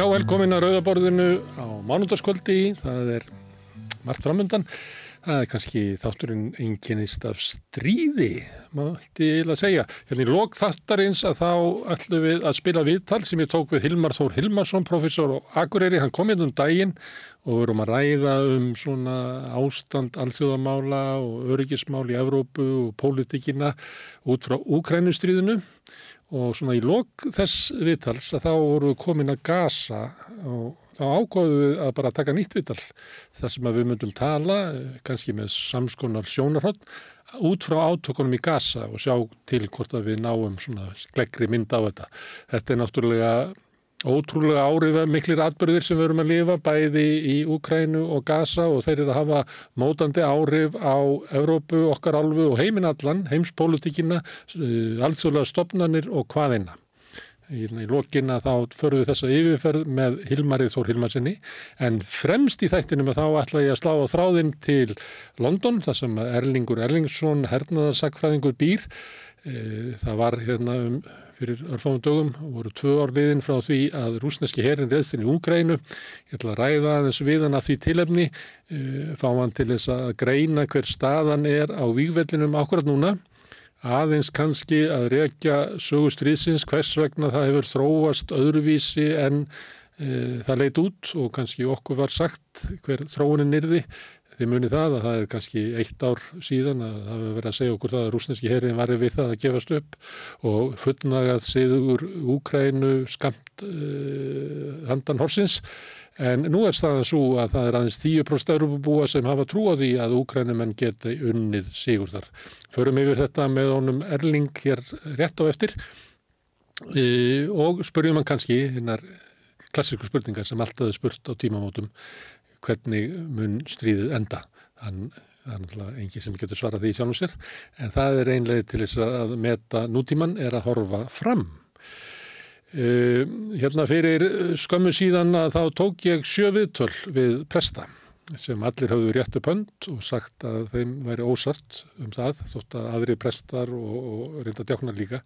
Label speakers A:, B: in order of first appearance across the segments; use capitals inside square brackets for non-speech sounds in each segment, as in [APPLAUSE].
A: Já, velkomin að Rauðaborðinu á mánundarskvöldi, það er margt framöndan. Það er kannski þátturinn einkennist af stríði, maður ætti eiginlega að segja. Hérna í lok þáttarins að þá ætlum við að spila viðtal sem ég tók við Hilmar Þór Hilmarsson, professor og Akureyri. Hann kom inn um daginn og við erum að ræða um svona ástand alþjóðamála og öryggismál í Evrópu og pólitíkina út frá Úkrænustríðinu og svona í lok þess viðtals að þá voru við komin að gasa og þá ákváðum við að bara taka nýtt viðtal þar sem við myndum tala, kannski með samskonar sjónarhótt, út frá átökunum í gasa og sjá til hvort að við náum svona skleggri mynd á þetta. Þetta er náttúrulega ótrúlega árið miklir atbyrðir sem við erum að lifa bæði í Úkrænu og Gaza og þeir eru að hafa mótandi árif á Evrópu, okkar alfu og heiminallan, heimspolítikina, alþjóðlega stopnarnir og hvaðina. Í, í lokina þá við þessa yfirferð með Hilmarið Þór Hilmarsinni en fremst í þættinum þá ætla ég að slá á þráðinn til London þar sem Erlingur Erlingsson, hernaðarsakfræðingur býr. Það var hérna um fyrir örfáum dögum voru tvö orðiðin frá því að rúsneski herin reðst inn í Úgrænu. Ég ætla að ræða þess viðan að því tilefni, fá hann til þess að greina hver staðan er á výgvellinum ákvarðat núna. Aðeins kannski að rekja sögustriðsins hvers vegna það hefur þróast öðruvísi en e, það leit út og kannski okkur var sagt hver þróunin nyrði. Þið muni það að það er kannski eitt ár síðan að það hefur verið að segja okkur það að rúsneski herrin var við það að gefast upp og fullnagað siður Úkrænu skamt uh, handan horsins. En nú er staðan svo að það er aðeins 10% eurubúa sem hafa trú á því að Úkrænumenn geti unnið sigur þar. Förum yfir þetta með honum Erling hér rétt á eftir. Uh, og spurjum hann kannski hinnar klassísku spurningar sem alltaf er spurt á tímamótum hvernig mun stríðið enda. Þann, það er náttúrulega engi sem getur svarað því sjálfum sér, en það er einlega til þess að meta nútíman er að horfa fram. Uh, hérna fyrir skömmu síðan að þá tók ég sjöviðtöl við presta sem allir hafðu rétt upp hönd og sagt að þeim væri ósart um það þótt að aðri prestar og, og reynda djáknar líka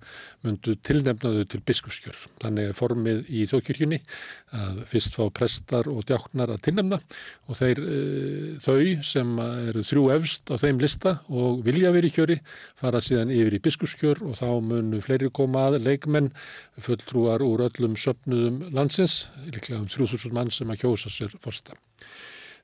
A: myndu tilnefnaðu til biskupskjör. Þannig er formið í þjókirkjunni að fyrst fá prestar og djáknar að tilnefna og þeir, e, þau sem eru þrjú efst á þeim lista og vilja verið kjöri fara síðan yfir í biskupskjör og þá munu fleiri koma að leikmenn fulltrúar úr öllum söpnuðum landsins, líklega um 3000 mann sem að kjósa sér fórsta.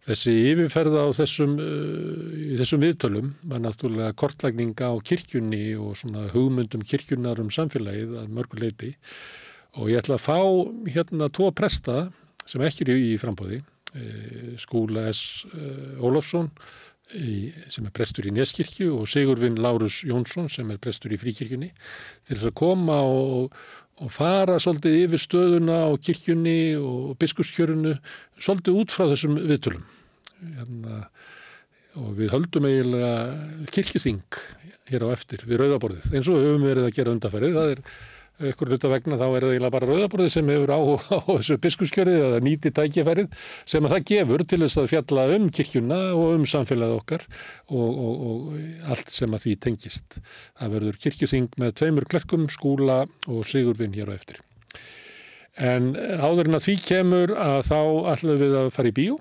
A: Þessi yfirferða á þessum, uh, í þessum viðtölum var náttúrulega kortlækninga á kirkjunni og svona hugmyndum kirkjunnar um samfélagið að mörguleiti og ég ætla að fá hérna tvo presta sem ekki eru í frambóði, skúla S. Ólofsson sem er prestur í Neskirkju og Sigurvin Lárus Jónsson sem er prestur í Fríkirkjunni til þess að koma og, og fara svolítið yfir stöðuna á kirkjunni og biskuskjörunu svolítið út frá þessum viðtölum. Hérna, og við höldum eiginlega kirkjuþing hér á eftir við rauðaborðið eins og við höfum verið að gera undarferðið. Það er ykkur hluta vegna þá er það eiginlega bara rauðaborðið sem hefur á, á þessu biskuskjörið eða nýti tækifærið sem að það gefur til þess að fjalla um kirkjuna og um samfélagið okkar og, og, og allt sem að því tengist. Það verður kirkjuþing með tveimur klerkum, skúla og sigurvinn hér á eftir. En áður en að því kemur að þá ætlum við að fara í bíó.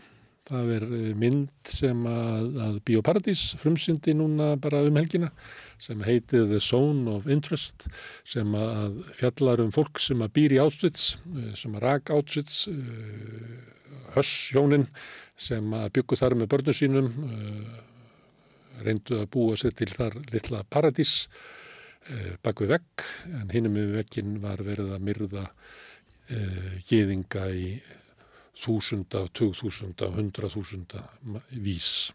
A: Það er mynd sem að, að Bíóparadís frumsyndi núna bara um helgina sem heitið The Zone of Interest sem að fjallar um fólk sem að býr í Auschwitz, sem að rak Auschwitz, hössjónin sem að byggu þar með börnum sínum, reyndu að búa sér til þar litla paradís bak við vegg en hinnum við veggin var verið að myrða geðinga í þúsunda, tugþúsunda, hundraþúsunda vís.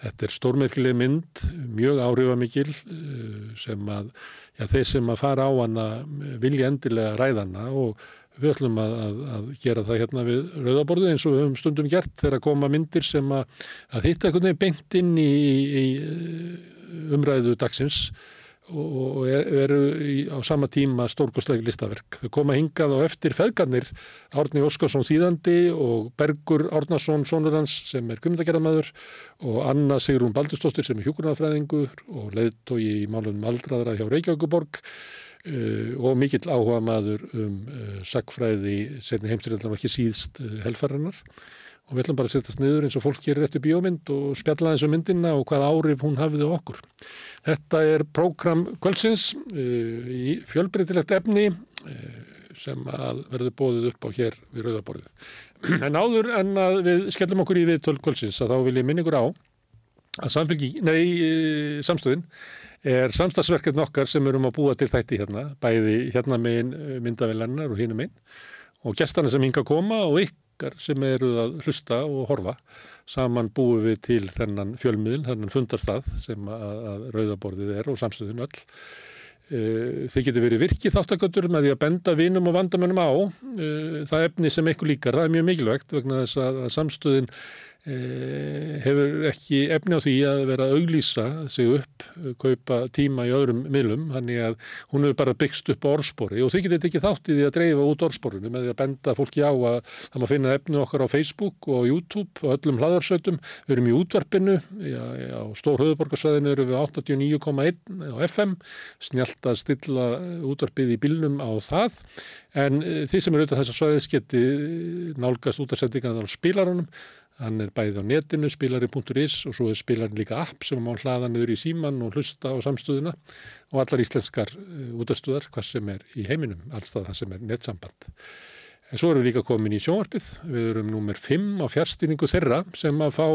A: Þetta er stórmerkileg mynd, mjög áhrifamikil sem að já, þeir sem að fara á hana vilja endilega ræðana og við ætlum að, að, að gera það hérna við rauðaborðu eins og við höfum stundum gert þegar koma myndir sem að, að hitta einhvern veginn beint inn í, í, í umræðu dagsins og eru er á sama tíma stórkostlega listaverk. Þau koma hingað og eftir feðgarnir Árni Óskarsson þýðandi og Bergur Árnarsson sonur hans sem er kumdagerðamæður og Anna Sigrún Baldurstóttir sem er hjókunarfræðingur og leiðtói í málunum aldraðra hjá Reykjavíkuborg uh, og mikill áhuga maður um uh, sagfræði setni heimstyrjaldan og ekki síðst uh, helfæranar og við ætlum bara að setjast niður eins og fólk gerir eftir bíómynd og spjalla þessu myndina og hvað árif hún hafið á okkur. Þetta er prógram kvöldsins uh, í fjölbreytilegt efni uh, sem að verður bóðið upp á hér við Rauðaborðið. [CLEARS THROAT] En áður en að við skellum okkur í við tölv kvöldsins að þá vil ég minna ykkur á að samfélgi, nei, uh, samstöðin er samstagsverkefn okkar sem erum að búa til þætti hérna, bæði hérna megin myndavillennar og hínum megin og gestana sem hinga að koma og ykkar sem eru að hlusta og horfa saman búum við til þennan fjölmiðl, þennan fundarstað sem að, að rauðaborðið er og samstöðun öll. Þið getur verið virkið þáttaköldur með því að benda vinum og vandamönnum á það efni sem eitthvað líkar. Það er mjög mikilvægt vegna þess að samstöðin hefur ekki efni á því að vera að auglýsa sig upp, kaupa tíma í öðrum miðlum, hann er að hún hefur bara byggst upp orðspori. Og þið getur ekki þátt í því að dreifa út orðsporinu með því að benda fólki á að það má finna efni okkar á Facebook og YouTube og öllum hlaðarsautum, við erum í útvarpinu já, á stór höfuborgarsvæðinu erum við 89,1 á FM snjált að stilla útvarpið í bílnum á það. En því sem er auðvitað þess að svæðis geti nálgast út að sendinga þannig á spilarunum Hann er bæðið á netinu, spilari.is og svo er spilarin líka app sem má hlaða niður í síman og hlusta á samstöðuna og allar íslenskar útastöðar hvað sem er í heiminum, allstað það sem er netsamband. En svo erum við líka komin í sjónvarpið. Við erum númer 5 á fjárstýringu þeirra sem að fá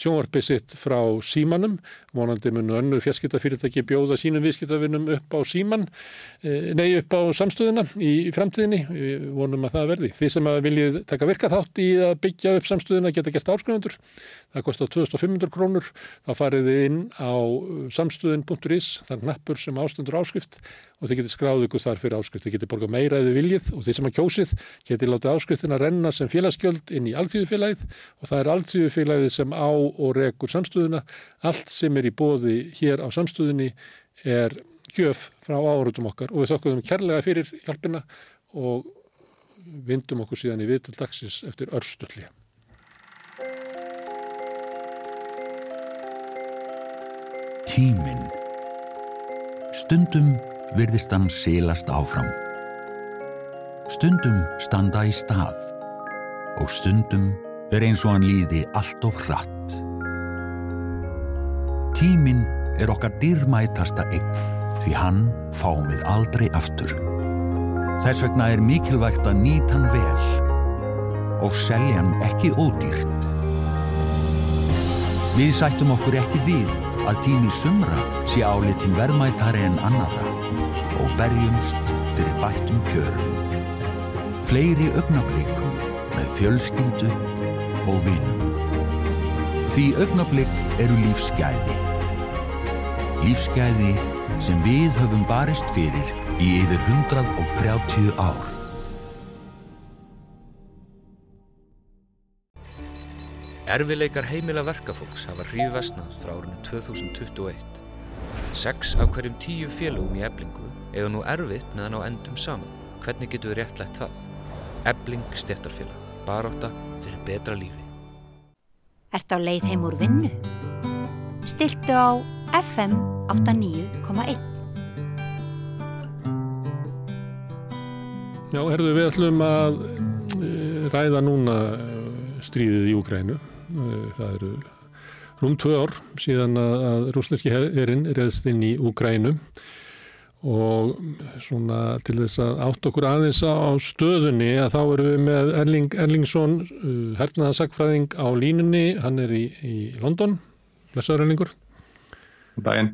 A: sjónvarpið sitt frá símanum. Vonandi munu önnur fjarskiptafyrirtæki bjóða sínum viðskiptafinnum upp á síman, nei upp á samstöðuna í framtíðinni. Við vonum að það verði. Þið sem að viljið taka virka þátt í að byggja upp samstöðuna geta gæst áskrifendur. Það kostar 2500 krónur. Þá farið þið inn á samstöðin.is, það er nappur sem ástendur áskrift og þið getur skráð ykkur þar fyrir áskrift. Þið getur borgað meira eða viljið og þið sem að kjósið getur látið áskriftina renna sem félagsgjöld inn í alþjóðufélagið og það er alþjóðufélagið sem á og rekur samstöðuna. Allt sem er í bóði hér á samstöðunni er gjöf frá árutum okkar og við þokkum kærlega fyrir hjálpina og vindum okkur síðan í viðtal dagsins eftir örstulli.
B: Tíminn Stundum virðist hann silast áfram. Stundum standa í stað og stundum er eins og hann líði allt of hratt. Tíminn er okkar dýrmætasta eign því hann fáum við aldrei aftur. Þess vegna er mikilvægt að nýta hann vel og selja hann ekki ódýrt. Við sættum okkur ekki við að tími sumra sé álitin verðmætari en annara og berjumst fyrir bættum kjörum. Fleiri augnablikum með fjölskyldu og vinum. Því augnablik eru lífsgæði. Lífsgæði sem við höfum barist fyrir í yfir 130 ár.
C: Erfileikar heimila verkafólks hafa hrífi vestnað frá árinu 2021. Seks af hverjum tíu félögum í eblingu eiga nú erfitt meðan á endum saman. Hvernig getur við réttlætt það? Ebling stéttarfélag. Baróta fyrir betra lífi.
D: Ertu á leið heim úr vinnu? Stiltu á FM 89,1.
A: Já, herðu, við ætlum að ræða núna stríðið í Úgrænu. Það eru rúm tvö ár síðan að rúsneski herrin reðst inn í Úgrænu og svona til þess að átt okkur aðeins á stöðunni að þá erum við með Erling Erlingsson, hernaðasakfræðing á línunni, hann er í, í London, blessaður Erlingur.
E: Bæinn.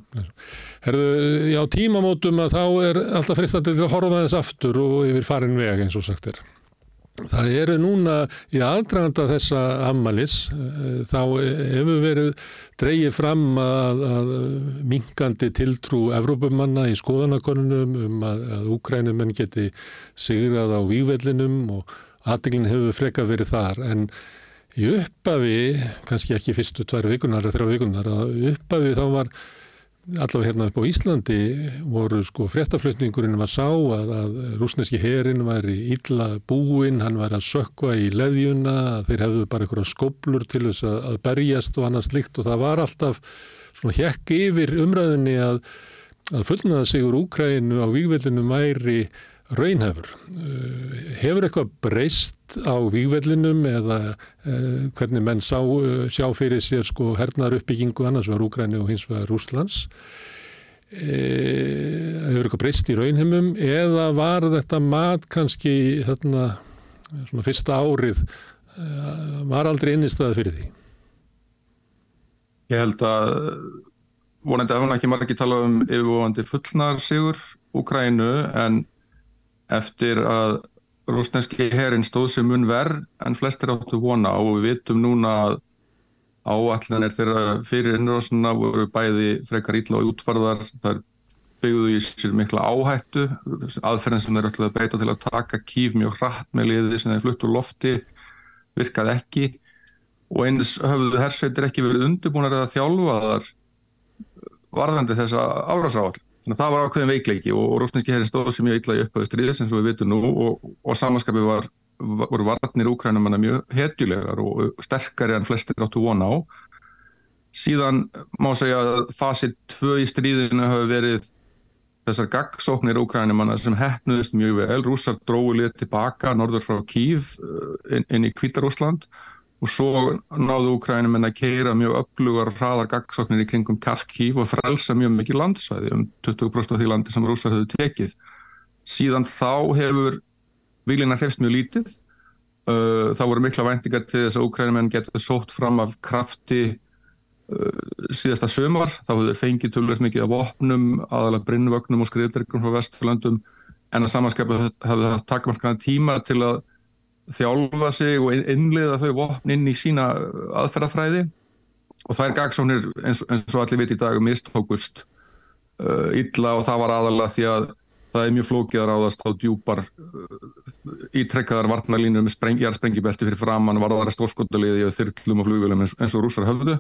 A: Herðu, já tímamótum að þá er alltaf fristandi til að horfa þess aftur og yfir farin veg eins og sagt er. Það eru núna í aðdraganda þessa ammalis þá hefur verið dreyið fram að, að minkandi tiltrú Evrópumanna í skoðanakonunum um að, að úkrænumenn geti sigrað á vývellinum og aðdeglinn hefur frekað verið þar. En í uppafi, kannski ekki fyrstu tvær vikunar eða þrjá vikunar, að uppafi þá var allavega hérna upp á Íslandi voru sko fréttaflutningurinn var sá að, að rúsneski herin var í illa búin, hann var að sökva í leðjuna, þeir hefðu bara einhverja skoblur til þess að, að berjast og annars líkt og það var alltaf svona hjekk yfir umræðinni að að fullnaða sigur Úkrænu á výgvellinum væri raunhefur. Hefur eitthvað breyst á výgvellinum eða uh, hvernig menn sá, uh, sjá fyrir sér sko hernar uppbyggingu annars var Úkræni og hins var Rúslands? Hefur eitthvað breyst í raunheimum eða var þetta mat kannski þarna svona fyrsta árið uh, var aldrei innistæði fyrir því?
E: Ég held að vonandi að hann ekki margir tala um yfirvofandi fullnar sigur Úkrænu en eftir að rúsneski herin stóð sem mun verð en flestir áttu vona og við vitum núna að áallanir þeirra fyrir innrásuna voru bæði frekar ítla og útfarðar þar byggðu í sér mikla áhættu. Aðferðin sem þeir ætlaði að beita til að taka kýf mjög hratt með liði sem þeir flutt úr lofti virkaði ekki. Og eins höfðu hersveitir ekki verið undirbúinar eða þjálfaðar varðandi þessa árásáall þannig að það var ákveðin veikleiki og, og rúsneski herin stóð sem mjög illa í upphauðu stríðis eins og við vitum nú og, og samanskapi var voru varnir úkrænum mjög hetjulegar og sterkari en flestir áttu vona á. Síðan má segja að fasið 2 í stríðinu hafi verið þessar gaggsóknir úkrænum sem hefnuðist mjög vel. Rúsar dróði lið tilbaka norður frá Kív inn, inn í Kvítarúsland og svo náðu úkrænum að keira mjög upplugar hraðar gaggsóknir í kringum Kharkiv og frelsa mjög mikið landsvæði um 20% af því landi sem rúsar höfðu tekið. Síðan þá hefur Vílinar hrefst mjög lítið. Uh, það voru mikla væntingar til þess að Úkrænumenn getur sótt fram af krafti uh, síðasta sömar. Þá hefur þeir fengið tölvöld mikið af vopnum, aðalega brinnvögnum og skriðdryggum frá Vesturlandum en að samanskapið hefur það takkmarkaðan tíma til að þjálfa sig og innliða þau vopn inn í sína aðferðafræði. Og það er gagsónir eins, eins og allir viti í dag mistókust uh, illa og það var aðalega því að það er mjög flókið að ráðast á djúpar ítrekkaðar varnalínur með spreng, jarðsprengibelti fyrir framann varðara stórskotaliði og þyrlum og flugvelum eins, eins og rúsar höfðu.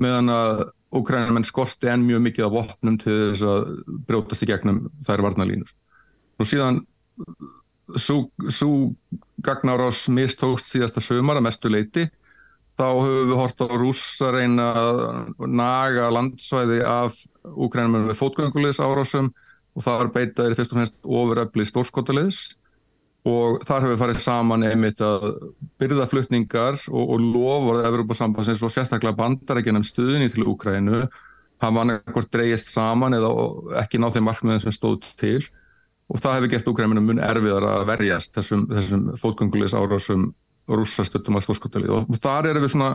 E: Meðan að Ókrænarmenn skorti enn mjög mikið af vopnum til þess að brjótast í gegnum þær varnalínur og síðan svo gagnárás mistókst síðasta sömar að mestu leiti þá höfum við hort á rúsa reyna að naga landsvæði af Úkrænarmenn með fótgöngulegs árásum og það var beitaðir fyrst og fremst ofuröfli stórskotaliðs. Og þar hefur við farið saman einmitt að byrðaflutningar og, og lofur Evropasambansins og sérstaklega bandarækjunum stuðinni til Úkrænu hafa hann ekkert dreyjist saman eða ekki náð þeim markmiðum sem stóð til og það hefur gert Úkrænum mun erfiðar að verjast þessum, þessum fótgöngulegs árásum rússastöttum að stórskotalið og þar erum við svona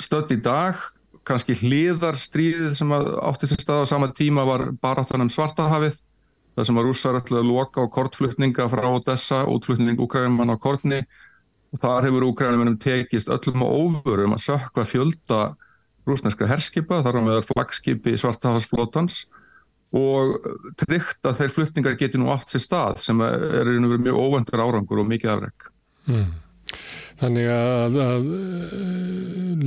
E: stödd í dag. Kannski hliðarstríðið sem átti sér stað á sama tíma var baráttanum Svartahafið það sem var rússar ætlaði að loka á kortflutninga frá Odessa, útflutning Úkrænum á kortni og þar hefur Úkrænum tekist öllum og óvörum að sökka fjölda rúsneska herskipa þar á meðar flagskipi Svartahafsflótans og tryggt að þeir flutningar geti nú átt sér stað sem er mjög óvendur árangur og mikið afreg. Mm.
A: Þannig að, að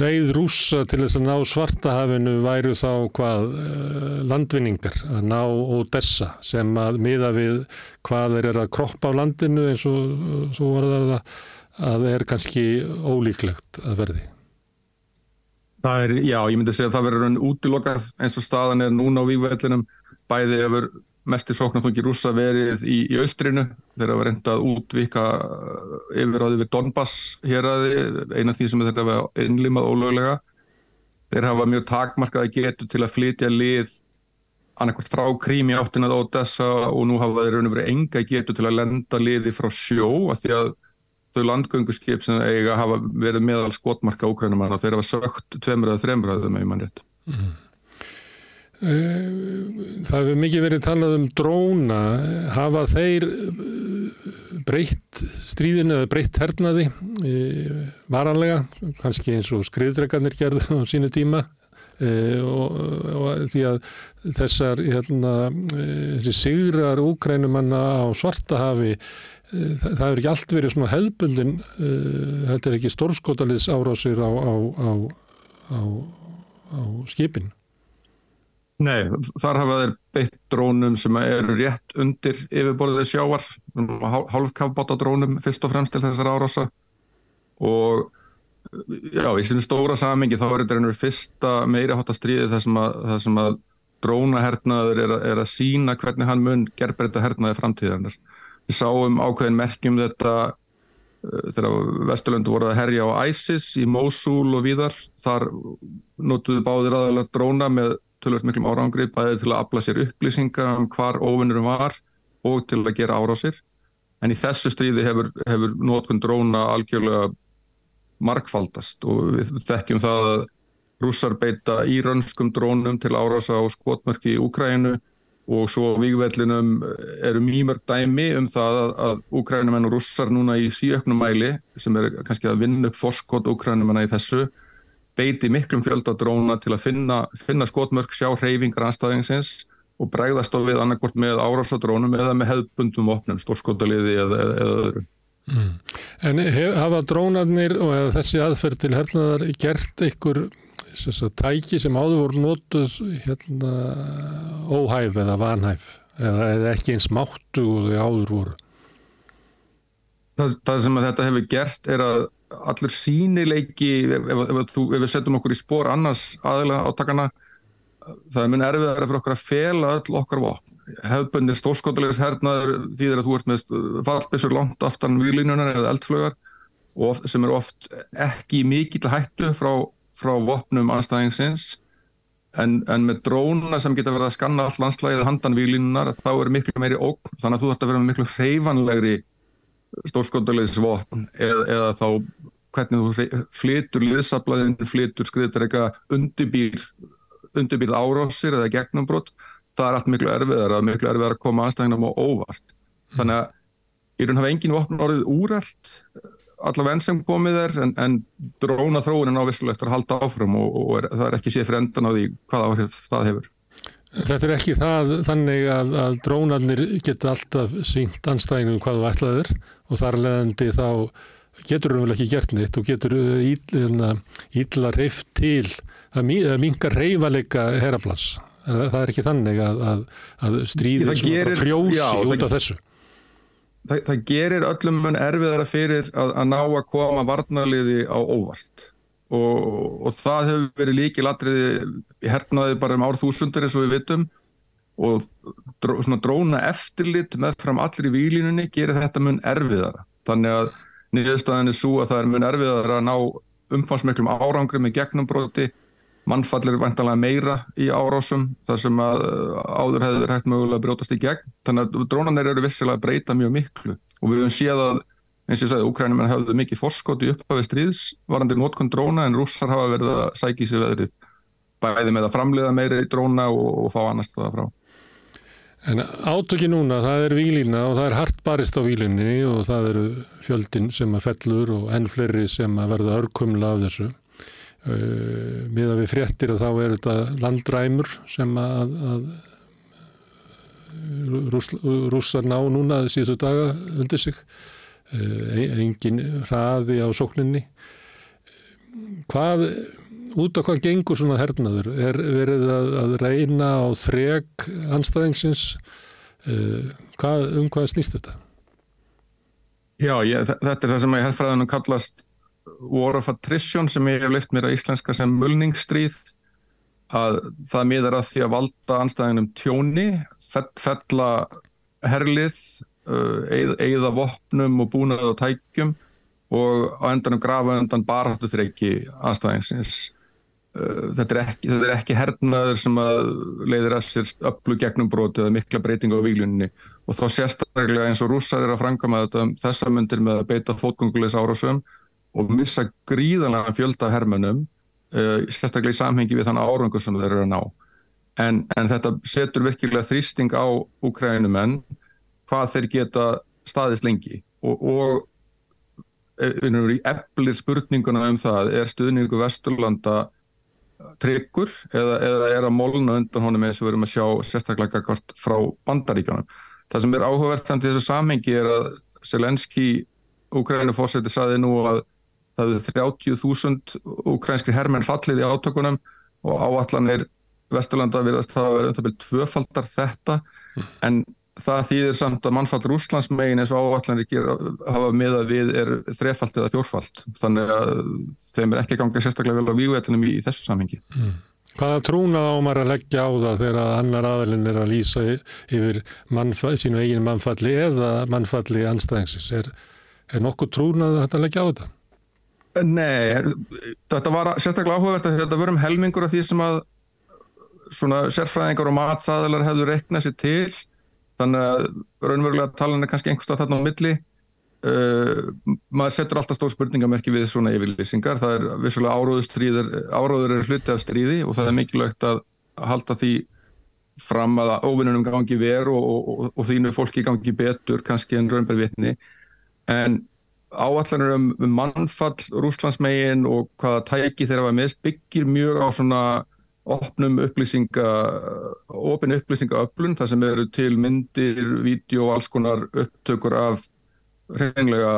A: leið rúsa til þess að ná svartahafinu væru þá hvað landvinningar að ná Odessa sem að miða við hvað þeir eru að kroppa á landinu eins og svo var það að það er kannski ólíklegt að verði.
E: Það er, já, ég myndi segja að það verður útilokað eins og staðan er núna á vývæðlinum bæði yfir mestir sóknarþungi rúsa verið í, í austrinu. Þeir hafa reyndað að útvika yfiráði við Donbass hér aði eina því sem þeir hafa innlimað ólöglega. Þeir hafa mjög takmarkaði getu til að flytja lið annarkvæmt frá Krími áttinað Odessa og nú hafa þeir raun og verið enga getu til að lenda liði frá sjó af því að þau landgönguskip sem eiga hafa verið meðal skotmarka og þeir hafa sökt tveimur eða þreimur að þau með í mannrétt mm.
A: Það hefur mikið verið talað um dróna. Hafa þeir eh, breytt stríðinu eða breytt hernaði eh, varanlega, kannski eins og skriðdregarnir gerðu á sínu tíma. Og, og því að þessar hérna, sigrar úkrænumanna á svartahafi það hefur ekki allt verið svona hefðbundin þetta er ekki stórskotaliðs árásir á, á, á, á skipin
E: Nei, þar hafa þeir beitt drónum sem eru rétt undir yfirborðið sjávar, hálfkafbáta drónum fyrst og fremst til þessar árása og já, í sinu stóra samingi þá er þetta einhver fyrsta meiri hátta stríði þar sem að, sem að drónahernaður er, er að sína hvernig hann mun gerbreyta hernaði framtíðarnar. Við sáum ákveðin merkjum þetta uh, þegar Vesturlöndu voru að herja á ISIS í Mosul og víðar. Þar notuðu báðir aðalega dróna með tölvöld miklum árangri, bæði til að afla sér upplýsinga um hvar óvinnurum var og til að gera árásir. En í þessu stríði hefur, hefur notkun dróna algjörlega markfaldast og við þekkjum það að rússar beita írönskum drónum til árása á skotmörki í Úkrænu og svo á vígvellinum eru mýmörg dæmi um það að, Úkrænumenn og rússar núna í síöknum mæli sem er kannski að vinna upp forskot Úkrænumenna í þessu beiti miklum fjölda dróna til að finna, finna skotmörk, sjá hreyfingar anstæðingsins og bregðast á við annarkvort með árásadrónum eða með hefðbundum opnum, stórskotaliði eða, eða, öðru.
A: En hef, hafa drónarnir og eða þessi aðferð til hernaðar gert einhver sem sagt, tæki sem áður voru notuð hérna, óhæf eða vanhæf eða, eða ekki eins máttu og þau áður voru?
E: Það, það sem að þetta hefur gert er að allur sínileiki, ef, ef, ef, ef við setjum okkur í spór annars aðilega átakana, það er mun erfiðar fyrir okkur að fela öll okkar vopn. Hefðbundir stórskotulegs hernaður þýðir að þú ert með fallbissur langt aftan výlinunar eða eldflögar og sem eru oft ekki í mikill hættu frá, frá vopnum anstæðingsins en, en með dróna sem geta verið að skanna all landslægið handan výlinunar þá er miklu meiri ógn þannig að þú ert að vera með miklu hreyfanlegri stórskotalegisvopn eða, eða þá hvernig þú flytur liðsablaðin, flytur skriður eitthvað undirbýr undirbýr árásir eða gegnumbrot það er allt miklu erfiðar að miklu erfiðar að koma aðstæðinum á óvart. Þannig að í raun hafa engin vopn orðið úrælt allavega enn sem komið er en, en dróna þróunin á vissulegt að halda áfram og, og er, það er ekki séð fyrir endan á því hvað áhrif það hefur
A: Þetta er ekki það þannig að, að drónarnir geta alltaf sínt anstæðingum hvað þú ætlaðir og þar leðandi þá getur þú vel ekki gert neitt og getur ítla, ítla reyft til að mingar reyfalega heraplans. Það, það er ekki þannig að, að, að stríðið frjósi
E: já,
A: út af þessu.
E: það, það gerir öllum mun erfiðara fyrir að, að ná að koma varnarliði á óvart og, og það hefur verið líkil atriði í hernaði bara um árþúsundur eins og við vitum. Og dró, dróna eftirlit með fram allir í výlínunni gerir þetta mun erfiðara. Þannig að niðurstaðan er svo að það er mun erfiðara að ná umfansmiklum árangri með gegnumbróti mannfallir vantanlega meira í árásum þar sem að uh, áður hefur hægt mögulega að brjótast í gegn. Þannig að drónanir eru vissilega að breyta mjög miklu. Og við höfum séð að eins og ég sagði, Úkrænum hefðu mikið forskot í upphafi stríðs varandi notkun dróna en rússar hafa verið að sækja sig veðrið bæði með að framleiða meira í dróna og, og fá annars staða frá.
A: En átöki núna, það er výlína og það er hart barist á výlinni og það eru fjöldin sem að fellur og enn fleiri sem að verða örkumla af þessu. Uh, miða við fréttir og þá er þetta landræmur sem að, að rúss, rússar ná núna síðustu daga undir sig uh, engin hraði á sókninni. Hvað út á hvað gengur svona hernaður? Er verið að, að reyna á þreg anstæðingsins uh, hvað, um hvað snýst þetta?
E: Já, ég, þetta er það sem ég herrfræðunum kallast War of Attrition sem ég hef leift mér að íslenska sem mulningsstríð að það miðar að því að valda anstæðinum tjóni, fella herlið, eigða vopnum og búnað og tækjum og á endanum grafa undan barhættu þreiki anstæðingsins. Uh, þetta, er ekki, þetta er ekki hernaður sem leiðir að sér öllu gegnumbróti eða mikla breyting á výlunni og þá sérstaklega eins og rússar er að framkama þetta um þessa myndir með að beita fótgöngulegs árásum og missa gríðanlega fjölda hermönum uh, sérstaklega í samhengi við þann árangur sem þeir eru að ná. En, en þetta setur virkilega þrýsting á úkrænumenn hvað þeir geta staðist lengi og, og í eflir spurninguna um það er stuðningu Vesturlanda tryggur eða, eða er að molna undan honum eins og við erum að sjá sérstaklega gagvart frá bandaríkjanum. Það sem er áhugavert samt í þessu samhengi er að Selenski, Úkrænu fórseti, saði nú að það er 30.000 ukrænskri hermenn fallið í átökunum og áallanir Vesturlanda virðast það að vera um það byrjum tvöfaldar þetta mm. en það þýðir samt að mannfall Rúslands megin eins og áallanir hafa miðað við er þrefald eða fjórfald þannig að þeim er ekki gangið sérstaklega vel á vígvetinum í, í þessu samhengi.
A: Mm. Hvaða trúna á maður að leggja á það þegar annar aðalinn er að lýsa yfir sínu eigin mannfalli eða mannfalli anstæðingsins? Er, er nokkuð trúnað að þetta leggja á þetta?
E: Nei, þetta var sérstaklega áhugavert að þetta verðum helmingur af því sem að svona sérfræðingar og matsaðalar hefðu reknað sér til þannig að raunverulega talan er kannski einhverstað þarna á milli. Uh, maður setur alltaf stór spurningamerki við svona yfirlýsingar, það er vissulega áróður áróður er hluti af stríði og það er mikilvægt að halda því fram að óvinnunum gangi veru og, og, og, og þínu fólki gangi betur kannski en raunberðvitni en áallanur um, um mannfall Rúslandsmegin og hvaða tæki þeirra var mest byggir mjög á svona opnum upplýsinga opin upplýsingaöflun, það sem eru til myndir, vídeo og alls konar upptökur af reynlega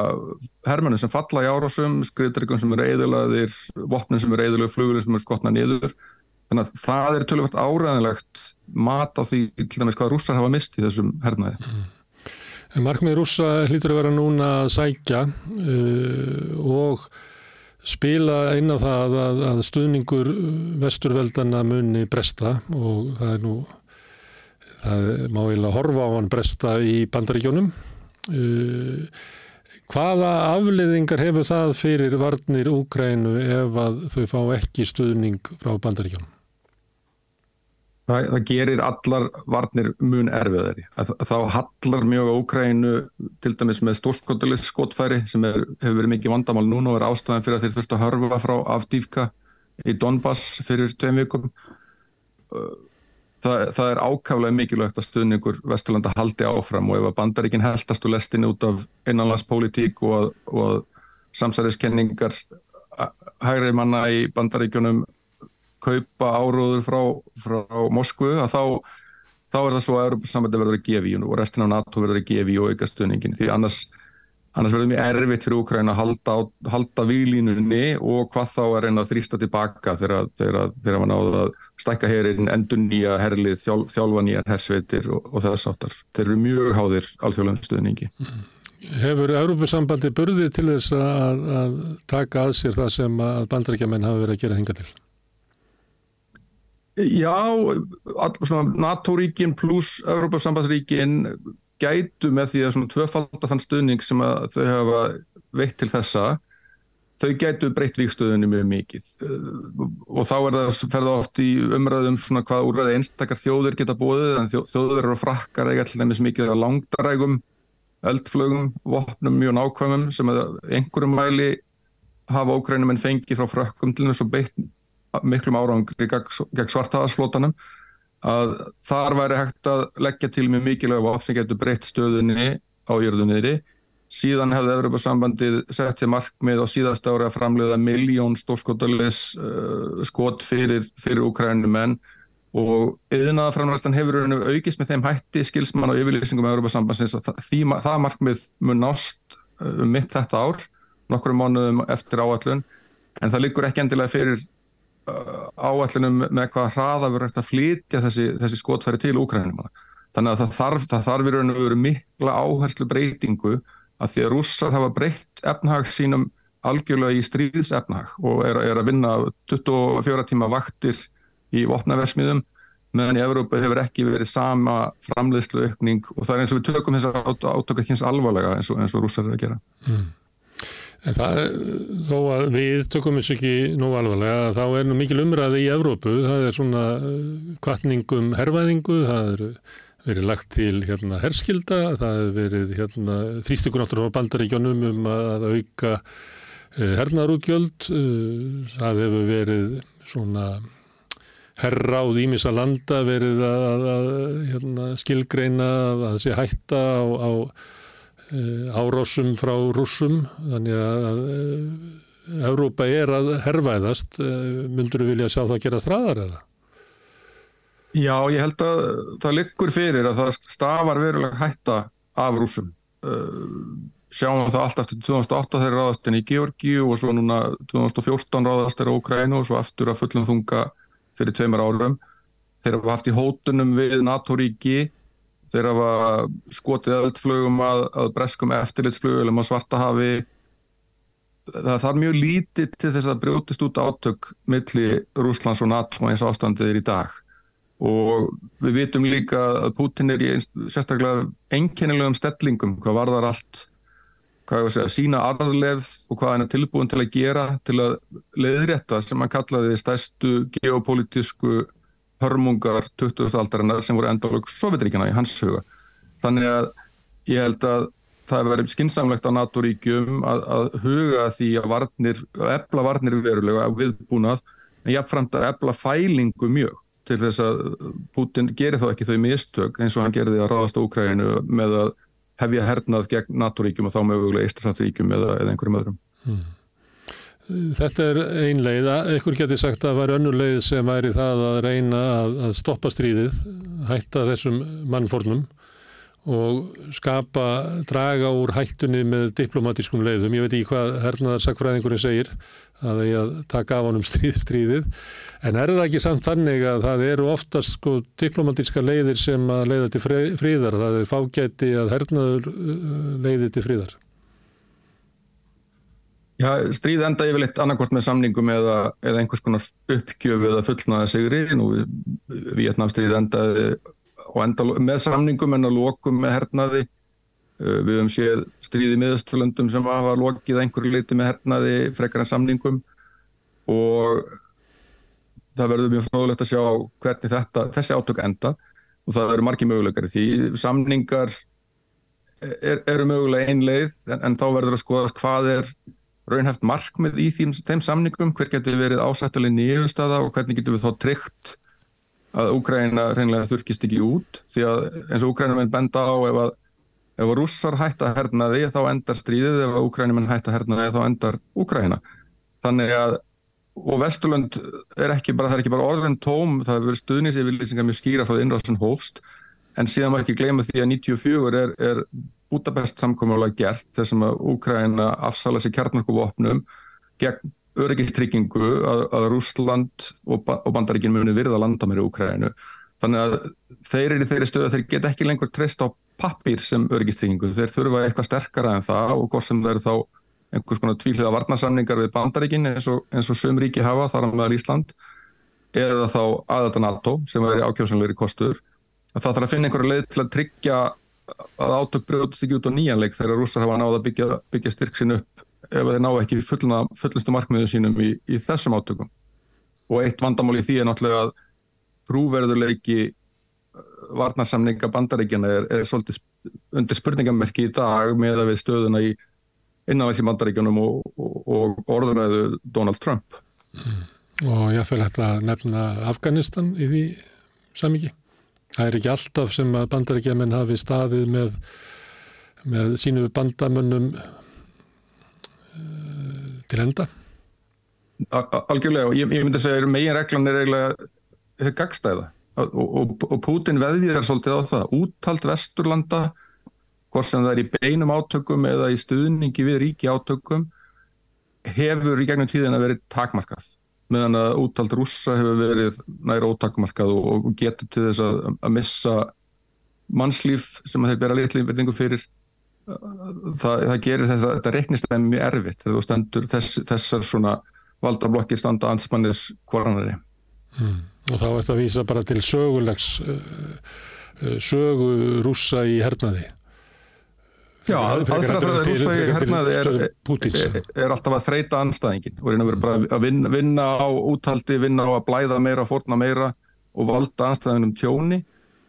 E: hermennir sem falla í árásum, skriðdryggum sem eru eðulaðir, vopnin sem eru eðulega, flugurinn sem eru skotna niður. Þannig að það er tölvægt áræðanlegt mat á því dæmis hvað rússar hafa mist í þessum hernaði. Mm.
A: Markmið rússa hlýtur að vera núna að sækja uh, og spila inn á það að, að stuðningur vesturveldana muni bresta og það er nú, það má eiginlega horfa á hann bresta í bandaríkjónum Uh, hvaða afliðingar hefur það fyrir varnir Úkrænu ef að þau fá ekki stuðning frá bandaríkjónum?
E: Það, það gerir allar varnir mun erfiðari. Þá hallar mjög Úkrænu til dæmis með stórskotilis skotfæri sem er, hefur verið mikið vandamál núna og er ástæðan fyrir að þeir þurft að hörfa frá Avdívka í Donbass fyrir tveim vikum það, það er ákaflega mikilvægt að stuðningur Vesturlanda haldi áfram og ef að bandaríkinn heldast og lestin út af innanlandspolitík og, og samsæriskenningar hægri manna í bandaríkjunum kaupa áróður frá, frá Moskvu að þá, þá er það svo að Europasambandi verður að gefa í og restin af NATO verður að gefa í og auka stuðningin því annars Annars verður mjög erfitt fyrir Úkræna að halda, halda výlínunni og hvað þá að reyna að þrýsta tilbaka þegar var náðu að stækka herin, endur nýja herlið, þjál, þjálfa nýjar hersveitir og, og þess aftar. Þeir eru mjög háðir alþjóðlega stuðningi.
A: Hefur Európusambandi burðið til þess að, að taka að sér það sem að bandrækjaman hafa verið að gera hinga til?
E: Já, NATO-ríkin pluss Európusambandsríkin gætu með því að tvöfalda þann stuðning sem þau hafa veitt til þessa þau gætu breytt ríkstöðunni mjög mikið. Og þá er það ferða oft í umræðum svona hvað úrræði einstakar þjóður geta búið en þjóður eru frakkar eða alltaf nefnist mikið að langdarægum eldflögum, vopnum mjög nákvæmum sem að einhverjum mæli hafa ókrænum en fengi frá frökkum til þess að beitt miklum árangri gegn svartaðarsflótanum að þar væri hægt að leggja til mjög mikilvæg vopn sem getur breytt stöðunni á jörðunniðri. Síðan hefði Evropasambandið sett sér markmið á síðast ári að framleiða miljón stórskotalis uh, skot fyrir, fyrir Ukrænumenn og yðnaða framlæstan hefur aukist með þeim hætti skilsmann og yfirlýsingum Evropasambandsins að það, það markmið mun nást um mitt þetta ár, nokkru mánuðum eftir áallun, en það liggur ekki endilega fyrir áallunum með hvað hraða verður hægt að flytja þessi, þessi skotfæri til Úkrænum. Þannig að það þarf, það þarf verið að vera mikla áherslu breytingu að því að rússar hafa breytt efnahag sínum algjörlega í stríðs efnahag og er, er að vinna 24 tíma vaktir í vopnaversmiðum meðan í Evrópa hefur ekki verið sama framleiðslu aukning og það er eins og við tökum þess að átöka ekki eins alvarlega eins og, og rússar er að gera. Mm.
A: En það, þó að við tökum þessu ekki nú alvarlega, þá er nú mikil umræði í Evrópu, það er svona kvartningum herrvæðingu, það er verið lagt til hérna herskilda, það er verið hérna þrýstíkunáttur á bandaríkjónum um að auka eh, hernaðarútgjöld, eh, það hefur verið svona herráð ímissa landa verið að, að, að hérna, skilgreina að það sé hætta á, á Eh, árásum frá rússum þannig að eh, Európa er að herrvæðast eh, myndur þú vilja sjá það að gera stræðar eða?
E: Já, ég held að það liggur fyrir að það stafar verulega hætta af rússum sjáum það allt eftir 2008 þegar ráðast inn í Georgíu og svo núna 2014 ráðast er á Ukrænu og svo aftur að fullum þunga fyrir tveimur árum þeir hafa haft í hótunum við NATO-ríki Þeir hafa skotið öllflögum að, að breskum eftirlitsflugum á Svartahafi það þarf mjög lítið til þess að brjótist út átök milli Rúslands og NATO eins ástandið er í dag. Og við vitum líka að Putin er í einst, sérstaklega enkennilegum stellingum hvað var þar allt hvað segja, sína arðlefð og hvað hann er tilbúin til að gera til að leiðrétta sem hann kallaði stæstu geopolítisku hörmungar 20. aldarinnar sem voru endalög Sovjetríkjana í hans huga. Þannig að ég held að það verið skinsamlegt á NATO-ríkjum að, að huga því að varnir, að ebla varnir verulega viðbúnað, en jáfnframt að ebla fælingu mjög til þess að Putin gerir þá ekki þau mistök eins og hann gerði að ráðast á Ukraínu með að hefja hernað gegn NATO-ríkjum og þá mögulega Íslandsríkjum eða, eða einhverjum öðrum. Hmm.
A: Þetta er ein leið, einhver geti sagt að það var önnur leið sem væri það að reyna að, að stoppa stríðið, hætta þessum mannfórnum og skapa, draga úr hættunni með diplomatískum leiðum. Ég veit ekki hvað hernaðarsakfræðingurinn segir að það er að taka af honum stríð, stríðið. En er það ekki samt þannig að það eru oftast sko diplomatíska leiðir sem að leiða til fríðar. Það er fágæti að hernaður uh, leiði til fríðar.
E: Já, stríð enda yfirleitt annarkort með samningum eða, eða einhvers konar uppgjöf eða fullnaða sigri. Nú Vietnamstríð endaði enda, með samningum en að lokum með hernaði. Við höfum séð stríði miðasturlöndum sem hafa lokið einhverju leiti með hernaði frekar en samningum og það verður mjög fróðilegt að sjá hvernig þetta, þessi átök enda og það verður margi möguleikar í því. Samningar er, eru mögulega einleið en, en þá verður að skoða hvað er raunhæft markmið í þeim, þeim samningum, hver getur verið ásættileg nýjumstada og hvernig getur við þá tryggt að Úgræna reynilega þurkist ekki út? Því að eins og Úgræna menn benda á ef að, ef að rússar hætta að herna því þá endar stríðið, ef að Úgræna menn hætta að herna því þá endar Úgræna. Þannig að og Vesturlund er ekki bara, það er ekki bara orðin tóm, það hefur verið stuðnins yfirlýsingar mjög skýra frá innráðsson hófst. En síðan maður ekki gleyma því að 94 er, er Budapest samkominnulega gert þessum að Úkræna afsala sér kjarnarkuvopnum gegn öryggistryggingu að, að Rúsland og, og Bandaríkin muni virða landa með Úkrænu. Þannig að þeir eru í þeirri stöðu að þeir get ekki lengur treyst á pappir sem öryggistryggingu. Þeir þurfa eitthvað sterkara en það og hvort sem eru þá einhvers konar tvíhliða varnasamningar við Bandaríkin eins og, og söm ríki hafa þar á meðal Ísland eða þá aðalda NATO sem veri ákjósanleiri kostur. Það þarf að finna einhverja leið til að tryggja að átök brjóðast ekki út á nýjanleik þegar rússar hafa náða að byggja, byggja styrk sín upp ef þeir ná ekki fullna, fullnustu markmiðu sínum í, í þessum átökum. Og eitt vandamál í því er náttúrulega að trúverðuleiki uh, varnarsamninga bandaríkjana er, er svolítið undir spurningamerki í dag með að við stöðuna í innanvægs í bandaríkjunum og, og, og orðuræðu Donald Trump.
A: Mm. Og ég fæl hægt að nefna Afganistan í því samíki. Það er ekki alltaf sem að bandaríkjaman hafi staðið með, með sínu bandamönnum uh, til enda.
E: Algjörlega og ég, ég myndi að segja að megin reglan er eiginlega gagstæða og, og, og Putin veðvíðar svolítið á það. Úttalt vesturlanda, hvort sem það er í beinum átökum eða í stuðningi við ríki átökum, hefur í gegnum tíðin að verið takmarkað meðan að úttald rússa hefur verið næra ótakmarkað og, og getur til þess að, að missa mannslíf sem þeir bera litli verðingu fyrir það, það gerir þess að þetta reiknist það mjög erfitt þegar þú stendur þess, þessar svona valdablokki standa anspannis hvoranari
A: hmm. Og þá ert að vísa bara til sögulegs uh, sögu rússa í hernaði
E: Já, aðfraðfraði rúsa í hernaði er, er, er alltaf að þreita anstæðingin og reyna vera bara að vinna, vinna á úthaldi, vinna á að blæða meira, forna meira og valda anstæðinum tjóni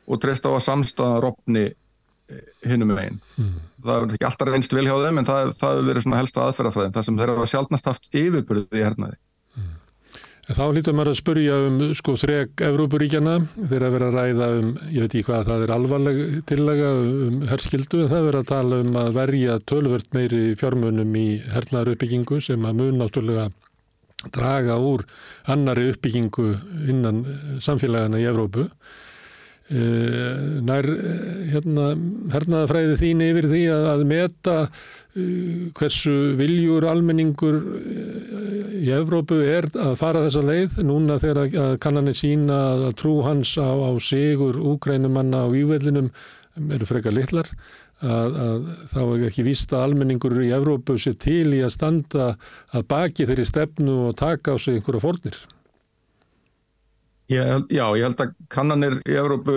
E: og treysta á að samstæða rofni eh, hinnum með einn. Mm. Það er ekki alltaf reynst vilja á þeim en það hefur verið svona helsta aðferðafræðin, það sem þeirra var sjálfnast haft yfirbyrðið í hernaði.
A: Þá lítur maður að spurja um sko þreg Evrópuríkjana þegar að vera að ræða um, ég veit ekki hvað það er alvarleg tillega um herskildu en það er verið að tala um að verja tölvört meiri fjármunum í hernaðar uppbyggingu sem að mun náttúrulega draga úr annari uppbyggingu innan samfélagana í Evrópu. Eh, nær hérna, hernaðafræði þín yfir því að, að meta hversu viljur almenningur uh, í Evrópu er að fara þessa leið núna þegar kannanir sína að trú hans á, á sigur úgrænumanna á vývellinum eru frekar litlar að, að þá er ekki víst að almenningur í Evrópu sé til í að standa að baki þeirri stefnu og taka á sig einhverja fórnir.
E: Ég, já, ég held að kannanir í Evrópu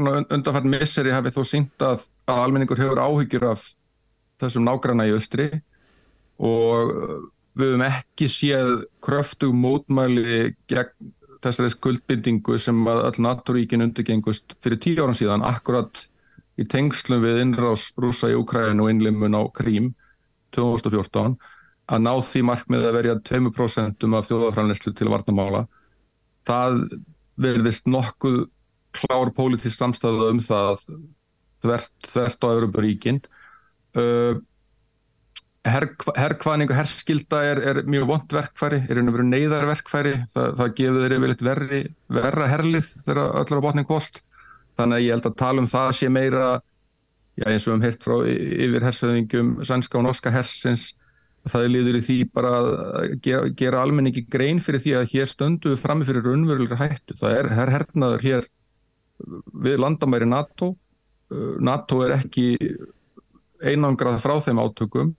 E: undanfært misseri hefði þó sínt að, að almenningur hefur áhyggjur af þessum nágranna í östri og við höfum ekki séð kröftug mótmæli gegn þessari skuldbindingu sem að öll NATO-ríkin undirgengust fyrir tíu ára síðan akkurat í tengslum við innrás rúsa í Ukræn og innlimun á Krím 2014 að ná því markmið að verja 2% af þjóðafræðanleslu til varnamála það verðist nokkuð klár pólitísk samstæðu um það þvert, þvert á Európaríkin uh, herrkvæðning og herrskilda er, er mjög vond verkfæri, er einhvern veginn neyðarverkfæri, það, það gefur þeirri viljt verri, verra herlið þegar öllur á botning kvólt, þannig að ég held að tala um það sé meira já, eins og um hirt frá yfir hersöðingum sænska og norska hersins það er liður í því bara að gera, gera almenningi grein fyrir því að hér stöndu við frammi fyrir raunverulegur hættu, það er her hernaður hér við landamæri NATO. NATO er ekki einangrað frá þeim átökum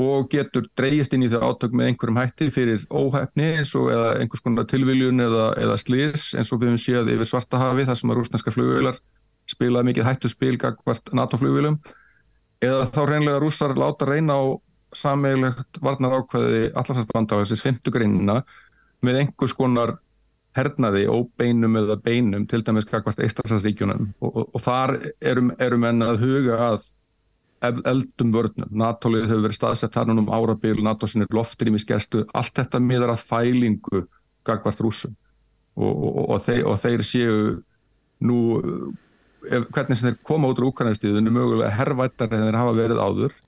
E: og getur dreyjist inn í þau átök með einhverjum hætti fyrir óhæfni eins og eða einhvers konar tilviljun eða, eða slís eins og við höfum séð yfir Svartahafi þar sem að rúsneska flugvilar spilaði mikið hættu spil gagvart NATO-flugvilum eða þá reynlega rúsar láta reyna á sameigilegt varnar ákveði allarsarbandavæðisins 50 greinina með einhvers konar hernaði óbeinum eða beinum til dæmis gagvart Eistræsarsríkjunum og, og, og þar erum, erum enn að huga að eldum vörnum. NATO-lið hefur verið staðsett þar núna um árabil, NATO sinni loftrýmisgestu, allt þetta miðar að fælingu gagvart rúsum og, og, og, þeir, og þeir séu nú, ef, hvernig sem þeir koma út úr Ukraínstíðinu, mögulega herrvættar en þeir hafa verið áður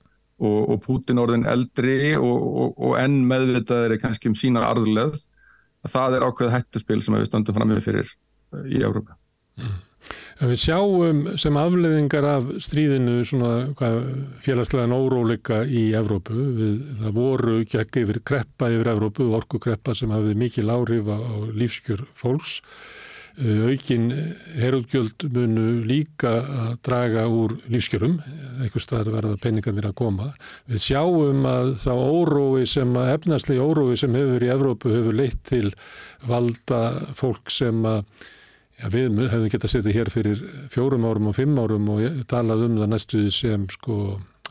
E: og Putin orðin eldri og enn meðvitaðir er kannski um sína arðulegð, það er ákveð hættuspil sem við stöndum fram með fyrir í Európa.
A: Mm. Við sjáum sem afleðingar af stríðinu svona félagslegan óróleika í Evrópu. Við, það voru gekk yfir kreppa yfir Evrópu, orkukreppa sem hafið mikil áhrif á lífskjör fólks. Aukin herutgjöld munu líka að draga úr lífskjörum, eitthvað staðar verða peningarnir að koma. Við sjáum að þá órói sem að efnarslega órói sem hefur í Evrópu hefur leitt til valda fólk sem að Já, við hefum gett að setja hér fyrir fjórum árum og fimm árum og talað um það næstuði sem sko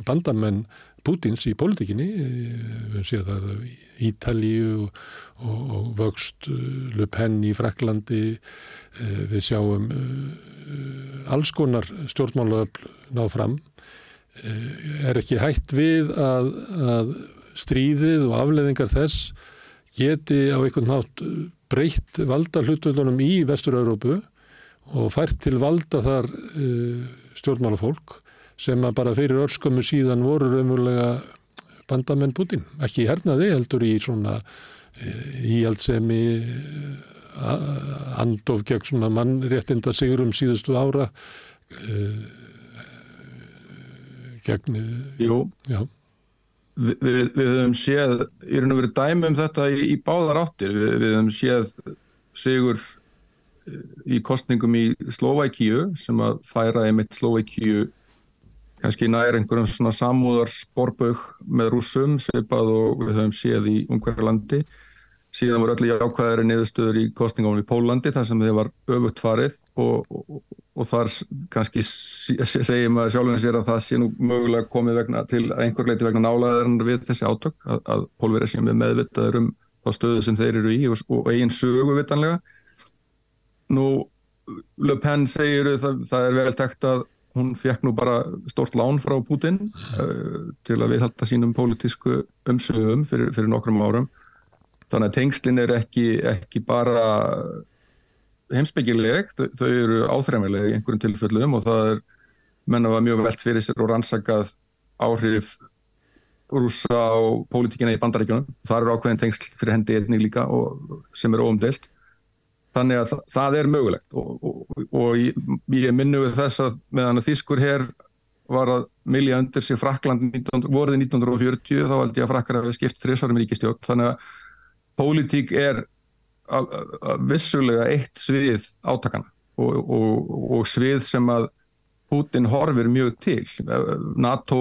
A: bandamenn Pútins í pólitíkinni, við höfum séð það í Ítalíu og, og, og vöxt uh, Le Pen í Fraklandi, uh, við sjáum uh, alls konar stjórnmálaöfl náð fram, er ekki hægt við að, að stríðið og afleðingar þess geti á einhvern nátt breytt valda hlutvöldunum í Vestur-Európu og fært til valda þar uh, stjórnmálafólk sem að bara fyrir örskömmu síðan voru raunverulega bandamenn Putin. Ekki hernaði heldur í svona uh, íhaldsemi uh, andof gegn svona mannréttinda sigurum síðustu ára gegn...
E: Jú. Já. Við, við, við höfum séð, í raun og verið dæmi um þetta í, í báðar áttir, við, við höfum séð sigur eh, í kostningum í Slovækíu sem að færa einmitt Slovækíu kannski nær einhverjum svona samúðar sporbögg með rúsum svipað og við höfum séð í umhverja landi síðan voru öllu jákvæðari niðurstöður í kostningum í Pólandi þar sem þið var öfugt farið og, og, og þar kannski segjum að sjálfinn sér að það sé nú mögulega komið vegna til einhver leiti vegna nálaðarinnar við þessi átök að, að pólverið sé með meðvitaður um þá stöðu sem þeir eru í og, og eigin sögu vitanlega. Nú Le Pen segir það, það er vel tekt að hún fekk nú bara stort lán frá Putin uh, til að viðhalda sínum pólitísku umsögum fyrir, fyrir nokkrum árum. Þannig að tengslinn er ekki, ekki bara heimsbyggileg, þau, þau eru áþræmileg í einhverjum tilfellum og það er menna var mjög velt fyrir sér og rannsakað áhrif rúsa á pólitíkina í bandaríkjunum. Það eru ákveðin tengsl fyrir hendi einnig líka og, sem er óumdelt. Þannig að það, það er mögulegt og, og, og ég, ég minnu við þess að meðan að Þískur hér var að milja undir sig Frakland voruði 1940 þá held ég að Frakkar hafi skipt þrjusvarum ríkistjók. Þannig að pólitík er vissulega eitt svið átakana og, og, og svið sem að Putin horfir mjög til. NATO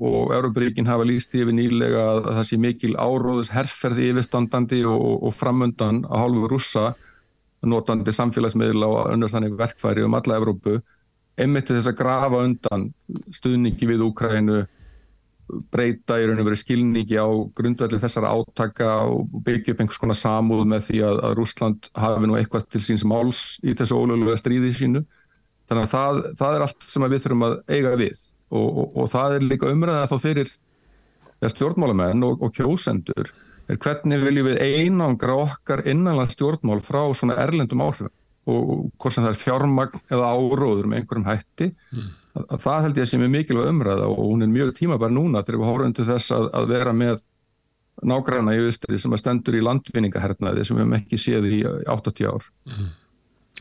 E: og Európaríkin hafa líst yfir nýlega að það sé mikil áróðus herrferði yfirstandandi og, og framöndan á hálfu rússa notandi samfélagsmiðla og önnur þannig verkfæri um alla Európu einmitt þess að grafa undan stuðningi við Úkrænu breyta í raun og veru skilningi á grundvelli þessara átaka og byggja upp einhvers konar samúð með því að, að Rúsland hafi nú eitthvað til síns máls í þessu ólögulega stríði sínu. Þannig að það, það er allt sem við þurfum að eiga við og, og, og það er líka umræða þá fyrir stjórnmálamenn og, og kjósendur er hvernig viljum við einangra okkar innanlega stjórnmál frá svona erlendum áhrifum og hvort sem það er fjármagn eða áróður með einhverjum hætti mm. Að, að það held ég að sé mjög mikilvæg umræða og hún er mjög tímabær núna þegar við horfum til þess að, að vera með nágræna í austri sem að stendur í landvinningahernaði sem við hefum ekki séð í 80 ár mm.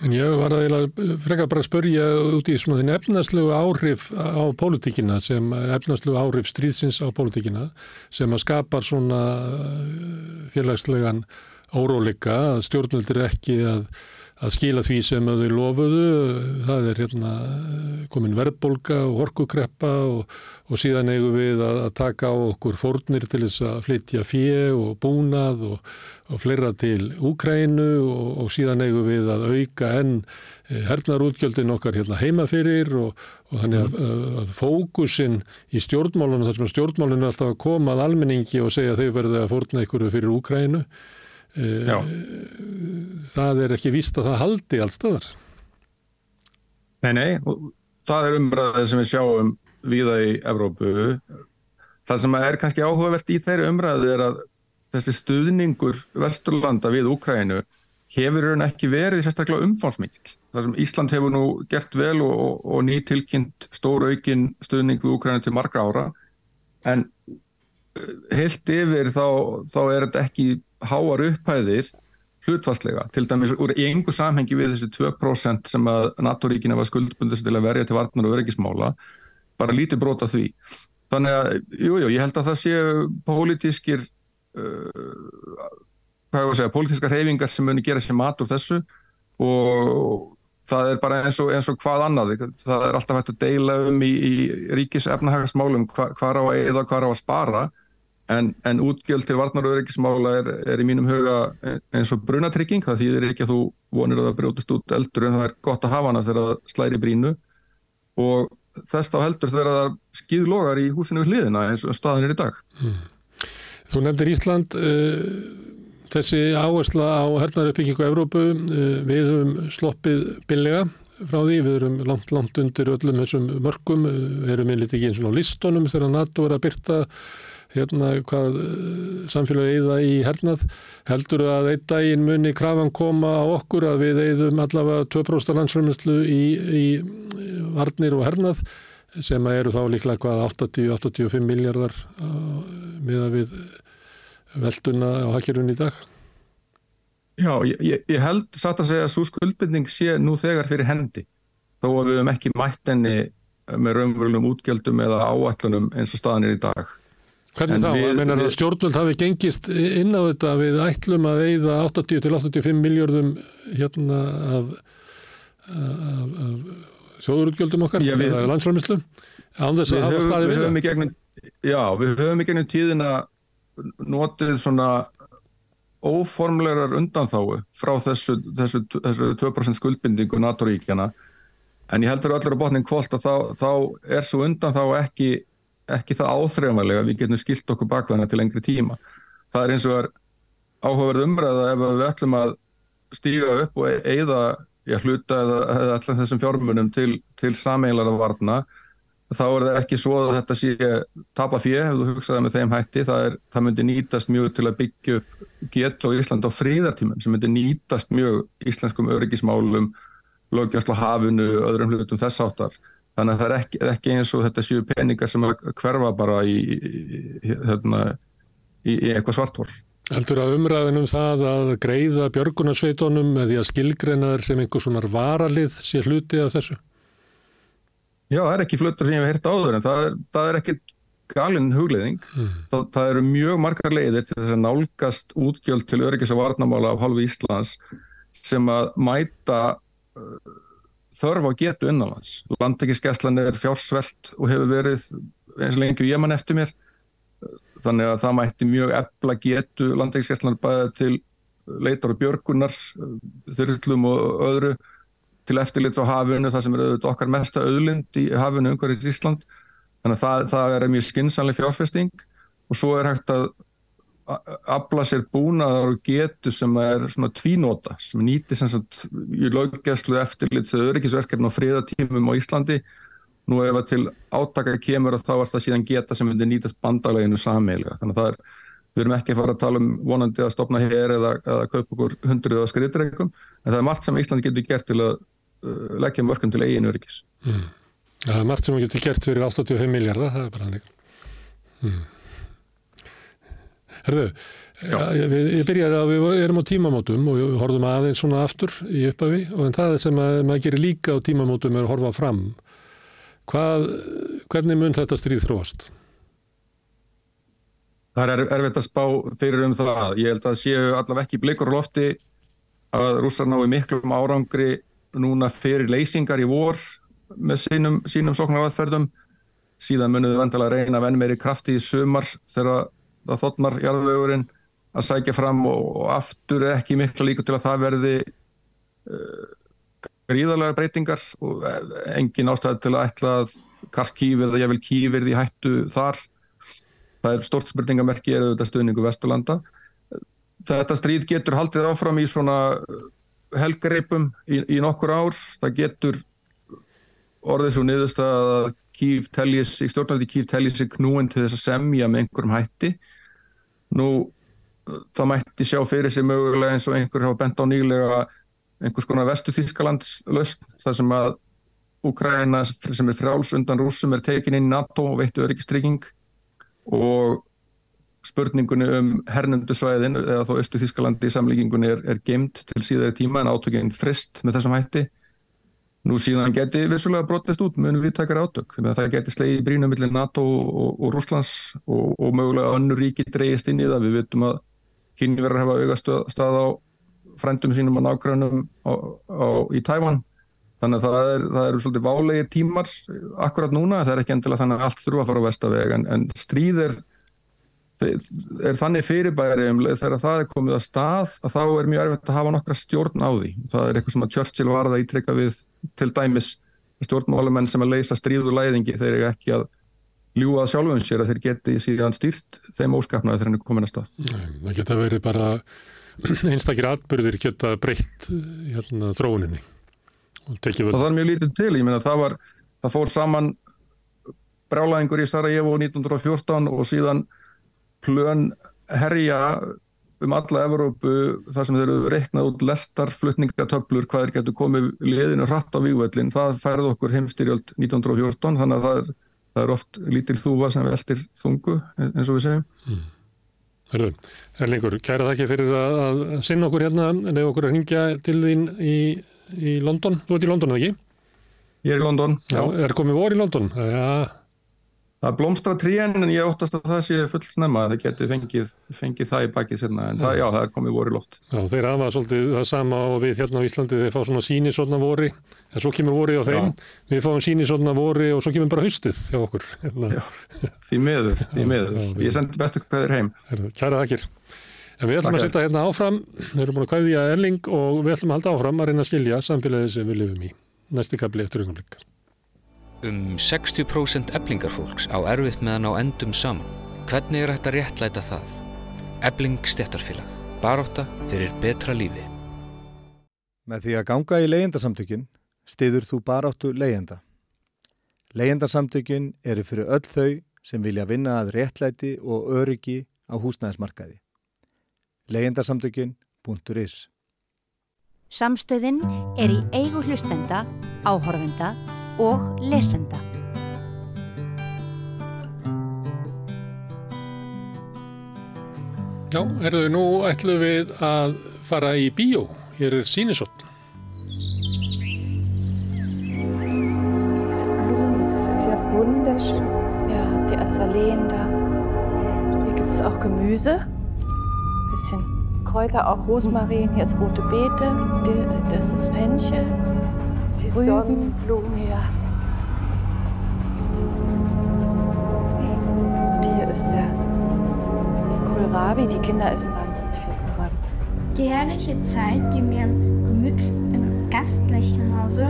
A: En ég var að freka bara að spörja út í svona þinn efnaslu áhrif á pólitíkina sem efnaslu áhrif stríðsins á pólitíkina sem að skapar svona félagslegan óróleika að stjórnvöldir ekki að að skila því sem þau lofuðu. Það er hérna komin verðbolga og horkukreppa og, og síðan eigum við að, að taka á okkur fórnir til þess að flytja fjö og búnað og, og fleira til Úkrænu og, og síðan eigum við að auka enn eh, hernarútgjöldin okkar hérna heima fyrir og þannig að, að, að fókusin í stjórnmálunum, þar sem stjórnmálunum er alltaf að koma að almenningi og segja þau verðu að fórna ykkur fyrir Úkrænu Eh, Já. það er ekki víst að það haldi allstaðar
E: Nei, nei, það er umræðið sem við sjáum viða í Evrópu. Það sem er kannski áhugavert í þeirri umræðu er að þessi stuðningur Vesturlanda við Úkrænu hefur hann ekki verið sérstaklega umfánsmikil þar sem Ísland hefur nú gert vel og, og, og nýtilkynnt stór aukin stuðning við Úkrænu til margra ára. En eh, heilt yfir þá, þá er þetta ekki háar upphæðir hlutfastlega, til dæmis úr einhver samhengi við þessi 2% sem að NATO-ríkina var skuldbundist til að verja til vartnar og öryggismála, bara lítið brota því. Þannig að, jújú, jú, ég held að það séu pólitískir uh, hvað er að segja, pólitískar reyfingar sem muni gera sér mat úr þessu og það er bara eins og, eins og hvað annað, það er alltaf hægt að deila um í, í ríkis efnahagasmálum hvað hva á að eða hvað á að spara En, en útgjöld til varnar og öryggismála er, er í mínum huga eins og brunatrygging, það þýðir ekki að þú vonir að það brjótist út eldur en það er gott að hafa hana þegar það slæri brínu og þess þá heldur þegar það skýðlogar í húsinu við hliðina eins og staðin er í dag. Hmm.
A: Þú nefndir Ísland, uh, þessi áhersla á hernaðaröpbyggingu Evrópu, uh, við höfum sloppið billega frá því, við erum langt, langt undir öllum þessum mörgum, við uh, erum einlítið ekki eins og á listónum þegar NATO er að byrta hérna hvað eh, samfélagi eigða í hernað? Heldur að einn daginn muni krafan koma á okkur að við eigðum allavega 2% landsfrömminslu í, í varnir og hernað sem eru þá líklega hvað 80-85 miljardar með að við velduna á hakkerun í dag?
E: Já, ég, ég held satt að segja að svo skuldbindning sé nú þegar fyrir hendi þó að við hefum ekki mætt enni með raunverulegum útgjöldum eða áallunum eins og staðan er í dag
A: Hvernig þá? Við, Menar að stjórnvöld hafi gengist inn á þetta við ætlum að veiða 80-85 miljardum hérna af, af, af þjóðurutgjöldum okkar Já, við, eða landsframislu án þess að hafa staði við það.
E: Gegnum, já, við höfum í gegnum tíðina notið svona óformlegar undanþáu frá þessu, þessu, þessu 2% skuldbindingu NATO-ríkjana en ég heldur allir á botnin kvólt að þá, þá er svo undanþáu ekki ekki það áþreifanlega við getum skilt okkur bakvæðina til lengri tíma. Það er eins og er áhugaverð umræða ef við ætlum að stíga upp og eigða hluta eða, eða allir þessum fjármunum til, til sameiginlega varna þá er það ekki svo að þetta sé tapa fjö, ef þú hugsaði með þeim hætti það, er, það myndi nýtast mjög til að byggja upp gett og Ísland á fríðartímum sem myndi nýtast mjög íslenskum öryggismálum, lögjast á hafinu, öðrum hlutum þess áttar Þannig að það er ekki, ekki eins og þetta séu peningar sem hverfa bara í, hérna, í, í eitthvað svartól.
A: Heldur að umræðinum það að greiða því að skilgreinaður sem einhvers sonar varalið sé hluti af þessu?
E: Já, það er ekki fluttur sem ég hef hirt áður en það er, það er ekki galinn hugleðing. Mm. Það, það eru mjög margar leiðir til þess að nálgast útgjöld til öryggis og varnamála af halvu Íslands sem að mæta þörf á getu innanlands. Landekisgæslan er fjársvelt og hefur verið eins og lengi og ég mann eftir mér. Þannig að það mætti mjög efla getu landekisgæslan bæða til leitar og björgunar, þurrlum og öðru til eftirlit á hafinu, það sem er auðvitað okkar mesta auðlind í hafinu umhverfið í Ísland. Þannig að það, það er mjög skinsanlega fjárfesting og svo er hægt að afla sér búnaðar og getu sem er svona tvínóta sem nýti sem sagt í löggjæslu eftirlit sem öryggisverkefni á fríðatímum á Íslandi nú ef að til átaka kemur og þá er það síðan geta sem myndir nýtast bandagleginu sammeilga þannig að það er, við erum ekki að fara að tala um vonandi að stopna hér eða, eða kaupa okkur hundruð á skriðdreikum en það er margt sem Íslandi getur gert til að uh, leggja mörgum til eigin öryggis mm.
A: Það er margt sem getur gert fyrir 85 miljardar, það er bara hannig mm. Herðu, ég, ég byrjaði að við erum á tímamótum og við horfum aðeins svona aftur í upphafi og en það sem að, maður gerir líka á tímamótum er að horfa fram. Hvað, hvernig mun þetta stríð þróast?
E: Það er erfitt að spá fyrir um það. Ég held að séu allaveg ekki blikur lofti að rússar nái miklum árangri núna fyrir leysingar í vor með sínum, sínum sóknarvaðferðum. Síðan munum við reyna að venn meiri krafti í sumar þegar það þotnar jarðvegurinn að sækja fram og, og aftur er ekki mikla líka til að það verði uh, gríðarlega breytingar og eh, engin ástæði til að ætla að Karkív eða ég vil kýfir því hættu þar. Það er stort spurningamerki er auðvitað stuðningu Vesturlanda. Þetta stríð getur haldið áfram í svona helgareipum í, í nokkur ár. Það getur orðið svo niðurst að Kív teljis, í stjórnaldi Kív teljis sig knúin til þess að semja með einhverjum hætti Nú, það mætti sjá fyrir sig mögulega eins og einhver hafa bent á nýlega einhvers konar vestu Þískalands löst, þar sem að Úkræna sem er fráls undan rúsum er tekin inn NATO og veittu öryggistrygging og spurningunni um hernundu svæðin eða þó Östu Þískalandi í samlíkingunni er, er gemd til síðari tíma en átökinn frist með þessum hætti Nú síðan geti vissulega brotist út með viðtakar átök. Það geti slegið brínu millir NATO og, og Rúslands og, og mögulega önnur ríki dreyist inn í það. Við veitum að kynni verður að hafa augast stað á frendum sínum og nágrunum í Tævan. Þannig að það eru er svolítið válegir tímar akkurat núna. Það er ekki endilega þannig að allt þurfa að fara á vestaveg en, en stríð er þannig fyrirbæri um þegar það er komið að stað að þá er mjög erfitt að hafa nokkra stjórn á því. Það er eitthvað sem að Churchill var að ítrekka við til dæmis stjórnmálumenn sem að leysa stríðu læðingi þeir eru ekki að ljúa sjálfum sér að þeir geti síðan stýrt þeim óskapnaði þegar hann er komin að stað.
A: Nei, það geta verið bara [CLEARS THROAT] einstakir atbyrðir geta breytt hérna, þróuninni.
E: Það er mjög lítið til, ég meina það var það fór saman brálaðingur í Sarajevo 1914 og síðan plön herja um alla Evrópu þar sem þeir eru reiknað út lestarflutningatöflur hvað er getur komið liðinu hratt á vývöldin það færði okkur heimstyrjöld 1914 þannig að það er, það er oft lítil þúfa sem veldir þungu eins og við segjum mm.
A: Hörru, Erlingur, kæra það ekki fyrir að, að sinna okkur hérna nefn okkur að ringja til þín í, í London, þú ert í London eða ekki?
E: Ég er í London, já. já
A: er komið vor í London? Já
E: Það blómstra tríen en ég óttast að það sé full snemma það geti fengið, fengið það í bakið sérna en það, já, það er komið voru lótt.
A: Já, þeir hafa svolítið það sama og við hérna á Íslandi þeir fá svona síni svona vori en svo kemur vorið á þeim, já. við fáum síni svona vori og svo kemur bara haustið hjá okkur. Hérna.
E: Já, því miður, því miður. Já, ég sendi bestu hverður heim.
A: Kæra þakkir. En við ætlum Takk að sitta hérna áfram, við erum búin að kvæðja Erling og við ætlum að halda áfram að reyna að skilja samfélagið sem við lifum í. Næsti kapli eftir augnablikka.
C: Um 60% eblingarfólks á erfitt meðan á endum saman. Hvernig er þetta réttlæta það? Ebling stjættarfélag. Baróta fyrir betra lífi.
F: Með því að ganga í leyendasamtökin stiður þú baróttu leyenda. Leyendasamtökin eru fyrir öll þau sem vilja vinna að réttlæti og öryggi á húsnæðismarkaði. Leyendasamtökin.is
D: Samstöðin er í eigu hlustenda, áhorfenda og lesenda.
A: Já, erðu nú ætlum við að fara í bíó. Hér er sínisotn.
G: Das ist ja wunderschön. Ja, die Azaleen da. Hier gibt es auch Gemüse. Ein bisschen Kräuter, auch Rosmarin. Hier ist rote Beete. Das ist Fenchel. Die Sonnenblumen. Ja. Und hier ist der Kohlrabi. Die Kinder essen wahnsinnig viel Kohlrabi.
H: Die herrliche Zeit, die wir im gemütlichen, gastlichen Hause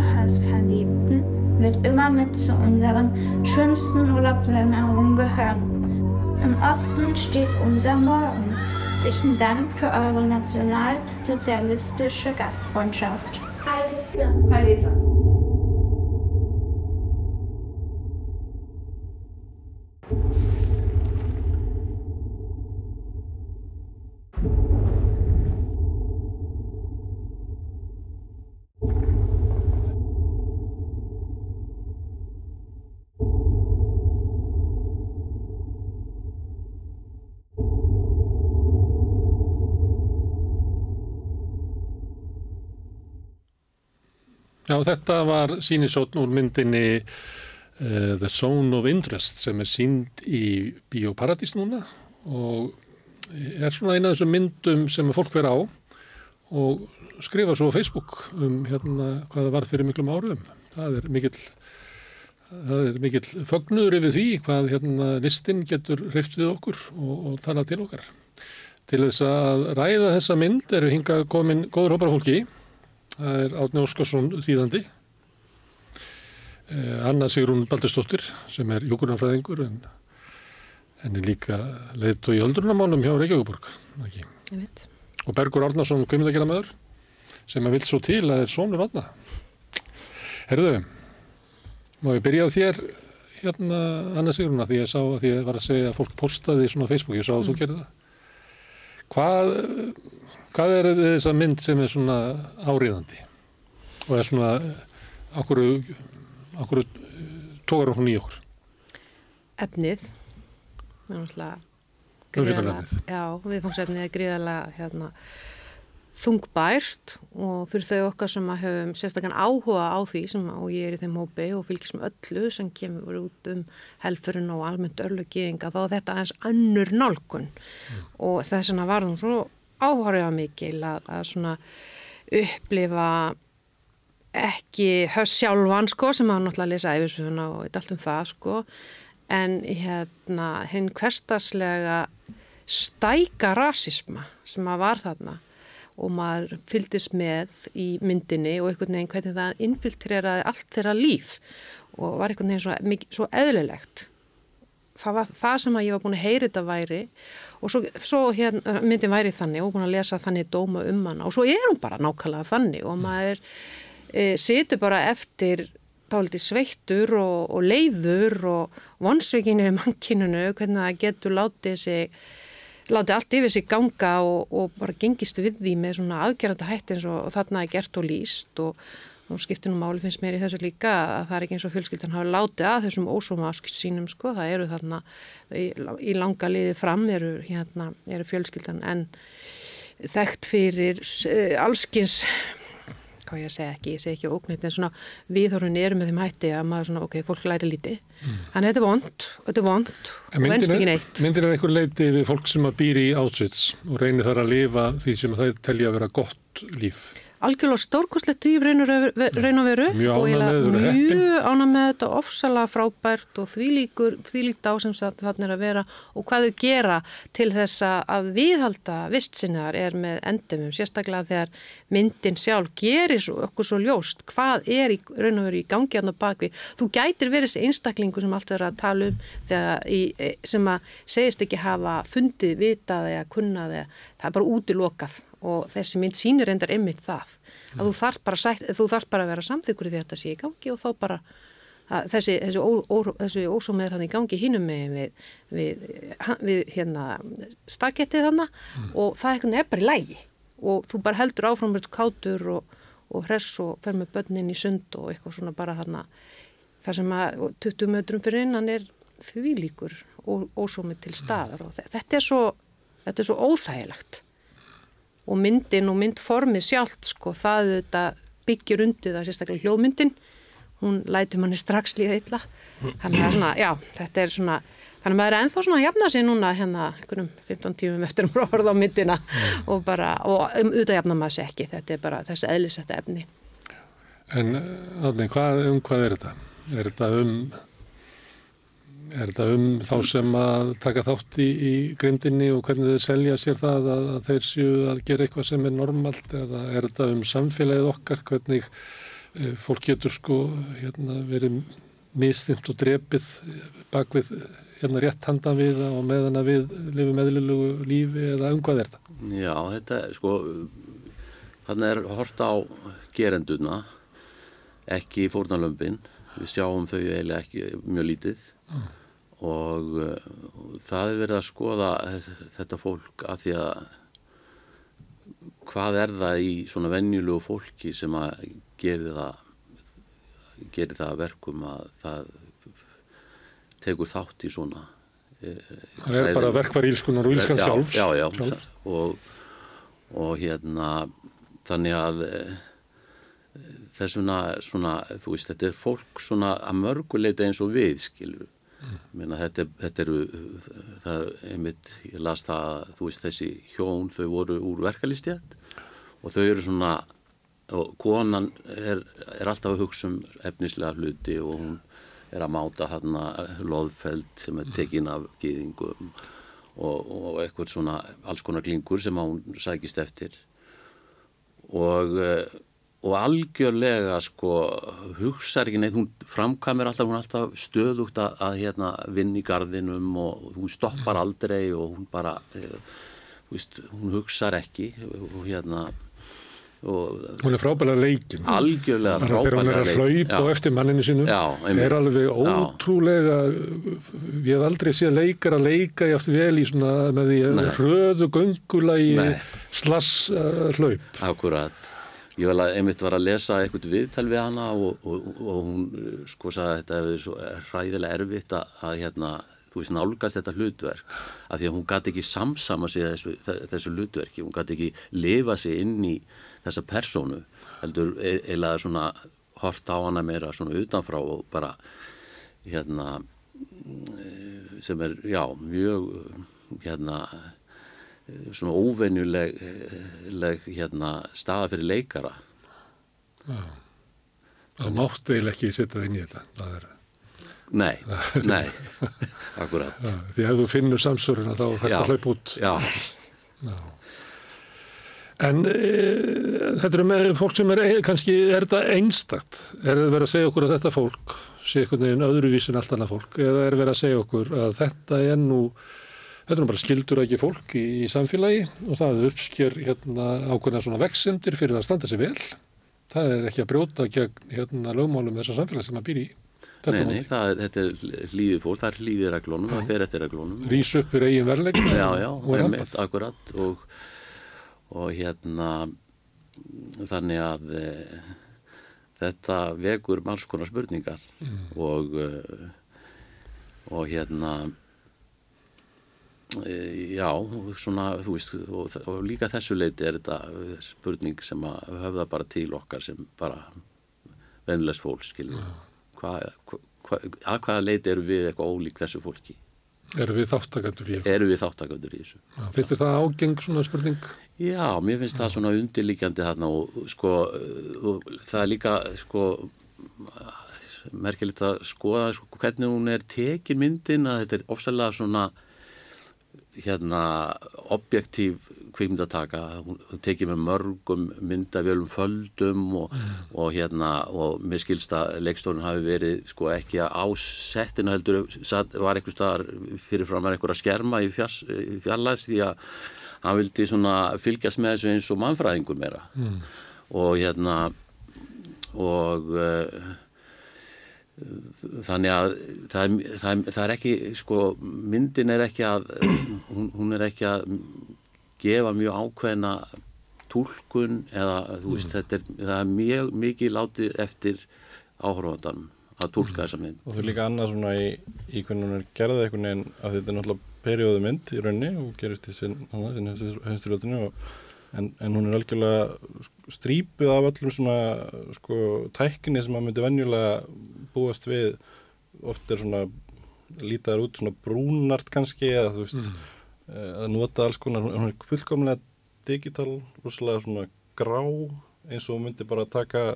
H: verlebten, wird immer mit zu unseren schönsten Urlaubserinnerungen gehören. Im Osten steht unser Morgen. Herzlichen Dank für eure nationalsozialistische Gastfreundschaft. 拍了一条。
A: 拍了一条 Já, þetta var sínisótn úr myndinni uh, The Zone of Interest sem er sínd í Bíóparadís núna og er svona eina af þessum myndum sem fólk verið á og skrifa svo á Facebook um hérna hvað það var fyrir miklum árum. Það er mikill, það er mikill fögnuður yfir því hvað hérna listin getur hreift við okkur og, og tala til okkar. Til þess að ræða þessa mynd eru hinga komin góður hópar fólki Það er Átni Óskarsson þýðandi, eh, Anna Sigrún Baldurstóttir sem er jókurnafræðingur en henni líka leiðt og í öldrunamánum hjá Reykjavíkborg. Og Bergur Árnarsson kvimindakera sem að vil svo til að það er sonur Átna. Herðu, má ég byrja á þér hérna Anna Sigrún að því ég sá að því ég var að segja að fólk postaði svona á Facebook, ég sá að mm. þú gerði það. Hvað Hvað er þess að mynd sem er svona áriðandi og er svona okkur, okkur tókar hún í okkur?
I: Efnið það er náttúrulega gríðalega, já, viðfóngsefnið er gríðalega hérna, þungbært og fyrir þau okkar sem að höfum sérstaklega áhuga á því sem, og ég er í þeim hópi og fylgjast með öllu sem kemur út um helfurinn og almennt örlugiðinga þá er þetta eins annur nálgun mm. og þess vegna var það svo áhörja mikil að, að svona upplifa ekki höst sjálfan sko sem hafa náttúrulega að lesa æfisuna og eitthvað allt um það sko. En hérna hinn hverstaslega stæka rasisma sem að var þarna og maður fyldist með í myndinni og einhvern veginn hvernig það infiltreraði allt þeirra líf og var einhvern veginn svo, svo eðlilegt. Það var það sem að ég var búin að heyra þetta væri og svo, svo hérna, myndin væri þannig og búin að lesa þannig dóma um hana. Og svo er hún bara nákvæmlega þannig og maður e, situr bara eftir táliti sveittur og, og leiður og vonsvíkinir í mannkinunu hvernig það getur látið sig látið allt yfir sig ganga og, og bara gengist við því með svona aðgerranda hætti eins og, og þarna er gert og líst og og skiptir nú máli finnst mér í þessu líka að það er ekki eins og fjölskyldan hafa látið að þessum ósóma áskilt sínum sko, það eru þarna í, í langa liði fram eru, hérna, eru fjölskyldan en þekkt fyrir uh, allskins hvað ég segja ekki, ég segja ekki óknýtt en svona viðhorfin eru með þeim hætti að maður svona, ok, fólk læri líti mm. að þetta er vond, þetta er vond og venst ekki neitt.
A: Myndir það einhver leiti við fólk sem að býri í átsvits og reynir þar að lifa því sem það telja að vera gott líf?
I: Algjörlega stórkoslegt líf raun og veru
A: mjög
I: ána með þetta ofsala frábært og þvílíkur þvílíkt á sem þannig er að vera og hvað þau gera til þess að viðhalda vistsinnar er með endumum, sérstaklega þegar myndin sjálf gerir svo, okkur svo ljóst hvað er í, raun og veru í gangi á bakvi, þú gætir verið þessi einstaklingu sem allt verður að tala um í, e, sem að segist ekki hafa fundið, vitað eða kunnað eða það er bara útilokað og þessi mynd sínir endar ymmit það mm. að þú þarf bara, bara að vera samþyggur í þetta sé í gangi og þá bara þessi, þessi, ó, þessi ósómið þannig í gangi hinnum með við, við, við hérna stakettið þannig mm. og það er bara í lægi og þú bara heldur áfram með kátur og, og hress og fer með börnin í sund og eitthvað svona bara þannig þar sem að 20 mötrum fyrir innan er því líkur ósómið til staðar og þetta er svo þetta er svo óþægilegt og myndin og myndformið sjálft sko, það þetta, byggir undir það sérstaklega hljóðmyndin. Hún læti manni strax líða illa. Þannig að svona, já, þetta er svona þannig að maður er ennþá svona að jafna sig núna hérna, einhvernum 15 tímum eftir um ráður á myndina og bara, og um auðvitað jafna maður sér ekki, þetta er bara þessi eðlisetta efni.
A: En Átni, um hvað er þetta? Er þetta um er þetta um þá sem að taka þátt í, í grimdinni og hvernig þeir selja sér það að, að þeir séu að gera eitthvað sem er normalt eða er þetta um samfélagið okkar hvernig e, fólk getur sko hérna, verið misþymt og drepið bak við hérna rétt handan við og meðan að við lifum meðlilugu lífi eða um hvað er þetta?
J: Já, þetta er sko hann er hort á gerenduna ekki fórnalömpin við sjáum þau eiginlega ekki mjög lítið mm. Og uh, það er verið að skoða þetta fólk af því að hvað er það í svona vennjulegu fólki sem að geri það geri það verkum að það tekur þátt í svona
A: e, Það er bara verkvar ílskunar og ílskan sjálfs.
J: Já, já, já og, og hérna þannig að e, þess vegna svona, þú veist, þetta er fólk svona að mörguleita eins og við, skilju mm. Meina, þetta, þetta eru það, einmitt, ég las það þú veist, þessi hjón, þau voru úr verkalistjætt og þau eru svona og konan er, er alltaf að hugsa um efnislega hluti og hún er að máta hérna loðfeld sem er tekin af gýðingum og, og eitthvað svona alls konar klingur sem hún sækist eftir. Og og algjörlega sko hugsaður ekki neitt, hún framkvæmir alltaf, hún er alltaf stöðugt að, að hérna, vinna í gardinum og hún stoppar aldrei og hún bara eh, veist, hún hugsaður ekki og hérna
A: og, hún er frábæðilega leikin.
J: Algjörlega
A: frábæðilega leikin þegar hún er að hlaupa já. eftir manninu sinu já, er alveg ótrúlega já. ég hef aldrei séð leikar að leika ég aftur vel í svona með því röðu göngulagi slass uh, hlaup.
J: Akkurat Ég vel að einmitt var að lesa eitthvað viðtal við hana og, og, og hún sko sagði að þetta hefur svo ræðilega erfitt að, að hérna, þú veist, nálgast þetta hlutverk. Af því að hún gæti ekki samsama sig þessu, þessu hlutverki, hún gæti ekki lifa sig inn í þessa personu, heldur eða svona hort á hana meira svona utanfrá og bara hérna sem er, já, mjög hérna svona óvenjuleg hérna, staða fyrir leikara
A: Já. Það mátti eiginlega ekki setja það inn í þetta er...
J: Nei, [LAUGHS] nei akkurat Já,
A: Því að þú finnur samsöruna þá þetta að hlaupa út
J: Já,
A: Já. En e, þetta er með fólk sem er kannski, er þetta einstakt? Er þetta verið að segja okkur að þetta fólk sé einhvern veginn öðruvísin allt annað fólk eða er verið að segja okkur að þetta er nú Þetta er bara skildur ekki fólk í, í samfélagi og það uppsker hérna, ákveðna svona vexendir fyrir að standa sig vel. Það er ekki að brjóta gegn hérna, lögmálum þessar samfélagi sem maður býr í.
J: Nei, nei, það, þetta er hlýðið fólk, það er hlýðið reglónum, það fer eftir reglónum.
A: Rís upp fyrir eigin verðlegin
J: já, já, reyndað. Akkurat og, og hérna þannig að e, þetta vekur alls konar spurningar mm. og, e, og hérna Eh, já, svona, þú veist, og, og líka þessu leiti er þetta spurning sem að höfða bara til okkar sem bara vennilegs fólk, skiljum. Hvað, hva, að hvaða leiti eru við eitthvað ólík þessu fólki?
A: Eru við þáttakandur í
J: þessu? Eru við þáttakandur í þessu.
A: Já, finnst þið það ágeng svona spurning?
J: Já, mér finnst Já. það svona undirlíkjandi þarna og sko, og það er líka, sko, merkilegt að skoða sko, hvernig hún er tekin myndin að þetta er ofsalega svona hérna objektív kvikmyndataka, hún tekið með mörgum myndavölum földum og, mm. og hérna og mér skilst að leikstórun hafi verið sko ekki að ásettinu heldur var einhver staðar fyrirfram að einhver að skerma í fjarlæðs því að hann vildi svona fylgjast með þessu eins og mannfræðingur meira mm. og hérna og uh, þannig að það, það, það er ekki sko, myndin er ekki að [CLEARS THROAT] hún, hún er ekki að gefa mjög ákveðna tólkun eða þú veist mm. þetta er, það er mjög mikið látið eftir áhörfandan að tólka mm. þessa mynd
K: og er líka annað svona í, í hvernig hún er gerðið einhvern veginn að þetta er náttúrulega perjóðu mynd í raunni og gerist í sin, sin höfnsturljótinu og en, en hún er algjörlega strípuð af öllum svona sko tækni sem að myndi venjulega búast við oft er svona lítaður út svona brúnart kannski eða þú veist mm. að nota alls konar, hún er fullkomlega digital, rosalega svona grá eins og myndi bara taka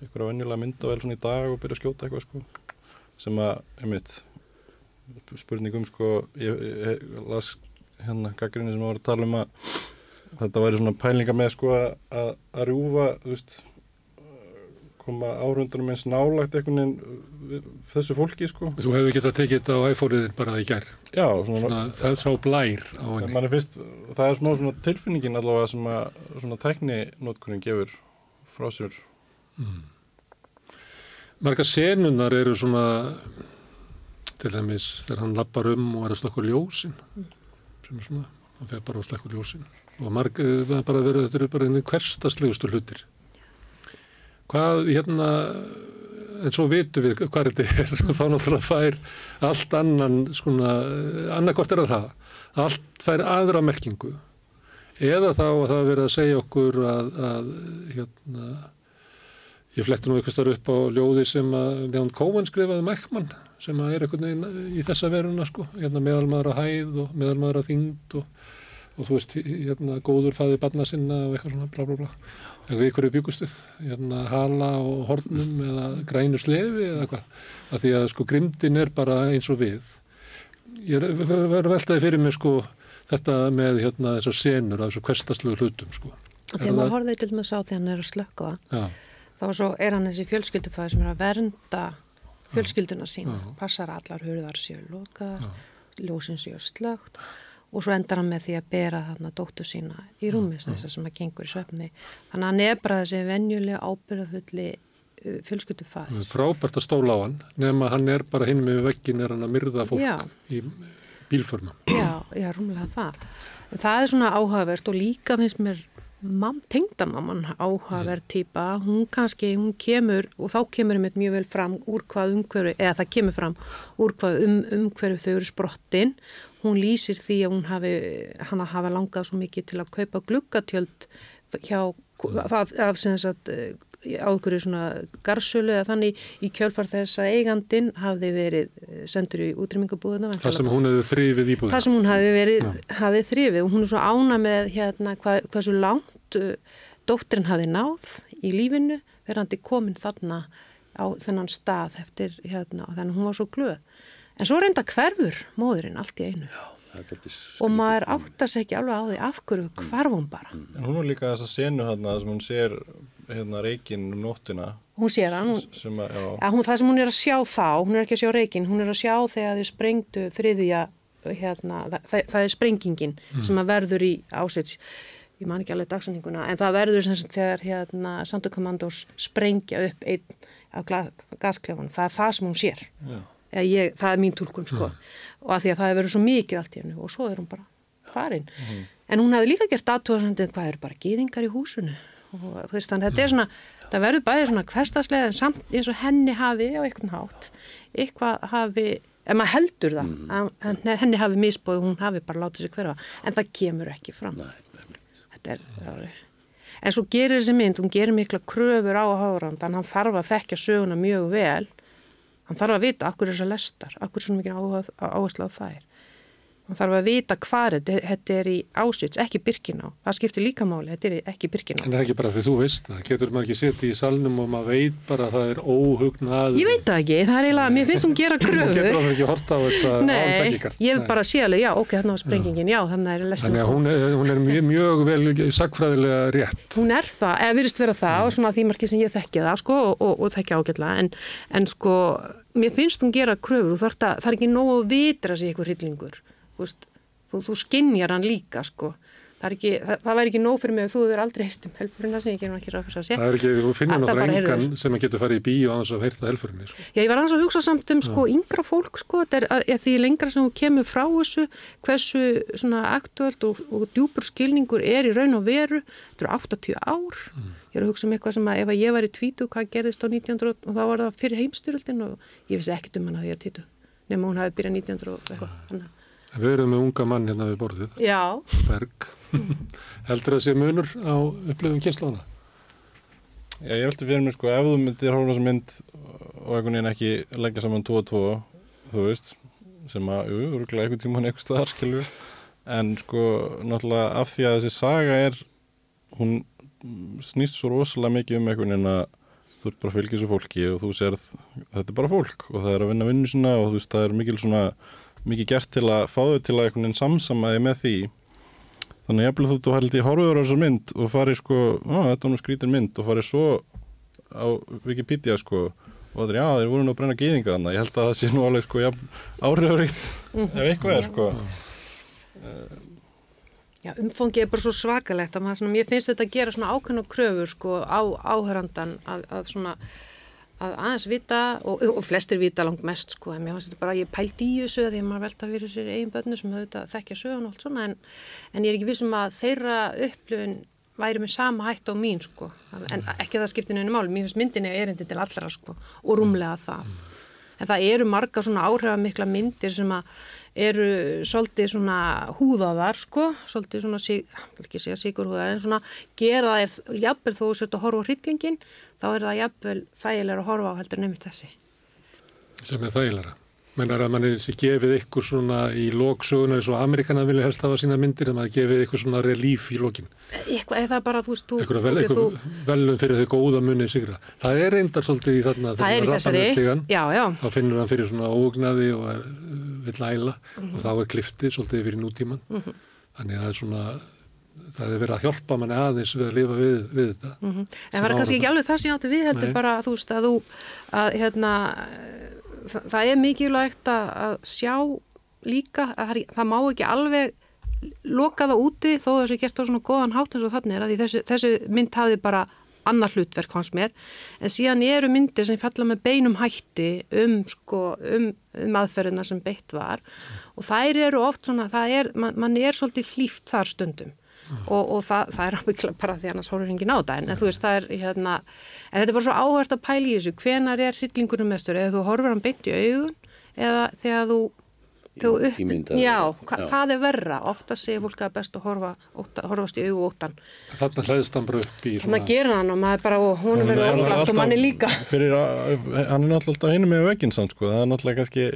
K: einhverja venjulega myndavel svona í dag og byrja að skjóta eitthvað sko sem að, einmitt spurningum sko ég, ég, ég las hérna gaggrinni sem var að tala um að þetta væri svona pælinga með sko að, að, að rjúfa þú veist koma árundunum eins nálagt einhvern veginn þessu fólki sko.
A: Þú hefur getað tekið þetta á iPhone-ið bara í gær.
K: Já, svona,
A: svona það er sá blær á henni.
K: Fyrst, Það er smá svona tilfinningin allavega sem að svona tekninótkunning gefur frá sér.
A: Mm. Marga senunar eru svona til dæmis þegar hann lappar um og er að slakka ljósin mm. sem er svona, hann feð bara að slakka ljósin. Og marga, bara verið, þetta eru bara hverstaslegustu hlutir hvað hérna en svo vitum við hvað þetta er. Og [LAUGHS] þá náttúrulega fær allt annan svona, annarkort er það allt fær aðra merkingu. Eða þá að það verið að segja okkur að, að hérna ég fletti nú eitthvað starf upp á ljóði sem að Leon Cohen skrifaði Mækman sem að er eitthvað í þessa veruna sko, hérna meðalmaður að hæð og meðalmaður að þyngd og, og þú veist, hérna góður fæði barna sinna og eitthvað svona blá blá en við er byggustuð, hérna hala og hornum eða grænu slefi eða hvað, af því að sko grimdin er bara eins og við. Ég verður veltaði fyrir mig sko þetta með hérna þessar senur af þessu hverstastlegu hlutum sko.
I: Þegar maður horfið til með sá þegar hann er að slökka Já. þá svo er hann þessi fjölskyldufæði sem er að vernda fjölskylduna sína, passar allar hurðar séu loka, ljósin séu slögt og svo endar hann með því að bera þarna dóttu sína í rúmis þess að sem að gengur í svefni. Þannig að hann er bara þessi venjulega ábyrðafulli uh, fjölskyttu fæð
A: Frábært að stóla á hann nefn að hann er bara hinn með vekkin er hann að myrða fólk
I: já.
A: í bílförnum
I: Já, já, rúmlega það en það er svona áhugavert og líka finnst mér mam, tengdamamman áhugaverð týpa, hún kannski hún kemur og þá kemur um mjög vel fram úr hvað umhverju, eða það kemur fram úr hvað um, umhverju þau eru sprottin hún lýsir því að hún hafi, hann hafa langað svo mikið til að kaupa gluggatjöld hjá, af, af sem sagt, á einhverju svona garsölu eða þannig í kjölfar þess að eigandin hafði verið sendur í útrýmingabúðuna.
A: Það sem hún hefði þrýfið í búðuna.
I: Það sem hún hafði verið, hafði þrýfið og hún er svo ána með hérna hvað, hversu langt uh, dóttirinn hafði náð í lífinu verandi komin þarna á þennan stað eftir hérna og þannig hún var svo glöð. En svo reynda hverfur móðurinn allt í einu. Já, og maður áttast ekki alveg á því af hverju hverfum bara.
K: En hún var líka þess að senu hérna sem hún sér hérna reygin um nóttina.
I: Hún sér hann.
K: Sem að,
I: að hún, það sem hún er að sjá þá, hún er ekki að sjá reygin, hún er að sjá þegar þið sprengtu þriðja, hérna, það, það er sprengingin mm. sem að verður í ásveits, ég man ekki alveg dagsendinguna, en það verður sem þegar hérna Sandukommandós sprengja upp einn af gasklefanum, það er það sem hún sér. Já ég, það er mín tólkun sko. Mm. og að því að það hefur verið svo mikið allt í hennu og svo er hún bara farin. Mm. en hún hefði líka gert aðtóðsandi hvað eru bara gýðingar í húsinu. Og þú veist þannig að þetta er svona það verður bæðið svona hverstaslega en samt eins og henni hafi á einhvern hátt eitthvað hafi, ef maður heldur það mm. að henni hafi misbóð hún hafi bara látið sér hverfa. En það kemur ekki fram.
J: Nei,
I: þetta er en svo gerir þessi mynd, hún gerir mikla kröfur á áhaurandan, hann þarf að þekkja söguna mjög vel hann þarf að vita akkur þessar lestar, akkur svona mikið áherslu á þær hann þarf að vita hvað þetta er í ásvits, ekki Birkiná það skiptir líka máli, þetta er ekki Birkiná
A: en það er ekki bara því þú veist, það getur maður ekki setið í salnum og maður veit bara að það er óhugnað.
I: Ég veit það ekki, það er eiginlega, mér finnst hún gera [LAUGHS] kröfur
A: hún getur alveg ekki horta á þetta
I: nei, ég hef bara séð alveg, já, ok, þannig á sprengingin já, þannig er lestin.
A: Þannig að hún er, hún er mjög, mjög vel sagfræðilega rétt.
I: Hún er það, eða virðist það, það, mér finnst hún gera kröfur og það er ekki nógu að vitra sig eitthvað hryllingur, þú veist þú, þú skinnjar hann líka sko. Það, ekki, það, það væri ekki nóg fyrir mig að þú hefur aldrei heyrt um helfurina sem ég gerum ekki ráð fyrir að sé.
A: Það er ekki, þú finnir náttúrulega engan sem að getur farið í bíu á þess að heyrta helfurinni sko.
I: Já, ég var alveg að hugsa samt um sko yngra fólk sko, er, er því lengra sem þú kemur frá þessu, hversu svona aktuelt og, og djúpur skilningur er í raun og veru, þetta eru 80 ár. Mm. ég er að hugsa um eitthvað sem að ef að ég var í tvítu, hvað gerðist á 1900 og þá var það fyrir heimstyröldin og ég vissi ekkit um því að tvítu nema hún hafi byrjað 1900 og eitthvað
A: Við erum með unga mann hérna við borðið.
I: Já.
A: Berg. [LAUGHS] Heldur það sé munur á upplöfum kynnslóna?
K: Já, ég veldi fyrir mig sko, ef þú myndir hóla þessa mynd og einhvern veginn ekki leggja saman 2 og 2, þú veist, sem að, jú, rúglega einhvern tíma hann eitthvað staðar, skilju, en sko, náttúrulega af því að þessi saga er, hún snýst svo rosalega mikið um einhvern veginn að þú ert bara að fylgja þessu fólki og þú sér þetta er bara fólk og það er að vinna vinnu sinna og þú veist það er mikil svona mikið gert til að fá þau til að einhvern veginn samsamaði með því. Þannig að jafnvel þú þú held ég horfður á þessar mynd og farið sko, á, þetta er nú skrítin mynd og farið svo á Wikipedia sko og það er já, þeir voru nú að brenna gýðinga þannig ég held að það sé nú alveg sko áhrifaríkt ef eitthvað er sko.
I: Já, umfangi er bara svo svakalegt að maður, svona, mér finnst þetta að gera svona ákveðna kröfur sko á áhörandan að, að svona að aðeins vita og, og flestir vita langt mest sko en mér finnst þetta bara að ég pælt í þessu því að maður velta fyrir sér eigin bönnu sem höfðu þekkja sögun og allt svona en, en ég er ekki vissum að þeirra upplifun væri með sama hætt á mín sko en ekki það skiptinu einu máli, mér finnst myndinni erindi til allra sko og rúmlega það. En það eru marga svona áhrifamikla myndir sem að eru svolítið svona húðaðar sko, svolítið svona, ekki segja sigurhúðar, en svona gera það er, jafnvel þó þú sett að horfa á hryllingin, þá er það jafnvel þægilega að horfa á heldur nefnir þessi.
A: Sem er þægilega. Mennar að mann er sér gefið ykkur svona í lóksöguna eins og Amerikanar vilja helst hafa sína myndir en maður gefið ykkur svona relíf í lókin.
I: Eitthvað, eða bara þú veist, þú...
A: Ykkur vel, þú... velum fyrir þau góða munið sigra. Það er reyndar svolítið í þarna
I: það er í þessari, já, já.
A: Þá finnur hann fyrir svona ógnaði og er, vill æla mm -hmm. og þá er kliftið svolítið fyrir nútíman. Mm -hmm. Þannig að það er svona það er verið að hjálpa manni aðeins við að lifa við, við þetta.
I: Mm -hmm. En það er kannski ekki alveg það sem ég átti við heldur Nei. bara þú veist að þú að hérna það, það er mikilvægt að, að sjá líka að það, það má ekki alveg loka það úti þó þess að gert á svona góðan hátt eins og þannig er að þessu, þessu mynd hafi bara annar hlutverk hans mér. En síðan eru myndir sem falla með beinum hætti um, sko, um, um aðferðina sem beitt var. Og þær eru oft svona, er, man, man er svolítið hlýft þar stundum. Og, og það, það er ábyggla bara því annars horfur hengið náta en, en þú veist það er hérna, en þetta er bara svo áhört að pæla í þessu. Hvenar er hryllingunum mestur? Eða þú horfur hann beint í augun? Eða þegar þú Upp, já, hva, já, hvað er verra? Ofta segir fólk að best að horfa, óta, horfast í augu óttan.
A: Þannig hlæðist hann bara upp í svona...
I: Þannig að gera hann og maður bara, og hún er verið orðlagt og manni líka.
K: Fyrir að, hann er náttúrulega alltaf hinn með veginn samt, sko, það er náttúrulega kannski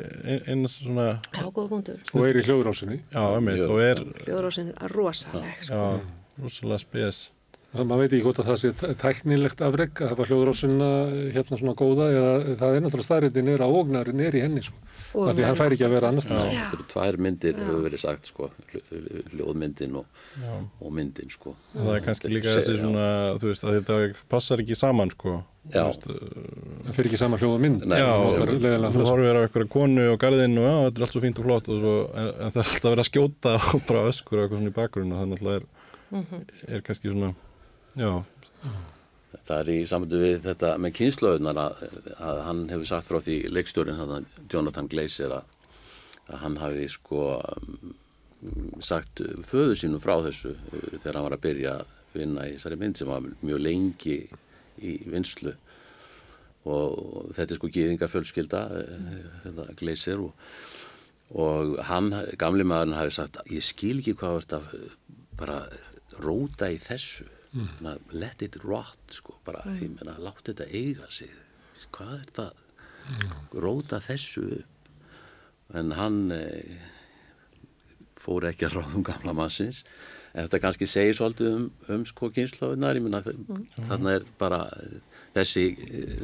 K: einn svona...
I: Já, góða punktur.
A: Og er í hljóðrásinni.
K: Já, einmitt, og er...
I: Hljóðrásinni er rosaleg, sko.
K: Já, rosalega spes.
A: Það, maður veit ekki hvort að það sé tæknilegt afreg að það var hljóðrásina hérna svona góða eða það er náttúrulega staðriðin er að ógnarinn er í henni sko. Það því hann fær ekki að vera annars.
J: Já, þetta eru tvær myndir hefur verið sagt sko, hljóðmyndin og, og myndin sko.
K: Það er kannski líka þessi svona, þú veist, að þetta passar ekki saman sko.
J: Já.
A: Það fyrir ekki saman hljóða mynd.
K: Já, þú horfir á einhverja konu og garðinn og já, þetta er allt svo fínt og flott og svo, en, en það er alltaf verið að skjóta og bara öskur og eitthvað svona í bakgrunn og það náttúrulega er, -hmm. er kannski svona Já.
J: Það er í samfundu við þetta með kynslaugnar að, að hann hefur sagt frá því leikstjórin Jonathan Glazer að, að hann hafi sko sagt föðu sínu frá þessu uh, þegar hann var að byrja að vinna í þessari mynd sem var mjög lengi í vinslu og þetta er sko gíðinga fjölskylda uh, þetta Glazer og, og hann, gamli maðurinn hafi sagt ég skil ekki hvað þetta bara róta í þessu mm. let it rot sko, bara, mm. ég meina, látt þetta eiga sig hvað er það mm. róta þessu upp en hann eh, fór ekki að ráðum gamla massins en þetta kannski segir svolítið um, um sko kynnslóðunar, ég meina mm. þannig er bara þessi,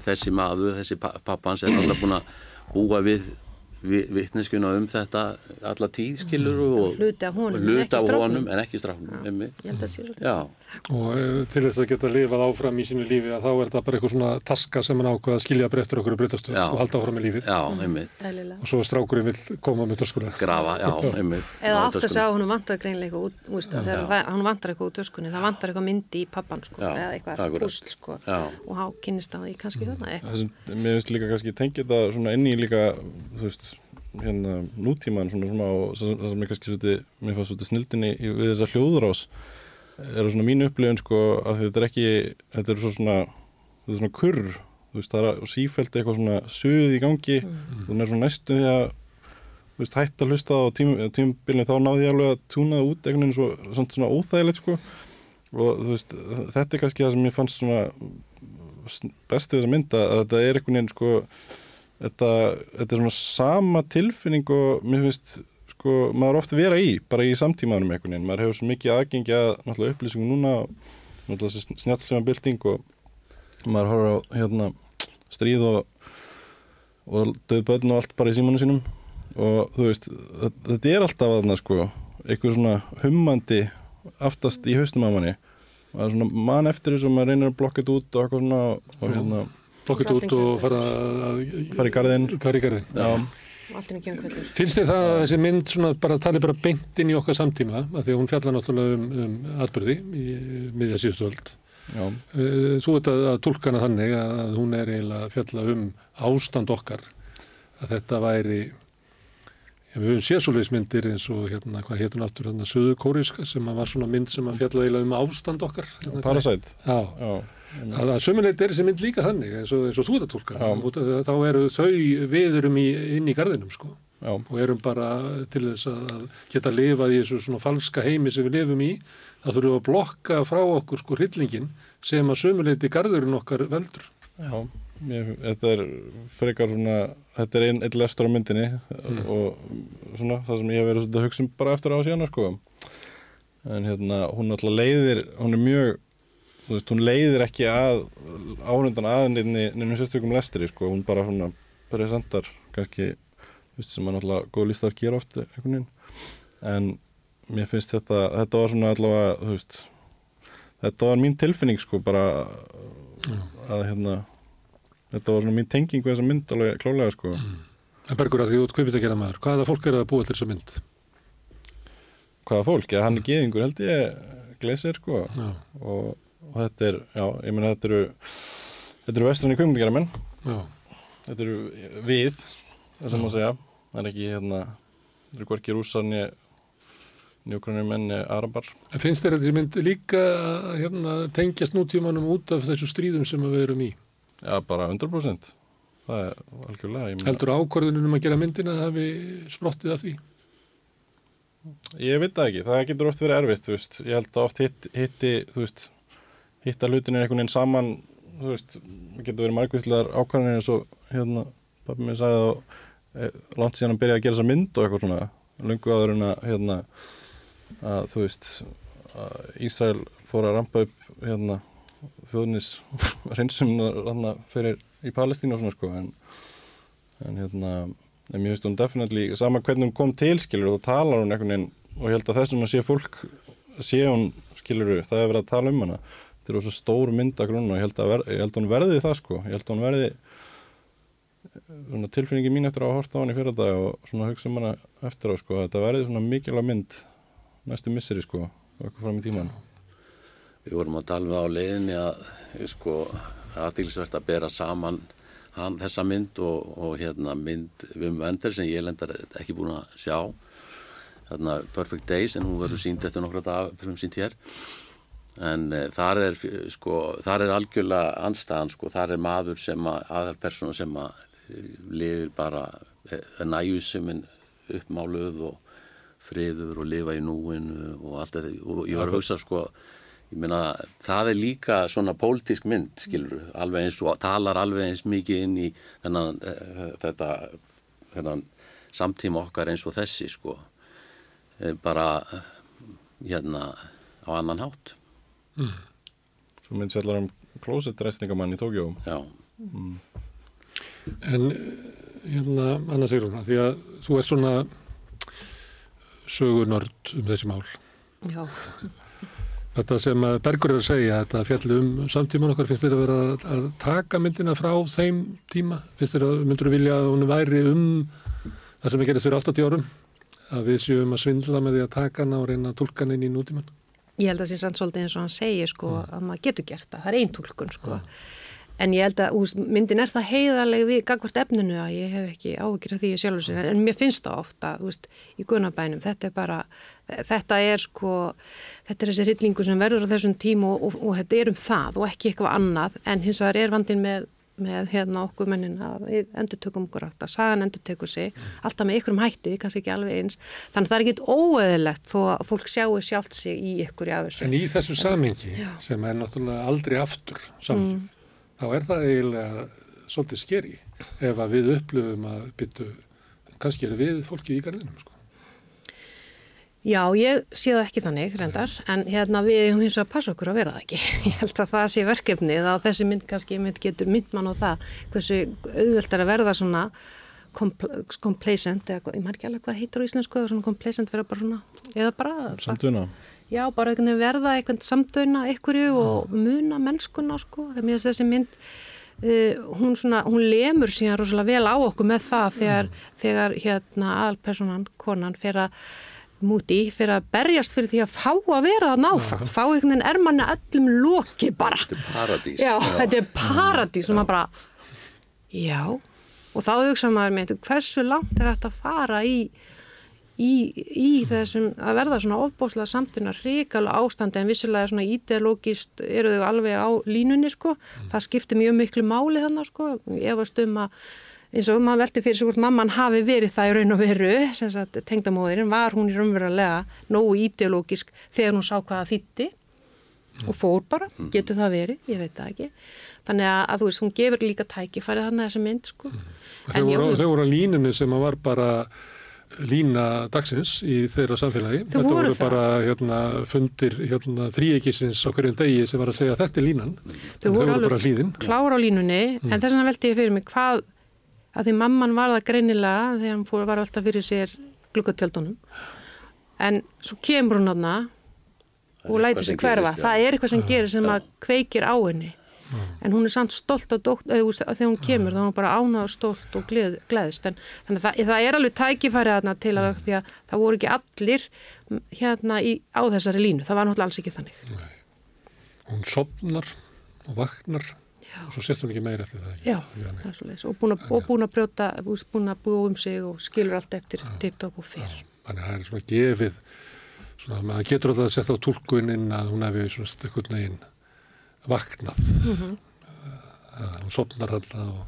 J: þessi maður, þessi pappans er alltaf búin að búa við vittneskuna um þetta alla tíðskilur mm. og
I: hluta honum,
J: hluta en, honum en ekki strafnum
A: og uh, til þess að geta lifað áfram í sínu lífi að þá er það bara eitthvað svona taska sem hann ákveða að skilja breyftur okkur breytastöð og halda áfram í lífið.
J: Já,
A: mm. og svo strákurinn vil koma með töskuna
J: grafa, já, einmitt
I: eða átt að segja að hún vantar greinlega þegar hann vantar eitthvað úr töskunni það vantar eitthvað myndi í pappan sko, eða eitthvað púsl sko, og há kynist það í kannski
K: mm. Þannig hérna nútíman svona svona og það sem er kannski svolítið, mér fannst svolítið snildinni við þessa hljóðurás er svona mínu upplifun sko að þetta er ekki þetta er svona, þetta er svona kurr þú veist það er sífælt eitthvað svona suð í gangi mm. það er svona næstu því að þú veist hætt að hlusta á tímbilinu þá náði ég alveg að túna það út einhvern veginn svo, svona óþægilegt sko og þú veist þetta er kannski það sem ég fannst svona bestu þess að mynda að þetta er einhvern veginn sko þetta, þetta er svona sama tilfinning og mér finnst sko, maður ofta vera í, bara í samtímanum einhvern veginn, maður hefur svo mikið aðgengi að náttúrulega upplýsingum núna náttúrulega snjálfsema bilding og maður horfður á hérna stríð og, og döð börn og allt bara í símanu sínum. Og þú veist, þetta- er alltaf aðna sko, eitthvað svona hummandi aftast í haustum af manni. Maður svona man eftir þessu og maður reynir að blokka þetta út og eitthvað svona og hérna
A: Blokkut út og fara að
K: fara í garðinn.
A: Fara í
I: kvöldur.
A: Finnst þið það að þessi mynd bara tali bara beint inn í okkar samtíma? Af því að hún fjallar náttúrulega um, um atbyrði í miðja síðustu öld.
K: já,
A: Eh, Þú veit að, að tólkana þannig að hún er eiginlega að fjalla um ástand okkar. Að þetta væri ja, við höfum sérsóleismyndir eins og hérna, hvað hún aftur hérna, söðu kóriska sem var svona mynd sem að fjalla eiginlega um ástand okkar. Hérna,
K: Parasite.
A: Já,
K: Já,
A: að, að sömuleit er þessi mynd líka þannig eins og, eins og þú ert að tólka
K: Já.
A: Út af því að þá eru þau viðurum í, inn í garðinum sko og erum bara til þess að geta lifað í þessu svona falska heimi sem við lifum í þá þurfum við að blokka frá okkur sko hryllingin sem að sömuleiti garðurinn okkar veldur.
K: já Mér, þetta er frekar svona þetta er einn ein lestur á myndinni
A: Mm.
K: og svona það sem ég hef verið að hugsa um bara eftir á síðan sko. en hérna hún alltaf leiðir hún er mjög veist, hún leiðir ekki að árundan aðinni nefnum sérstökum lestri sko. hún bara svona presentar kannski veist, sem að náttúrulega góð listar gera oft en mér finnst þetta þetta var svona allavega veist þetta var mín tilfinning sko bara að hérna þetta var svona mín tenging við þessa mynd alveg klálega sko.
A: En Bergur að því út kvipið að gera maður, hvaða fólk er að búa til þessa mynd?
K: hvaða fólk, eða hann er geðingur held ég glesir sko.
A: Já,
K: og, og þetta er, já, ég meina þetta eru þetta eru vestlunni kvimundgjara menn
A: já,
K: þetta eru við sem að segja, það er ekki hérna þetta eru hvorki rússar niður njókranir menn niður arabar.
A: En finnst þér að þessi mynd líka hérna, tengjast nútímanum út af þessu stríðum sem við erum í?
K: já, bara 100% það er algjörlega
A: Heldur ákvörðunum að gera myndina að hafi sprottið af því?
K: Ég veit það ekki, það getur oft verið erfitt, þú veist, ég held að oft hitt, hitti, þú veist, hitta hlutinir einhvern veginn saman, þú veist, það getur verið margvíslegar ákvæðanir eins og, hérna, pappi mér sagði þá, e, langt síðan að byrja að gera þessa mynd og eitthvað svona, lungu áður en að, hérna, að, þú veist, að Ísrael fór að rampa upp, hérna, þjóðnis [LAUGHS] reynsum, hérna, fyrir í Palestínu og svona, sko, en, en hérna, en mér finnst hún definitely, sama hvernig hún kom til skilur og þá talar hún einhvern veginn og ég held að þessum að sé fólk sé hún skilur, það er verið að tala um hana þetta er svo stór myndagrunn og ég held ver, ég held að hún verði það sko. Ég held að hún verði svona tilfinningi mín eftir að hafa hort á hann í fyrir dag og svona hugsa um hana eftir á sko þetta verði svona mikilvæg mynd næstu misseri sko eitthvað fram í tíman
J: Við vorum að tala um á leiðinni að sko, aðtilsvert að bera saman hann, þessa mynd og, og hérna mynd Vim Wender sem ég lendar ekki búin að sjá. Þarna Perfect Days en hún verður sínd eftir nokkra dag fyrir sínd hér en e, þar er sko, þar er algjörlega anstæðan sko, þar er maður sem að aðalpersona sem að e, lifir bara e, næjusuminn uppmáluð og friður og lifa í núinu og allt þetta. Og ég var að hugsa sko ég meina það er líka svona pólitísk mynd skilur alveg eins og talar alveg eins mikið inn í þennan þetta þennan samtíma okkar eins og þessi sko. Eh, bara hérna á annan hátt
K: Svo mynd fjallar um klósettræstingamann í Tókjó
J: Já
K: mm.
A: En eh, hérna, Anna Sigrun, því að þú ert svona sögunörd um þessi mál.
I: Já,
A: Þetta sem Bergur er að segja, þetta fjalli um samtíman okkar, finnst þér að vera að, taka myndina frá þeim tíma? Finnst þér að myndur vilja að hún væri um það sem við gerist fyrir 80 árum? Að við séum að svindla með því að taka hana og reyna að tólka hana inn í nútíman?
I: Ég held að það sé sann svolítið eins og hann segir sko að maður getur gert það, það er einn tólkun sko. En ég held að úst, myndin er það heiðarlega við gagvart efninu að ég hef ekki áhugir af því ég sjálfur sér, en mér finnst það ofta, þú veist, í guðnabænum, þetta er bara, þetta er sko, þetta er þessi hryllingu sem verður á þessum tímu og, og, og þetta er um það og ekki eitthvað annað, en hins vegar er vandin með, með hérna okkur mennin að við endur tökum okkur átt að sagan endur tekur sig, alltaf með ykkur um hætti, kannski ekki alveg eins, þannig að það er ekkit óeðilegt þó að fólk sjáu sjálft sig í ykkur í af þessu.
A: En í þessu samingi, sem er náttúrulega aldrei aftur samtíð,
I: Mm.
A: þá er það eiginlega svolítið skeri ef að við upplöfum að byttu, kannski eru við fólki í garðinum, sko.
I: Já, ég sé það ekki þannig reyndar, en hérna við hefum hins vegar að passa okkur að vera það ekki. [LAUGHS] Ég held að það sé verkefnið að þessi mynd kannski mynd getur mynd mann á það hversu auðvelt er að verða svona compl complacent, eða ég maður ekki alveg hvað heitur á íslensku, eða svona complacent vera bara svona, eða bara...
K: Samtuna.
I: Já, bara verða einhvern samdöina einhverju og muna mennskuna sko, þegar þessi mynd Uh, hún, svona, hún lemur síðan rosalega vel á okkur með það þegar, þegar hérna aðalpersonan, konan, fyrir að múti, fyrir að berjast fyrir því að fá að vera það náfram, þá einhvern veginn er manni öllum loki bara.
J: Þetta er paradís.
I: Já, já. þetta er paradís og maður bara, já, og þá hugsa maður með hversu langt er þetta að fara í í, í þessum að verða svona ofbóslega samtuna ríkala ástandi en vissilega svona ideologist eru þau alveg á línunni sko mm. það skiptir mjög miklu máli þannig sko var stum að eins og maður velti fyrir sig hvort mamman hafi verið það í raun og veru tengdamóðurinn var hún í raunverulega nógu ideologisk þegar hún sá hvaða þýtti mm. og fór bara, mm. getur það verið, ég veit það ekki þannig að, að þú veist, hún gefur líka tækifærið þannig að þessa mynd sko mm.
A: Þau voru, voru á línunni sem að var bara lína dagsins í þeirra samfélagi. Þetta voru
I: það.
A: bara hérna, fundir hérna, þríekisins á hverjum degi sem var að segja þetta er línan.
I: Þau voru,
A: voru bara hlýðin.
I: klára á línunni en þess vegna veldi ég fyrir mig hvað að því mamman var það greinilega þegar hann fór, var alltaf fyrir sér glukkatjöldunum en svo kemur hún aðna og lætur sig hverfa.
J: Gerist,
I: það er eitthvað sem gerir sem að kveikir á henni. En hún er samt stolt á dótt þegar hún kemur þá er hún bara ánað og stolt og gleð, gleðist. En þannig að það, það er alveg tækifæri aðna til að því að það voru ekki allir hérna í, á þessari línu. Það var náttúrulega alls ekki þannig.
A: Nei. hún sopnar og vaknar. Og svo sést hún ekki meira eftir það ekki.
I: Já, það er svo leiðis og búin að, og búin að brjóta búin að búa um sig og skilur allt eftir tipptopp og fyrr
A: þannig að það er svona gefið svona, maður getur alltaf að setja á tólkunin að hún hefði svona stökkun neginn vaknað. Mm -hmm. uh, hún sopnar alltaf og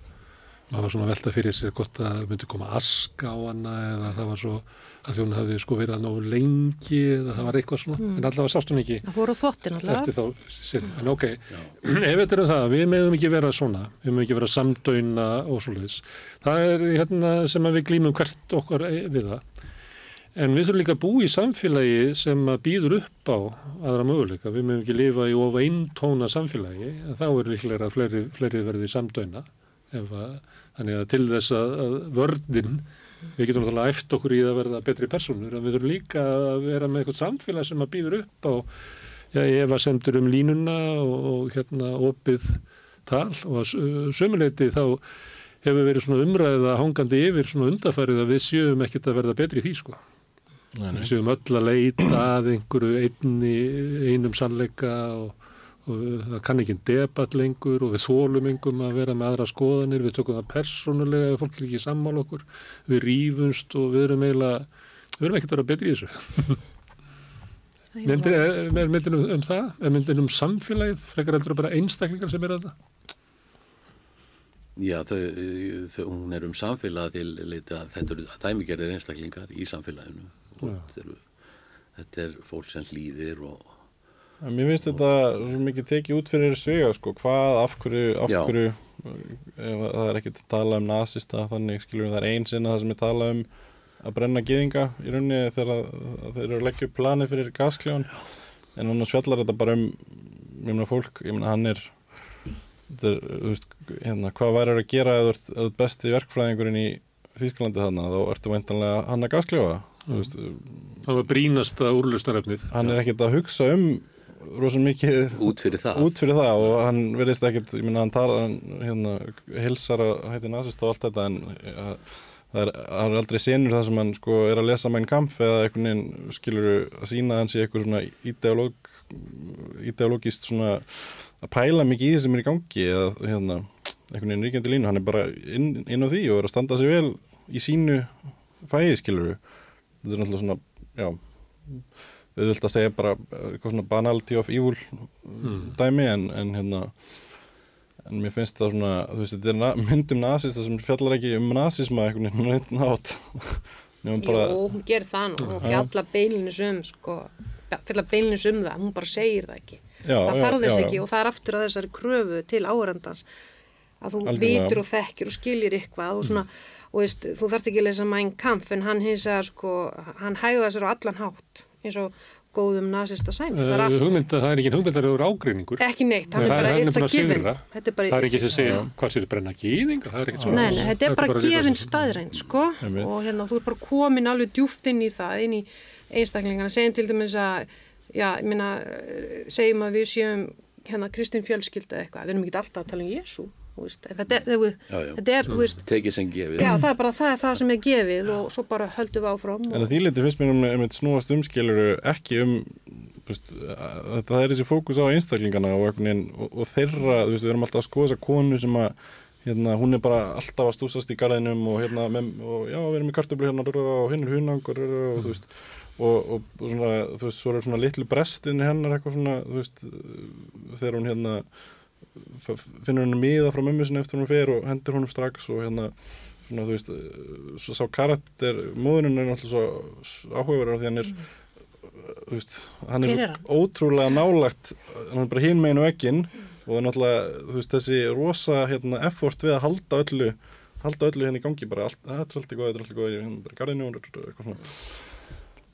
A: maður var svona velta fyrir sig hvort það myndi koma aska á hana eða það var svo að því hún hafði sko verið að nógu lengi eða það var eitthvað svona. Mm. en allavega sást hún ekki.
I: Það voru þóttin allavega
A: eftir þá sinni, en ok, [CLEARS THROAT] ef þetta eru það við meðum ekki vera svona, við meðum ekki vera samdöina og svoleiðis. Það er hérna sem við glýmum hvert okkar við það. En við þurfum líka að bú í samfélagi sem býður upp á aðra möguleika. Við mögum ekki lifa í ofa eintóna samfélagi. Þá er líklega að fleiri, fleiri verði samdöina. Að, þannig að til þess að, að vördin, við getum náttúrulega eftir okkur í að verða betri personur. Við þurfum líka að vera með eitthvað samfélag sem að býður upp á já, ef að semtur um línuna og, og hérna opið tal og að sömuleiti þá hefur verið svona umræða hangandi yfir svona undarfærið að við sjöum ekkert að verða betri í því sko. Nei, nei. Við séum öll að leita að einhverju einni, einum sannleika og, og það kann ekki debatt lengur og við þólum einhverjum að vera með aðra skoðanir, við tökum það persónulega ef fólk er ekki sammál okkur, við rýfumst og við erum eiginlega, við erum ekkert að vera betri í þessu. [LAUGHS] Myndir, er myndin um, um það? Er myndin um samfélagið? Frekar heldur að bara einstaklingar sem er að það?
J: Já, þau, þau, hún er um samfélag til leita, þetta eru dæmigerðir einstaklingar í samfélaginu þetta er, þetta er fólk sem hlýðir og
K: en Mér finnst þetta svo mikið tekið út fyrir svega sko, hvað, af hverju, af hverju það er ekkert að tala um nazista, þannig skilur við það er einn sinna það sem er talað um að brenna giðinga í rauninni þegar þeir eru að leggja upp plani fyrir gaskljón en annars fjallar þetta bara um ég meina fólk, ég meina hann er þetta er, þú veist, hérna hvað væri að gera eða þú ert besti verkfræðingurinn í Þýsklandi þarna, þá ertu veintanlega hann að gaskljóða
A: Veist, það var brínasta úrlustarefnið
K: hann er ekkert að hugsa um rosalega mikið
J: út fyrir það,
K: út fyrir það og hann verðist ekkert, ég minna hann tala hérna, hilsar að hætti nazist og allt þetta en ja, það er, er aldrei senur það sem hann sko er að lesa mæn kamp eða einhvern veginn skilur að sína hans í eitthvað svona ideológ ideológist svona að pæla mikið í því sem er í gangi eða hérna, einhvern veginn ríkjandi línu. Hann er bara inn, inn á því og er að standa sig vel í sínu fæði skiluru þetta er náttúrulega svona, já við vilt að segja bara eitthvað svona banality of evil mm. dæmi en, en hérna en mér finnst það svona, þú veist, þetta er myndum nazista sem fjallar ekki um nazisma einhvern veginn reynd nátt. [LAUGHS]
I: Bara... Jú, hún gerir það nú, hún fjallar beilinus um sko, fjallar beilinus um það. Hún bara segir það ekki. Já, það þarf þess ekki og það er aftur að þessari kröfu til áhörandans að þú Algjörlega. vitur og þekkir og skiljir eitthvað og svona mm og veist, þú þarft ekki að lesa Mein Kampf en hann hins að sko, hann hægða sér á allan hátt eins og góðum nazista sæmi það er
A: Uh,
I: allt,
A: hugmynda, það er ekki hugmyndaröður ágreiningur.
I: ekki neitt, hann
A: Nei,
I: er bara
A: hann
I: it's a
A: búinn að
I: given.
A: sigra.
I: þetta er bara
A: Það er ekki sem segja hvað sér brenna gýðinga, það er ekkert svona.
I: Nei, nei, þetta er bara
A: eitthvað
I: gefin
A: sem-
I: staðrænt, sko, og hérna þú er bara komin alveg djúft inn í það, inn í einstaklingana, segjum til dæmis að, já, ég meina, eh, segjum að við séum hérna Kristín fjölskylda eitthvað, við erum ekki alltaf að tala um Jésu, veist, þetta er, þú veist,
J: Já, já.
I: þetta er, veist,
J: Tekið sem gefið.
I: já, það er bara, það er það sem er gefið og svo bara höldum við áfram
K: En
I: og,
K: því liti finnst mér um, um snúast umskiluru ekki um veist, að það er þessi fókus á einstaklingana og, veginn- og, og þeirra, þú veist, við erum alltaf að skoða þessa konu sem að hérna, hún er bara alltaf að stúsast í garðinum og hérna, með, og já, við erum í kartöflu hérna og hinn er hunangur og þú veist og, og, og svona, þú veist, svo er svona litlu brestin hennar eitthvað svona, þú veist þegar hún hérna finnur henni miða frá mömmu sinni eftir hún fer og hendur honum strax og hérna svona, þú veist, svo sá karakter móðurinn er náttúrulega svo áhugaverður því hann er þú veist, hann er
I: Hver
K: svo ótrúlega nálagt hann er bara hinn megin og ekkin og það er náttúrulega, þú veist, þessi rosa hérna, effort við að halda öllu halda öllu hérna í gangi bara, allt, þetta er allt í góð, þetta er allt í góð hérna bara garðinu og eitthvað svona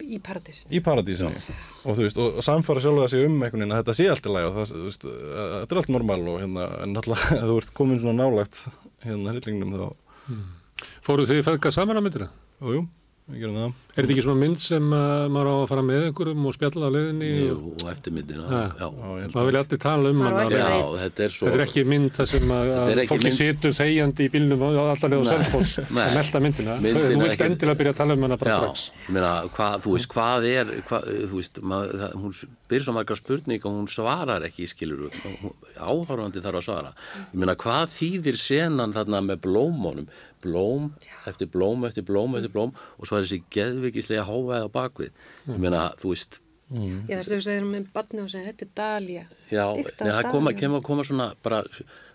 I: í paradísin.
K: í paradísinni og þú veist, og, og samfara sjálf það sig um einhvern veginn að þetta sé allt í lagi og það, þú veist, að- þetta er allt normal og hérna, en náttúrulega [LAUGHS] þú ert komin svona nálagt hérna hryllingnum þá
A: Fóruð þið feðga saman á myndina?
K: Jú, jú,
A: Er þetta ekki svona mynd sem uh, maður á að fara með einhverjum og spjalla á leiðinni?
J: Jú,
A: og-
J: og eftirmyndina,
A: Ha,
J: já.
A: Það vilja allir tala um hana.
J: Já, þetta er svo...
A: Þetta er ekki mynd þar sem að, fólki
J: mynd-
A: situr þegjandi í bílnum og allarlega á selfos að melda myndina.
J: Myndin
A: Þú vilt
J: ekki-
A: endilega byrja að tala um hana bara
J: Já,
A: strax.
J: ég meina, hvað, þú veist, hvað er, hvað, þú veist, mað, það, hún byrjir svo margar spurning og hún svarar ekki, skilur, áhörfandi þarf að svara. Ég meina, hvað þýðir senan þarna með blómónum? Blóm eftir blóm eftir blóm eftir blóm og svo er þessi geðvikislega hávæð á bakvið. Ég meina, þú veist,
I: Ég þarf þú að segja með barni og segja, þetta er Dalía.
J: Já, neða, það koma, kemur að koma svona bara,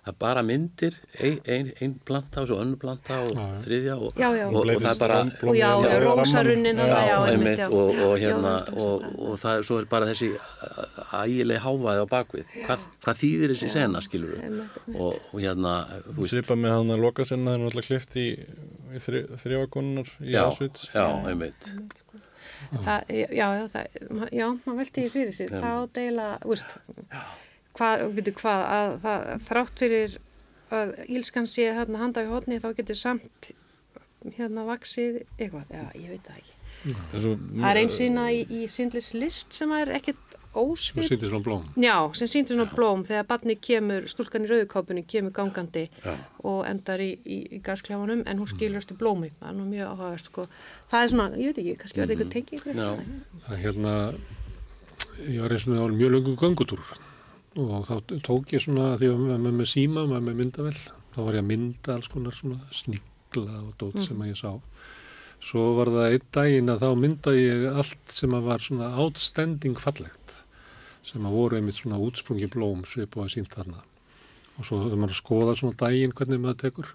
J: það er bara myndir ein, ein, ein planta og svo önnu planta og þriðja og,
I: Já, já.
J: og, og það er bara
I: Og já, já, rósarunnin,
J: já,
I: já, já.
J: og, og
I: Já,
J: hérna
I: já,
J: og, og það er svo er bara þessi ægileg hávaði á bakvið. Hvað, hvað þýðir þessi sena skilur og, og hérna
K: Svipa með hann að loka sinna það er náttúrulega klift í, í þri, þrjákonunar í
J: já,
K: Auschwitz.
J: já, einmitt.
I: Það, já, já, það, ma- já, maður velti því fyrir sér,
J: Já.
I: það á deila, veist, hvað, byrju, hvað, að það, þrátt fyrir að ílskan sé hérna handa við hodni þá getur samt hérna vaksið eitthvað, já, ég veit það ekki.
K: Svo,
I: Það er einn sína í, í Sindlis list sem er ekkert
A: Þú
I: ósvip.
A: sýndir svona blóm.
I: Já, sem sýndir svona blóm þegar barni kemur, stúlkan í rauðukápunni kemur gangandi
J: Já.
I: og endar í, í, í gasklefanum en hún skilur eftir blómið, það er nú mjög áhugavert sko. Það er svona, ég veit ekki, kannski verði eitthvað tengið ykkur.
J: Já.
A: Það er hérna, ég var eins og það mjög löngu göngutúr og þá tók ég svona, því að maður með síma, maður með myndavel, þá var ég að mynda alls konar svona snigla og dót sem að ég sá. Svo var það einn daginn að þá myndaði ég allt sem að var svona outstanding fallegt, sem að voru einmitt svona útsprungi blóm svipu að sínt þarna. Og svo þegar maður skoða svona daginn hvernig maður tekur,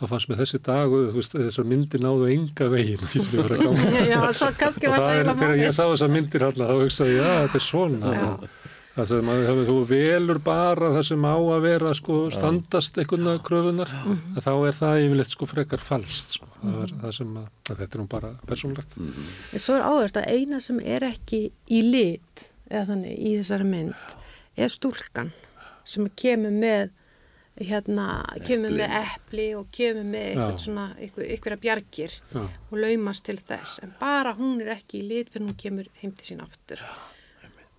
A: þá fannst mér þessi dag, þessar myndir náðu enga veginn sem [LAUGHS] ég að ganga.
I: Já, svo kannski
A: og
I: var
A: það er,
I: eiginlega
A: þegar
I: málið.
A: ég sá þessar myndir alltaf, þá hugsaði ég, já, þetta er svona. Það sem að þú velur bara það sem á að vera, sko, standast einhverna kröfunar,
I: Mhm.
A: að þá er það yfirleitt, sko, frekar falskt, sko. Það er það sem að, að þetta er nú bara persónlegt.
I: En svo er áhverst að eina sem er ekki í lit, eða þannig, í þessari mynd, er stúlkan sem kemur með hérna, kemur með epli og kemur með eitthvað
A: Já.
I: svona, eitthvað, eitthvað bjargir
A: Já.
I: og laumast til þess, en bara hún er ekki í lit fyrir hún kemur heim til sín aftur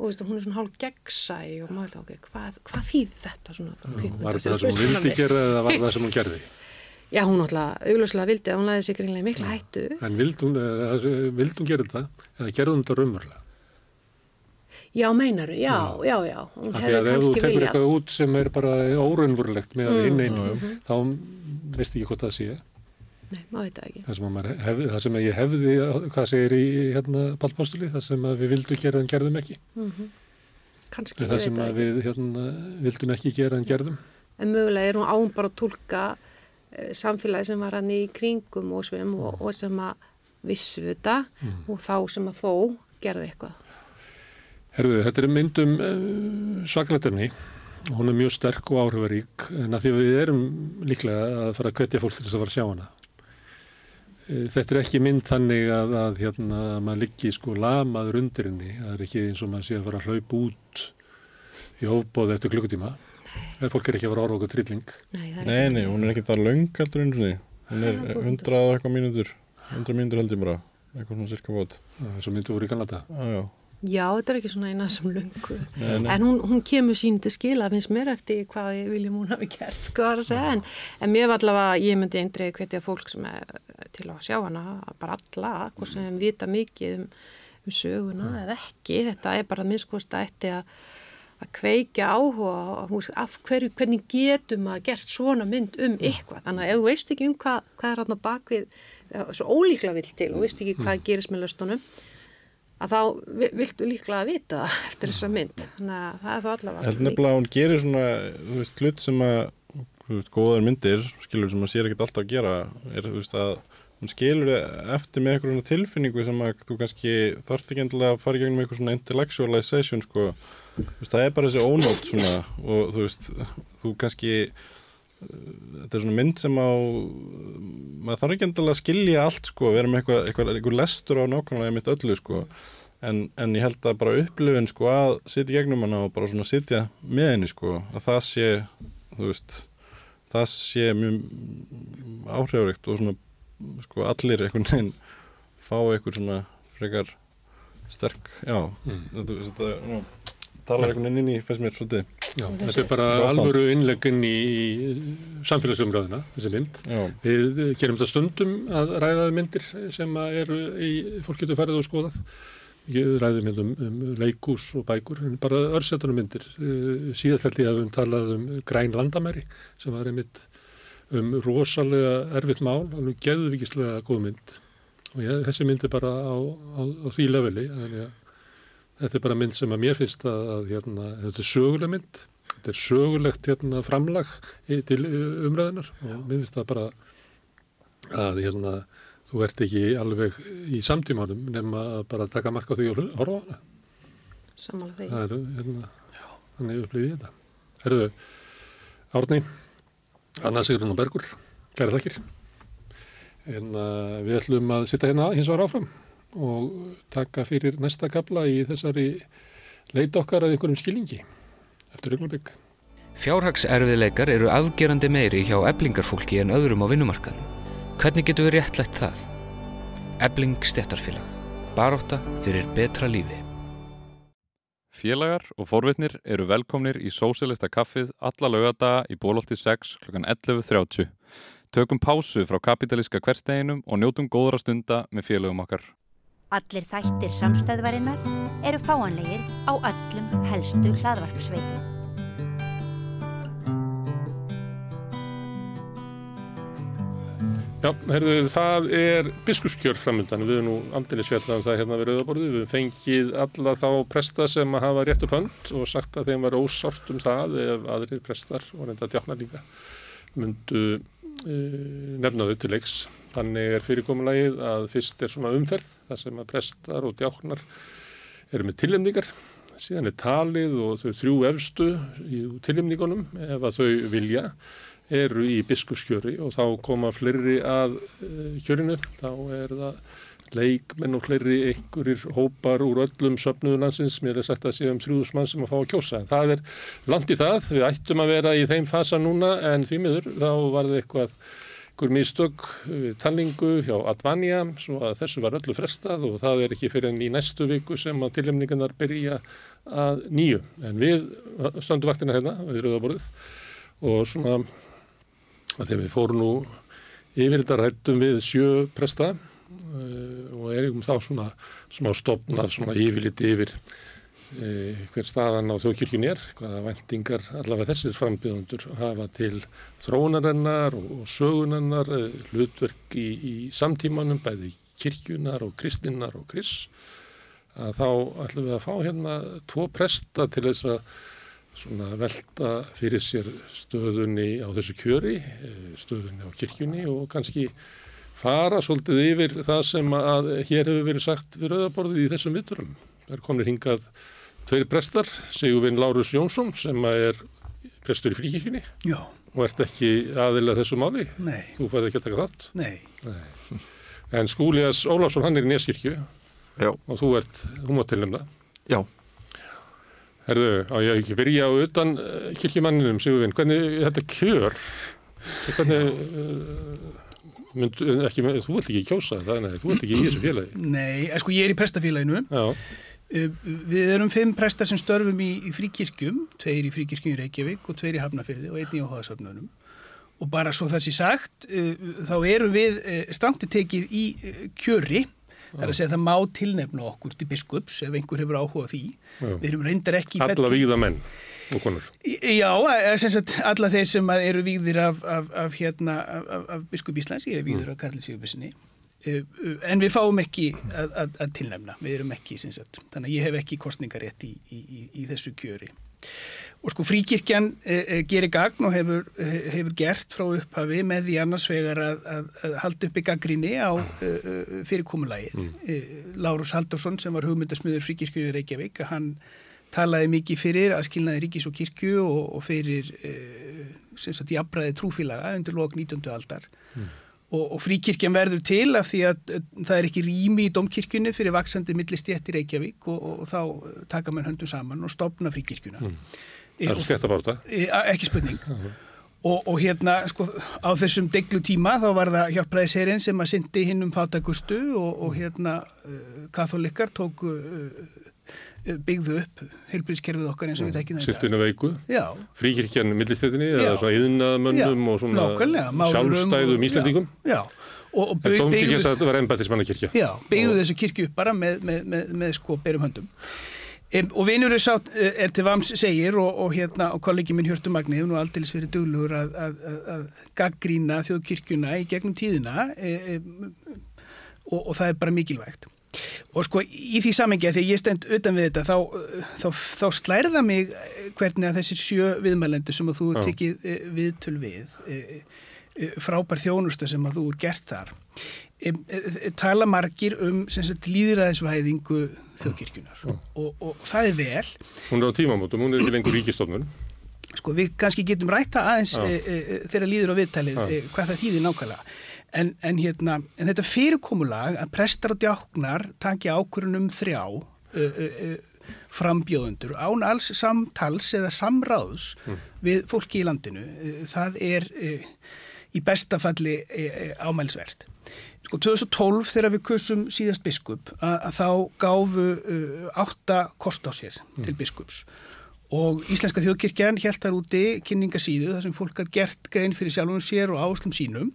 I: og veistu, hún er svona hálf gegnsæ og maður ok, hvað, hvað þýðir þetta svona kvikmynda-
A: Var þetta það sem hún vildi gera eða var það sem hún gerði? [LAUGHS]
I: Já, hún alltaf augljóslega vildi að hún laði sig greinlega mikla hættu
A: En vildi hún, eða, vildi hún gera þetta eða gerði hún þetta raunverulega?
I: Já, meinaru, já, já, já hún
A: Af því að ef þú tekur
I: viljað
A: eitthvað út sem er bara óraunverulegt með
I: Mm.
A: mm. inn einu,
I: Mhm.
A: þá veist ekki hvort það sé.
I: Nei, maður veit það ekki
A: Það sem, hefði, það sem ég hefði, hvað segir í hérna, pálpástuli, það sem við vildum gera en gerðum ekki.
I: mm Kannski,
A: Það
I: ég
A: sem
I: veit
A: að
I: það ekki
A: við hérna, vildum ekki gera en gerðum.
I: En mögulega er hún án bara að tólka uh, samfélagi sem var hann í kringum og svim og, og sem að vissu þetta
A: Mm.
I: og þá sem að þó gerði eitthvað
A: Herðu, þetta er myndum uh, svaklættirni og hún er mjög sterk og áhrifarík en að því að við erum líklega að fara að hvetja fólk til þess að fara að sjá hana.
L: E, þetta er ekki mynd þannig að, að hérna, maður liggi sko lamaður undir henni, það er ekki eins og maður sé að fara að hlaupa út í ofbóð eftir klukkutíma. Eða fólk er ekki að vera orða okkur trilling.
I: Nei, það er
K: Nei, nei, hún er ekki það löng heldur eins og því. Hún er
I: Það er
K: 100 og eitthvað mínútur, 100 mínútur held ég bara, eitthvað svona cirka bót.
L: svo myndu voru í Kanada.
K: Já, já.
I: Já, þetta er ekki svona eina sem lungu. En hún, hún kemur sín til skila, finnst mér eftir hvað við viljum hún hafi gert, sko að segja. En, en mér var allavega, ég myndi eindrið hvetja fólk sem er til að sjá hana, bara alla, hvort sem vita mikið um, um söguna eða ekki. Þetta er bara minnskost að eftir að að kveikja áhuga af hverju, hvernig getum að gert svona mynd um eitthvað. Þannig að ef þú veist ekki um hvað, hvað er hann á bakvið, svo ólíkla vill til og veist ekki hvað gerist með löstunum, að þá vi- viltu líklega vita það [LAUGHS] eftir þessa mynd. Þannig að það er þá allavega.
K: Ég held nefnilega að hún gerir svona, þú veist, hlut sem að, þú veist, góðar myndir, skilur sem að sér ekkert alltaf að gera, er, þú veist, að hún skilur eftir með eitthvað tilfinningu sem að þú kannski þarft ekki endilega að fara í gegnum eitthvað svona intellectualization, sko, þú veist, það er bara þessi ónótt svona og þú veist, þú kannski, þetta er svona mynd sem á, maður þarf ekki endilega að skilja allt, sko, vera með eitthvað, eitthvað, eitthvað lestur á nákvæmlega mitt öllu, sko, En, en ég held að bara upplifin sko að sitja gegnum hana og bara svona sitja með henni sko að það sé, þú veist það sé mjög áhrifaríkt og svona sko allir einhvern veginn fá einhver svona frekar sterk, já.
L: Mm.
K: þetta, þetta já, talar einhvern veginn inn í fyrst mér svolítið
L: Já, þetta er bara
K: Ástand.
L: alvöru innleggin í samfélagsumræðina, þessi mynd.
K: Já.
L: Við gerum þetta stundum að ræða um myndir sem að eru í, fólk getur farið og skoðað. Við ræðum hérna um, um leikús og bækur, en bara örsetunum myndir. Eh, Síðastælti hafum talað um græn landamæri sem var einmitt um rosalega erfitt mál, alveg geðvikislega góð mynd. Og ég, þessi mynd er bara á, á, á því leveli, þannig að Þetta er bara mynd sem að mér finnst að, að hérna, þetta er söguleg mynd, þetta er sögulegt hérna, framlag til uh, umræðinar og mér finnst það bara að hérna, þú ert ekki alveg í samtímanum nema að bara taka marka á því og horfa á hana.
I: Samanlega því.
L: Það er hérna, þannig upplifið ég þetta. Herðu, Árni, Anna Sigrun og Bergur, kæra þakkir. En uh, við ætlum að sitta hérna hins vegar áfram og taka fyrir næsta kapla í þessari leit okkar að einhverjum skilingi eftir augnablik.
C: Fjárhagserfiðleikar eru afgerandi meiri hjá eblingarfólki en öðrum á vinnumarkaðum. Hvernig getum við réttlætt það? Ebling stjættarfélag. Baróta fyrir betra lífi.
M: Félagar og forvitnir eru velkomnir í Sósilista kaffið alla laugadaga í bólótti 6 kl. 11.30. Tökum pásu frá kapitalíska hversteginum og njótum góðra stunda með félagum okkar.
D: Allir þættir samstæðvarinnar eru fáanlegir á öllum helstu hlaðvarpsveitum.
L: Já, herðu, það er biskupskjör framöndan, við erum nú aldrei svjallað um það hérna við rauðaborðu, við höfum fengið alla þá presta sem að hafa rétt upp hönd og sagt að þeim var ósárt um það ef aðrir prestar og reynda djáknar líka myndu e, nefna þau til leiks. Þannig er fyrirkomulagið að fyrst er svona umferð þar sem að prestar og djáknar eru með tillemningar, síðan er talið og þau þrjú efstu í tillemningunum ef að þau vilja eru í biskupskjöri og þá koma fleiri að uh, kjörinu, þá er það leikmenn og fleiri einhverjir hópar úr öllum söfnuðu landsins, mér er sagt að sé um þrjúðus mann sem að fá að kjósa, það er langt í það, við ættum að vera í þeim fasa núna en því miður þá var það eitthvað einhver mistök talningu hjá Advanja svo að þessu var öllu frestað og það er ekki fyrir enn í næstu viku sem að tilhemningarnar byrja að nýju. En við stöndum vaktina hérna við rauðaborðið og svona að þegar við fórum nú yfir þetta rættum við sjö presta uh, og erum þá svona smá stopnað svona yfirliti yfir hver staðan á þjóðkirkjun er, hvaða vendingar allavega þessir frambjöðundur hafa til þróunarennar og, sögunennar, uh, hlutverk í, í samtímanum, bæði kirkjunar og kristinnar og kris að þá ætlum við að fá hérna tvo presta til þess að velta fyrir sér stöðunni á þessu kjöri, eh, stöðunni á kirkjunni og kannski fara svolítið yfir það sem að hér hefur verið sagt við rauðaborðið í þessum vitturum. Það er komin hingað tveir prestar, Sigurvin Lárus Jónsson sem er prestur í fríkirkjunni
N: Já.
L: og ert ekki aðilega þessu máli.
N: Nei.
L: Þú færði ekki að taka þátt.
N: Nei.
L: Nei.
A: En Skúlias Ólafsson, hann er í Neskirkju
O: Já.
A: og þú ert, þú mátt tilnefna.
O: Já.
A: Herðu, á ég ekki byrja á utan uh, kirkjumanninum, Sigurvinn, hvernig þetta kjör, hvernig, uh, mynd, ekki, þú vilt ekki kjósa það, nei, þú vilt ekki í þessu félagi.
N: Nei, eh, sko ég er í prestafélaginu.
A: Já.
N: Uh, Við erum fimm prestar sem störfum í, í fríkirkjum, tveir í fríkirkjum í Reykjavík og tveir í Hafnafyrði og einn í Óhaðsöfnunum. Og bara svo sé sagt, uh, þá erum við uh, stramti tekið í kjöri, það er að segja að það má tilnefna okkur til biskups ef einhver hefur áhuga því.
A: Já.
N: Við erum reyndar ekki
A: Alla
N: felli-
A: víða menn og konur.
N: Já, eh, sem sagt, alla þeir sem að eru vígðir af, af, af, hérna, af, biskup Íslands, ég er vígður af Karli Sigurbjörnsinni, en við fáum ekki að, að, að tilnefna, við erum ekki, sagt, þannig að ég hef ekki kostningarétt í, í, í, í þessu kjöri. Og sko fríkirkjan e, e, gerir gagn og hefur, hefur gert frá upphafi með því annars vegar að, að, að halda uppi gaggrinni á e, fyrirkomulagið. Mm. Lárus Haldursson sem var hugmyndasmiður fríkirkju í Reykjavík, hann talaði mikið fyrir aðskilnaði ríkis og kirkju og, og fyrir sem sagt jafnbræði trúfélaga undir lok 19. aldar. Og, og fríkirkjan verður til af því að það er ekki rými í domkirkjunni fyrir vaksandi millistjætt í Reykjavík og, og, og þá uh, taka mann höndum saman og stopna fríkirkjuna.
A: Mm.
N: E,
A: Það er
N: og-
A: svo þetta bárta.
N: e, a- ekki spurning. [LAUGHS] Og, og hérna, sko, á þessum deglu tíma þá var það hjálpræðiserinn sem að syndi hinn um fátakustu og, og hérna uh, katholikar tók uh, byggðu upp heilbríðskerfið okkar eins og við tekjum þetta.
A: Sittinu veiku.
N: Já.
A: Fríkirkjan millistéttinni eða
N: Já.
A: svona yðnaðmönnum
N: Já,
A: og svona
N: nákvæmlega,
A: sjálfstæðum
N: og-
A: Íslendingum.
N: Já, og, og
A: En
N: byggðu-
A: dómkirkja sagði að þetta var embættismannakirkja.
N: Já, byggðu þessu kirkju upp bara með, með, með, með sko berum höndum. Um, og vinur er, sátt, er til vams segir og, og hérna og kollegi minn Hjörtur Magni hefur nú aldeilis verið duglugur að, að, að, að gaggrína þjóðkirkjuna í gegnum tíðina e, e, og, og það er bara mikilvægt. Og sko í því samengi að því ég stend utan við þetta þá, þá, þá slærða mig hvernig að þessir sjö viðmælendur sem að þú
A: Já.
N: tekið e, viðtöl við e, e, frábær þjónusta sem að þú er gert þar tala margir um líðræðisvæðingu þjóðkirkjunar og, og, það er vel.
A: Hún er á tímamótum, hún er ekki lengur ríkistofnun.
N: sko við kannski getum rætta aðeins þegar líður á viðtalið hvað það þýðir nákvæmlega en, en, hérna, en þetta fyrirkomulag að prestar og djáknar taki ákvörunum þrjá e, e, e, frambjóðundur án alls samtals eða samráðs
A: Mm.
N: við fólki í landinu e, það er e, í besta falli e, e, ámælsvert Sko 2012 þegar við kursum síðast biskup að, að þá gáfu uh, átta kost á sér til biskups. og Íslenska þjóðkirkjan held þar úti kynningasíðu þar sem fólk hatt gert grein fyrir sjálfum sér og áherslum sínum.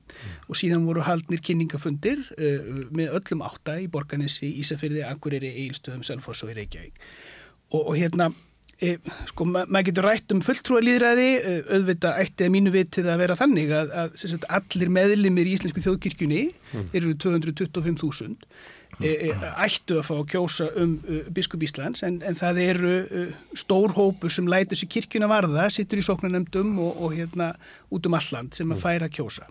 N: Og síðan voru haldnir kynningafundir uh, með öllum átta í Borganissi, Ísafyrði, Akureyri, Eilstöðum, Selfoss og í Reykjavík. Og, og hérna E, sko, ma maður getur rætt um fulltrúa líðræði, e, auðvitað ætti að mínu vitið að vera þannig að, að sagt, allir meðlimir í Íslensku þjóðkirkjunni
A: Mm.
N: eru 225.000 e, e, ættu að fá að kjósa um uh, biskup Íslands en, en það eru stór hópur sem lætur sér kirkjuna varða, sittur í sóknarnefndum og, og hérna út um alland sem að færa að kjósa.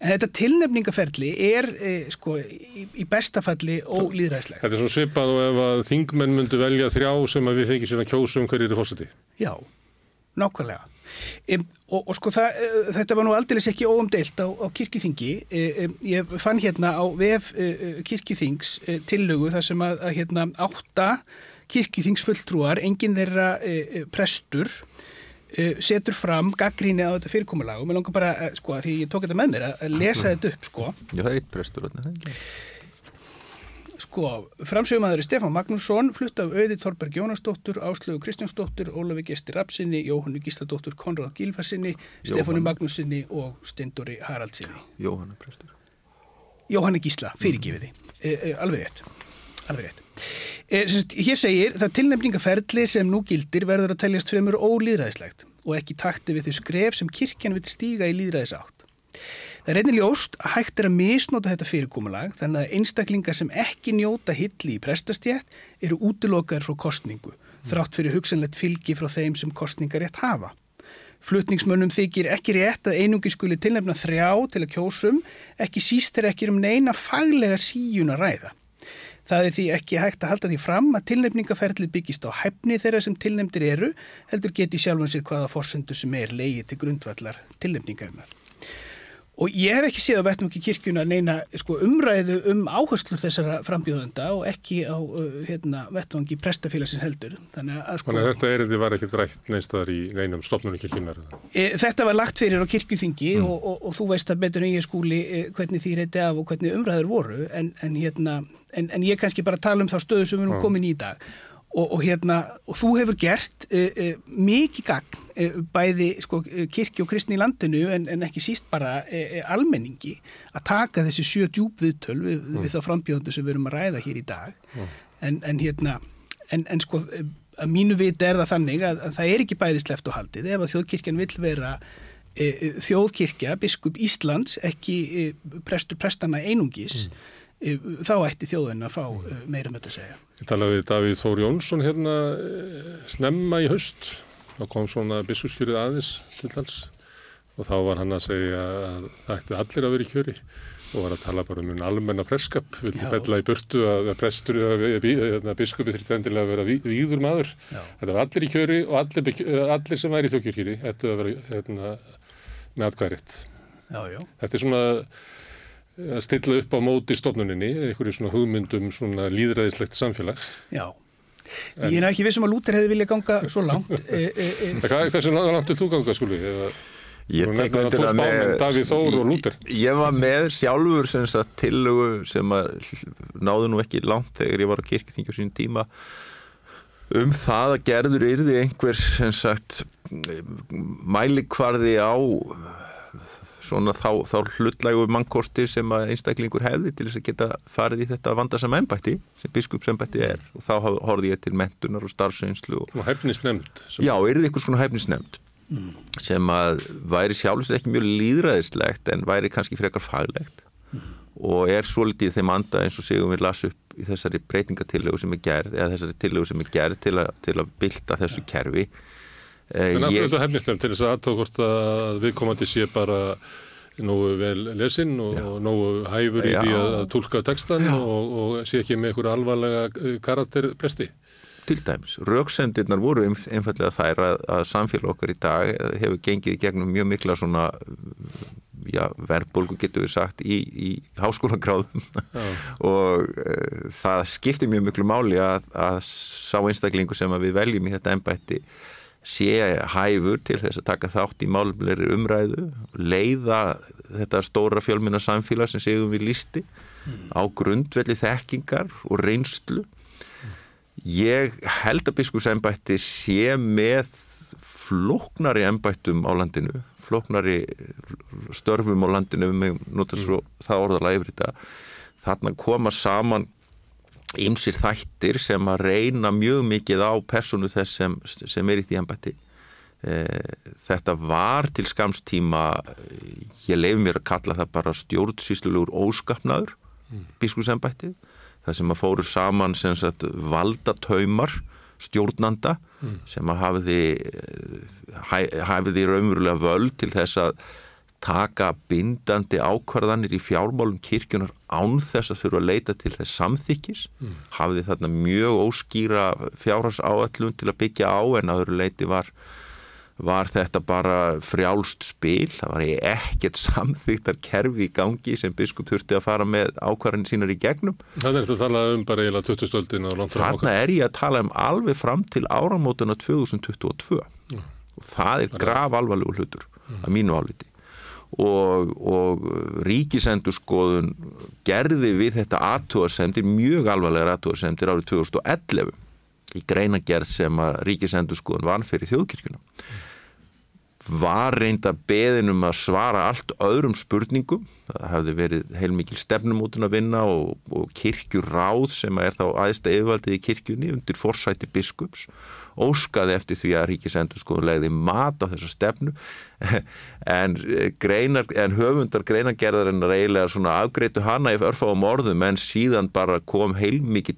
N: En þetta tilnefningaferli er e, sko í, í bestafalli ólýðræðislegt.
A: Þetta er svona svipað og ef að þingmenn myndu velja þrjá sem að við fengjum síðan kjósa um hverjir er fórseti.
N: Já, nákvæmlega. Um, og, og sko það, uh, þetta var nú aldeilis ekki óumdeilt á, á kirkjuþingi. Um, ég fann hérna á vef uh, kirkjuþings uh, tillögu þar sem að, að hérna átta kirkjuþingsfulltrúar, enginn þeirra uh, prestur, setur fram gaggríni á þetta fyrirkomulag og mér langar bara, sko, því ég tók þetta með mér að, lesa [CLEARS THROAT] þetta upp, sko.
O: Já, það er eitt prestur það er ekki?
N: Sko, framsögumæður Stefán Magnússon, flutt af Auði Þorberg Jónasdóttur, Áslögu Kristjánsdóttur, Ólafi Gesti Rapsinni, Jóhannu Gísladóttur, Konráð Gílfarsinni, Stefánu Magnúsinni og Steindóri Haraldsinni.
O: Jóhanna prestur.
N: Jóhannu Gísla, fyrirgifiði. E, e, alveg rétt. Alveg rétt. E, semst, hér segir, það tilnefningaferli sem nú gildir verður að teljast fremur ólýðræðislegt og ekki takti við þau skref sem kirkjan vil stíga í lýðræðis átt. Það er einnig ljóst að hægt er að misnota þetta fyrirkomulag þannig að einstaklingar sem ekki njóta hilli í prestastjætt eru útilokaður frá kostningu, þrátt fyrir hugsanlegt fylgi frá þeim sem kostningar rétt hafa. Flutningsmönnum þykir ekki rétt að einungi skuli tilnefna þrjá til að kjósum, ekki síst er ekki um neina faglega síjun að ræða. Það er því ekki hægt að halda því fram að tilnefningaferðli byggist á hæfni þeirra sem tilnefndir eru, heldur geti sjálfum sér hvaða forsendur sem er leiði til grundvallar tilnefningarinnar. Og ég hef ekki séð á vettmjöki kirkjuna neina sko, umræðu um áherslu þessara frambjóðanda og ekki á hérna, vettvangi prestafélagsins heldur þannig að sko,
L: Þannig að þetta erindi var ekki drætt neinstæðar í neinum stofnunni kirkjunar.
N: e, þetta var lagt fyrir á kirkjuþingi og, og, og þú veist að betur en ég skúli e, hvernig því reyti af og hvernig umræður voru en, en, hérna, en, en ég kannski bara tala um þá stöðu sem við erum
L: Já.
N: komin í dag og, og, hérna, og þú hefur gert e, e, mikið gagn e, bæði sko, kirkju og kristni í landinu en, en ekki síst bara almenningi að taka þessi sjö djúpviðtöl við,
L: Mm.
N: við þá frambjóðundu sem við erum að ræða hér í dag
L: Mm.
N: en, en hérna en, en sko að mínu viti er það þannig að, að það er ekki bæði sleft og haldið ef að þjóðkirkjan vill vera þjóðkirkja, biskup Íslands ekki prestur prestana einungis e, þá ætti þjóðin að fá e, meira um þetta að segja
L: Ég talaði við Davíð Þór Jónsson hérna eh, snemma í haust. Þá kom svona biskuskjörið aðeins til hans og þá var hann að segja að það ætti allir að vera í kjöri og var að tala bara um almenna presskap, vildi
N: Já.
L: fella í burtu að prestur eða biskupi þurfti endilega að vera víður maður.
N: Já.
L: Þetta var allir í kjöri og allir, eh, allir sem væri í þjókjörkjöri ættu að vera hérna, með
N: já.
L: Þetta er svona eh, að stilla upp á móti stofnuninni, einhverju svona hugmyndum svona líðræðislegt samfélag.
N: Já.
L: En-
N: Ég er ekki vissum að Lúter hefði viljað ganga svo langt. E, e, e,
L: Hvað, hversu langt til þú ganga, skuli? Eða,
O: Ég tek
L: tvo
O: það með
L: spámenn, Davíð Þór og Lúther.
O: Ég, ég var með sjálfur sem sagt tillögu sem að náðu nú ekki langt þegar ég var á kirkþingju sín tíma um það að gerður yrði einhver sem sagt mælikvarði á svona þá, þá hlutlægu mannkosti sem að einstaklingur hefði til þess að geta farið í þetta vandasam embætti sem biskupsembætti er. Og þá horfði ég til mentunar og starfsreynslu og
L: og hefnisnefnd.
O: Já, yrði einhvers konar hæfnisnefnd sem að væri sjálfsveit ekki mjög líðræðislegt en væri kannski frekar faglegt. Og er svolítið í þeim anda eins og segum við las upp í þessari breytingatillögu sem er gerð eða þessari tillögu sem er gerð til, a, til að bylta þessu kerfi
L: En af hverju þetta hefnisnefnd til þess að aðtók hvort að viðkomandi sé bara nógu vel lesinn og, og nógu hæfur í
O: Já.
L: því að, tólka textan og, og sé ekki með einhverju alvarlega karakterpresti.
O: til dæmis, rauksendirnar voru einf- einfallega þær að, að samfélag okkar í dag eh, hefur gengið gegnum mjög mikla svona já, verðbólgu getur við sagt í, í háskólagráðum. [LAUGHS] Og uh, það skiptir mjög miklu máli að, að sá einstaklingu sem að við veljum í þetta embætti sé hæfur til þess að taka þátt í málumleiri umræðu leiða þetta stóra fjölminna samfélag sem séum við listi á grundvelli þekkingar og reynslu. Ég held að biskupsembætti sé með flóknari embættum á landinu, flóknari störfum á landinu, við megum nota svo það orðalega yfir þetta. Þarna koma saman ymsir þættir sem að reyna mjög mikið á personu þess sem, sem er í því embætti. Þetta var til skamstíma, ég leif mér að kalla það bara stjórnsýslulegur óskapnaður, biskupsembættið það sem að fóru saman sagt, valdataumar stjórnanda
L: Mm.
O: sem að hafiði hæ- hafiði raunverulega völd til þess að taka bindandi ákvarðanir í fjármálum kirkjunar án þess að þurfa að leita til þess samþykkis
L: Mm.
O: hafiði þarna mjög óskýra fjárhans áallun til að byggja á en að öðru leiti var var þetta bara frjálst spil, það var ekkert samþýttar kerfi í gangi sem biskup þurfti að fara með ákvarðin sínar í gegnum.
L: Þannig að tala um bara eiginlega 20 stöldin og langt fram
O: Þarna er ég að tala um alveg fram til áramótuna 2022
L: Já.
O: og það er graf alvarlegu hlutur að mínu áliti og, og ríkisendurskoðun gerði við þetta aðtúarsendir, mjög alvarlegar aðtúarsendir árið 2011 í greinagerð sem að ríkisendurskoðun vann fyrir þjóðkirkjuna. Var reyndar beðinum að svara allt öðrum spurningum. Það hefði verið heilmikil stefnumótun að vinna og, og kirkjuráð sem er þá aðeista yfirvaldið í kirkjunni undir forsæti biskups óskaði eftir því að ríkisendurskoðun legði mat á þessa stefnu [LAUGHS] en, greinar, en höfundar greinagerðarinnar eiginlega svona afgreitu hana í örfáum orðum en síðan bara kom heilmikil,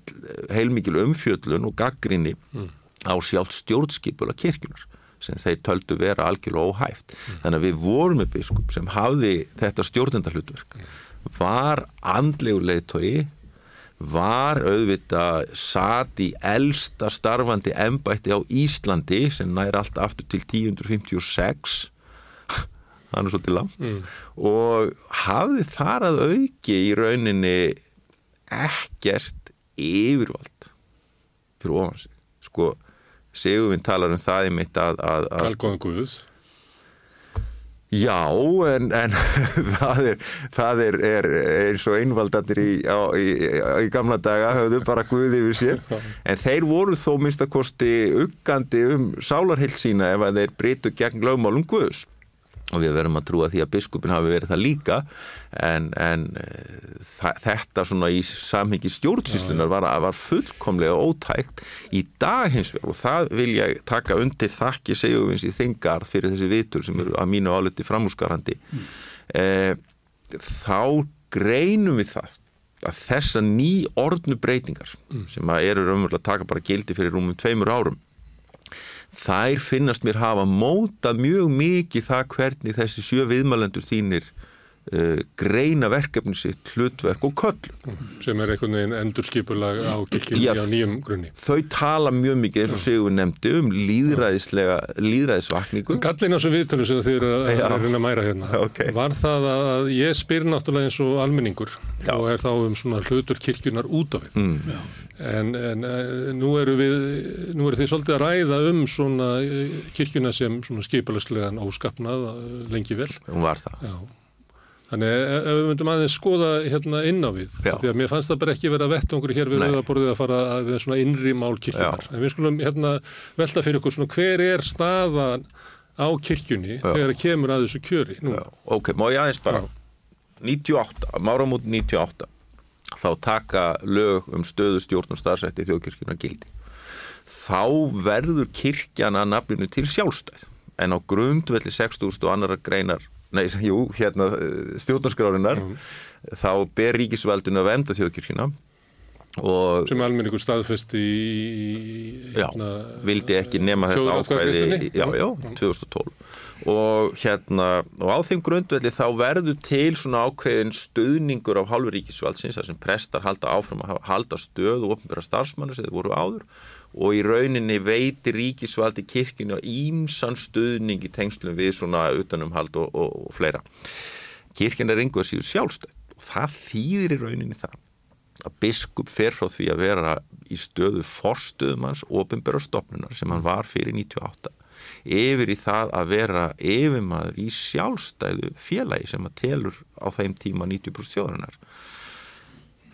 O: heilmikil umfjöllun og gaggrinni
L: Mm.
O: á sjálft stjórnskipula kirkjunar sem þeir töldu vera algjörlega óhæft. Þannig að við vorum með biskup sem hafði þetta stjórnendahlutverk. Var andlegu leiðtói, var auðvitað satt í elsta starfandi embætti á Íslandi sem nær allt aftur til 1056 [LAUGHS] það er svolítið langt. Mm. og hafði þar að auki í rauninni ekkert yfirvald fyrir ofan sig. Sko, Sigurvinn talar um það í mitt að, að,
L: að Talgóðan Guð
O: Já, en, en [LAUGHS] það, er, það er, er eins og einvaldandir í, í, í gamla daga höfðu bara guði yfir sér. En þeir voru þó minnstakosti uggandi um sálarhild sína ef að þeir breytu gegn lögmálum guðs og við verðum að trúa því að biskupin hafi verið það líka en, en þa þetta svona í samhengi stjórnsýslunar var, var fullkomlega ótækt í dag hins vegar og það vil ég taka undir þakki segjumins í þingar fyrir þessi vitur sem eru að mínu áluti framhúsgarandi mm. eh, þá greinum við það að þessa ný orðnu breytingar mm. sem eru raunverulega að taka bara gildi fyrir rúmum tveimur árum þær finnast mér hafa mótað mjög mikið það hvernig þessi sjö viðmælendur þínir greina verkefni sitt, hlutverk og köll.
L: Sem er einhvern veginn endurskipulag á kirkjum á nýjum grunni.
O: Þau tala mjög mikið eins og segjum við nefndi um líðræðislega, líðræðisvakningu.
L: Gallin á þessu viðtölu sem þið eru að, að reyna að mæra hérna okay. var það að ég spyr náttúrulega eins og almenningur Já. og er þá um svona hlutur kirkjunar út af við. Mm. En, en eh, nú eru við, nú eru þið svolítið að ræða um svona eh, kirkjuna sem svona skipilagslegan óskapnað eh, lengi vel.
O: Hún var það.
L: Já. Þannig ef við myndum aðeins skoða hérna inn á við, Já. því að mér fannst það bara ekki verið að vett okkur hér við auðaborðið að fara við svona innri mál kirkjunar. Já. En við skulum hérna velta fyrir okkur svona hver er staðan á kirkjunni Já. þegar það kemur að þessu kjöri? Nú.
O: Ok, má ég aðeins bara 98, máramút 98 þá taka lög um stöðu stjórn og starfsætti þjóðkirkjuna gildi. Þá verður kirkjan að nafninu til sjálfstæð en á grundvelli 6000 og annara greinar, nei, [LAUGHS] jú, hérna stjórnarskrárinar, mm. þá ber ríkisveldinu að venda þjóðkirkjuna
L: sem almenningur staðfest í
O: hérna, já, vildi ekki nema þetta ákvæði já, já, 2012 og hérna og á þeim grundvelli þá verður til svona ákveðin stöðningur af halvuríkisvaldsins þar sem prestar halda áfram að halda stöð og ofnbæra starfsmannu sem þið voru áður og í rauninni veiti ríkisvaldi kirkinu og ímsan stöðning í tengslum við svona utanumhald og, og, og fleira. Kirkina er ynguð að síðu sjálfstöð og það þýðir í rauninni það að biskup fer frá því að vera í stöðu forstöðumans ofnbæra stopnunar sem hann var fyrir 98 yfir í það að vera yfirmaður í sjálfstæðu félagi sem að telur á þeim tíma 90% þjóðarinnar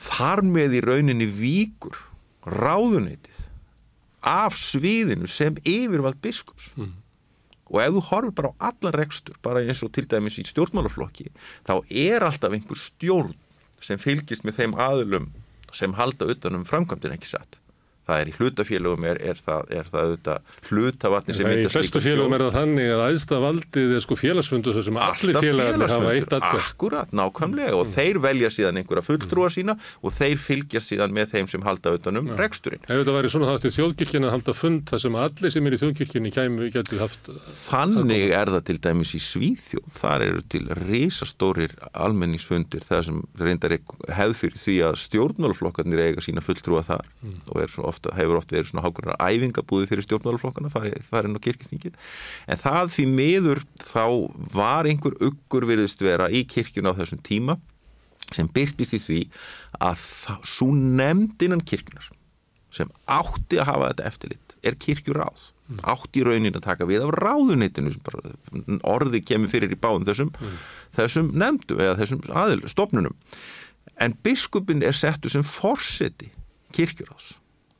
O: þar með í rauninni víkur ráðuneytið af sviðinu sem yfirvald biskups mm. og ef þú horfur bara á allan rekstur bara eins og til dæmis í stjórnmálaflokki þá er alltaf einhver stjórn sem fylgist með þeim aðlum sem halda utanum framkvæmdinn ekki satt það er í hlutafélögum er, er það, er það auðvitað hlutavatni sem
L: myndast. Í flestu félögum er það þannig að æðsta valdið er sko félagsfundu sem allir félagarnir hafa eitt aðkvæm.
O: Akkurat, nákvæmlega og mm. þeir velja síðan einhverja fulltrúa sína og þeir fylgja síðan með þeim sem halda auðvitað um reksturinn.
L: Ef þetta væri svona þáttu þjóðkirkjana að halda fund þar sem allir sem er í þjóðkirkjunni kæmu getur haft.
O: Þannig er það til dæmis í Svíþjóð. Þar eru til risastórir almenningsfundir þar sem reyndar hefð fyrir því að stjórnmálflokkarnir eiga sína fulltrúa þar mm. og er svona oft, hefur oft verið svona hákurar æfingabúði fyrir stjórnmálaflokkana farin á kirkistingið en það því miður þá var einhver uggur virðist vera í kirkjuna á þessum tíma sem byrtist í því að svo nefndinan kirkjunar sem átti að hafa þetta eftirlit er kirkjur ráð mm. átti í raunin að taka við af ráðunitinu orði kemur fyrir í báðum þessum, mm. þessum nefndum eða þessum aðil, stopnunum en biskupin er settu sem forseti kirkjuráðs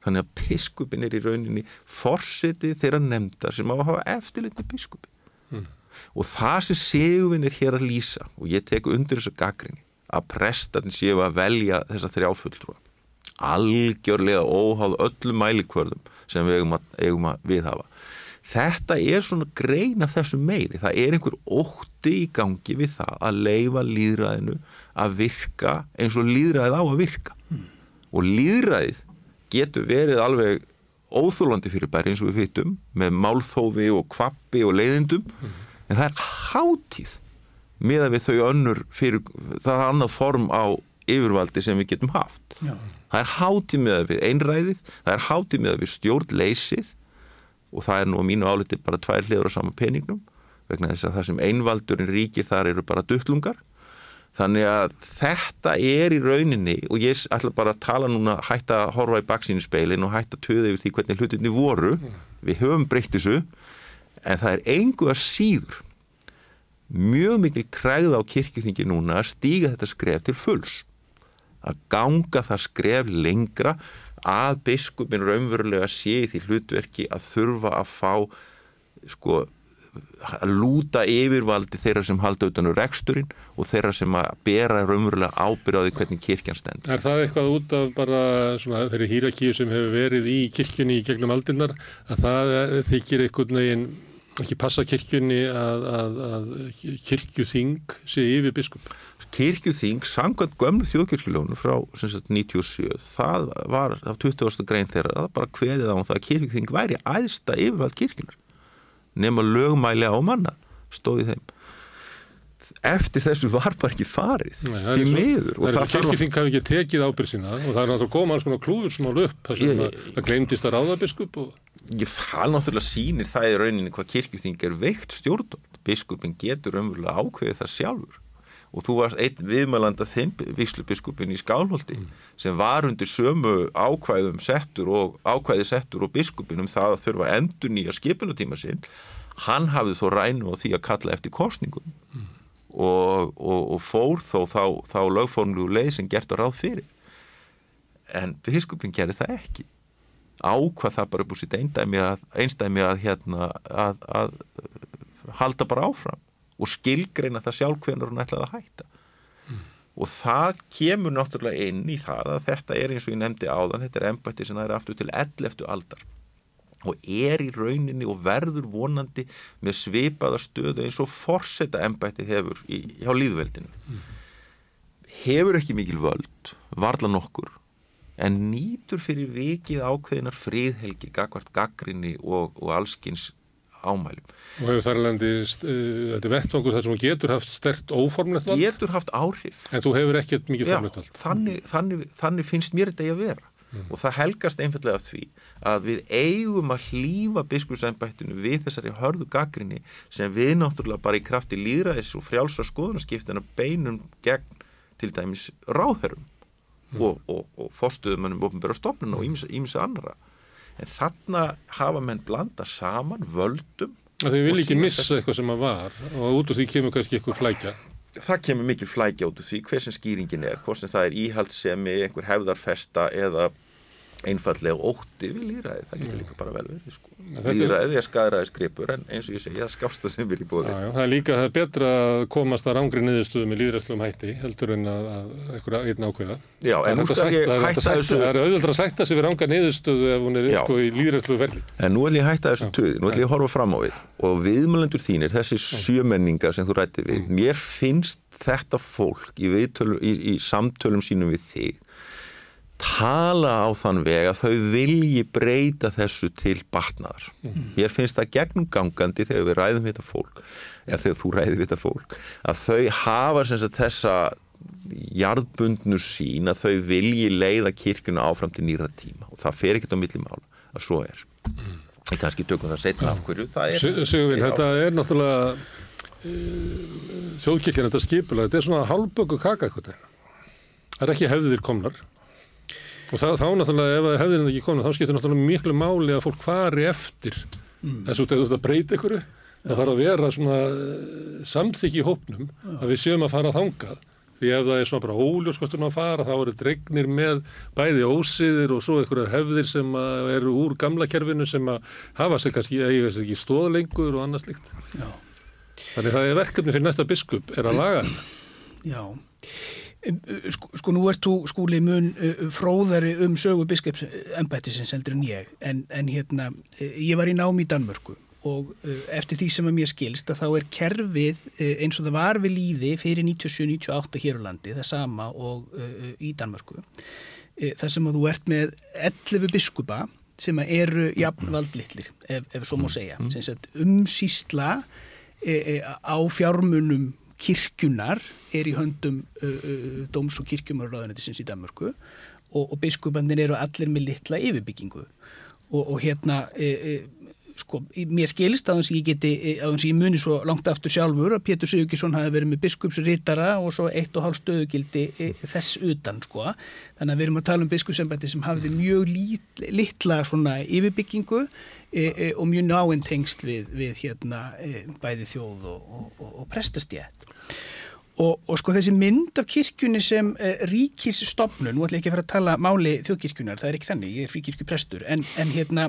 O: þannig að biskupin er í rauninni forsetið þeirra nefndar sem á að hafa eftirlitni biskupi mm. og það sem seguvin er hér að lýsa og ég tek undir þessu gaggrinni að prestatin séu að velja þessa þrjáfulltrúa algjörlega óháð öllum mælikvörðum sem við eigum að, eigum að viðhafa. Þetta er svona grein af þessu meiri. Það er einhver ótti í gangi við það að leifa líðræðinu að virka eins og líðræðið á að virka. Mm. og líðræðið getur verið alveg óþúlandi fyrir bæri eins og við fytum með málþófi og kvappi og leiðindum mm. en það er hátíð með að við þau önnur fyrir það er annað form á yfirvaldi sem við getum haft Já. það er hátíð með að við einræðið það er hátíð með að við stjórn leysið og það er nú á mínu áliti bara tvær hliður á sama peningnum vegna þess að það sem einvaldurinn ríkir þar eru bara duttlungar þannig að þetta er í rauninni og ég ætla bara að tala núna hætta að horfa í baksínu speilin og hætta að töða yfir því hvernig hlutinni voru. Við höfum breytt þessu en það er engu að síður mjög mikil træð á kirkjuþingi núna að stíga þetta skref til fulls. Að ganga það skref lengra að biskupin raunverulega sé því hlutverki að þurfa að fá sko að lúta yfirvaldi þeirra sem halda utan úr reksturinn og þeirra sem að bera raunverulega ábyrjaði hvernig kirkjan stend.
L: Er það eitthvað út af bara svona þeirri hýrakíu sem hefur verið í kirkjunni í gegnum aldinnar að það þykir einhvern veginn ekki passa kirkjunni að, að, að kirkjuþing sé yfir biskup?
O: Kirkjuþing, sangvært gömlu þjóðkirkjulónu frá sagt, 97, það var af 20. grein þeirra, það bara kveðið á um það að kirkjuþing væri æðsta yfirvald kirkjunar nema lögmæli á manna stóði þeim. Eftir þessu var bara ekki farið
L: Nei,
O: því miður
L: það er ekki kirkjuþing hafi ekki tekið ábyrð sína og það er náttúrulega góð mann svona klúður sem álu upp þar sem það glemdist að ráða biskup og...
O: ég, það náttúrulega sýnir það í rauninni hvað kirkjuþing er veikt stjórnvöld. Biskupin getur umverulega ákveðið það sjálfur og þú varst einn viðmælanda þeim víslubiskupin í Skálholti mm. sem var undir sömu ákvæðum settur og ákvæði settur og biskupin um það að þurfa endur nýja skipunutíma sinn. Hann hafði þó rænu á því að kalla eftir korsningum mm. og, og, og fór þó þá, þá lögformlu leið sem gert að ráð fyrir. En biskupin gerði það ekki. Ákvað það bara úr sitt einstæmi að, einstæmi að, hérna, að, að halda bara áfram og skilgreina það sjálf hvernig hún ætlaði að hætta mm. og það kemur náttúrulega inn í það að þetta er eins og ég nefndi áðan þetta er embætti sem það er aftur til 11. aldar og er í rauninni og verður vonandi með svipaða stöðu eins og forsetta embætti hefur í, hjá líðveldinu mm. hefur ekki mikil völd varla nokkur en nýtur fyrir vikið ákveðinar fríðhelgi gagvart gaggrinni og, og allskins ámælum.
L: Og hefur þar alveg uh, þetta vettfangur þar sem hún getur haft stert óformlegt vald?
O: Getur haft áhrif.
L: En þú hefur ekkert mikið formlegt vald?
O: Já, þannig, þannig, þannig finnst mér þetta að vera mm. og það helgast einfallega því að við eigum að hlýfa biskursæmbættinu við þessari hörðu gaggrinni sem við náttúrulega bara í krafti líðræðis og frjálsra skoðunarskiptina beinum gegn til dæmis ráðherrum mm. og, og, og fórstuðumannum ofnbæra stofnun og ímsa annara en þarna hafa menn blanda saman völdum
L: Þau vil ekki missa eitthvað sem að var og út úr því kemur kannski eitthvað flækja.
O: Það kemur mikil flækja út úr því hver sem skýringin er, hvort sem það er íhaldsemi einhver hefðarfesta eða einfallega ótti við líðræði það getur líka bara vel verið sko. líðræði er skæðræði skripur en eins og ég segi það skást það sem vil í bóði
L: Það er líka það er betra að komast að rángri niðurstöðu með líðræðsluðum hætti heldur en að, að eitthvað einn ákveða.
O: Já,
L: það er auðvitað að sætta sig við ránga niðurstöðu ef hún er eitthvað í líðræðsluðu verði
O: En nú ætlum ég að hætta þessu töði, nú ætlum ég að horfa fram á við. Og viðmjölendur þínir, þessi sjömenningar sem þú rætti við, mm. mér finnst þetta fólk í, viðtölu, í, í samtölum sínum við þig tala á þann veg að þau vilji breyta þessu til batnaðar. Mm. Ég finnst það gegnum gangandi þegar við ræðum þetta fólk, eða þegar þú ræðum þetta fólk, að þau hafa sagt, þessa jarðbundnu sín að þau vilji leiða kirkuna áfram til nýra tíma og það fer ekkert á millimála að svo er. Mm. Ég kannski tökum það setna af hverju.
L: Sigurvinn, þetta er náttúrulega uh, þjóðkirkina, þetta skipulega, þetta er svona halvböku kaka eitthvað. Það er ekki hefðir komnar Og það, þá náttúrulega, ef hefðin ekki komið, þá skiptir náttúrulega miklu máli að fólk fari eftir mm. þessu þegar þú ert að breyta ykkur. Það þarf að vera svona samþykki í hópnum Já. að við séum að fara þangað. Því ef það er svona bara óljóskostum að fara, þá eru dregnir með bæði ósiðir og svo einhverjar hefðir sem eru úr gamla kerfinu sem að hafa sig kannski, sig ekki stóðlengur og annað slikt. Já. Þannig það er verkefni fyrir næsta biskup, er að laga þetta.
N: Já. Sko, sko nú ert þú skúli mun fróðari um sögu biskepsembættisins heldur en ég en, en hérna ég var í nám í Danmörku og eftir því sem að mér skilst að þá er kerfið eins og það var við líði fyrir 97-98 hér á landi það sama og uh, í Danmörku þar sem að þú ert með 11 biskupa sem eru jafnvaldlittlir ef, ef svo má segja mm. umsýsla e, e, á fjármunum kirkjunar er í höndum uh, dóms- og kirkjumurraðunetisins í Danmörku og, og biskupandin eru allir með litla yfirbyggingu. Og, og hérna e, e, sko, mér skilist að ég geti, að ég muni svo langt aftur sjálfur að Pétur Sigurkesson hafi verið með biskupsritara og svo eitt og hálf stöðugildi þess utan sko. Þannig að við erum að tala um biskupsembætti sem hafði mjög lit, litla svona yfirbyggingu e, e, og mjög náinn tengst við, við hérna e, bæði þjóð og, og, og, og prestastjætt. Og, og sko þessi mynd af kirkjunni sem uh, ríkisstofnun, nú ætlum ég ekki að fara að tala máli þjóðkirkjunar, það er ekki þannig, ég er fríkirkjuprestur, en, en hérna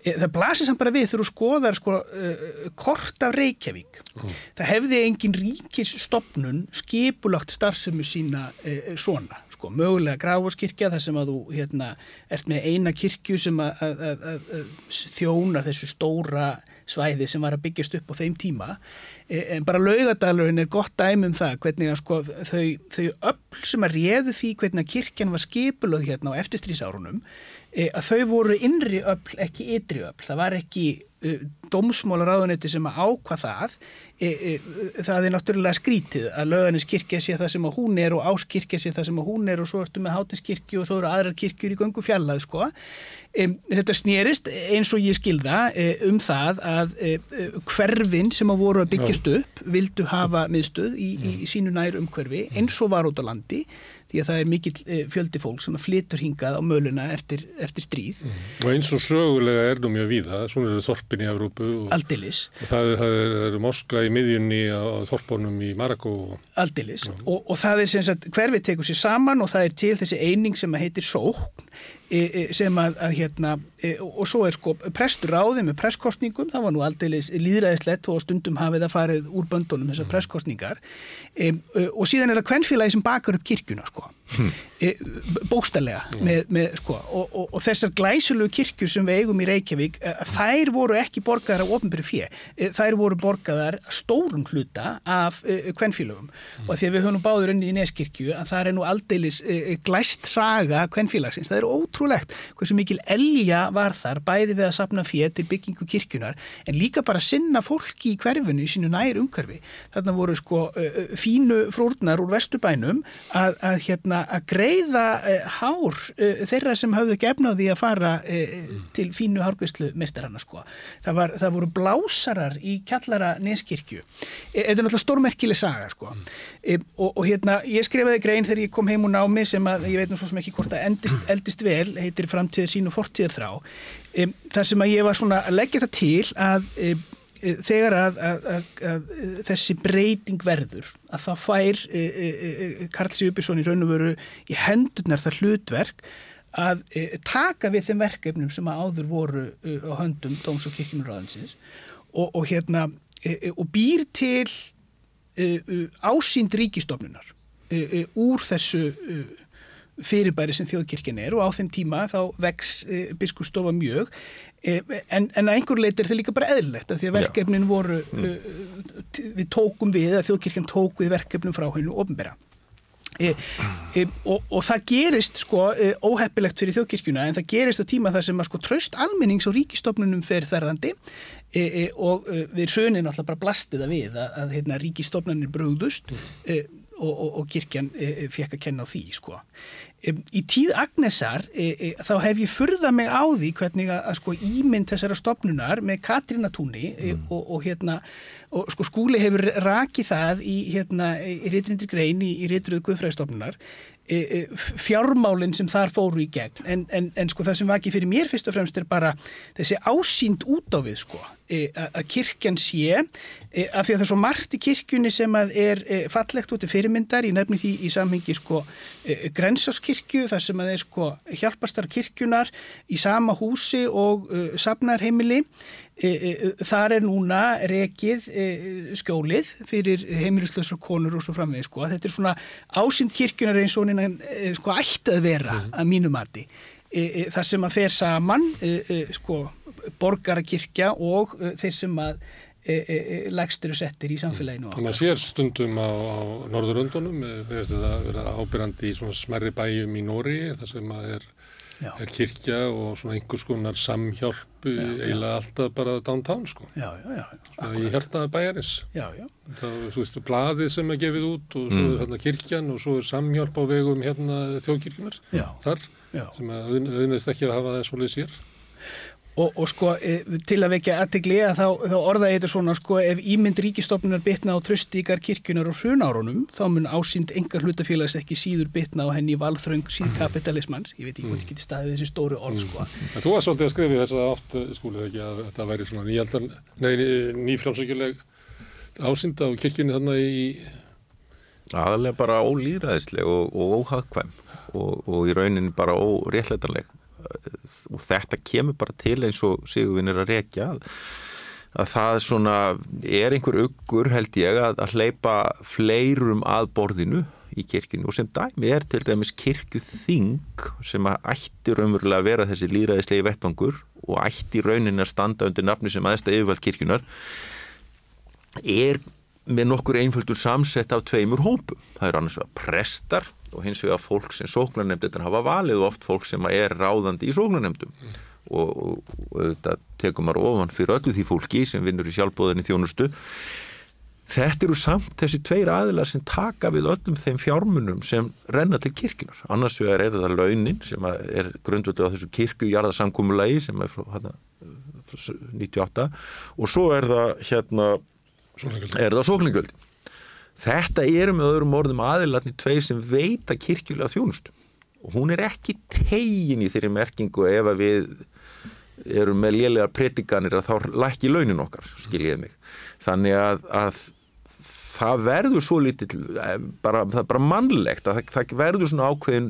N: e, það blasir samt bara við þú skoðar sko uh, kort af Reykjavík. Mm. Það hefði engin ríkisstofnun skipulagt starfsemu sína uh, svona, sko, mögulega gráfarskirkja þar sem að þú hérna ert með eina kirkju sem að, að, að, að þjónar þessu stóra svæði sem var að byggjast upp á þeim tíma. E, en bara laugadalurinn er gott dæmi um það hvernig að sko þau, þau öll sem að réðu því hvernig að kirkjan var skipulöð hérna á eftirstrísárunum e, að þau voru innri öll ekki ytri öll, það var ekki dómsmálaráðunetti sem að ákvað það e, e, það er náttúrulega skrítið að löðanins kirkja sé það sem að hún er og áskirkja sé það sem að hún er og svo ertu með hátinskirkju og svo eru aðrar kirkjur í göngu fjallað sko Þetta snýrist eins og ég skilða eh, um það að eh, hverfin sem að voru að byggjast upp vildu hafa miðstöð í, í, í sínu nær umhverfi eins og var út á landi því að það er mikill fjöldi fólk sem flytur hingað á möluna eftir, eftir stríð.
A: Mm. Og eins og sögulega er nú mjög víða, svona er Þorpin í Evrópu og,
N: Aldilis.
A: og það, það er, er Moska í miðjunni á Þorpunum í Marako.
N: Aldilis og, og það er sem sagt hverfið tekur sér saman og það er til þessi eining sem heitir sókn sem að, að hérna e, og svo er sko prestur ráði með presskostningum, það var nú aldrei líðræðislegt og stundum hafið að farið úr böndunum þessar presskostningar og síðan er það kvennfélagi sem bakar upp kirkjuna sko. Hmm. bókstallega með, með, sko, og, og, og þessar glæsulegu kirkju sem við eigum í Reykjavík þær voru ekki borgaðar af ofnbyrju fjö, þær voru borgaðar stórum hluta af kvennfélagum hmm. og því að við höfum báður unni í Neskirkju að það er nú aldrei glæst saga kvennfélagsins, það er ótrúlega ótrúlegt hversu mikil elja var þar bæði við að sapna fétir byggingu kirkjunar en líka bara sinna fólki í hverfinu í sínu nær umhverfi. Þarna voru sko fínu frúrnar úr vestubænum að, að, hérna, að greiða hár þeirra sem hafðu gefnaði að fara til fínu hárgveistlu mestarana sko. Það, var, það voru blásarar í kjallara neskirkju. E, þetta er náttúrulega stórmerkileg saga sko. Og, og hérna ég skrifaði grein þegar ég kom heim úr námi sem að ég veit nú svo sem ekki hvort að eldist, eldist vel heitir framtíðir sín og fortíðir þrá. Um, þar sem að ég var svona að leggja það til að um, þegar að, að, að, að þessi breyting verður að það fær e, e, e, Karl Sigurbjörnsson í raun og veru í hendurnar það hlutverk að taka við þeim verkefnum sem að áður voru á höndum Dóms- og kirkjumurraðansins og, og hérna og býr til ásýnd ríkistofnunar úr þessu fyrirbæri sem þjóðkirkjan er og á þeim tíma þá vex e, biskustofa mjög. E, en, en að einhver leit er það líka bara eðlilegt að því að verkefnin voru mm. e, við tókum við að þjóðkirkjan tók við verkefnum frá hennu ofnbæra e, e, og, og það gerist sko e, óheppilegt fyrir þjóðkirkjuna en það gerist á tíma þar sem að sko tröst almennings og ríkistofnunum fer þærrandi og við hrunir náttúrulega bara blastiða við að, að hérna, ríkistofnunir brúðust og, og, og kirkjan fekk að kenna á því sko. Í tíð Agnesar e, e, þá hef ég furða mig á því hvernig að, að sko ímynd þessara stopnunar með Katrinatúni e, mm. og, og hérna og sko skúli hefur rakið það í hérna í reytrindir grein í, í reytriðu guðfræðstofnunar E, e, fjármálinn sem þar fóru í gegn. En, en, en sko það sem var ekki fyrir mér fyrst og fremst er bara þessi ásýnd út á við sko. e, að kirkjan sé af því að það er svo margt í kirkjunni sem að er fallegt út í fyrirmyndar í nefni því í samhengi sko grensáskirkju þar sem að er sko hjálpastar kirkjunar í sama húsi og safnarheimili þar er núna rekið skjólið fyrir heimilislausar konur og svo framvegð sko. þetta er svona ásinn kirkjunar eins og sko, ætti að vera mm. að mínu mati þar sem að fer saman sko, borgarakirkja og þeir sem að legstur og settir í samfélaginu
A: Þannig að sér stundum á, á Norðuröndunum við veistum það að vera ábyrjandi í svona smerri bæjum í Nóri þar sem að er Já. er kirkja og svona einhvers konar samhjálp eiginlega alltaf bara downtown sko.
N: Já, já,
A: í hértaða bæjaris það er þú veist bladið sem er gefið út og svo mm. er hérna kirkjan og svo er samhjálp á vegum hérna þjóðkirkjunar þar sem að auðvitaðist ekki að hafa það svolítið sér.
N: Og, og sko e, til að vekja aðtegli að þá, þá orðaði þetta svona sko ef ímynd ríkistofnunar bitna á trösti ykkar kirkjunar og hrunárunum þá mun ásýnd engar hlutafélags ekki síður bitna á henni valþröng síðkapitalismans. Ég veit ekki hvort ég geti staðið þessi stóru orð sko.
A: En þú var svolítið að skrifa þess að átt skúlið ekki að þetta væri svona nýfrjálsökjuleg ásynda á kirkjunni þannig í
O: aðalega bara ólýðræðisleg og, og óhagkvæm og, og í rauninni bara óréttleitanleg og þetta kemur bara til eins og Sigurvin er að rekja að, að það svona er einhver uggur held ég að, að hleypa fleirum að borðinu í kirkjunni. Og sem dæmi er til dæmis kirkjuþing sem að ætti raunverulega að vera þessi líðræðislegi vettvangur og ætti rauninni að standa undir nafni sem aðesta yfirvald kirkjunar er með nokkur einföldur samsett af tveimur hópum. Það er annars vegar prestar og hins vegar fólk sem sóknarnemndir hafa valið og oft fólk sem er ráðandi í sóknarnemndum mm. og, og, og þetta tekum maður ofan fyrir öllu því fólki sem vinnur í sjálfbóðinni þjónustu. Þetta eru samt þessi tveir aðilar sem taka við öllum þeim fjármunum sem renna til kirkinar. Annars vegar er það launin sem er grundvöldu á þessu kirkujarðarsamkúmulagi sem er frá hana, 98 og svo er það hérna er það sókningöldin. Þetta eru með öðrum orðum aðilatni tveir sem veita kirkjulega þjónustu og hún er ekki tegin í þeirri merkingu ef að við erum með lélegar predikanir að þá lækki launin okkar, skiljiði mig. Þannig að, að það verður svo lítill, bara, það er bara mannlegt að það, það verður svona ákveðin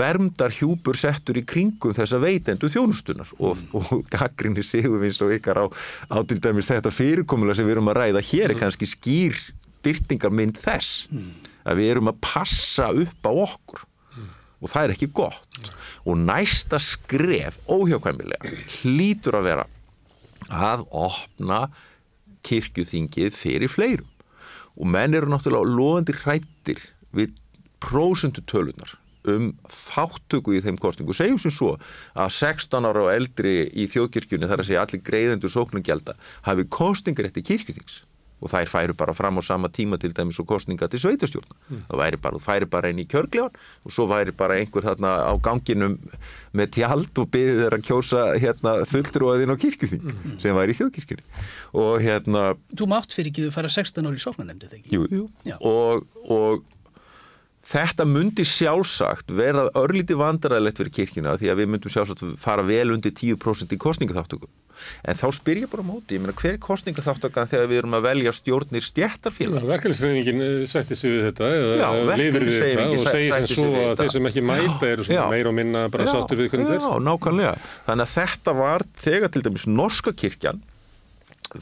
O: vermdar hjúpur settur í kringum þessa veitendu þjónustunar og, mm. og gaggrinni sigurvinst og ykkar á, á til dæmis þetta fyrirkomulega sem við erum að ræða hér er mm. kannski skýr byrtingarmynd þess mm. að við erum að passa upp á okkur mm. og það er ekki gott og næsta skref óhjákvæmilega hlýtur að vera að opna kirkjuþingið fyrir fleirum og menn eru náttúrulega loðandi hrættir við prósundutölunar um þáttöku í þeim kostningu segjum sem svo að 16 ára og eldri í þjóðkirkjunni þar að segja allir greiðendur sóknungjelda hafi kostningar eftir kirkjuþings og þær færu bara fram á sama tíma til dæmis og kostninga til sveitastjórna mm. það væri bara, færi bara einn í kjörglegan og svo væri bara einhver þarna á ganginum með tjald og byði þeirra að kjósa hérna fulltrúaðinn á kirkjuþing mm. sem væri í þjóðkirkjunni og hérna
N: Þú mátt fyrir ekki að fara 16 ári í sóknanemndi þegar ekki?
O: Jú, jú, og, og Þetta myndi sjálfsagt vera örlítið vandaræðilegt fyrir kirkina því að við myndum sjálfsagt fara vel undir 10% í kostningaþáttöku. En þá spyr ég bara móti, ég meina hver er kostningaþáttökan þegar við erum að velja stjórnir stjættarfélag?
A: Verkefnisreyningin setti sig við þetta eða lifir við þetta og segir sem svo að þeir sem ekki mæta eru meir og minna bara sáttur við hvernig
O: er. Já, nákvæmlega. Þannig að þetta var þegar til dæmis norska kirkjan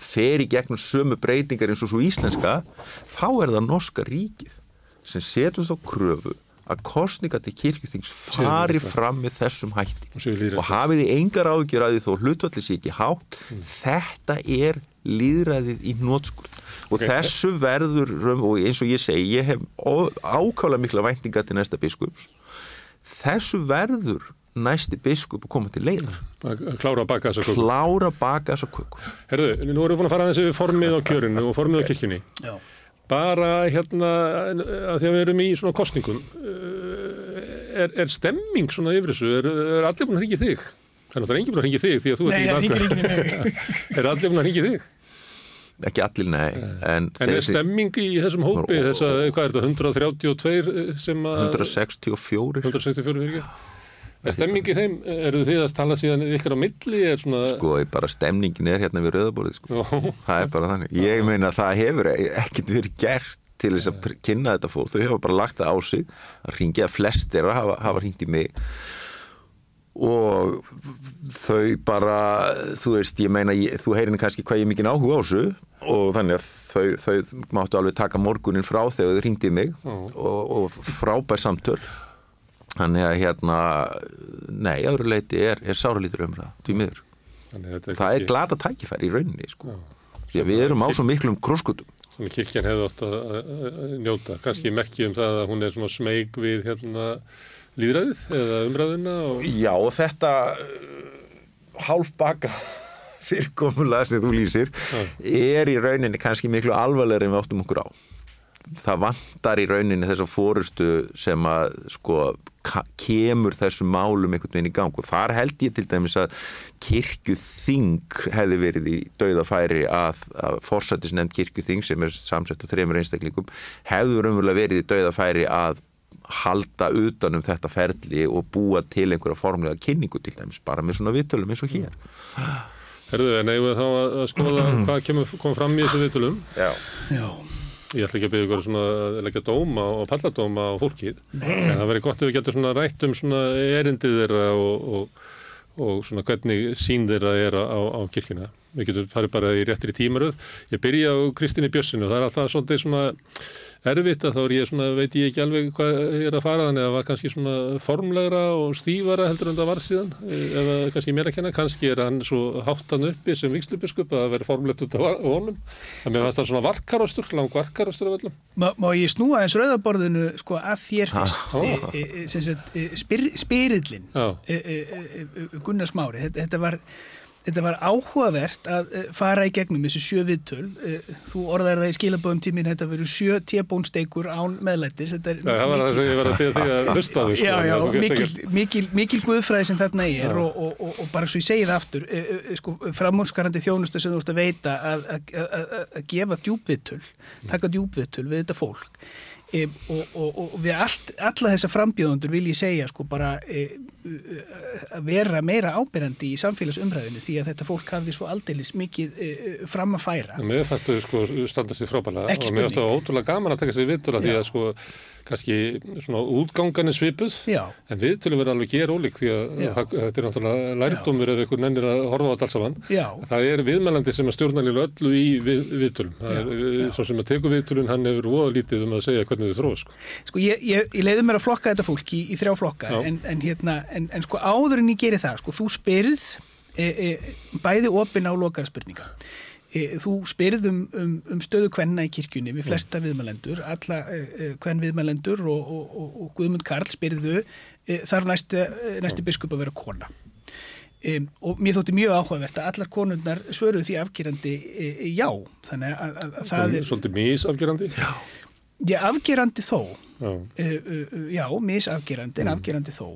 O: fer í gegnum sömu breytingar eins og svo íslenska, þá er það norska ríkið sem setur þá kröfu að kostninga til kirkjuþings fari fram með þessum hætti. Og hafið þið engar ágjör að því þó hlutvallis ekki hátt? Mm. þetta er líðræðið í nótskurð og okay. þessu verður og eins og ég segi, ég hef ákála mikla væntinga til næsta biskups. Þessu verður næsti biskup að koma til leiðar.
A: Klára að baka þessa
O: köku. Klára að baka þessa köku.
A: Herðu, nú erum við búin að fara að þessu formið á kjörinu og formið á kirkjunni. Já bara hérna að því að við erum í svona kostningum er, er stemming svona yfir þessu, er, er allir búin að ringja þig? Þannig að það er engin búin að ringja þig því að þú
N: nei,
A: ert
N: ekki bakvæð.
A: er allir búin að ringja þig?
O: Ekki allir, nei.
A: En, en er stemming í þessum hópi, þess að, hvað er þetta, 132 sem að...
O: 164.
A: 164 fyrir ekki? Er stemmingi þeim, eru þið að tala síðan ykkur á milli? Svona...
O: Sko, bara stemningin er hérna við rauðaborðið, sko. það er bara þannig. Ég meina að það hefur ekkert verið gert til þess að kynna þetta fólk. Þau hefur bara lagt það á sig að ringja flestir að hafa, hafa ringt í mig. Og þau bara, þú veist, ég meina, ég, þú heyrir kannski hvað ég mikið áhuga á þessu. Og þannig að þau, þau máttu alveg taka morgunin frá þegar þau ringdi í mig. Og, og frábær samtöl þannig að hérna nei, öðru leiti er, er sáralítur umræða því miður það er glada tækifæri í rauninni sko. því að við erum á svo miklum krosskutum
A: Þannig að kirkjan hefði ótt að njóta kannski merkjum um það að hún er svona smeg við hérna líðræðið eða umræðina og...
O: Já og þetta hálfbaka [LAUGHS] fyrrkomulega sem þú lýsir ja. er í rauninni kannski miklu alvarlegri en við áttum okkur á það vantar í rauninni þess að fórustu sem að sko kemur þessum málum einhvern veginn í gang. Og þar held ég til dæmis að kirkjuþing hefði verið í dauðafæri að, að forsættisnefnd kirkjuþing sem er samsett af þreymur einstaklingum hefður umverulega verið í dauðafæri að halda utanum þetta ferli og búa til einhverja formlega kynningu til dæmis bara með svona viðtölum eins og hér.
A: Herðu, en eigum við þá að skoða [CLEARS THROAT] hvað kemur, kom fram í þessu viðtölum?
O: Já,
N: Já.
A: Ég ætla ekki að byggja ykkur svona að leggja dóma og palladóma á fólkið en það verður gott ef við getum svona rætt um svona erindið þeirra og, og, og svona hvernig sín þeirra er á, á kirkina. Við getum farið bara í réttri tímaröð. Ég byrja á Kristíni Bjössinu það er alltaf svona erfitt að þá er ég svona, veit ég ekki alveg hvað er að fara þannig að það var kannski svona formlegra og stífara heldur en það var síðan eða kannski mér að kenna, kannski er hann svo háttan uppi sem vikslubiskup að það veri formlegt út af honum. Að mér fannst það svona varkarostur, lang varkarostur af öllum.
N: Má, má ég snúa eins rauðaborðinu sko að þér fyrst e, e, e, spyr, spyrillin Gunnar Smári, þetta, þetta var Þetta var áhugavert að fara í gegnum þessu sjö viðtöl. Þú orðar það í skilaböðum tímin, þetta verður sjö tébónsteikur án meðlættis.
A: Ja, það var það sem ég var að því að hlusta þú.
N: Sko, já, já, mikil, mikil, mikil guðfræði sem þarna er og, og, og, og bara svo ég segi það aftur, sko, framhónskarandi þjónustu sem þú ert að veita að, að, að, að gefa djúbviðtöl, taka djúbviðtöl við þetta fólk. E, og, og, og við allt, alla þessa frambjóðundur vil ég segja sko bara e, að vera meira ábyrjandi í samfélagsumræðinu því að þetta fólk hafði svo aldeilis mikið e, fram að færa.
A: Mér fannst þau sko standa sér frábælega og mér fannst það ótrúlega gaman að taka sér vittur því að sko kannski svona útganganin svipuð
N: Já.
A: en við til að vera alveg ger ólík því að það, þetta er náttúrulega lærdómur ef einhvern nennir að horfa á þetta alls saman. Það er viðmælandi sem að stjórnarlega öllu í við, viðtölum. Það er svo sem að teku viðtölun hann hefur voða lítið um að segja hvernig þið þróa sko,
N: sko ég, ég, ég leiði mér að flokka þetta fólk í, í þrjá flokka en, en, hérna, en, en sko áður en ég geri það sko þú spyrð e, e, bæði opin á lokarspurninga þú spyrð um, um, um stöðu kvenna í kirkjunni við flesta viðmælendur, alla kvenn viðmælendur og, og, og, og Guðmund Karl spyrðu þarf næsti, næsti biskup að vera kona? Um, og mér þótti mjög áhugavert að allar konundnar svöruðu því afgerandi já, þannig að, að, að það er
A: Svolítið mísafgerandi?
N: Já, já afgerandi þó. Já, já mísafgerandi en afgerandi þó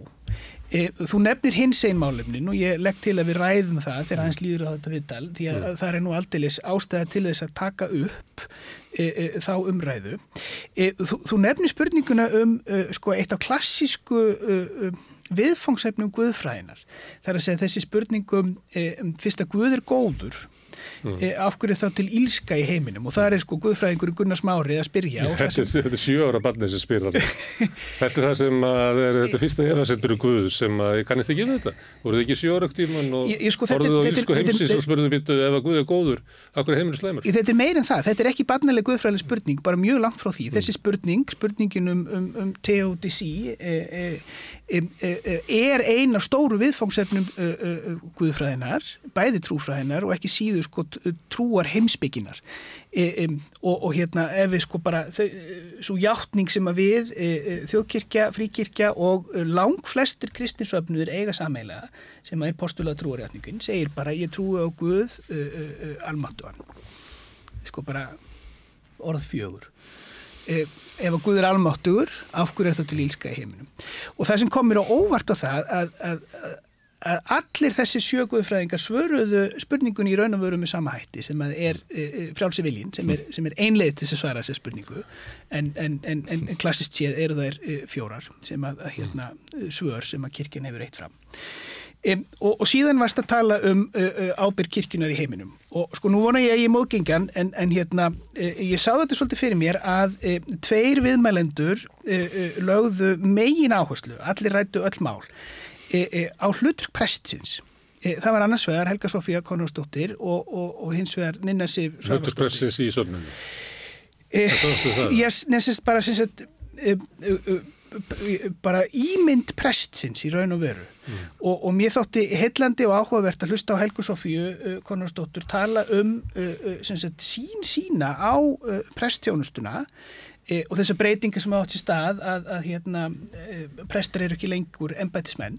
N: Þú nefnir hins einn málefnin og ég legg til að við ræðum það þegar hans líður á þetta viðtal því að mm. það er nú aldeilis ástæða til þess að taka upp e, e, þá umræðu. E, þú, þú nefnir spurninguna um sko, eitt af klassísku viðfangsefnum guðfræðinar. Það er að segja þessi spurningum um fyrst að guð er góður mm. af hverju þá til ílska í heiminum? Og það er sko guðfræðingur Gunnar Smári að spyrja
A: Þetta er, sem... er sjö ára barnið sem spyr þetta [LAUGHS] Þetta er það sem að er þetta fyrsta efasendur Guð sem að kannist ekki við þetta. Voruð þið ekki sjö ára tíman og sko, orðuð á ílsku heimsins og spurðum býttu ef að Guð er góður, af hverju heiminu slæmur?
N: Þetta er meir en það, þetta er ekki barnileg guðfræðileg spurning bara mjög langt frá því, mm. þessi spurning spurningin um, um, um teodisi e, e, e, er ein af stóru viðfangsefnum guðfræðinar, bæði trúfræðinar og ekki síður sko trúar heimsbygginar e, e, og, og hérna ef við sko bara þau, svo hjáttning sem að við e, þjóðkirkja, fríkirkja og lang flestir kristinsöfnuður eiga sameilega sem að er postulað trúarjáttningin segir bara ég trúi á Guð almáttuan sko bara orð fjögur. Ef að Guð er almáttugur af hverju er þetta til ílska í heiminum? Og það sem komir á óvart á það að, að, að að allir þessi sjöguðfræðingar svöruðu spurningun í raun og veru með sama hætti sem að er e, frálsi viljin sem er, er einleið til þess að svara þessi spurningu. En, en, en, en [LAUGHS] klassist séð eru það e, fjórar sem að, að hérna, svör sem að kirkjan hefur eitt fram. E, og, og síðan varst að tala um e, ábyrg kirkjunar í heiminum. Og sko nú vona ég að ég móðgengjan en hérna ég sá þetta svolítið fyrir mér að tveir viðmælendur lögðu megin áherslu, allir rættu öll mál á hlutur prestsins. E, það var annars vegar Helga Sofía Konradsdóttir og, og, og hins vegar Ninna Sif
A: Hlutur prestsins í sömnunum
N: Ég nesist bara e, e, e, bara ímynd prestsins í raun og veru. Mm. og, og mér þótti heillandi og áhugavert að hlusta á Helgu Sofíu Konradsdóttur tala um sagt, sín sína á presttjónustuna E, og þessar breytingar sem átt í stað að, að hérna, e, prestar eru ekki lengur embætismenn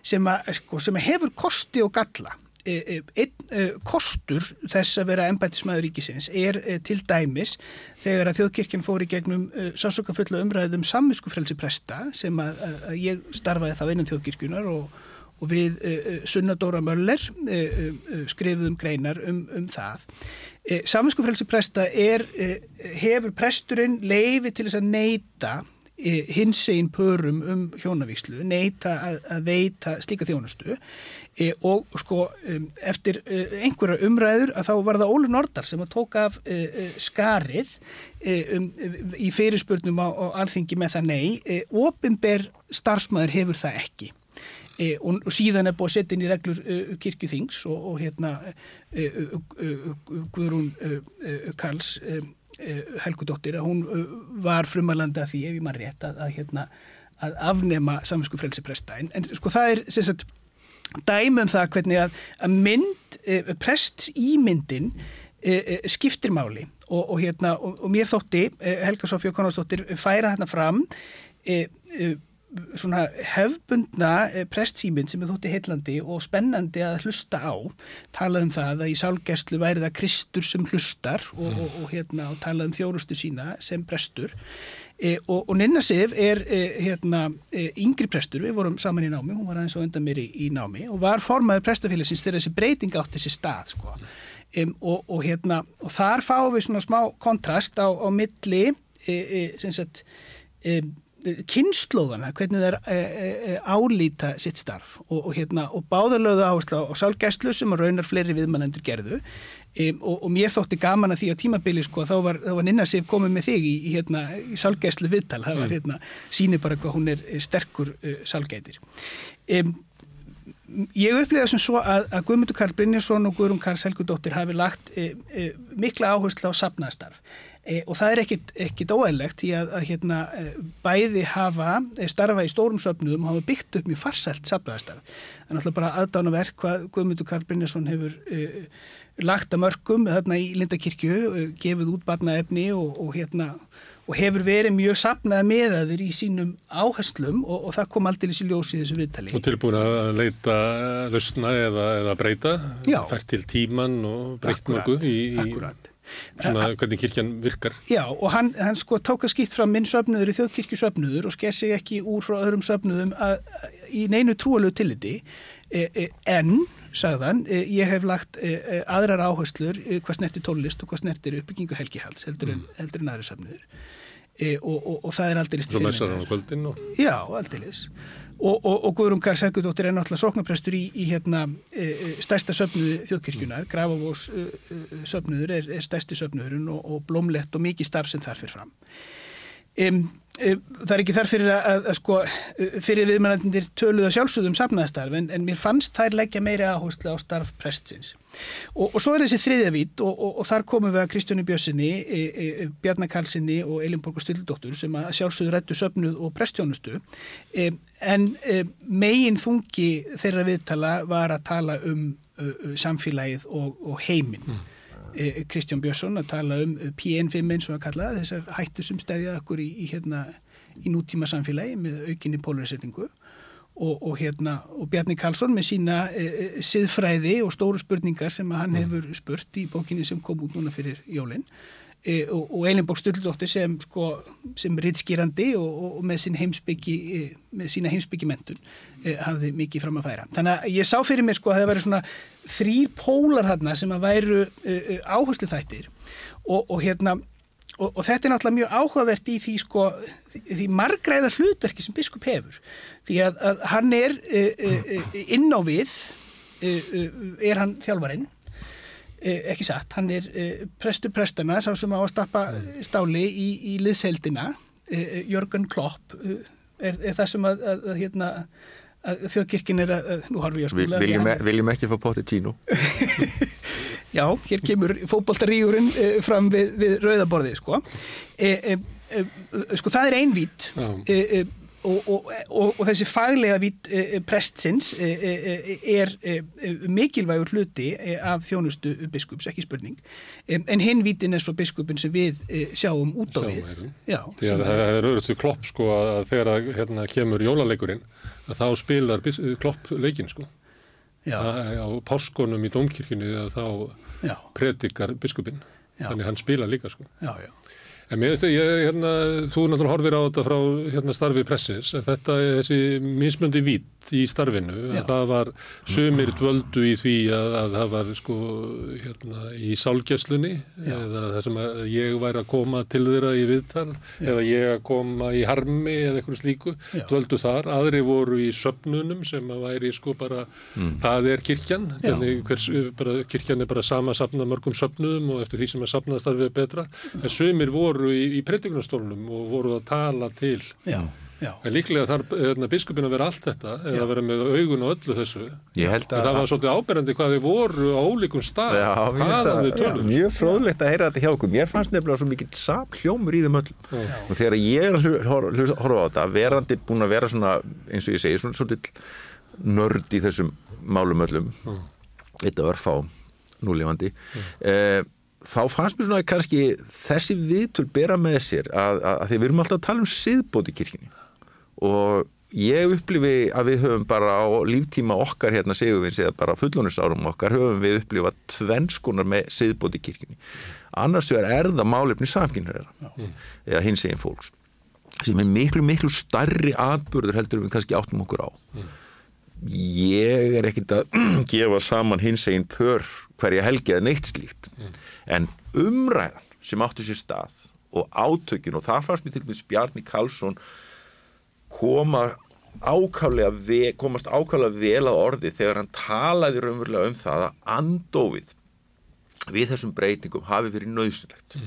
N: sem, að, sko, sem hefur kosti og galla einn kostur þess að vera embætismæður ríkisins er til dæmis þegar að þjóðkirkjan fór í gegnum sásokafullu umræðum samviskufrelsi presta sem að, að ég starfaði þá innan þjóðkirkjunar og, og við Sunna Dóra Möller skrifuðum greinar um, um það. Samviskufrelsi presta er, hefur presturinn leifi til þess að neyta hins einn pörum um hjónavíkslu, neyta að, að veita slíka þjónustu e, og sko um, eftir einhverja umræður að þá var það Ólur Nordar sem að tóka af e, e skarið um, í fyrirspurnum á, á alþingi með það nei, ofinber starfsmæður hefur það ekki. E, og, síðan er búið að setja inn í reglur uh, kirkjuþings og, og hérna uh, uh, Guðrún Karls Helgudóttir að hún var frumalanda því ef ég maður rétt að, að, hérna, að afnema saminsku frelsi presta. En, en sko það er sem sagt dæmum það hvernig að, að mynd prests ímyndin skiptir máli. Og, og hérna og, og mér þótti Helga Sofjó Konastóttir færa þarna fram svona hefbundna eh, prestsýmynd sem er þótti heillandi og spennandi að hlusta á talað um það að í sálgæslu væri það Kristur sem hlustar og, mm. og, og, hérna, og talað um þjórustu sína sem prestur e, og, og Ninna Sif er e, hérna, e, yngri prestur, við vorum saman í námi hún var aðeins á undan mér í, í námi og var formaður prestafélagsins þegar þessi breyting átt þessi stað sko. um, og hérna, þar fáum við svona smá kontrast á, á milli sem sagt kynnslóðana, hvernig það er e, e, álýta sitt starf. Og, og, hérna, og báðalöðu áherslu á sálgæslu sem raunar fleiri viðmannendur gerðu. E, og, og mér þótti gaman að því á tímabili sko þá var, var Ninna Sif komið með þig í, í, hérna, í sálgæslu viðtal, það var mm. hérna síni bara hvað hún er sterkur uh, sálgætir. Ég upplifa sem svo að, að Guðmundur Karl Brynjarsson og Guðrún Karl Selgudóttir hafi lagt e, e, mikla áherslu á sapnaðstarf E, og það er ekkit, óæðlegt í að, að hérna, e, bæði hafa e, starfa í stórum söpnuðum og hafa byggt upp mjög farsælt safnaðastarf. Er náttúrulega bara aðdána verk hvað Guðmundur Karl Brynjarsson hefur e, lagt að mörgum þarna í Lindakirkju, gefið út barnaefni og, og, hérna, og hefur verið mjög safnað meðaður í sínum áherslum og, og það kom aldrei í ljósi þessu viðtali.
A: Og tilbúin að leita lausna eða, eða breyta, fært til tíman og breytt mörgu í...
N: Akkurat.
A: Svona hvernig kirkjan virkar.
N: Já og hann, hann sko tók að skýtt fram minn söfnuður í þjóðkirkju söfnuður og sker sig ekki úr frá öðrum söfnuðum að, að, í neinu trúalög tilliti e, e, en, sagðan, e, ég hef lagt e, e, aðrar áherslur e, hvað snertir tólist og hvað snertir uppbyggingu helgihals heldur en, mm. heldur en aðri söfnuður og, og, og það er aldrei
A: styrðin. Svo messar hann á kvöldin og...
N: Já, aldrei og, og, og Guðrún Karl Sergudóttir er náttúrulega sóknaprestur í, í hérna, e, e, stærsta söfnuðu þjóðkirkjunar Grafavós e, e, söfnuður er, er stærsti söfnuðurinn og, og blómlegt og mikið starf sem þar fyrir fram um, það er ekki þar fyrir að, að, að sko, fyrir viðmannandir töluða sjálfsögðum safnaðastarf en, en mér fannst þær leggja meiri áherslu á starf prestsins. Og, og svo er þessi þriðja vít og, og, og þar komum við að Kristjóni Bjössinni e, e, Bjarnar Karlssoni og Elinborg Stildóttur sem að sjálfsögðu rættu söfnuð og prestjónustu e, en e, megin þungi þeirra viðtala var að tala um samfélagið og heiminn. Mm. Eh, Kristján Björnsson að tala um eh, PN5 eins og að kalla þessar hættu sem stæðja okkur í, í, hérna, í nútíma samfélagi með aukinni polariseringu og, og, hérna, og Bjarni Karlsson með sína e, siðfræði og stóru spurningar sem hann mm. hefur spurt í bókinni sem kom út núna fyrir jólinn e, og, og Elinborg Sturldóttir sem, sko, sem rittskýrandi og, og með, heimsbyggi, e, með sína heimsbyggimentun e, hafði mikið fram að færa. Þannig að ég sá fyrir mér sko að það væri svona þrýr pólar þarna sem að væru e, e, áherslu þættir og hérna Og, og þetta er náttúrulega mjög áhugavert í því sko, því margræða hlutverki sem biskup hefur. Því að, að hann er e, e, inn á við, e, er hann þjálfarinn ekki satt, hann er eh, prestur prestana sá sem á að stappa stáli í, í liðseldina eh, Jörgen Klopp er, er það sem að, að, að, hérna, að þjóðkirkinn er að nú har við að skula
O: Viljum, viljum ekki fá potið tínu [LAUGHS]
N: Já, hér kemur fókbóltaríurinn fram við, við rauðaborðið sko. E, e, e, sko það er einvít Og, og, og, og þessi faglega vít e, prestsins e, e, er mikilvægur hluti af þjónustu biskups, ekki spurning. En hinn vítin er svo biskupin sem við sjáum út á við.
A: Já, Því að það er öðrustu klopp sko að þegar að hérna, kemur jólaleikurinn að þá spilar klopp leikin sko. Á páskonum í domkirkjunni þá
N: Já.
A: predikar biskupin þannig hann spila líka sko.
N: Já, já.
A: En mér veist ég, hérna, þú náttúrulega horfir á þetta frá hérna, starfi pressis, en þetta er þessi mismöndi vít í starfinu,
N: Já.
A: að það var sumir dvöldu í því að, að það var sko, hérna, í sálgjöslunni, eða það sem að ég væri að koma til þeirra í viðtal, eða ég að koma í harmi eða eitthvað slíku,
N: Já.
A: dvöldu þar, aðri voru í söpnunum sem að væri sko bara, það er kirkjan,
N: Já.
A: hvernig, hvers, bara, kirkjan er bara sama safna mörgum söpnum og eftir því sem að safnaðastarfið er betra, en sumir voru í, í predikunnastólunum og voru að tala til
N: Já, já.
A: en líklega þarf hérna, biskupin að vera allt þetta eða að vera með augun og öllu þessu
O: Ég held
A: en
O: að-
A: það var svolítið áberandi hvað þið voru á ólíkum stað
O: Já,
A: tölum
O: mjög fróðlegt að heyra þetta hjá okkur. Mér fannst nefnilega svo mikill samhljómur í þeim öllum. Og þegar ég að horfa á þetta, verandi búin að vera svona, eins og ég segi, svona svolítið nörd í þessum málum öllum, þetta örfá núlifandi, eh, þá fannst mér svona að kannski þessi viðtöl bera með sér að, að, að því við erum alltaf að tala um siðbót í kirkjunni og ég upplifi að við höfum bara á líftíma okkar hérna segjum við eða bara fullónusárum okkar höfum við upplifað tvennskonar með siðbót í kirkjunni. Annars er það málefni samkynnar eða hins eginn fólks sem er miklu miklu starri atbyrður heldur við kannski áttum okkur á. Ég er ekkit að [CLEARS THROAT] gefa saman hins eginn pör hverja helgi eða neitt slíkt. En umræðan sem áttu sér stað og átökin og það fannst mér til dæmis Bjarni Karlsson koma ákaflega ve, komast ákaflega vel að orði þegar hann talaði raunverulega um það að andófið við þessum breytingum hafi verið nöðsynlegt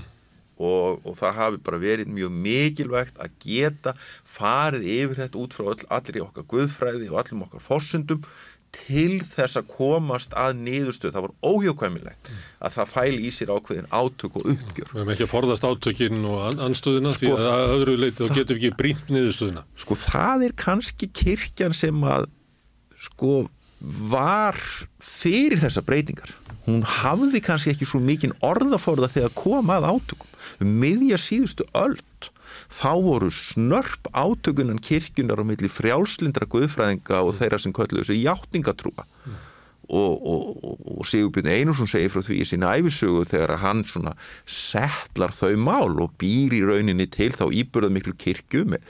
O: og, og það hafi bara verið mjög mikilvægt að geta farið yfir þetta út frá öll, allir í okkar guðfræði og allum okkar forsundum til þess að komast að niðurstöð, það var óhjókvæmilegt að það fæli í sér ákveðin átök og uppgjör.
A: Við hefum ekki að forðast átökin og an- anstöðuna því
O: Sko,
A: að að öðru leiti þá getum við ekki brýnt niðurstöðuna.
O: Sko það er kannski kirkjan sem að sko var fyrir þessa breytingar. Hún hafði kannski ekki svo mikinn orðaforða þegar kom að átökum. Um miðja síðustu öld þá voru snörp átökunan kirkjunar á milli frjálslindra guðfræðinga og þeirra sem kölluðu þessu játningatrúa. Og, og, og, og Sigurbjörn Einarsson segir frá því í sína æfisögu þegar hann svona settlar þau mál og býr í rauninni til þá íbyrðað miklu kirkju með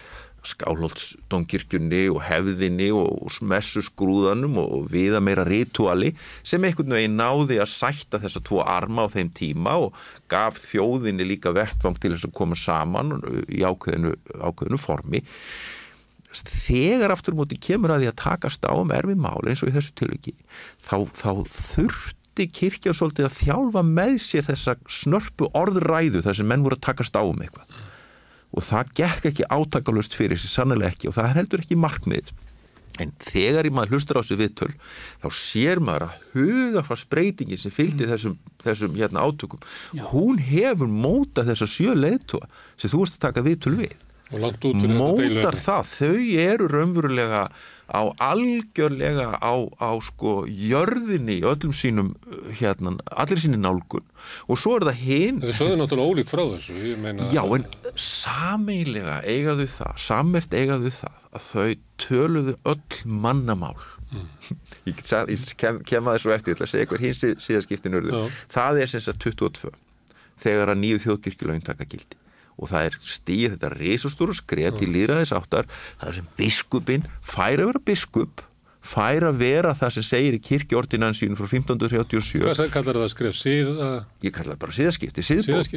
O: skálholtsdómkirkjunni og hefðinni og messusgrúðanum og viða meira rituali sem einhvern veginn náði að sætta þessa tvo arma á þeim tíma og gaf þjóðinni líka vettvang til þess að koma saman í ákveðinu, ákveðinu formi. Þegar aftur múti kemur að því að takast á um erfi mál eins og í þessu tilviki þá, þá þurfti kirkja svolítið að þjálfa með sér þessa snörpu orðræðu þar sem menn voru að takast á um eitthvað og það gekk ekki átakalust fyrir sér sannlega ekki. Og það er heldur ekki markmið en þegar í maður hlustar á þessu viðtöl þá sér maður að hugaflarsbreytingin sem fylgdi þessum, þessum hérna, átökum, hún hefur mótað þessa sjö leiðtúa sem þú ert að taka viðtöl við. Mótar það, þau eru raunverulega á algjörlega á, á sko jörðinni öllum sínum uh, hérna, allir síni nálgun. Og svo er það hinn
A: Þau sögðu náttúrulega ólíkt frá þessu ég meina,
O: Já, en sameilega eigaðu það, samert eigaðu það að þau töluðu öll mannamál. [LAUGHS] Ég, get sagt- ég kem, kem að þessu eftir ég ætla að segja hver hins síðaskiptin það er sem sagt 22 þegar að nýju þjóðkirkjulögin taka gildi og það er stíð þetta risastóra skref til líðræðis áttar það er sem biskupin fær að vera biskup fær að vera það sem segir í kirkjordinansínu frá 1537
A: hvað kallar það skref? Síða
O: ég kalla það bara síðaskipti, síðbót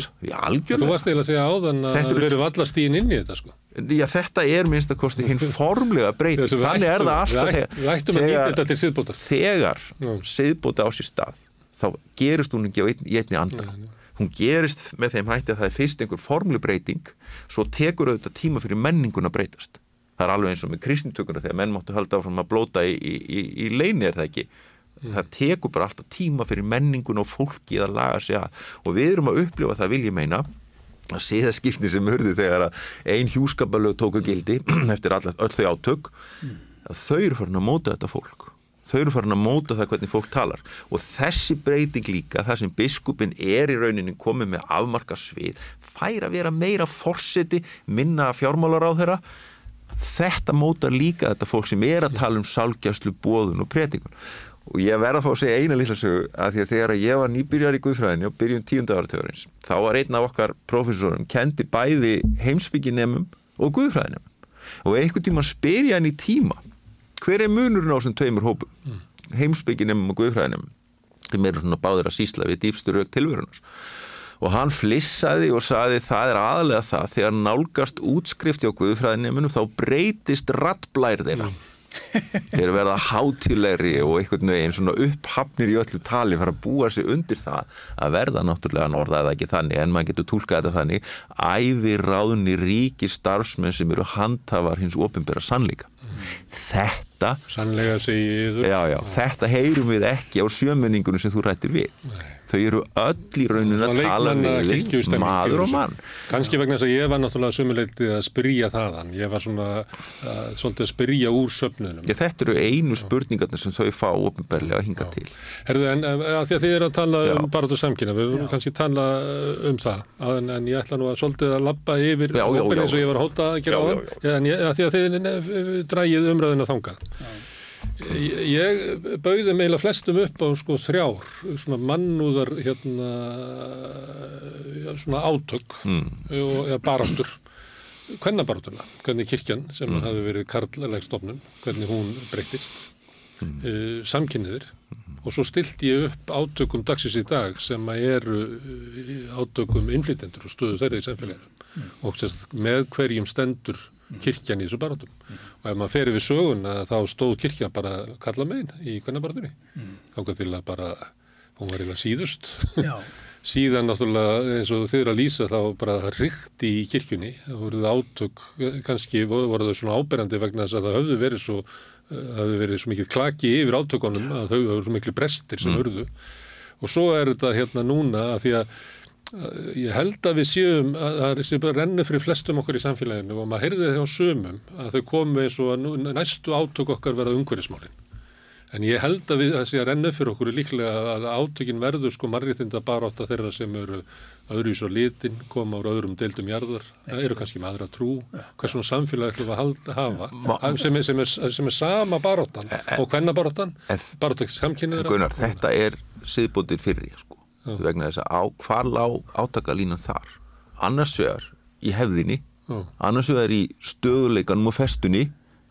A: þú varst eiginlega að segja áðan að
O: Þetta
A: það verið valla stíðin inn í þetta sko.
O: Já, þetta er minnst að kosti hinn [LAUGHS] formlega breyting. Þannig er það alltaf
A: siðbótar.
O: Þegar siðbóta. á sér stað, þá gerist hún ekki á einni anda. Hún gerist með þeim hætti að það er fyrst einhver formleg breyting, svo tekur auðvitað tíma fyrir menningun að breytast. Það er alveg eins og með kristintökuna þegar menn máttu halda áfram að blóta í, í, í, í leini er það ekki. Það tekur bara alltaf tíma fyrir menningun og fólki að laga sig að og við erum að upplifa það vil ég meina að síðaskipni sem hörðu þegar að ein hjúskapalög tóku gildi [CLEARS THROAT] eftir all, öll þau átök að þau eru farin að móta þetta fólk þau eru farin að móta það hvernig fólk talar. Og þessi breyting líka það sem biskupin er í rauninni komið með afmarka svið, fær að vera meira forseti, minna fjármálar á þeirra þetta mótar líka þetta fólk sem er að tala um sálgjastlu, bóðun og predikun. Og ég verða að fá að segja eina lilla sögu að því að þegar ég var nýbyrjar í Guðfræðinni og byrjun tíunda áratugurins þá var einn af okkar profesorum kendi bæði heimsbygginemum og Guðfræðinemum og einhvern tíma spyr ég hann í tíma hver er munurinn á þessum tveimur hópum? Mm. heimsbygginemum og Guðfræðinemum sem eru svona báður að sísla við dýpstu rauk tilvörunars og hann flissaði og saði það er aðalega það þegar nálgast útskrifti á Guðfræðinemunum þá breytist rattblær þeirra. Mm [LAUGHS] þeir verða hátilegri og einhvern veginn svona upphafnir í öllu tali fara að búa sig undir það að verða náttúrulega norðaða ekki þannig en maður getur tólkað þetta þannig æfi ráðni ríki starfsmenn sem eru handhafar hins ofinbæra sannleika. Mm. þetta
A: sannlega segið
O: já, já, þetta heyrum við ekki á sjömenningunum sem þú rættir við. Nei þau eru öll í rauninu að tala við maður og mann.
A: Kannski vegna þess að ég var náttúrulega sumuleitið að spyrja þaðan. Ég var svona uh, svolítið að spyrja úr söfnunum.
O: Ég, þetta eru einu spurningarnir sem þau fá ofinbarlega að hinga til.
A: Herðu, en að því að þið eru að tala já. um bara á samkynna við erum kannski að tala uh, um það. En, en ég ætla nú að svolítið að lappa yfir opin eins og ég var að hóta að gera á það en ég, að því að þið drægið umræðinu þangað Ég bauði meila flestum upp á sko þrjár, svona mannúðar hérna, svona átök mm. og ja, baráttur, hvernabarátturna, hvernig kirkjan sem mm. hafi verið karlægstofnun, hvernig hún breytist, mm. uh, samkynniðir mm. og svo stilti ég upp átökum dagsins í dag sem eru átökum innflytendur og stöðu þeirra í samfélaginu mm. og sérst, með hverjum stendur kirkjan í þessu barátum mm. Og ef maður ferir við sögun þá stóð kirkjan bara kalla megin í hvernig barátunni mm. þá til að bara hún var eiginlega síðust. [LAUGHS] Síðan náttúrulega eins og þið eru að lýsa þá bara ríkt í kirkjunni. Það voruð átök, kannski voru þau svona áberandi vegna þess að það höfðu verið svo það höfðu verið svo mikið klaki yfir átökunum að þau höfðu svo miklu brestir sem mm. hörðu og svo er þetta hérna núna að því að ég held að við séum að það er bara rennu fyrir flestum okkur í samfélaginu og maður heyrði það á sömum að þau komi eins og að næstu átök okkar verða umhverfismálinn en ég held að það sé að rennu fyrir okkur líklega að átökin verður sko átt að þeirra sem eru öðru í svo litin, koma úr öðrum deildum jarðar, það eru kannski með aðra trú. Hvað svona samfélag ætlum að halda, hafa? Sem er, sem er, sem er sama baróttan og hvenna baróttan samkynniðra
O: Gunnar, þetta er siðbúndir fyrir sko Já. vegna þess að á, hvar lág átakalínan þar? Annars vegar í hefðinni Já. annars vegar í stöðuleikanum og festunni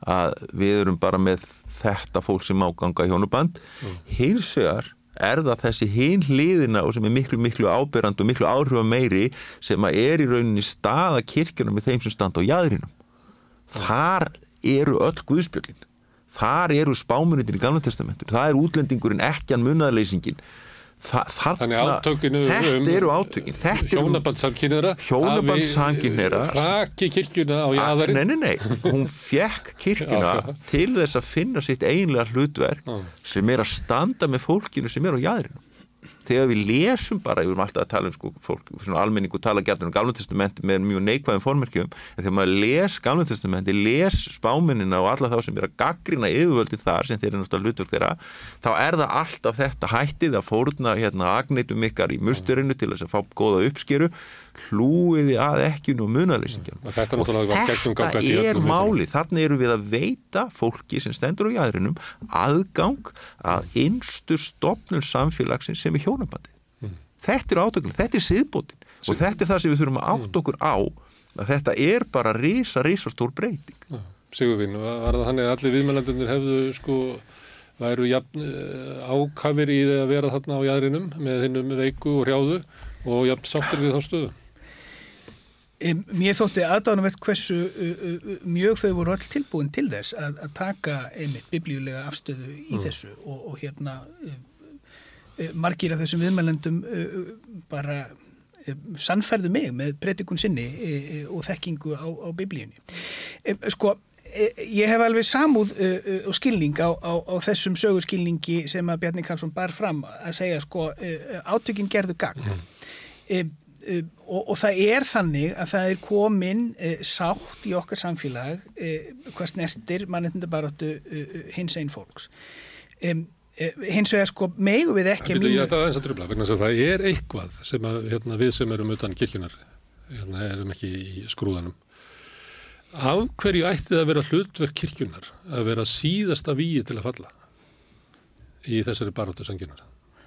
O: að við erum bara með þetta fólk sem áganga í hjónuband hins vegar er það þessi hinn hliðina og sem er miklu miklu ábyrrand og miklu áhrifa meiri sem að er í rauninni staða kirkjunum með þeim sem standa á jæðrinum þar eru öll guðspjöldin þar eru spámunitin í gamla testamentur það er útlendingurinn ekki hann munnaðleysingin
A: Þannig átökinu
O: þetta um eru átökin.
A: Hjónabandsamkynniðra
O: hjónabandsamkynniðra
A: raki kirkjuna á jæðarinn
O: nei, nei, nei, hún fekk kirkjuna til þess að finna sitt einlega hlutverk sem er að standa með fólkinu sem er á jæðarinn þegar við lesum bara, við erum alltaf að tala um sko, fólk, svona almenningu tala gætið um Galvantestamenti með mjög neikvæðum formerkjum en þegar maður les Galvantestamenti les spáminina og alla þá sem er að gaggrina yfirvöldi þar sem þeir eru náttúrulega hlutverk þeirra, þá er það alltaf þetta hættið að fórna hérna agneitum ykkar í musturinu til þess að fá góða uppskeru hlúiði að ekkjun og munaleysingjan
A: og þetta, og
O: þetta er máli þannig eru við að veita fólki sem stendur á jæðrinum aðgang að einstur stopnum samfélagsins sem er hjónabandi mm. þetta er átökulega, þetta er siðbótin. Og þetta er það sem við þurfum að átt okkur á að þetta er bara risa, risa stór breyting.
A: Ja, Sigurvinn, var það þannig að allir viðmælandunir hefðu sko væru jafn, eh, ákafir í að vera þarna á jæðrinum með hinnum veiku og hrjáðu og jafn sáttur við þá stöðu
N: Mér þótti aðdánumvert hversu uh, uh, mjög þau voru all tilbúin til þess að, að taka einmitt biblíulega afstöðu í mm. þessu og, og hérna uh, margir af þessum viðmælendum bara sannferðu mig með predikun sinni og þekkingu á, á biblíunni. Sko, ég hef alveg samúð og skilning á, á, á þessum sögurskilningi sem að Bjarni Karlsson bar fram að segja sko átökinn gerðu gang. Mm Uh, og, og það er þannig að það er komin uh, sátt í okkar samfélag uh, hvað snertir mannendabaróttu hins einn fólks um, hins vegar sko megu við ekki
A: mínu... Já, það er að það er eitthvað sem að, hérna, við sem erum utan kirkjunar hérna, erum ekki í skrúðanum af hverju ætti það að vera hlutverk kirkjunar að vera síðasta víi til að falla í þessari baróttu sanginar.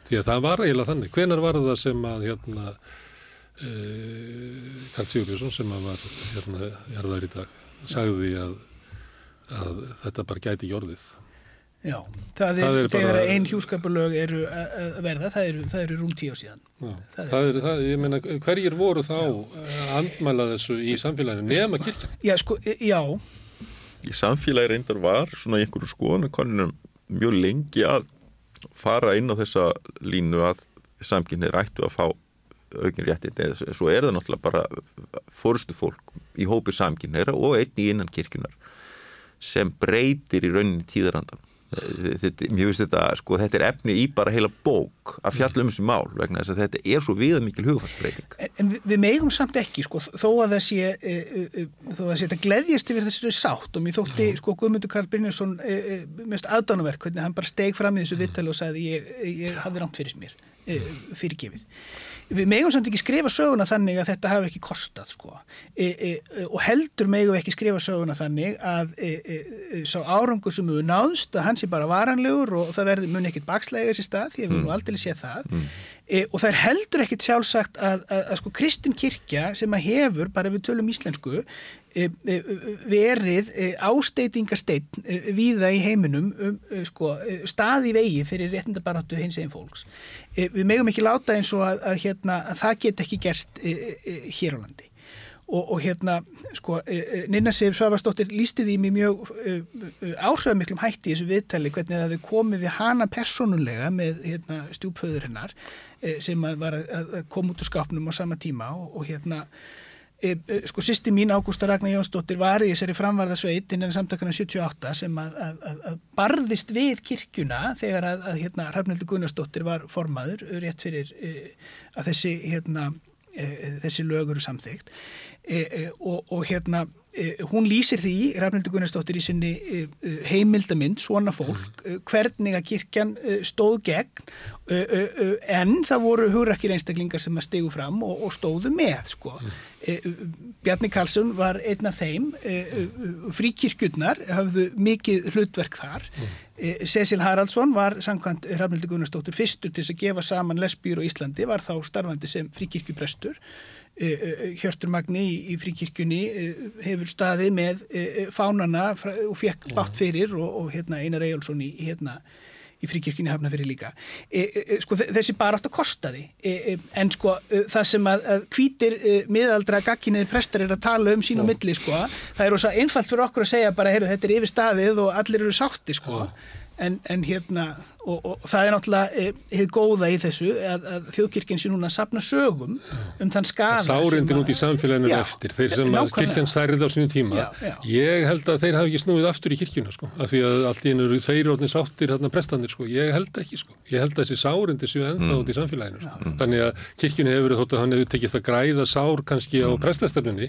A: Því að það var eiginlega þannig. Hvenar var það sem að hérna Karl Sigurðsson sem var hérna erðar í dag sagði að, að þetta bara gæti ekki orðið.
N: Já, það er,
A: Það er
N: þegar
A: bara-
N: einn hjúskapulög eru að verða, það eru, það eru rúm tíu á síðan.
A: Já,
N: Það
A: það er, það, ég meina, hverjir voru þá að andmæla þessu í samfélaginu nema kirkjan?
N: Já, sko, já.
O: Í samfélagi reyndar var svona í einhverju skoðanakonunum mjög lengi að fara inn á þessa línu að samkynni ættu að fá aukin réttindi eða svo er það náttúrulega bara fórustu fólk í hópi samkynneira og einnig innan kirkjunar sem breytir í rauninni tíðarandan þetta, mér finnst þetta, sko, þetta er efni í bara heila bók að fjalla um þessi mál vegna þess að þetta er svo viðamikil hugfarsbreyting
N: En, en við, við megum samt ekki, sko, þó að það sé, e, e, þó að það sé þetta gleðjast yfir þessari sátt og mér þótti, sko, Guðmundur Karl Brynjarsson e, mest aðdánuverk, hvernig hann bara steg fram í þessu vittali og sagði ég, ég hafði rámt fyrir mér, fyrirgefið. Við megum samt ekki skrifa söguna þannig að þetta hafi ekki kostað, sko, e, e, e, og heldur megum við ekki skrifa söguna þannig að e, e, e, sá árangur sem við náðst, að hann sé bara varanlegur og það verði muni ekkit bakslæga þessi stað, því að við nú aldrei séð það, E, og það er heldur ekkit sjálfsagt að, að, að sko Kristin kirkja sem að hefur, bara við tölum íslensku, verið e, ásteitingasteinn e, víða í heiminum um, e, sko, e, staði vegi fyrir réttindabaráttu hins eginn fólks. E, við megum ekki láta eins og að, að, hérna, að það get ekki gerst e, e, hér á landi. Og, og hérna, sko, e, e, Ninna Sif Svavastóttir lísti því mér mjög e, e, áhrifamiklum hætti í þessu viðtali hvernig það þau komið við hana personulega með hérna, stjúpföður hennar e, sem var að, að koma út úr skápnum á sama tíma og, og hérna e, e, sko sýsti mín Ágústa Ragnar Jónsdóttir var í þessari framvarðasveit innan samtakana 78 sem að, að, að, barðist við kirkjuna þegar að, að hérna Hrafnildur Gunnarsdóttir var formaður rétt fyrir e, að þessi hérna e, þessi lög eru samþygt e, og, og hérna hún lýsir því, Rafnildur Gunnarsdóttir í sinni e, e, heimildamind svona fólk, e, hvernig að kirkjan stóð gegn en það voru hugrakir einstaklingar sem að stegu fram og, og stóðu með sko. E, Bjarni Karlsson var einn af þeim fríkirkjurnar hafðu mikið hlutverk þar. E, Cecil Haraldsson var samkvæmt Rafnildur Gunnarsdóttir fyrstur til að gefa saman lesbýr og Íslandi, var þá starfandi sem fríkirkjuprestur Hjörtur Magni í, í fríkirkjunni e, hefur staðið með fánana og fekk bátt fyrir og, og hérna, Einar Eyjálsson í, hérna, í fríkirkjunni hafna fyrir líka. Sko, þe- þessi bara átt að kosta því en sko það sem að, að hvítir e, miðaldra gagginniðir prestar er að tala um sín og milli sko, það er rosa einfalt fyrir okkur að segja bara, heyrðu, þetta er yfir staðið og allir eru sátti sko. En, en hérna, og, og það er náttúrulega eh, hið góða í þessu að, að þjóðkirkjan sé núna að sapna sögum um þann skada
A: Sárindin út í samfélaginu eftir, þeir sem að kirkjan særið á sínum tíma.
N: Já, já.
A: Ég held að þeir hafi ekki snúið aftur í kirkjuna, sko, af því að allt í einu eru þeir orðin sáttir hérna prestandir, sko. Ég held ekki, sko. Ég held að þessi sárindi séu ennþá
O: Mm.
A: út í samfélaginu, sko. Þannig að kirkjunni hefur þótt að hann hefur tekist að græða sár kannski á prestastefnunni,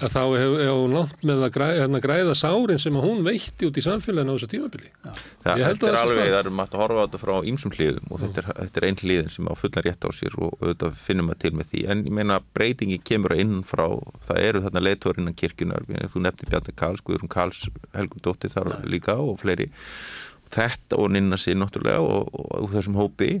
A: að þá hefur hef nátt með að græða, hérna, græða sárin sem að hún veitti út í samfélaginu á þessu tímabili.
O: Það,
A: Ég held
O: þetta
A: að
O: er alveg, það er maður að horfa á þetta frá ýmsum hliðum og þetta er, þetta er einn hliðin sem á fullan rétt á sér og auðvitað finnum að til með því. En ég meina breytingi kemur inn frá það eru þarna leitur innan kirkjunar þú nefnir Bjarni Karls, Guðrún Karls Helgundóttir þar líka og fleiri. Þetta og ninna sér náttúrulega og, og, og þessum hópi.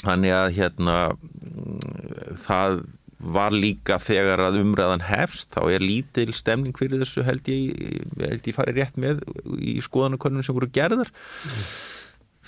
O: Þannig að hérna mm, það var líka þegar að umræðan hefst þá er lítil stemning fyrir þessu held ég, held ég farið rétt með í skoðanakonunum sem voru gerðar.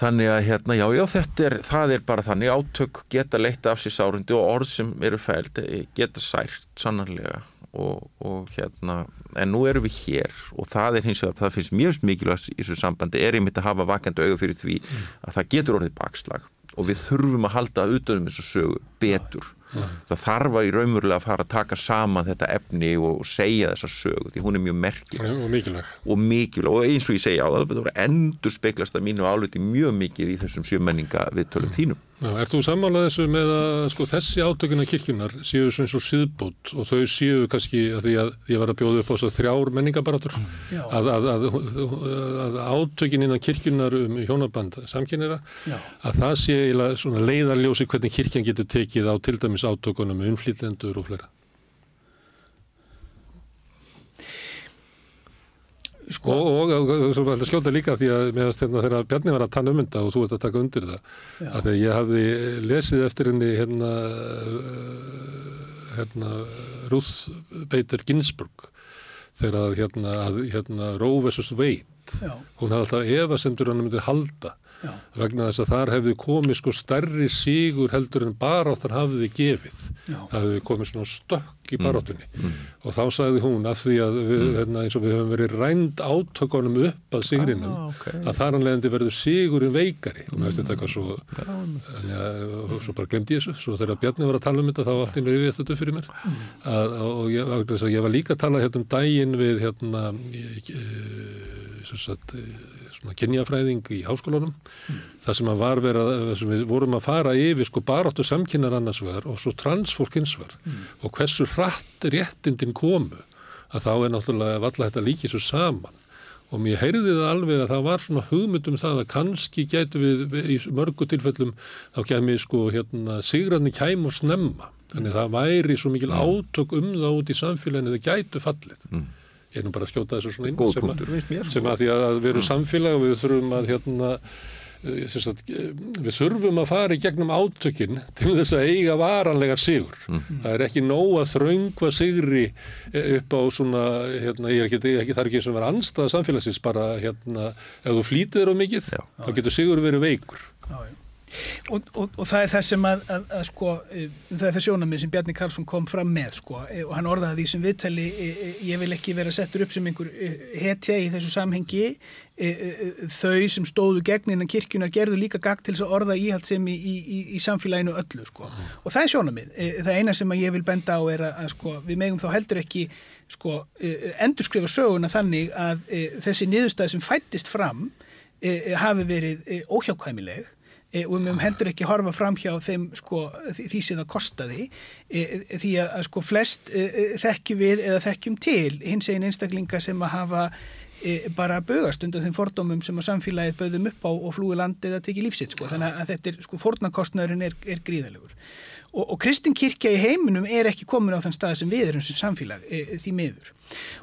O: Þannig að hérna, já, já, þetta er það er bara þannig, átök geta leitt af sér sárundi og orð sem eru fælt geta sært sannarlega og, og hérna en nú erum við hér og það er hins vegar það finnst mjög mikilvægt í þessu sambandi er einmitt að hafa vakandi auga fyrir því að það getur orðið bakslag og við þurfum að halda utanum þessu sögu betur það þarf að í raumurlega að fara að taka saman þetta efni og segja þessa sögu því hún er mjög merkil
A: og mikilvæg.
O: Og mikilvæg og eins og ég segja á það endur speglast að mínu áliti mjög mikið í þessum sjömenninga viðtölum þínum
A: Ert þú sammálað þessu með að sko, þessi átökuna kirkjunar séu svona eins og síðbót og þau séu kannski að því að ég var að bjóða upp á þess að þrjár menningabarátur
N: Já.
A: að, að, að, að átökin innan kirkjunar um hjónaband samkynira
N: Já.
A: að það sé leiðarljósi hvernig kirkjan getur tekið á til dæmis átökunum um umflýtendur og fleira.
N: Sko,
A: og, svo var þetta skjóta líka því að meðast hérna þegar Bjarni var að tanna um þetta og þú ert að taka undir það
N: Já.
A: að ég hafði lesið eftir henni hérna, uh, hérna Ruth Bader Ginsburg þegar að hérna, að, hérna Roe vs. Wade
N: Já.
A: hún hafði alltaf efasemtur hann myndi halda
N: Já.
A: vegna þess að þar hefði komið sko stærri sigur heldur en baráttan hafði gefið.
N: Já.
A: það hefði komið svona stökk í baráttunni.
O: Mm.
A: og þá sagði hún af því að við, hérna, eins og við höfum verið rænd átökunum upp að sigrinum
O: Ah, ok.
A: að þar hann leiðandi verður sigurinn veikari. Og mér finnst þetta eitthvað svo þannig að og svo bara glemdi ég þessu. Svo þegar Bjarni var að tala um þetta þá allt í nöðu við þetta upp fyrir mér. Að, og ég, að ég var líka að tala hérna um daginn við hérna ég, eh, sem sagt, svona kynjafræðing í háskólanum það sem að var verið sem við vorum að fara yfir sko baráttu samkynnar annars vegar og svo transfólk hins vegar. Og hversu hratt réttindin komu að þá er náttúrulega valla þetta líkið svo saman. Og mér heyrði það alveg að það var svona hugmyndum það að kannski gætu við, við í mörgu tilfellum þá kemi sko hérna sigrarni kæm og snemma. Þannig að það væri svo mikil átök um það út í samfélaginu það gætu fallið ég er nú bara að skjóta þessu svona inn
O: Góð
A: sem,
O: punktur, mér,
A: að,
O: sko.
A: sem að því að við erum samfélag og við þurfum að hérna eh, sem sagt, eh, við þurfum að fara í gegnum átökin til þess að eiga varanlegar sigur. Það er ekki nóg að þröngva sigri eh, upp á svona, hérna, ég er ekki, ekki það er ekki sem vera anstæða samfélagsins bara hérna, ef þú flýtir þér á mikið, þá getur sigur verið veikur.
N: Já, já. Og, og, og það er það sem að, að, að sko, e, það er það sjónamið sem Bjarni Karlsson kom fram með sko, e, og hann orðaði því sem viðtali e, ég vil ekki vera settur upp sem einhver hetja í þessu samhengi þau sem stóðu gegn innan kirkjunar gerðu líka gagn til þess að orða íhald sem í, í, í, í samfélaginu öllu sko. og það er sjónamið, það eina sem ég vil benda á er að, sko, við megum þá heldur ekki sko, endurskrifa söguna þannig að þessi niðurstað sem fættist fram hafi verið óhjákvæmileg e, og við mögum heldur ekki horfa fram hjá þeim sko, því, sem það kostaði e, e, því að, að sko flest e, e, þekkjum við eða þekkjum til hins eginn einstaklinga sem að hafa bara bögast undan þeim fordómum sem að samfélagið böðum upp á og flúi landi eða tekið lífsitt sko. þannig að þetta er sko fórnarkostnaðurinn er, er gríðalegur og, og kristin kirkja í heiminum er ekki komin á þann stað sem við erum sem samfélag e, e, því miður.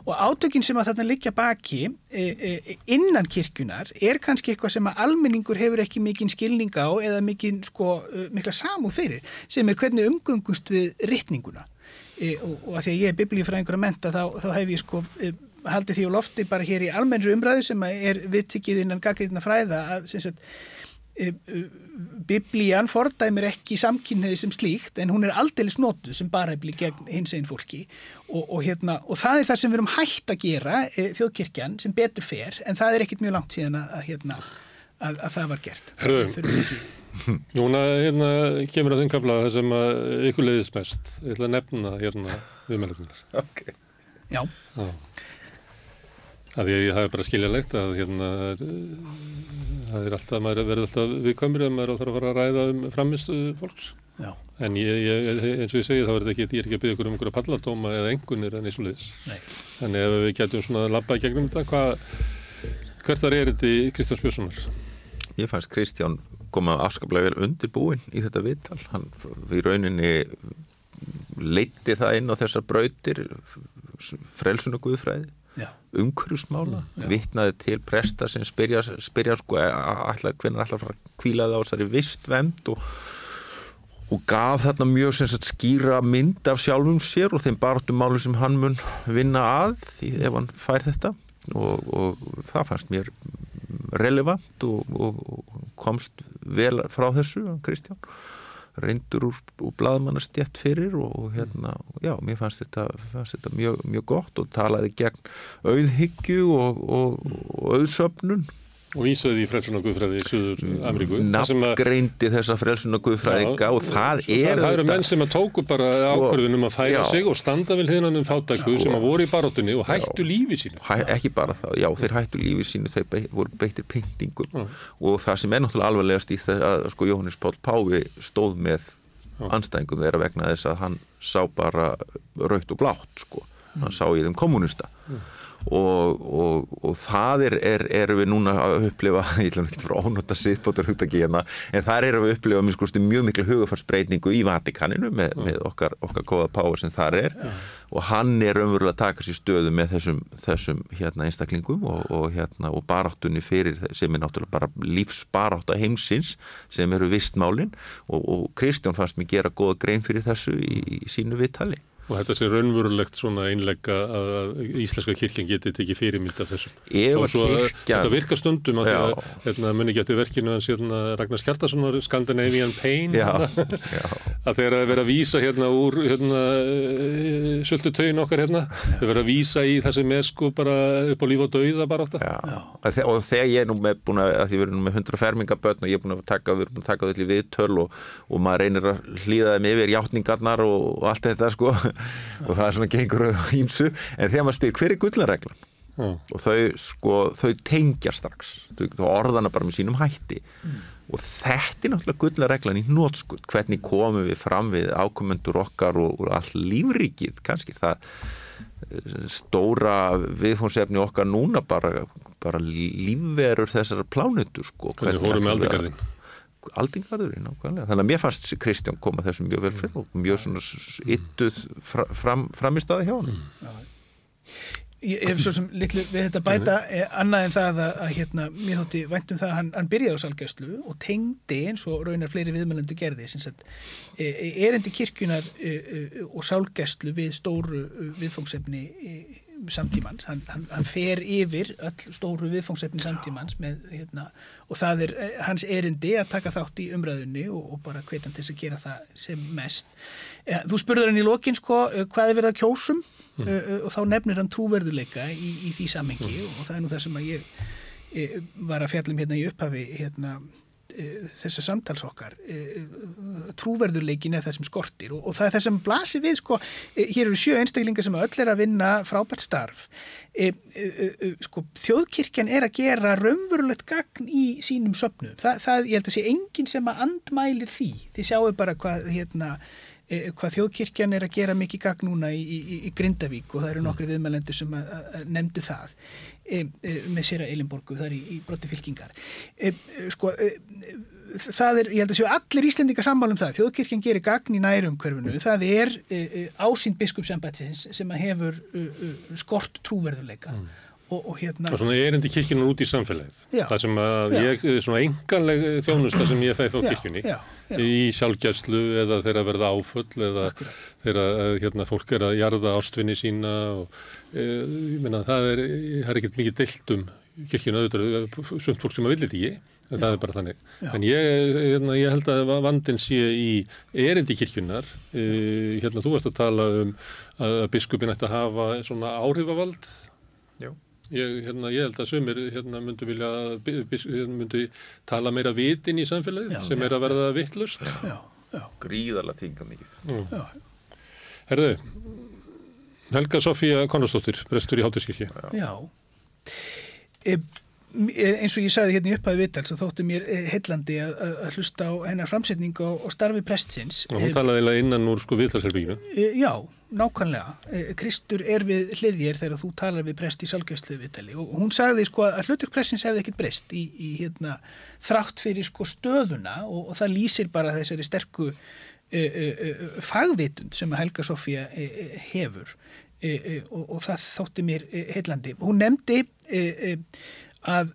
N: Og átökin sem að þarna liggja baki e, e, innan kirkjunar er kannski eitthvað sem að almenningur hefur ekki mikinn skilning á eða mikinn sko e, mikla samúð fyrir sem er hvernig umgöngust við rittninguna e, og, og að því að ég er biblíufræðingur að menta þá, þá hef ég sko haldið því á lofti bara hér í almennri umræðu sem er viðtikið innan gaggrínna fræða að sem sagt biblían fordæmir ekki samkynniði sem slíkt en hún er aldeilis notuð sem barefli gegn hins einn fólki og, og, hérna, og það er það sem við erum hægt að gera e, þjóðkirkjan sem betur fer en það er ekkit mjög langt síðan að, að, hérna, að, að það var gert [CLEARS THROAT]
A: núna hérna, kemur að þinn kafla það sem að ykkur leiðist mest. Ég ætla að nefna hérna viðmælunar. [LAUGHS]
N: Ok. Já.
A: Já. Það er, það er bara skiljanlegt að hérna, það er alltaf, maður verður alltaf viðkvæmur ef maður þarf að fara að ræða um framistu fólks.
N: Já.
A: En ég, ég, eins og ég segi þá er þetta ekki, ég er ekki að byggja ykkur um einhverja palladóma eða engunir en eins og liðs.
N: Nei.
A: Þannig ef við getum svona að labba í gegnum þetta, hvað, hvert var erindi Kristján Spjóssonar?
O: Ég fannst Kristján koma afskaplega vel undirbúin í þetta viðtal. Hann í rauninni leiti það inn á þessar brautir frelsunu guðfræði
N: Já.
O: umhverjusmála, vittnaði til presta sem spyrja, spyrja sko hvernig allar fara að kvíla það á þessari vistvend og, og gaf þarna mjög sagt, skýra mynd af sjálfum sér og þeim baráttum máli sem hann mun vinna að því ef hann fær þetta. Og, og það fannst mér relevant og, og komst vel frá þessu Kristján reyndur úr, úr blaðmannastjætt fyrir og, og hérna, já, mér fannst þetta, fannst þetta mjög, mjög gott og talaði gegn auðhyggju og, og, og auðsöfnun
A: Og vísaði í frelsun og guðfræði í Suður Ameríku.
O: Nafngreindi þessa frelsun og guðfræðinga og það
A: Svo
O: er
A: Það eru menn sem að tóku bara
O: Sko,
A: ákvörðunum að færa
O: já.
A: sig og standa vel hinnan um fátæku
O: Sko.
A: sem að voru í baróttunni og hættu lífi sínu.
O: Hæ, ekki bara það, já, þeir hættu lífi sínu þeir be, voru beittir pyntingum og það sem er náttúrulega alvarlegast í það að sko Jóhannes Páll Páfi stóð með anstæðingum þeirra vegna þess að hann sá bara raut og blátt sko, hann sá í þeim kommunista og, og, og það er, er, erum við núna að upplifa, [LAUGHS] ég ætlum ekki að vera ónóta siðbótar hugtaki hérna, en erum við að upplifa mjög, skusti, mjög miklu hugafarsbreytingu í Vatikaninu með, með okkar, okkar góða páa sem þar er. Já. og hann er umverulega að taka sér stöðu með þessum, þessum hérna, einstaklingum og, og, hérna, og baráttunni fyrir sem er náttúrulega bara lífsbarátt að heimsins sem eru vistmálin. Og Kristján fannst mér gera góða grein fyrir þessu í, í sínu viðtali
A: Og þetta sé raunverulegt svona einlegga að Íslenska kirkjan geti tekið fyrirmynd af þessu.
O: Ef
A: og svo
O: kirkjan...
A: þetta virkar stundum að því að hérna, muni getur verkinu hans hérna, Ragnar Skjartarssonar Scandinavian Pain
O: já,
A: hérna,
O: já.
A: að þeir að vera að vísa hérna úr hérna, söldu tögin okkar hérna, þeir vera að vísa í þessi með sko bara upp á líf og dauða bara átta.
O: Já, og þegar ég er nú með búin að, því við erum nú með hundra fermingabötn og ég er búin að taka, við erum að taka þetta í viðtöl og, og maður reynir að hlýða þeim yfir játningarnar og allt þetta sko og það er svona gengur ímsu en þegar maður spyr hver er gullareglan mm. og þau sko þau tengja strax. Þau orðana bara með sínum hætti. Mm. og þetta er náttúrulega gullareglan í nótskuld hvernig komum við fram við ákomendur okkar og, og all lífrikið kannski? Það stóra viðfónsefni okkar núna bara, bara lífverur þessar plánutur sko.
A: Hvernig hórum við aldingarðin
O: aldingarðurinn ákvæmlega. Þannig að mér fannst Kristján koma þessum mjög vel fyrir og mjög svona yttuð fram, fram í staði hjá hann. Mm.
N: Ég hef svo sem litlu við þetta bæta eh, annað en það að, að hérna, mér þótti væntum það að hann, hann byrjaði á salgæslu og tengdi eins og raunar fleiri viðmjölandu gerði sagt, e, e, erendi kirkjunar e, og salgæslu við stóru viðfóngsefni samtímans, hann, hann, hann fer yfir öll stóru viðfóngsefni samtímans með, hérna, og það er hans erindi að taka þátt í umræðunni og, og bara hvetan til að gera það sem mest. Þú spurður hann í lokin sko, hvað er verið að kjósum mm. og þá nefnir hann trúverðuleika í, í því samengi mm. og það er nú það sem að ég var að fjallum hérna í upphafi hérna þessar samtals okkar trúverðurleikin er það sem skortir og, og það er það sem blasir við sko, hér eru sjö einstaklingar sem öll er að vinna frábært starf. E, e, e, sko, þjóðkirkjan er að gera raunverulegt gagn í sínum söpnum, það, það ég held að sé enginn sem að andmælir því, þið sjáu bara hvað hérna hvað þjóðkirkjan er að gera mikið gagn núna í, í, í Grindavík og það eru nokkri viðmælendur sem nefndu það e, e, með sér að Eilinborgu, það er í, í brotti fylkingar. E, sko e, það er, ég held að séu allir íslendingar sammálum það, þjóðkirkjan gerir gagn í nærum hverfinu, það er e, ásýnd biskupsembættis sem að hefur skort trúverðuleika mm.
A: Og, og, hérna... og svona erindi kirkjunum út í samfélagið. Já, það sem að já. ég, svona enganleg þjónusta sem ég fæði frá kirkjunni já, í sjálfgjæslu eða þeirra verða áfull eða Akkurat. þeirra hérna, fólk er að jarða ástvinni sína og e, ég menna það er, er ekkert mikið deilt um kirkjunu auðvitað, sumt fólk sem að vilja þetta ekki en það er bara þannig. En ég, hérna, ég held að vandin sé í erindi kirkjunar e, hérna þú varst að tala um að biskupin ætti að hafa svona áhrifavald. Já Ég, hérna, ég held að sumir hérna, myndu vilja myndu tala meira vitin í samfélagið já, sem já, er að verða vittlust
O: gríðarlega tinga mikið
A: Herðu Helga Sofía Konradsdóttir prestur í Hátturskirkji
N: Já. E, eins og ég sagði hérna í upphæðu vittals að þóttu mér heillandi að, að hlusta á hennar framsetning og, og starfi prestsins.
A: Og hún talaði eiginlega innan úr sko vittalsherbygginu
N: e, Já nákvæmlega, eh, Kristur er við hliðjir þegar þú talar við prest í salgjöfslu viðtali og hún sagði sko að hlutur pressins hefði ekkit breyst í, í hérna, þrátt fyrir sko stöðuna og, og það lýsir bara þessari sterku e, e, e, fagvitund sem Helga Sofía hefur. Og, og það þótti mér heillandi. Hún nefndi að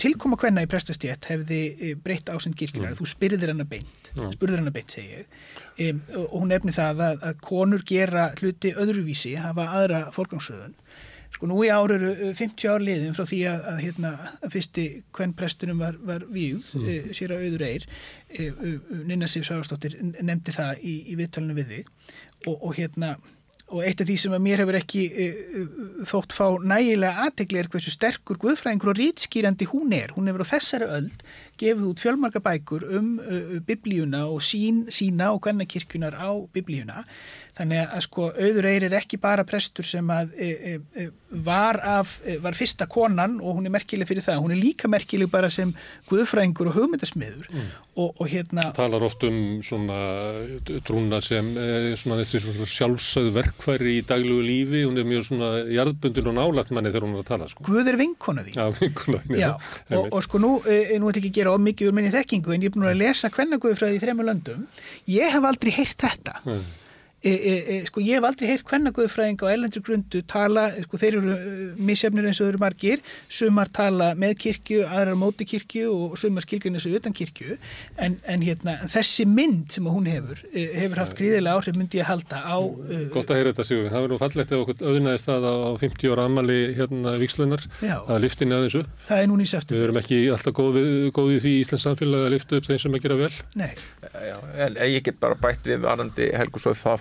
N: tilkoma hvenna í prestastétt hefði breytt ásend kirkjunar, mm. þú spyrðir hana beint mm. spurður hana beint segi ég um, og hún nefni það að, að konur gera hluti öðruvísi, hafa aðra forgangsröðun. Sko nú í ár eru 50 ár liðin frá því að, að, hérna, fyrsti hvern prestunum var, var víð, mm. e, sér að auður eir, e, Nina Sif Sáastóttir nefndi það í, í viðtalinu við þig og, og hérna og eitt af því sem að mér hefur ekki uh, þótt fá nægilega aðtegli er hversu sterkur guðfræðingur og rítskýrandi hún er. Hún hefur á þessari öld gefið út fjölmarga bækur um uh, biblíuna og sín, sína og hvernig kirkjunar á biblíuna þannig að sko auður Eyri er ekki bara prestur sem að e, e, e, var, af, e, var fyrsta konan og hún er merkileg fyrir það, hún er líka merkileg bara sem guðfræðingur og hugmyndasmiður
A: Mm.
N: og, og hérna
A: talar oft um svona trúna sem eh, svona þessi svona sjálfsögð verkfæri í daglugu lífi, hún er mjög svona jarðbundin og nálægt manni þegar hún er að tala sko.
N: Guð er vinkona því
A: Já, vinkona því.
N: Já, og, og sko nú, e, nú ætti ekki að gera of mikið úr minni þekkingu en ég er búin að lesa kvennaguðfræði í þremur löndum ég hef aldrei heyrt þetta
A: Mm.
N: E, e, e, sko ég hef aldrei heyrt kvennaguðfræðing á ellendri grundu tala, sko þeir eru uh, misjafnir eins og þeir eru margir sumar tala með kirkju, aðrar móti kirkju og sumar skilgrinn þessu utan kirkju en, en hérna, þessi mynd sem hún hefur, e, hefur haft gríðilega áhrif myndi ég halda á uh,
A: Gott að heyra þetta Sigur, það verður nú fallegt ef okkur auðnaðist það á á 50 ára ammali hérna vikslunar, að liftinni aðeins upp.
N: það er núna í september.
A: Við erum ekki alltaf góð, við- góð í því í Íslands samfélag að lifta upp þeim sem að gera vel.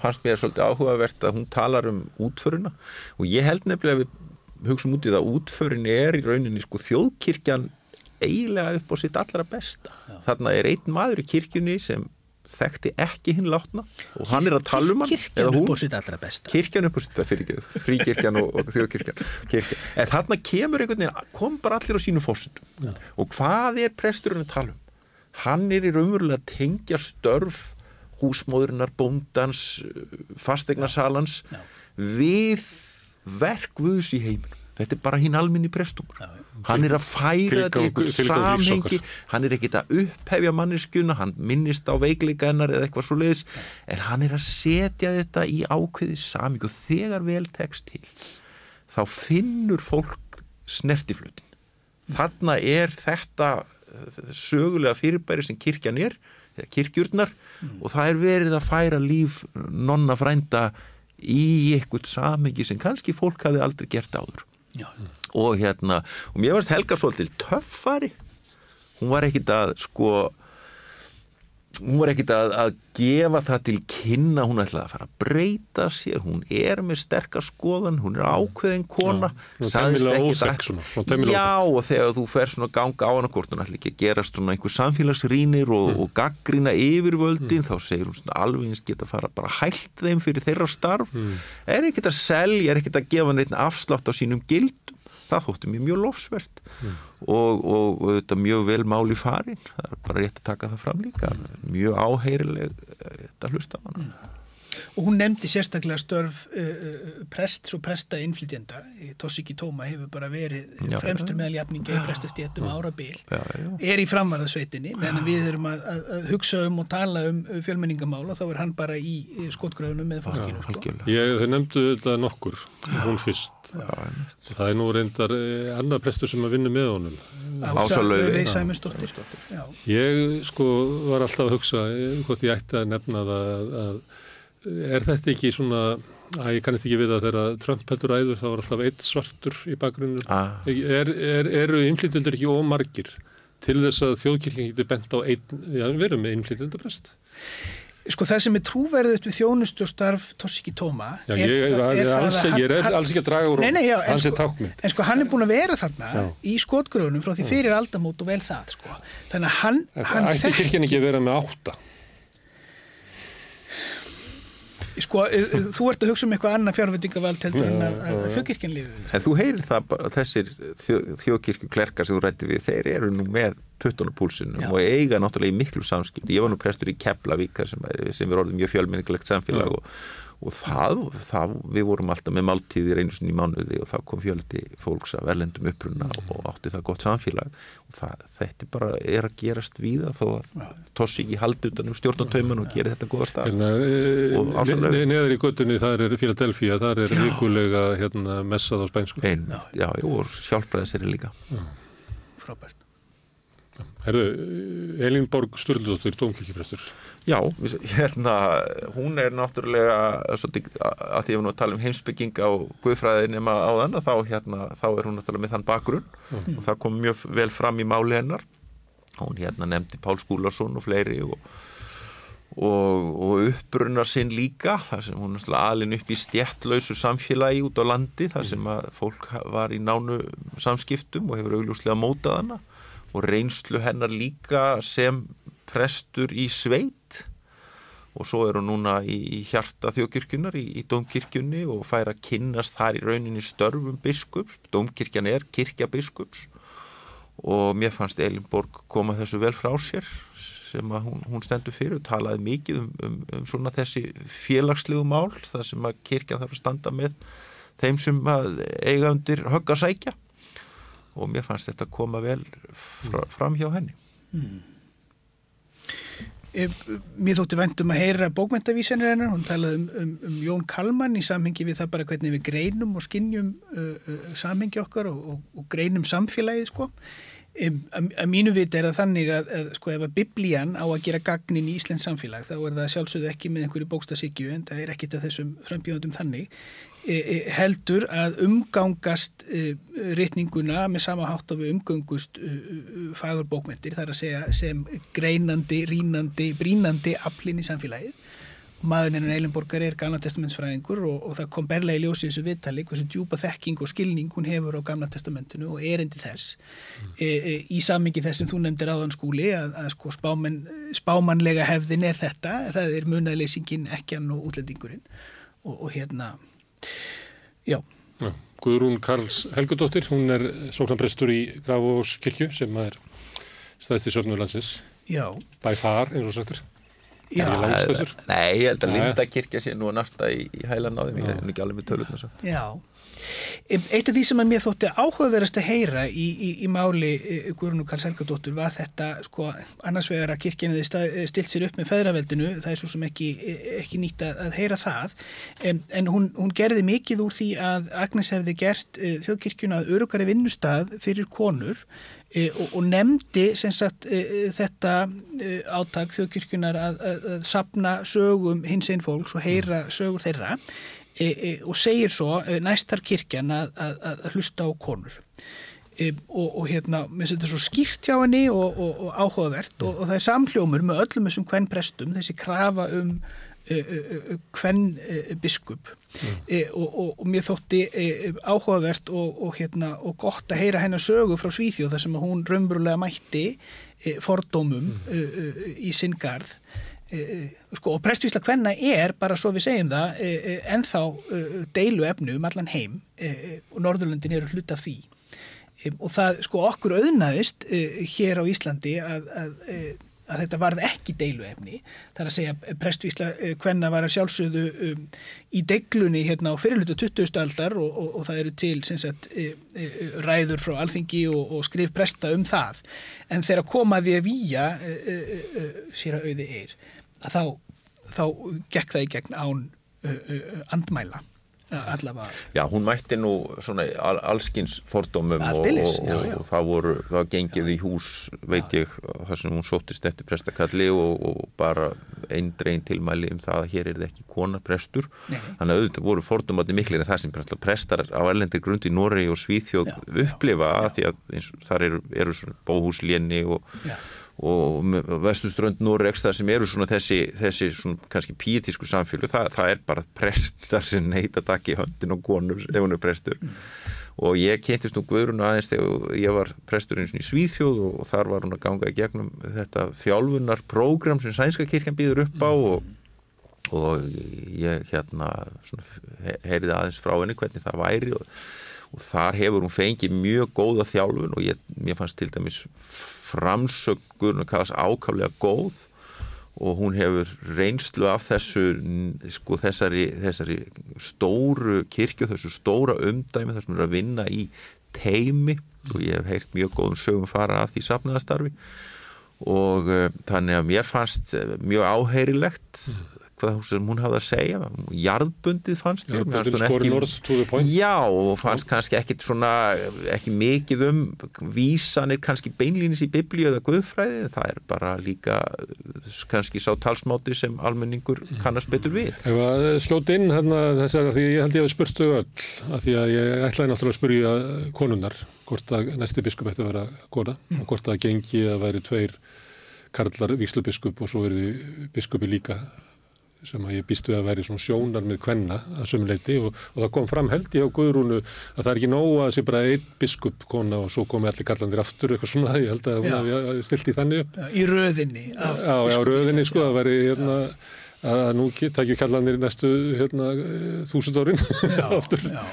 O: Já, það fannst mér svolítið áhugavert að hún talar um útföruna og ég held nefnilega við hugsaum út í það að útförin er í rauninni sko þjóðkirkjan eiginlega upp á sitt allra besta. Þarna er einn maður í kirkjunni sem þekkti ekki hinn látna og hann er að tala um hann.
N: Kirkjan upp á sitt allra besta.
O: kirkjan upp á sitt fyrir ekki fríkirkjan og, og þjóðkirkjan. Kirkjan. en þarna kemur einhvern veginn kom bara allir á sínu fórsendum og hvað er presturinn að tala um? Hann er í raunverulega tengja störf húsmóðurinnar, bóndans fastegnasalans við verkvöðus í heiminum. Þetta er bara hinn alminni prestungur hann er að færa þetta í einhvern samhengi. hann er ekkit að upphefja manneskjuna hann minnist á veikleika hennar eða eitthvað svo leiðis en hann er að setja þetta í ákveði samhengi. Og þegar vel tekst til þá finnur fólk snertiflutin þarna er þetta eh, sögulega fyrirbæri sem kirkjan er eða kirkjurnar og það er verið að færa líf nonna frænda í eitthvað samhengi sem kannski fólk hafi aldrei gert áður
N: Já.
O: og hérna og mér varst Helga svolítið töffari hún var ekkit að sko hún var ekkit að, að gefa það til kynna, hún ætlaði að fara að breyta sér, hún er með sterkar skoðan, hún er ákveðin kona
A: Já, tæmilega
O: ekkit að-
A: svona,
O: Já, og þegar þú fer svona ganga á hana hvort hún ætla ekki að gerast svona einhver samfélagsrýnir og,
A: Mm.
O: og gaggrina yfirvöldin þá segir hún svona alveg eins geta að fara bara hælt þeim fyrir þeirra starf.
A: Mm.
O: er ekkit að selja, er ekkit að gefa neitt afslátt á sínum gildum það þótti mér mjög lofsvert
A: Mm.
O: og, og, þetta mjög vel máli farin. Það er bara rétt að taka það fram líka. Mjög áheyrileg eh, þetta hlusta á hana
N: og hún nefndi sérstaklega störf uh, uh, prests og presta innflytjenda Tossiki Tóma hefur bara verið
O: Já,
N: fremstur
O: já.
N: meðal jafninga í prestastéttum árabil
O: já, já.
N: er í framvarðasveitinni meðan við erum að, að, að hugsa um og tala um fjölmenningamál og þá er hann bara í skotgröfunum með fólkinu sko.
A: Ég, þau nefndu þetta nokkur, hún fyrst. Og það er nú reyndar eh, annar prestur sem að vinna með honum.
N: Ása Laufey Sæmundsdóttir Já.
A: Ég sko var alltaf að hugsa eh, hvort ég ætti að nefna það að, að er þetta ekki svona að ég kannast ekki við að þegar Trump heldur ræður þá var alltaf eitt svartur í bakgrunnu
O: ah.
A: er, er, eru innflytjendur ekki ómargir til þess að þjóðkirkjan getur bent á einn, já, við erum með innflytjendaprest
N: Sko það sem er trúverðut við þjónustu og starf Tossiki Tóma
A: Já, ég er-
N: það-
A: er
N: það
A: alls-
N: hann-
A: ég er
N: hann-
A: alls ekki að draga úr
N: Nei, nei, já, en
A: hans er
N: sko-
A: tákmynd.
N: En sko hann er búin að vera þarna
A: Já.
N: í skotgröfunum frá því fyrir aldamót og vel það sko. Þannig að hann, hann
A: Ætti kirkjan ekki að vera með átta
N: sko, e, e, þú ert að hugsa um eitthvað annað fjárveitingavald heldur en að, að, þjóðkirkjan lifið
O: En þú heyrir það þessir þjó, þjóðkirkju klerkar sem þú rætti við, þeir eru nú með puttunum púlsinum og eiga náttúrulega í miklu samskipti. Ég var nú prestur í Keflavík sem, sem er orðið mjög fjölmenningilegt samfélag og, og það, það, við vorum alltaf með máltíðir einu sinni í mánuði og það kom fjöldi fólks af erlendum uppruna og átti það gott samfélag og það, þetta er bara er að gerast víða þó að tossi ekki haldi utan um stjórnatauman og geri þetta góða stað.
A: Hérna,
O: Og
A: e,
O: Ása
A: ne,
O: Laufey.
A: neðar í göttunni þar er Philadelphia, þar er vikulega hérna, messað á spænsku.
O: Ein, já, og hjálpraði sér líka.
N: Frábært.
A: Herðu, Elín Borg Sturldóttir, dómkirkjuprestur.
O: Já, hérna, hún er náttúrulega, svolítið, að því að við nú að tala um heimsbygginga og guðfræði nema á þannig, þá, hérna, þá er hún náttúrulega með þann bakgrunn
A: Mhm.
O: og það kom mjög vel fram í máli hennar. Hún hérna nefndi Pál Skúlason og fleiri og, og, og uppbrunnar sinn líka, þar sem hún náttúrulega alin upp í stjettlausu samfélagi út á landi, þar sem að fólk var í nánu samskiptum og hefur augljóslega mótað hana og reynslu hennar líka sem prestur í sveit og svo er hún núna í hjarta þjókirkjunar í, í domkirkjunni og fær að kynnast þar í rauninni störfum biskups, domkirkjan er kirkja biskups og mér fannst Elinborg koma þessu vel frá sér sem að hún, hún stendur fyrir og talaði mikið um, um, um svona þessi félagslegu mál þar sem að kirkjan þarf að standa með þeim sem að eiga undir högg að sækja. Og mér fannst þetta koma vel fra, fram hjá henni. Mm.
N: Mér þótti vendum að heyra bókmentavísanir hennar, hún talaði um, um, um Jón Kalman í samhengi við það bara hvernig við greinum og skinnjum uh, uh, samhengi okkar og, og, og greinum samfélagið sko. Um, að, mínu viti er það þannig að, að sko ef að biblían á að gera gagnin í Íslands samfélag þá er það sjálfsögðu ekki með einhverju bókstasíkju en það er ekkit að þessum frambjóðum þannig heldur að umgangast e, rytninguna með sama hátt að við umgangust fagur bókmyndir þar að segja sem greinandi, rínandi, brínandi aflinn í samfélagið maðurinn hennar Eilenborgar er gamla testamentsfræðingur og, og það kom berlega í ljósi þessu viðtali hversu djúpa þekking og skilning hún hefur á gamla testamentinu og erindi þess mm. e, e, í samingi þess sem þú nefndir áðan skúli að, að sko spáman, spámanlega hefðin er þetta það er munaleysingin ekkjan og útlendingurinn og, og hérna Já.
A: Já. Guðrún Karls Helgudóttir, hún er sóknarprestur í Grafós kirkju sem er stæðst í söfnurlandsins.
N: Já.
A: Bæ far, eins og sættur.
O: Já, nei, ég held að Linda kirkja sé nú að narta í, í hælan á þeim, ég hef ekki alveg með tölun
N: Já, eitt af því sem að mér þótti áhugaverðast að heyra í, í, í máli e, Guðrún og Karl Selgadóttur var þetta, sko, annars vegar að kirkjana þið stilt sér upp með feðraveldinu, það er svo sem ekki, e, ekki nýtt að, að heyra það. En, en hún, hún gerði mikið úr því að Agnes hefði gert e, þjóðkirkjuna að örugari vinnustad fyrir konur E, og, og nefndi sagt, e, þetta e, áttak þjóðkirkjunar að, að, að sapna sögum hins einn fólks og heyra sögur þeirra og segir svo næstar kirkjan að, að hlusta á konur og, og hérna, mér þetta svo skýrt hjá henni og, og áhugavert og það er samhljómur með öllum þessum hvern prestum þessi krafa um hvern biskup mm. e, og, og, og mér þótti e, áhugavert og, og hérna, gott að heyra hennar sögu frá Svíþjóð þar sem hún raunverulega mætti e, fordómum mm. í sinn garð sko, og prestvísla hvenna er bara svo við segjum það ennþá deilu efnu um allan heim og Norðurlundin eru hlut af því og það sko okkur auðnaðist hér á Íslandi að, að að þetta varð ekki deiluefni þar að segja prestvísla hvenna eh, var að sjálfsögðu um, í deglunni hérna á fyrirlutu 20. aldar og, og, og það eru til sagt, ræður frá alþingi og, og skrif presta um það en þegar komaði að výja sér að auði er að þá, þá gekk það í gegn án andmæla allavega.
O: Já, hún mætti nú svona allskins fordómum og, og, já, já. og það voru, það gengið í hús, veit ég, þar sem hún sóttist eftir prestakalli og, og bara einn dreyn tilmæli um það að hér er það ekki konaprestur. Þannig að auðvitað voru fordómandi miklir en það sem prestar á erlendir grund í Noregi og Svíþjóð upplifa að því að eins, þar eru, eru svona bóhúsléni og og vestuströnd Noregs þar sem eru svona þessi, þessi svona kannski píetísku samfélag, það, það er bara prestar sem neyta takk í höndin og konur ef hún er prestur mm. og ég kentist nú Guðrún aðeins þegar ég var prestur eins og í Svíþjóð og, þar var hún að ganga í gegnum þetta þjálfunar prógram sem Sænska kirkjan býður upp á og, og ég hérna heyriði aðeins frá henni hvernig það væri og, og þar hefur hún fengið mjög góða þjálfun og ég, mér fannst til dæmis kallast ákaflega góð og hún hefur reynslu af þessu sko, þessari, þessari stóru kirkju, þessu stóra umdæmi þar sem er að vinna í teimi og ég hef heyrt mjög góðum sögum fara af því safnaðastarfi. Og uh, þannig að mér fannst eh, mjög áheirilegt hvað sem hún hafði að segja jarðbundið fannst mér
A: ekki,
O: já og fannst kannski ekkit svona ekki mikið um vísanir kannski beinlýnis í biblíu eða guðfræði, það er bara líka kannski sá talsmáti sem almenningur kannast betur við
A: Slót inn hérna þessar því ég held ég að spurtu öll af því að ég ætlaði náttúrulega að spurja konunnar hvort að næsti biskup ætti að vera kona mm. og hvort að gengi að væri tveir karlar vikslubiskup og svo verði biskupi líka sem að ég býst við að væri svona sjónar með kvenna að sömuleiti og, og það kom fram held ég á Guðrúnu að það er ekki nóg að sé bara einn biskup kona og svo komi allir kallandir aftur eitthvað svona, ég held að hún hafi stilt í þannig upp.
N: Í röðinni.
A: Já, já, röðinni sko, það væri hérna að nú takju kallandir næstu hérna þúsund árin [LAUGHS] aftur. Já.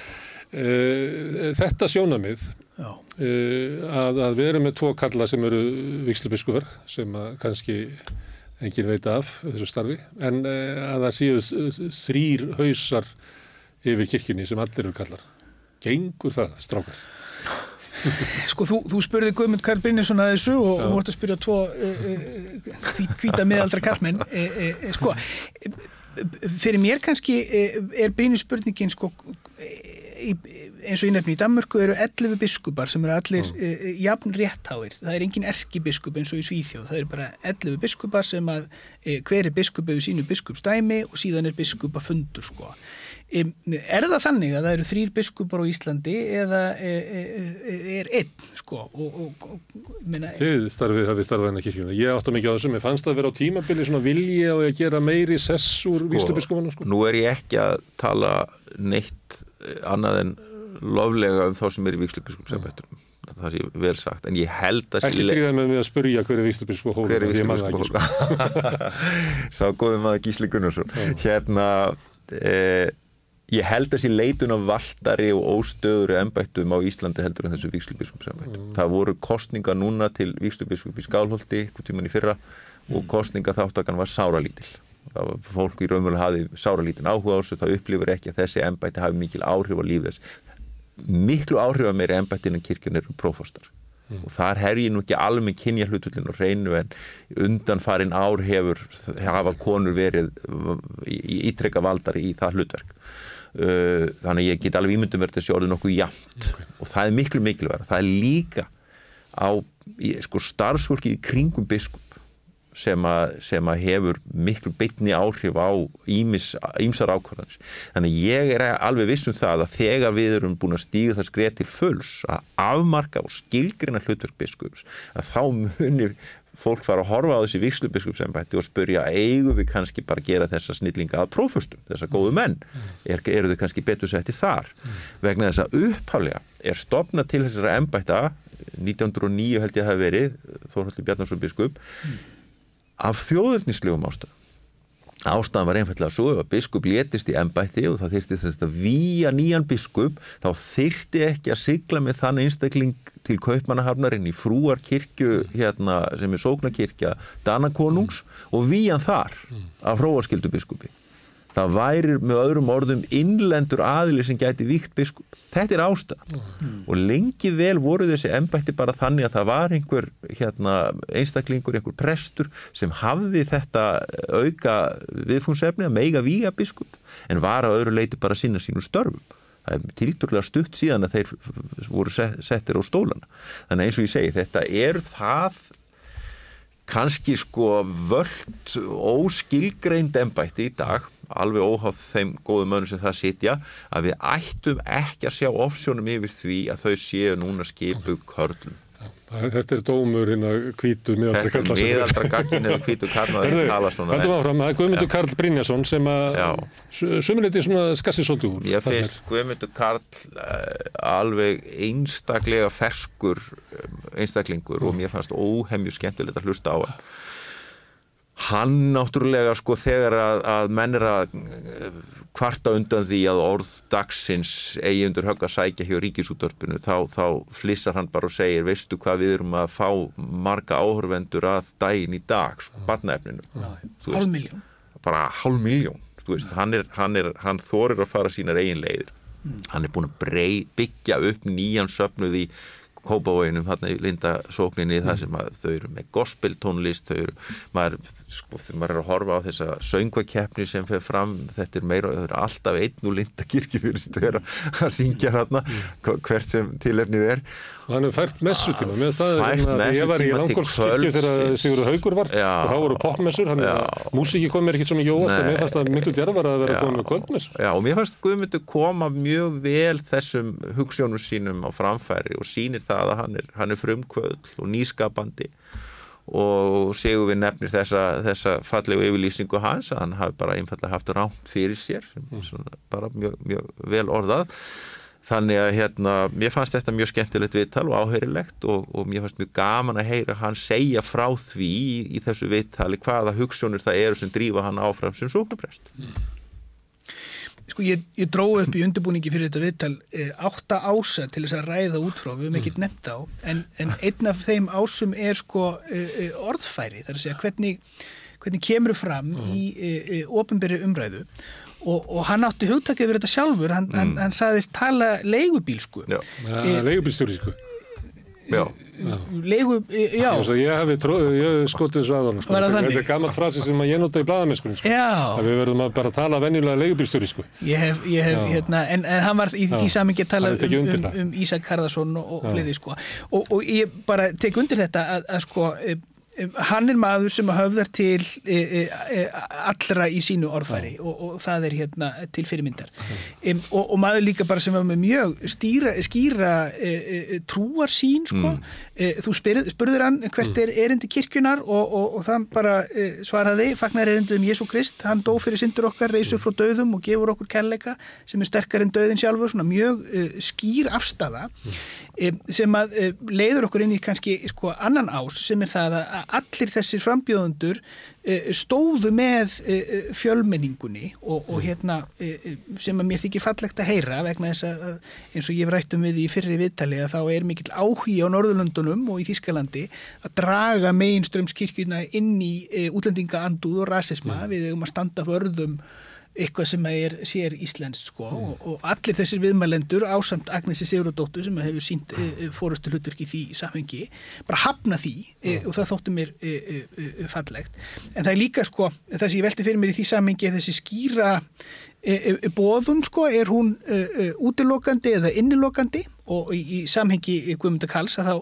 A: Þetta sjónamið að, að við erum með tvo kalla sem eru vikslubiskuver sem að kannski engin veit af þessu starfi en að það séu þrýr hausar yfir kirkjunni sem allir eru kallar. Gengur það, strákar?
N: Sko, þú, þú spurði Guðmund Karl Brynjarsson að þessu og þú vart að spyrja tvo hvita meðaldra kallmenn. Sko, fyrir mér kannski er Brynjus spurningin sko eins og ég nefni í Danmörku eru 11 biskupar sem eru allir mm. e, jafn réttháir, það er engin erkibiskup eins og í Svíþjóð, það eru bara 11 biskupar sem að e, hver er biskup hefur sínu biskupstæmi og síðan er biskup að fundur sko. E, er það þannig að það eru þrýr biskupar á Íslandi eða er einn sko og, og, og minna,
A: Þið starfið hafið starfað hennar kirkjuna, ég átta mikið á þessum, ég fannst að vera á tímabili svona vilji á að gera meiri sess úr sko, víslubiskupana sko.
O: Nú er ég ekki að tala neitt annað en loflega um þá sem er í vikslubiskup það sé vel sagt, en ég held að
A: Ekki stríða með mig að spurja hver er vikslubiskup
O: hver er vikslubiskup hóla [LAUGHS] Sá góðum að Gísli Gunnarsson. Hérna eh, ég held að þessi leitun af valdari og óstöðuru ennbættum á Íslandi heldur en þessu vikslubiskup mm. það voru kostninga núna til vikslubiskup í Skálholti, eitthvað tíman í fyrra og kostninga þáttakan var sáralítil fólk í raunverulega hafi sáralítin áhuga á þessu, það upplifur ekki að þessi ennbætti hafi mikil áhrif á líf þess. Miklu áhrif að meira ennbættin en kirkjun eru prófastar. Mm. og þar her ég nú ekki alveg kynja hlutullin og reynu en undan farin ár hefur hafa konur verið ítrekka valdari í það hlutverk. Uh, þannig ég get alveg ímyndum verið þessi orðið nokkuð jæmt okay. og það er miklu mikilvæg það er líka á sko, starfsfólki í kringum biskup sem að, sem að hefur miklu bytni áhrif á ímsar ákvarðanir. Þannig ég er alveg vissum það að þegar við erum búin að stíga það skreið til fulls að afmarka og skilgrina hlutverk biskups að þá munir fólk fara að horfa á þessi vikslubiskup og spurja, eigum við kannski bara gera þessa snillinga að prófustum, þessa góðu menn er, eru þau kannski betur setti þar vegna þess að upphálega er stopnað til þessara embætta 1909 held ég að það hef verið Þórhaldur Bjarnarsson biskup af þjóðurnislegum ástæðum. Ástæðan var einfallega svo ef að biskup létist í ennbætti og það þyrti þess að víja nýjan biskup þá þyrti ekki að sigla með þann einstakling til kaupmannahafnarinn í frúar kirkju hérna, sem er sóknarkirkja Danakonungs og víjan þar af fróarskildu biskupi. Það væri með öðrum orðum innlendur aðili sem gæti víkt biskup. Þetta er ástæðan mm. og lengi vel voru þessi ennbætti bara þannig að það var einhver hérna, einstaklingur, einhver prestur sem hafði þetta auka viðfungsefni að meiga víga biskup en var að öðru leiti bara sína sínu störfum. Það er tildurlega stutt síðan að þeir voru settir á stólana. Þannig eins og ég segi, þetta er það kannski sko völd óskilgreind ennbætti í dag alveg óháð þeim góðu mönnum sem það sitja að við ættum ekki að sjá ofsjónum yfir því að þau séu núna skipu körlum.
A: Þetta er dómur hérna kvítu
O: miðaldra Karl Þetta er miðaldra gagkin eða kvítu Karl að það tala svona
A: Þetta var áfram að Guðmundur Karl Brynjason sem að sömuleiti svona skassið svolítið úr
O: Ég finnst Guðmundur Karl uh, alveg einstaklega ferskur um, einstaklingur og mér fannst óhemju skemmtilegt að hlusta á hann hann náttúrulega sko þegar að, að menn er að eh, kvarta undan því að orð dagsins eigi undir högg að sækja hjá ríkisútörpunu þá, þá flissar hann bara og segir veistu hvað við erum að fá marga áhörvendur að daginn í dag sko, barnaefninu?
N: Hálf miljón
O: bara hálf miljón hann, hann, hann þorir að fara sínar eigin leiðir. Mm. hann er búin að brey, byggja upp nýjan söpnuð í Kópavóinum, hérna í lindasókninni það sem að þau eru með gospeltónlist þau eru, maður, sko, maður er að horfa á þessa söngvakeppni sem fer fram, þetta er meira, þau eru alltaf einn úr lindakirkju fyrir stöður að syngja hérna hvert sem tilefnið er
A: hann hefur fært messutíma. Með það hérna, ég var í langkólskirkju þegar Sigurður Haugur var. Já, og þá voru popmessur músiki kom mér ekki svo mikið óvart og mér fannst það miklu djarfar að vera komið með kvöldmessur.
O: Já og mér fannst Guðmundur koma mjög vel þessum hugssjónu sínum á framfæri og sínir það að hann er, hann er frumkvöld og nýskapandi. Og segur við nefnir þessa, þessa fallegu yfirlýsingu hans að hann hafi bara einfallega haft rámt fyrir sér svona, bara mjög, mjög vel orðað þannig að hérna, mér fannst þetta mjög skemmtilegt viðtal og áheyrilegt og, og mér fannst mjög gaman að heyra hann segja frá því í, í þessu viðtali hvaða hugsunir það eru sem drífa hann áfram sem sóknaprest
N: Sko ég, ég dróð upp í undirbúningi fyrir þetta viðtal e, átta ása til þess að ræða út frá, við höfum ekkert nefnt á en, en einn af þeim ásum er sko e, e, orðfæri, þar að segja hvernig, hvernig kemur fram í e, ofinberi umræðu og, og hann átti hugtakið fyrir þetta sjálfur, hann, mm. hann, hann saðist tala leigubílsku.
A: Já, e, leigubílstjóri sko.
O: Já.
N: Leigu, já.
A: Ég hef skotið þessu aðan sko. Þetta er gammalt frasi sem ég nota í bladamennskunni sko. að við verðum að bara tala venjulega leigubílstjóri sko.
N: Ég hef, ég hef hérna, en, en hann var í já. því samingi að tala um, um, um Ísak Harðarsson og, og fleiri sko og, og ég bara tek undir þetta að, að sko hann er maður sem höfðar til e, e, e, allra í sínu orðfæri og, og það er hérna til fyrirmyndar um, og, og maður líka bara sem var með mjög stýra, skýra e, trúar sín sko. mm. E, þú spurð, spurður hann hvert mm. er erindi kirkjunar og, og það bara svaraði fagnar erindið um Jésu Krist hann dó fyrir syndur okkar, reysur frá döðum og gefur okkur kærleika sem er sterkar en döðin sjálfur svona mjög skýr afstafa mm. sem að leiður okkur inn í kannski sko annan ás sem er það að allir þessir frambjóðundur eh, stóðu með eh, fjölmenningunni og, og hérna eh, sem að mér þykir fallegt að heyra vegna þess að eins og ég hef rætt um við í fyrri viðtali að þá er mikill áhugi á Norðurlundunum og í Þískalandi að draga meginströmskirkuna inn í útlendingaanduð og rasisma mm. við um að standa förðum eitthvað sem er sér Íslands sko mm. og, og allir þessir viðmælendur ásamt Agnesi Sigurðardóttur sem hefur sínt e, e, fórustu hlutverki því samhengi bara hafna því e, og það þóttu mér e, fallegt. En það er líka sko, það sem ég velti fyrir mér í því samhengi er þessi skýra bóðun sko, er hún útilokandi eða innilokandi og í, í samhengi Guðmundar Karls að þá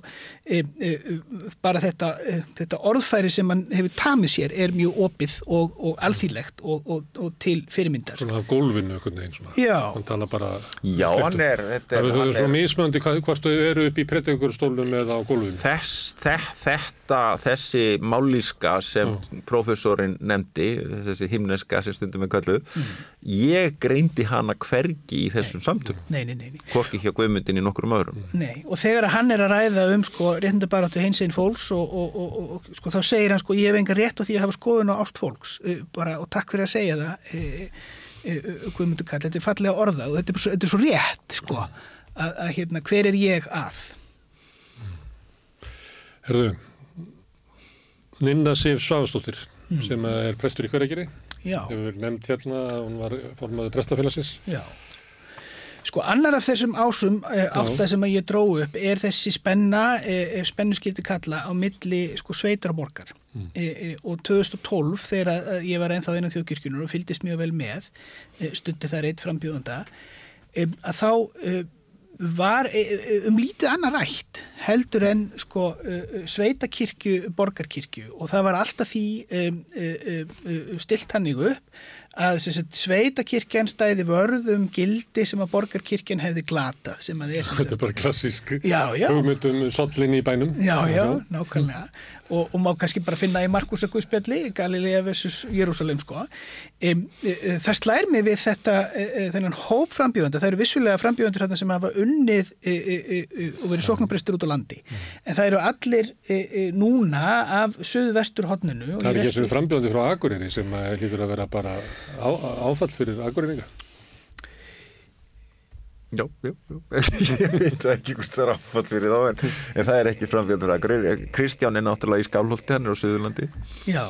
N: e, e, bara þetta, e, þetta orðfæri sem hann hefur tamið sér er mjög opið og, og alþýrlegt og, og, og til fyrirmyndar.
A: Svona af gólfinu svona.
N: Já.
A: Hann tala bara...
O: Já, hann er... Þetta
A: er, það er svo mismöndi hvort þau eru upp í prettingurstólum eða á gólfinu.
O: Þess, þess, þetta, þessi mállíska sem mm. profesorinn nefndi, þessi himneska sem stundum er kalluð, mm. ég greindi hana hvergi í þessum samtum.
N: Nei, nei, nei. nei.
O: Hvorki hjá Guðmundin í nokkrum öðrum.
N: Nei, og þegar hann er að ræða um sko réttundabaráttu hins einn fólks og, og, og, og sko þá segir hann sko ég hef enga rétt á því að hafa skoðun á ást fólks. Uh, bara og takk fyrir að segja það uh, uh, Guðmundur Kall, þetta er fallega orða og þetta er, þetta er svo rétt sko að, að hérna hver er ég að?
A: Herðu Ninna Sif Sváðstóttir mm. sem er prestur í hverjargeri hefur nefnt hérna hún var formaður prestafélagsins.
N: Já Sko annar af þessum ásum eh, átta sem ég dró upp er þessi spenna, eh, spennu skildi kalla á milli sko sveitar og borgar mm. eh, og 2012 þegar eh, ég var ennþá einan þjóðkirkjunur og fyldist mjög vel með eh, stundi það reitt frambjóðanda eh, að þá var um lítið annað rætt heldur en sko sveitakirkju, borgarkirkju. Og það var alltaf því stilt hannig upp að sveitakirkjan stæði vörðum gildi sem að borgarkirkjan hefði glatað
A: Þetta er bara klassísk hugmyndum sollinni í bænum.
N: Já, já, nákvæmlega og, og má kannski bara finna í Markus og Guðspjalli Galilea vs. Jérúsalem sko. e, e, það slær mig við þetta e, e þennan hóp frambjóðanda það eru vissulega frambjóðandur sem hafa unnið e, e, og verið sóknabrestur út á landi en það eru allir núna af söðu vestur hodninu
A: Það er ekki þessu frambjóðandi frá Akureyri sem lítur að vera bara á, áfall fyrir Akureyringa
O: Já, já, já, ég veit ekki hvort það er áfall fyrir þá en, en það er ekki framfjöldur að Kristján er náttúrulega í Skálholti, hann er á Suðurlandi.
N: Já,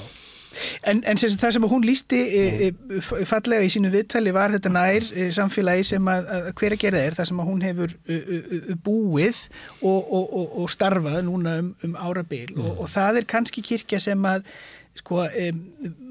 N: en, en sem það sem hún lísti e, e, fallega í sínu viðtali var þetta nær e, samfélagi sem að, að hver að gera er það sem að hún hefur e, e, búið og, og, og, og starfað núna um, um árabil. Mm. og það er kannski kirkja sem að sko, um,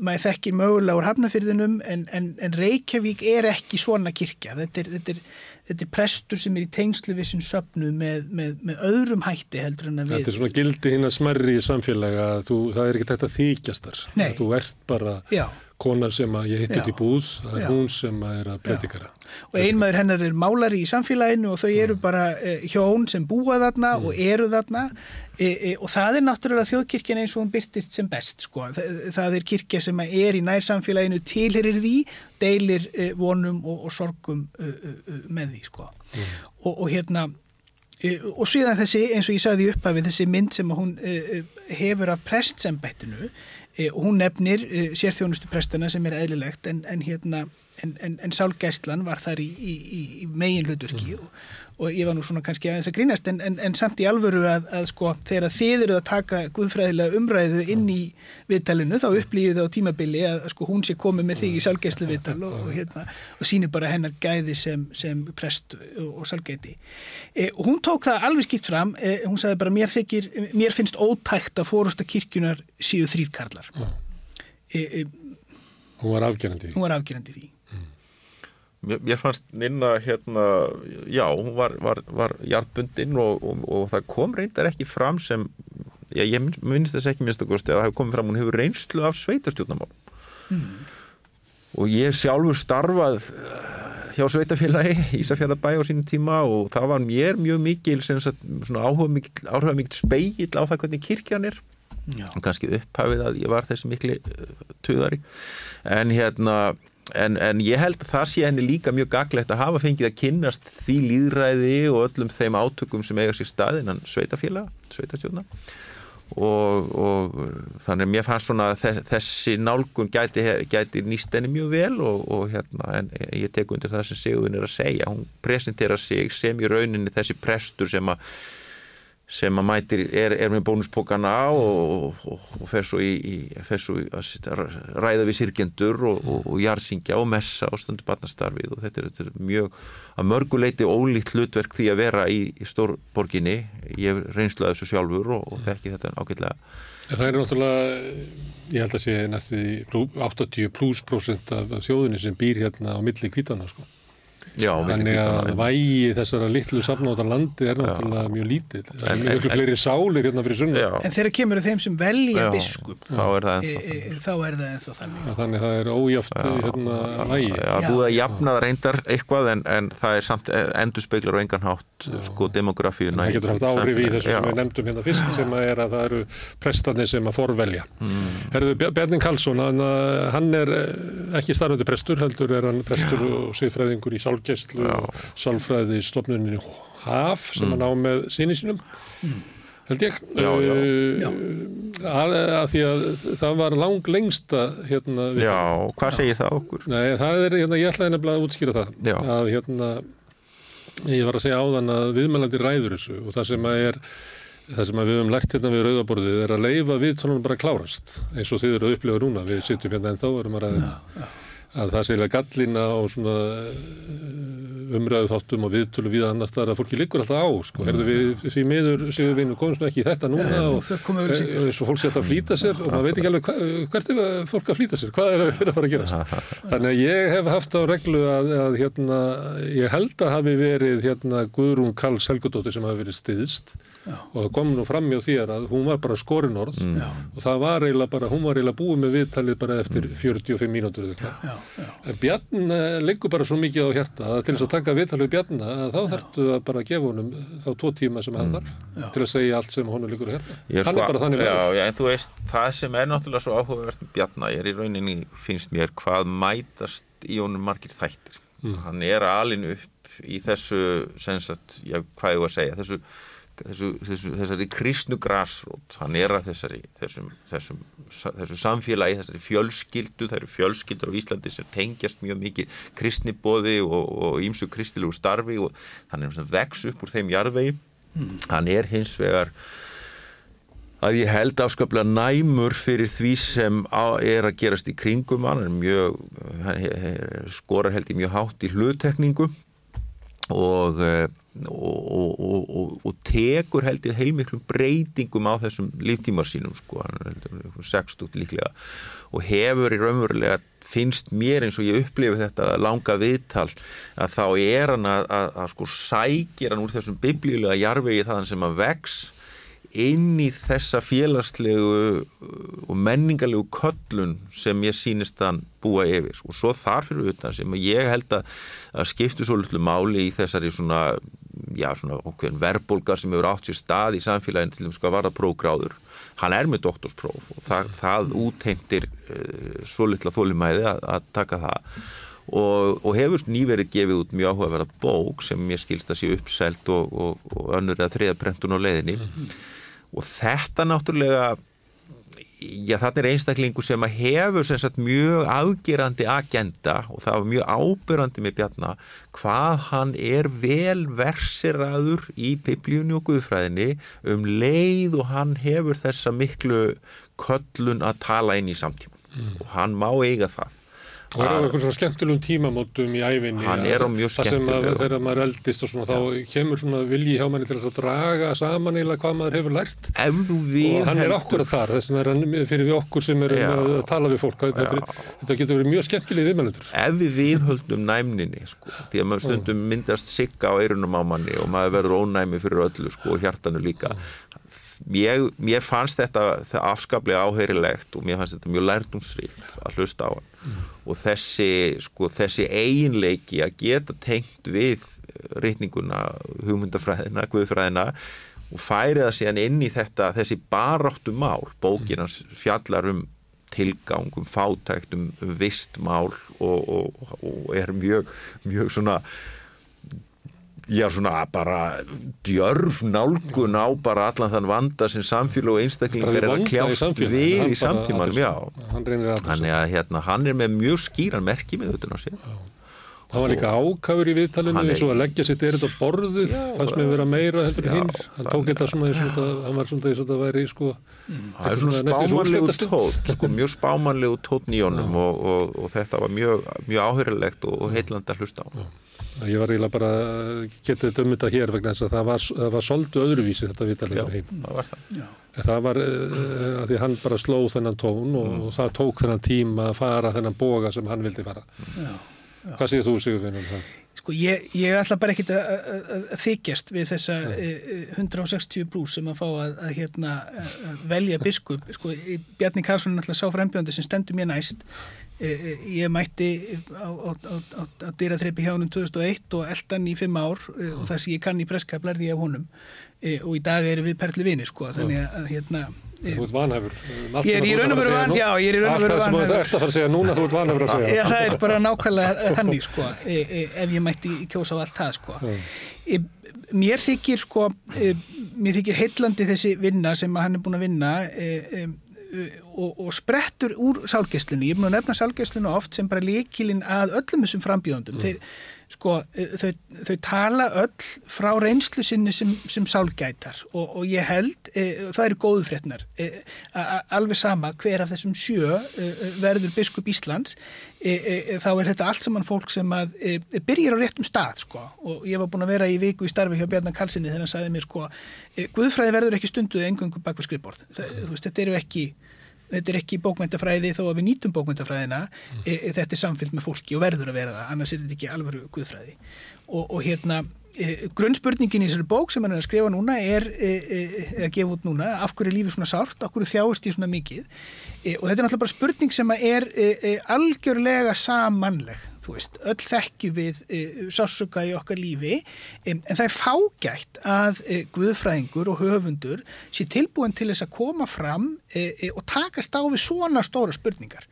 N: maður þekkir mögulega úr hafnafyrðinum en, en, en Reykjavík er ekki svona kirkja. Þetta er, þetta er þetta er prestur sem er í tengslu við sinn söpnuð með, með, með öðrum hætti heldur en að
A: við. Þetta er svona gildi hinn að smerri í samfélaga að þú, það er ekki þetta. Að þú ert bara
N: Já.
A: Kona sem að ég hitt út í búð, það er
N: Já.
A: hún sem að er að predikara.
N: og einmaður hennar er málari í samfélaginu og þau eru bara e, hjón sem búa þarna og eru þarna e, e, og það er náttúrulega þjóðkirkjan eins og hún byrtist sem best sko. það, það er kirkja sem er í nær samfélaginu tilherir því, deilir e, vonum og, og sorgum e, e, með því sko. og, og hérna og síðan þessi, eins og ég sagði í upphafi þessi mynd sem hún hefur af prestsembættinu hún nefnir e, sérþjónustu prestana sem er eðlilegt en, en hérna en, en, en sálgæslan var þar í, í, í, megin hlutverki og, og ég var nú svona kannski aðeins að grínast en, en, en samt í alvöru að, að sko þegar þið eruð að taka guðfræðilega umræðu inn í viðtalinu þá upplýðið það á tímabili að, að sko hún sé komið með þig í sálgæslu viðtal og, og hérna og sýnir bara hennar gæði sem, sem prest og, og sálgæti. E, og hún tók það alveg skýrt fram e, hún sagði bara mér þykir, mér finnst ótækt að fórusta kirkjunar síu þrýrkarlar e, e,
A: Hún var afgerandi því.
N: hún var afgerandi í því
O: Mér, fannst Ninna hérna, já, hún var, var, var jarðbundin og, og, og það kom reyndar ekki fram sem, já, ég minn- minnst þess ekki minnst að það hefur komið fram, hún hefur reynslu af sveitarstjórnamál og ég sjálfur starfað eh, hjá sveitafélagi Ísafjörðabæ á sínum tíma og það var mér mjög mikil sem sagt, svona áhuga mikil, speigill á það hvernig kirkjan er.
N: Já.
O: og kannski upphafið að ég var þessi mikli uh, tuðari. En hérna en, en ég held að það sé henni líka mjög gaglegt að hafa fengið að kynnast því líðræði og öllum þeim átökum sem eiga sér staðinnan sveitafélag sveitastjórna og, og þannig að mér fannst svona að þe- þessi nálgun gæti, gæti nýst henni mjög vel og, og hérna en ég tek undir það sem Sigurinn er að segja. Hún presentera sig sem í rauninni þessi prestur sem að sem að mætir er, er með bónuspókana og, og, og fer svo í, í, fer svo í ræða við sirkjendur og, og, og jarðsingja og messa og stundu barnastarfið og þetta er, þetta er mjög að mörguleiti ólíkt hlutverk því að vera í, í stórborginni. Ég reynslaði þessu sjálfur og, og þekki þetta ágætlega.
A: Það er náttúrulega, ég held að sé næstu 80 pluss prósent af af þjóðinni sem býr hérna á milli kvítana sko.
O: Já,
A: Þannig að vægi þessara litlu safnáta landi er náttúrulega mjög lítið. Það er mjög fleiri sálir hérna fyrir sunna.
N: En þegar kemur þeim sem velja
A: Já,
N: biskup
A: þá er það ennþá
N: e, þá er það ennþá þannig.
A: Þannig að það er ójáft hérna vægi.
O: Já, búið að jafna það reyndar eitthvað en, en það er samt endur speiklar á engan hátt sko demografíuna
A: Það getur haft áhrif í þessu sem við nefndum hérna fyrst sem að er að það eru prestarnir sem að forvelja. Mm. Herðu, Bjarnin Karlsson, hann, er ekki starfandi prestur, heldur er hann prestur og og sálfræði stofnuninni HAF sem hann á með sinni sínum. Held ég.
O: Já, já.
A: Uh, að, að því að það var lang lengsta hérna. við-
O: Já, hvað segir það okkur?
A: Nei, það er, hérna, ég ætlaði nefnilega að útskýra það.
O: Já.
A: Að hérna, ég var að segja áðan að viðmælandi ræður þessu og það sem að er, það sem við höfum lært hérna við rauðaborðið er að leifa viðtónunum bara að klárast eins og þið eru að upplifa núna, við sittum hérna en þá erum að ræða að það eiginlega gallina og svona eh, umræðu þáttum og viðtölu við annars þar að fólki liggur alltaf á sko, herðu við því miður séu við nú komumst nú ekki í þetta núna og eins og fólk sé alltaf að flýta sér og maður veit ekki alveg hvert er fólk að flýta sér, hvað er að, er að fara að gerast. [LAUGHS] Þannig að ég hef haft á reglu að, að hérna, ég held að hafi verið hérna Guðrún Karls Helgudóttir sem hafi verið stiðst og það kom nú fram hjá þér að hún var bara skorinorð og það var eiginlega bara, hún var eiginlega búið með viðtalið bara eftir 45 mínútur eða eitthvað. Bjarn uh, liggur bara svo mikið á hjarta að til þess að taka viðtalið við Bjarn að þá þarftu að bara gefa honum þá tvo tíma sem hann þarf til að segja allt sem honum liggur á hjarta.
O: Ég
A: Hann
O: sko,
A: er bara þannig
O: já,
A: verið.
O: já, en þú veist, það sem er náttúrulega svo áhugavert með Bjarnar er í rauninni, finnst mér, hvað mætast í honum margir þættir.
A: Mm.
O: Hann er alin upp í þessu, sem sagt, já, þessu, þessu, þessari kristnu grasrót. Hann er að þessari, þessum, þessum, þessu samfélagi, þessari fjölskyldu, það eru fjölskyldur á Íslandi sem tengjast mjög mikið kristnibóði og ímsu kristilegu starfi og hann er vex upp úr þeim jarðvegi. Hann er hins vegar að ég held afskaplega næmur fyrir því sem á, er að gerast í kringum hann, er mjög hann skorar held ég mjög hátt í hluttekningu og, eh, og, og, og, og, og tekur held ég heilmiklum breytingum á þessum líftímar sínum sko, heldur 60 líklega og hefur í raunverulega finnst mér eins og ég upplifi þetta langa viðtal að þá er hann að, að, að sko sækir hann úr þessum biblíulega jarfegi þaðan sem hann vex inn í þessa félagslegu og menningarlegu köllun sem ég sínist hann búa yfir. Og svo þar fyrir utan sem ég held að, að skiptu svo litlu máli í þessari svona, já, svona verðbólgar sem hefur átt sér stað í samfélaginu til þess að varða prógráður hann er með doktorspróf og það, það útheimtir uh, svo litla þólimæði að, að taka það. Og, og hefur nýverið gefið út mjög áhugaverða bók sem ég skilst að sé uppselt og, og, og önnur eða þriða prentun á leiðinni. Mm. -hmm. og þetta náttúrulega já þetta er einstaklingu sem að hefur sem sagt, mjög afgerandi agenda og það var mjög ábyrrandi með Bjarnar hvað hann er vel versiraður í biblíunni og guðfræðinni um leið og hann hefur þessa miklu köllun að tala inn í samtíman mm. og hann má eiga það
A: Og er á einhvern svona skemmtilegum tímamótum í æfinni.
O: Hann er á mjög skemmtilegum.
A: Það sem þegar maður eldist og svona, þá kemur svona vilji hjá manni til að draga saman eða hvað maður hefur lært.
O: Ef þú við...
A: Og hann er okkur þar, þess vegna er hann fyrir við okkur sem erum Já. að tala við fólk. Þetta, þetta getur verið mjög skemmtilegið viðmælendur.
O: Ef við viðhöldum næmninni, sko, því að maður stundum myndast sigga á eirunum á manni og maður verður ónæmi fyrir öllu, sko, og hjartanu líka. Ég, mér fannst þetta afskaplega áheyrilegt og mér fannst þetta mjög lærdomsríkt að hlusta á hann mm. og þessi, sko, þessi eiginleiki að geta tengt við reytninguna, hugmyndafræðina, guðfræðina og færi það síðan inn í þetta, þessi baráttu mál, bókinans fjallar um tilgangum, fátæktum, vistmál og, og, og er mjög, mjög svona já svona bara djörf nálgun á bara allan þann vanda sem samfélag og einstaklingar er að kljást við í samtímanum já, hann er, hérna, hann er með mjög skýran merki með þetta á sig
A: Það var líka ákafur í viðtalinu eins og að leggja sitt er þetta borðuð fannst að vera meira heldur hinn. Hann tók þetta svona eins og hann var svona eins og þetta væri sko
O: það er svona spámanlegu tótt sko mjög spámanlegu tótt nýjónum og, og, og þetta var mjög, mjög áhörulegt og, að hlusta á. Já.
A: Ég var eiginlega bara geta þetta um þetta hér vegna þess að það var, það var svolítið öðruvísi þetta viðtalið
O: heim. Það var það. Já.
A: Það var uh, að því hann bara slóð þennan tón og, mm. og það tók þennan tíma að fara þennan boga sem hann vildi fara. Já. Já. Hvað segir þú Sigurfinn um það?
N: Sko ég, ég ætla bara ekki að, að, að þykjast við þessa uh, 160 blús sem að fá að, að hérna, velja biskup. Sko Bjarni Karlsson er alltaf sá frembjöndi sem stendur mér næst Eh, eh, ég mætti á, á, á, á dýratreppi hjá húnum 2001 og eldan í fimm ár eh, og það sem ég kann í presskap lærði ég af húnum og í dag erum við perli vini sko þannig að hérna
A: Þú ert vanhefur
N: Ég er í raun og veru vanhefur Já, ég er í raun og veru vanhefur
A: Alltaf sem þú ert að fara að segja núna þú ert vanhefur að segja.
N: Já, það er bara nákvæmlega þannig sko ef ég mætti kjósa á allt það sko. Mér þykir sko mér þykir heillandi þessi vinna sem hann er búin að vinna og, og sprettur úr sálgæslinu, ég mjög að nefna sálgæslinu oft sem bara líkilinn að öllum þessum frambjóðundum, mm. þeir sko, þau, þau tala öll frá reynslu sinni sem, sem sálgætar og, og ég held, e, það eru góðu fréttnar, e, alveg sama hver af þessum sjö e, verður biskup Íslands, þá er þetta allt saman fólk sem að byrjir á réttum stað sko. Og ég var búin að vera í viku í starfi hjá Bjarnar Kalsinni þegar hann sagði mér sko, Guðfræði verður ekki stunduð engungu bak við skrifbórð, þetta eru ekki þetta er ekki bókmyndafræði þó að við nýtum bókmyndafræðina mm. e, e, þetta er samfélg með fólki og verður að vera það annars er þetta ekki alveg guðfræði. Og, og hérna e, grunnspurningin í þessari bók sem hann er að skrifa núna er e, e, að gefa út núna af hverju er lífið svona sárt, af hverju þjáist ég svona mikið? E, og þetta er náttúrulega bara spurning sem er algjörlega samanleg þú veist, öll þekki við e, sásuka í okkar lífi e, en það er fágætt að e, guðfræðingur og höfundur sé tilbúin til þess að koma fram e, e, og takast á við svona stóra spurningar.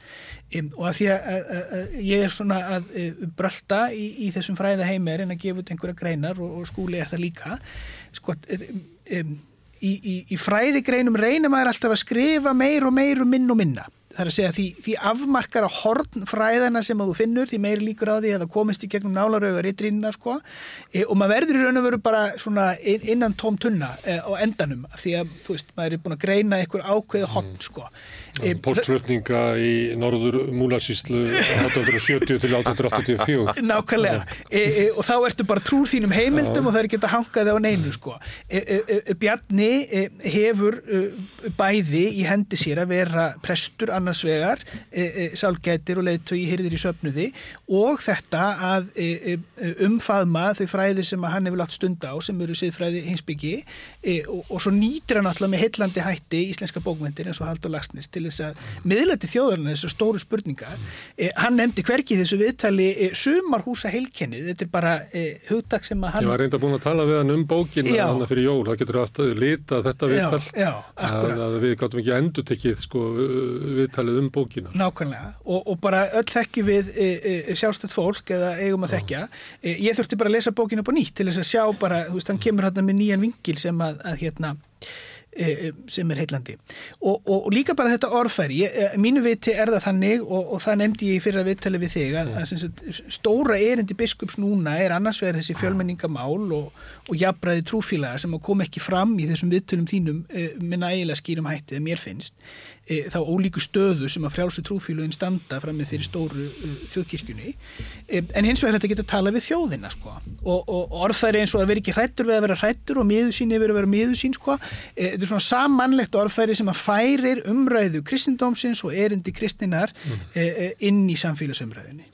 N: E, og að því að, að, að ég er svona að brölda í, í þessum fræða heimir en að gefa út einhverja greinar og, og skúli er það líka. Sko í, í, í fræðigreinum reynir maður alltaf að skrifa meir og meir og minn og minna það er að segja því, því afmarkar að horn fræðana sem að þú finnur því meiri líkur á því að það komist í gegnum nálarauðar í drínina sko. E, og maður verður í raun og veru bara svona innan tóm tunna e, á endanum því að þú veist maður er búin að greina einhver ákveðu horn sko.
A: e, Postflutninga í norður múlasíslu 1870 til 1884
N: Nákvæmlega. E, e, og þá ertu bara trúr þínum heimildum og það er ekki að hanga það á neinu sko. E, Bjarni hefur bæði í hendi sér að vera prestur annars vegar sálgætir og leiðtögi hyrðir í söpnuði og þetta að umfaðma þau fræði sem hann hefur lagt stund á sem eru siðfræði hinsbyggi og, og svo nýtir hann alltaf með heillandi hætti íslenska bókmyndir eins og Haldur Lagsnes til þess að miðlæti þjóðarinn þessar stóru spurningar. E, hann nefndi hverki þessu viðtali e, sumarhúsa heilkenni, þetta er bara e, hugtak sem að hann...
A: Ég var reynda búin að tala við hann um bókina
N: Já.
A: hann fyrir jól, það getur haft að lita þetta
N: Já,
A: viðtal.
N: já,
A: að,
N: akkúrat.
A: að við gáttum ekki endur tekið sko, viðtalið um bókina.
N: Nákvæmlega. Og, og bara öll þekki við e, e, sjálfstætt fólk eða eigum að þekkja. E, ég þurfti bara að lesa bókinu upp á nýtt til þess að sjá bara, þú veist, hann kemur hérna með nýjan vingil sem að, að hérna sem er heillandi. Og, og, og líka bara þetta orðfæri. E, mínu viti er það þannig og, og það nefndi ég fyrir að viðtali við þig að, að sem sagt, stóra erindi biskups núna er annars vegar þessi fjölmenningamál og, og jafnbræði trúfílaga sem að kom ekki fram í þessum viðtölum þínum e, með nægilega skýrum hætti eða mér finnst e, þá ólíku stöðu sem að frjálsu trúfílugin standa fram með fyrir stóru uh, þjóðkirkjunni e, en hins vegar þetta getur að tala við þjóðina sko. og, og orðfæri eins og að vera ekki hrættur við að vera hrættur og miðusín yfir að vera miðusín sko. e, þetta er svona samanlegt orðfæri sem að færir umræðu kristindómsins og erindi kristinar e, e, inn í samfélagsumræðinni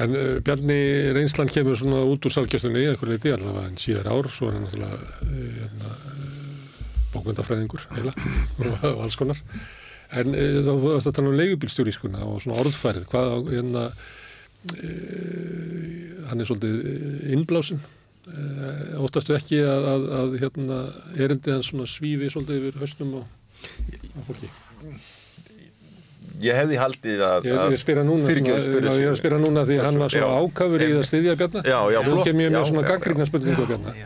A: En uh, Bjarni Reynslan kemur svona út úr sálgjastunni eitthvað leiti allavega en síðar ár svo er hann náttúrulega uh, bókvöndafræðingur heila og, og alls konar en uh, þá varst að tala um leigubílstjórískuna og svona orðfærið hvað hérna uh, hann er svolítið innblásin uh, óttastu ekki að, að, að hérna erindi hann svona svífi svolítið yfir höstum á, á fólki
O: Ég hefði haldið að...
A: Ég, núna, er að spyr hann núna því hann var svo
O: Já.
A: ákafur í að styðja Bjarnar.
O: Já, já, flott.
A: kem ég með
O: Já,
A: svona
O: já,
A: gaggrigna spurningu á Bjarnar.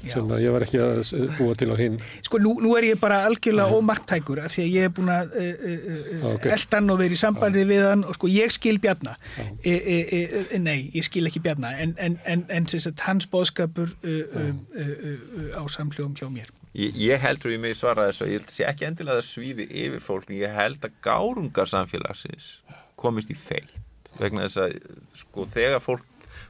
A: Sem að ég var ekki að búa til á hinn.
N: Sko nú, nú er ég bara algjörlega ómarktækur af því að ég er búin að uh, uh, uh,
A: Ok.
N: eldan og verið í sambandi við hann og sko ég skil Bjarna. E, e, e, e, nei, ég skil ekki Bjarna en, en, en, en sem sagt, hans bóðskapur uh, uh, uh, uh, á samhljóðum hjá mér.
O: Ég, ég heldur í mig svara þessu að ég held sé ekki endilega að svífi yfir fólk ég held að gárungar samfélagsins komist í feitt vegna þess að sko þegar fólk,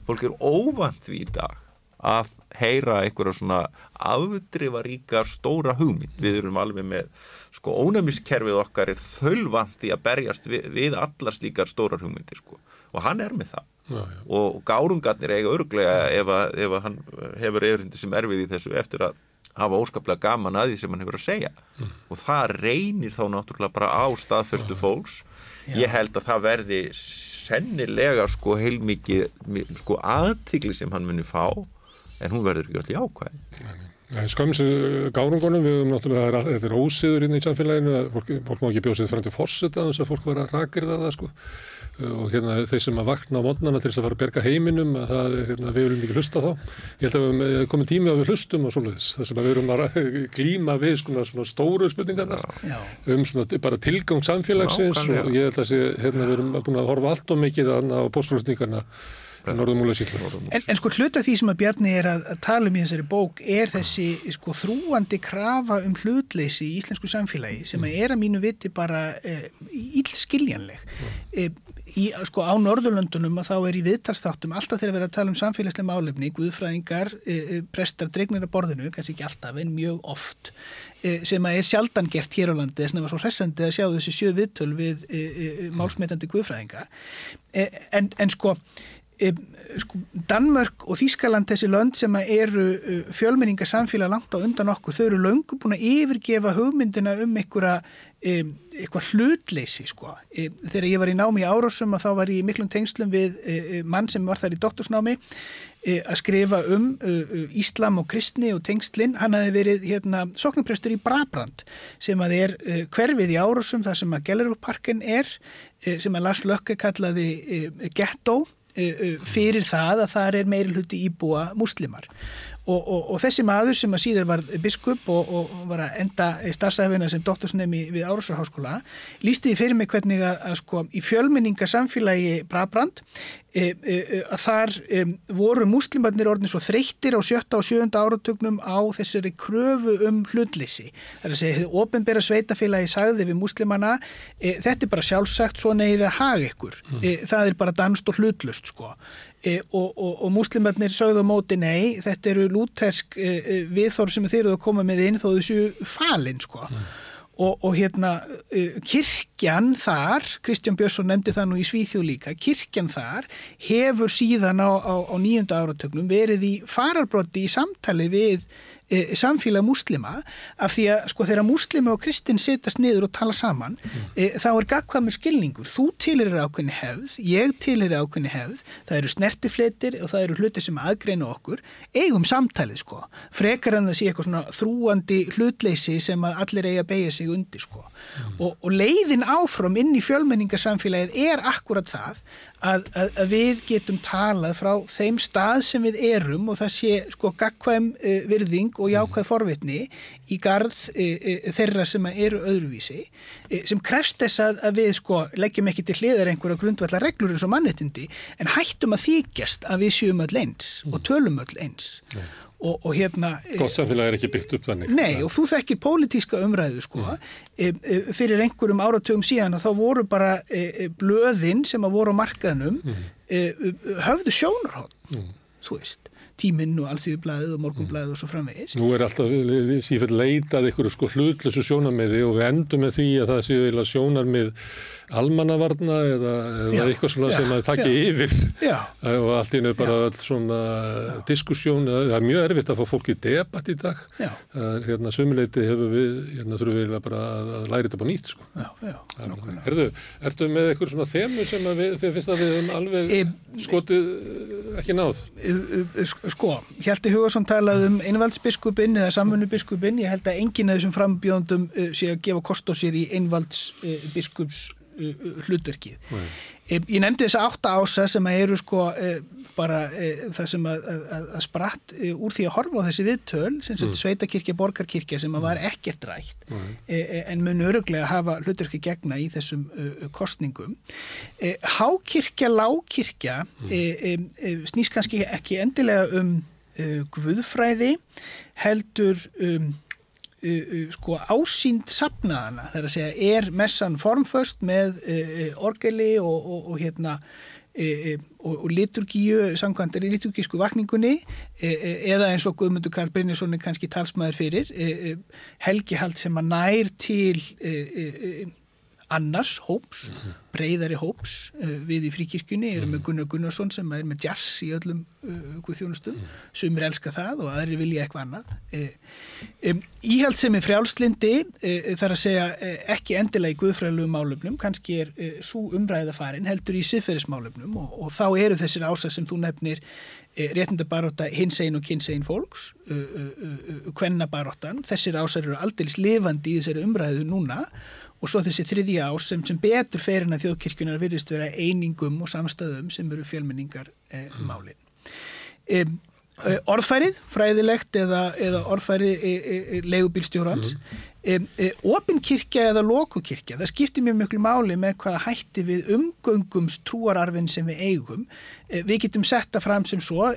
O: fólk er óvant við í dag að heyra einhverja svona afdrifaríkar stóra hugmynd. Við erum alveg með sko ónæmiskerfið okkar er þölvant í að berjast við, við allar slíkar stórar hugmyndir sko. Og hann er með það.
A: Já, já.
O: og gárungarnir eiga örglega ef, að, ef að hann hefur erindi sem erfið í þessu eftir að hafa óskaplega gaman að því sem hann hefur að segja. Og það reynir þá náttúrulega bara á staðfyrstu fólks. Ég held að það verði sennilega sko heilmikið sko aðtigli sem hann muni fá en hún verður ekki öll jákvæð.
A: Skömms gárungunum, við höfum náttúrulega, þetta er ósiður inn í samfélaginu, að fólk, fólk má ekki bjóða sér fram til forseta þess að fólk var að rakirða það sko. Og hérna þeir sem að vakna á mótnana til þess að fara að berga heiminum að það er, hérna, við viljum ekki hlusta þá. Ég held að við höfum komið tími að við hlustum og svoleiðis þess að við erum að glíma við svona, svona stóru spurningarnar
N: Já.
A: um svona bara tilgang samfélagsins
O: Nákvæmlega.
A: og ég held að sé, hérna, við erum búin að horfa allt og mikið á postflutningarna
N: En, en sko hluta því sem að Bjarni er að, að tala um í þessari bók er þessi sko þrúandi krafa um hlutleysi í íslensku samfélagi sem að er að mínu viti bara eh, íllskiljanleg. Eh, í, sko á Norðurlöndunum að þá er í viðtalstáttum alltaf þegar verið að tala um samfélagslega málefni, guðfræðingar, eh, prestar, dregnir að borðinu, kannski ekki alltaf en mjög oft sem að er sjaldan gert hér á landi þess að það var svo hressandi að sjá þessi sjö viðtöl við e, e, málsmetandi guðfræðinga. E, en, en sko e, sko, Danmörk og Þískaland þessi lönd sem eru e, fjölmenninga samfélag langt á undan okkur þau eru löngu búin að yfirgefa hugmyndina um einhverja e, eitthvað hlutleysi sko. e, þegar ég var í námi í Árásum og þá var ég í miklum tengslum við e, e, mann sem var þar í doktorsnámi e, að skrifa um e, e, Íslam og kristni og tengslinn hann hafi verið hérna, soknuprestur í Brabrand sem að er e, hverfið í Árásum þar sem að Gellerupparken er e, sem að Lars Lökke kallaði e, ghetto e, e, fyrir það að það er meiri hluti íbúa muslimar og, og, og þessi maður sem að síður var biskup og, og var að enda starfsæfina sem doktorsnemi við Árásarháskóla lísti því fyrir mig hvernig að, að sko í fjölminninga samfélagi Brabrand e, e, e, að þar e, voru muslimarnir orðin svo þreyttir á sjötta og sjönda áratugnum á þessari kröfu um hlutleysi. Það er að segja, þið ofinbera sveitafélagi sagði við muslimana e, þetta er bara sjálfsagt svona í það hag ykkur. E, það er bara danst og hlutlust sko. E, og, og, og muslimarnir sögðu á móti nei, þetta eru lútersk e, e, viðþorf sem þeir eru að koma með inn þó þessu falin sko. og, og hérna kirkjan þar, Kristján Björnsson nefndi það nú í Svíþjóð líka, kirkjan þar hefur síðan á, á, á nýjunda áratögnum verið í fararbrotti í samtali við e, samfélag múslima af því að sko þegar múslima og kristin setjast niður og tala saman e, þá er gagkvæmur skilningur. Þú tilir ákveðni hefð, ég tilir ákveðni hefð, það eru snertifletir og það eru hluti sem aðgreina okkur. Eigum samtalið sko, frekar en það sé eitthvað svona þrúandi hlutleysi sem að allir eigi að beigja sig undir sko. Og, og leiðin áfram inn í fjölmenningarsamfélagið er akkurat það að, að, að við getum talað frá þeim stað sem við erum og það sé sko gagkvæm uh, virðing og jákvæð forvitni í garð uh, uh, þeirra sem eru öðruvísi sem krefst þess að, að við sko leggjum ekki til hliðar einhverja grundvallar reglur eins og mannetindi en hættum að þykjast að við séum öll eins og tölum öll eins. Og, og hérna
A: Gott samfélag er ekki byggt upp þannig.
N: Nei og þú þekkir pólitíska umræðu sko. E, e, fyrir einhverjum áratugum síðan og þá voru bara e, e, blöðin sem að voru á markaðnum mm. e, höfðu sjónarhótt mm. þú veist tíminn og alþjóðublaðið og morgunblaðið og svo framvegis.
A: Nú er alltaf sífæll leitað ykkur sko hlutlösu sjónarmiði og við endum með því að það séu sjónarmið almannavarna eða, eða eitthvað svona já, sem að taki já, yfir. já, og allt í nöðu bara öll svona diskussjón, það er mjög erfitt að fá fólki debatt í dag. Hérna sumuleiti hefur við hérna þurfum við bara að læra þetta búin nýtt sko. Erðu, ertu með eitthvað svona þemu sem við, þið finnst að við hefum alveg e, skotið ekki náð?
N: E, sko, Hjalti Hugarsson talaði um einvaldsbiskupin eða samfunnubiskupin, ég held að enginn af þessum frambjóndum sé að gefa kost á sér í einvaldsbiskups hlutverkið. Ég nefndi þess að átta ása sem að eru sko bara það sem að, að, að spratt úr því að horfa á þessi viðtöl sem mm. sveitakirkja, borgarkirkja sem að var ekkert rætt mm. en mun öruglega hafa hlutverki gegna í þessum kostningum. Hákirkja, lákirkja mm. snýst kannski ekki endilega um guðfræði heldur um sko ásýnd sapnaðana þar að segja er messan formföst með uh, orgeli og, og, og hérna og, og liturgíu, samkvæmdari liturgísku vakningunni eða eins og Guðmundur Karl Brynjarsson er kannski talsmaður fyrir helgihald sem að nær til annars hóps, mm -hmm. breyðari hóps uh, við í fríkirkjunni, erum með Gunnar Gunnarsson sem er með jazz í öllum uh, guðþjónustum, mm -hmm. sumir elska það og aðri vilja eitthvað annað um, Íhald sem er frjálslindi þarf að segja ekki endilega í guðfræðilegu málöfnum, kannski er svo umræða farin, heldur í siðferðismálöfnum og, og þá eru þessir ásag sem þú nefnir réttindabaróta hinsegin og kynsegin fólks kvennabaróttan, þessir ásag eru aldrei lifandi í þessari umræðu núna og svo þessi þriðja ás sem, sem betur ferin að þjóðkirkjunar virðist vera einingum og samstöðum sem eru fjölmenningar eh, mm. málin. Eh, orðfærið, fræðilegt eða, eða orðfærið e, e, e, legubílstjórans mm. Opinkirkja eða lokukirkja, það skiptir mjög mjög máli með hvaða hætti við umgöngums trúararfin sem við eigum við getum setta fram sem svo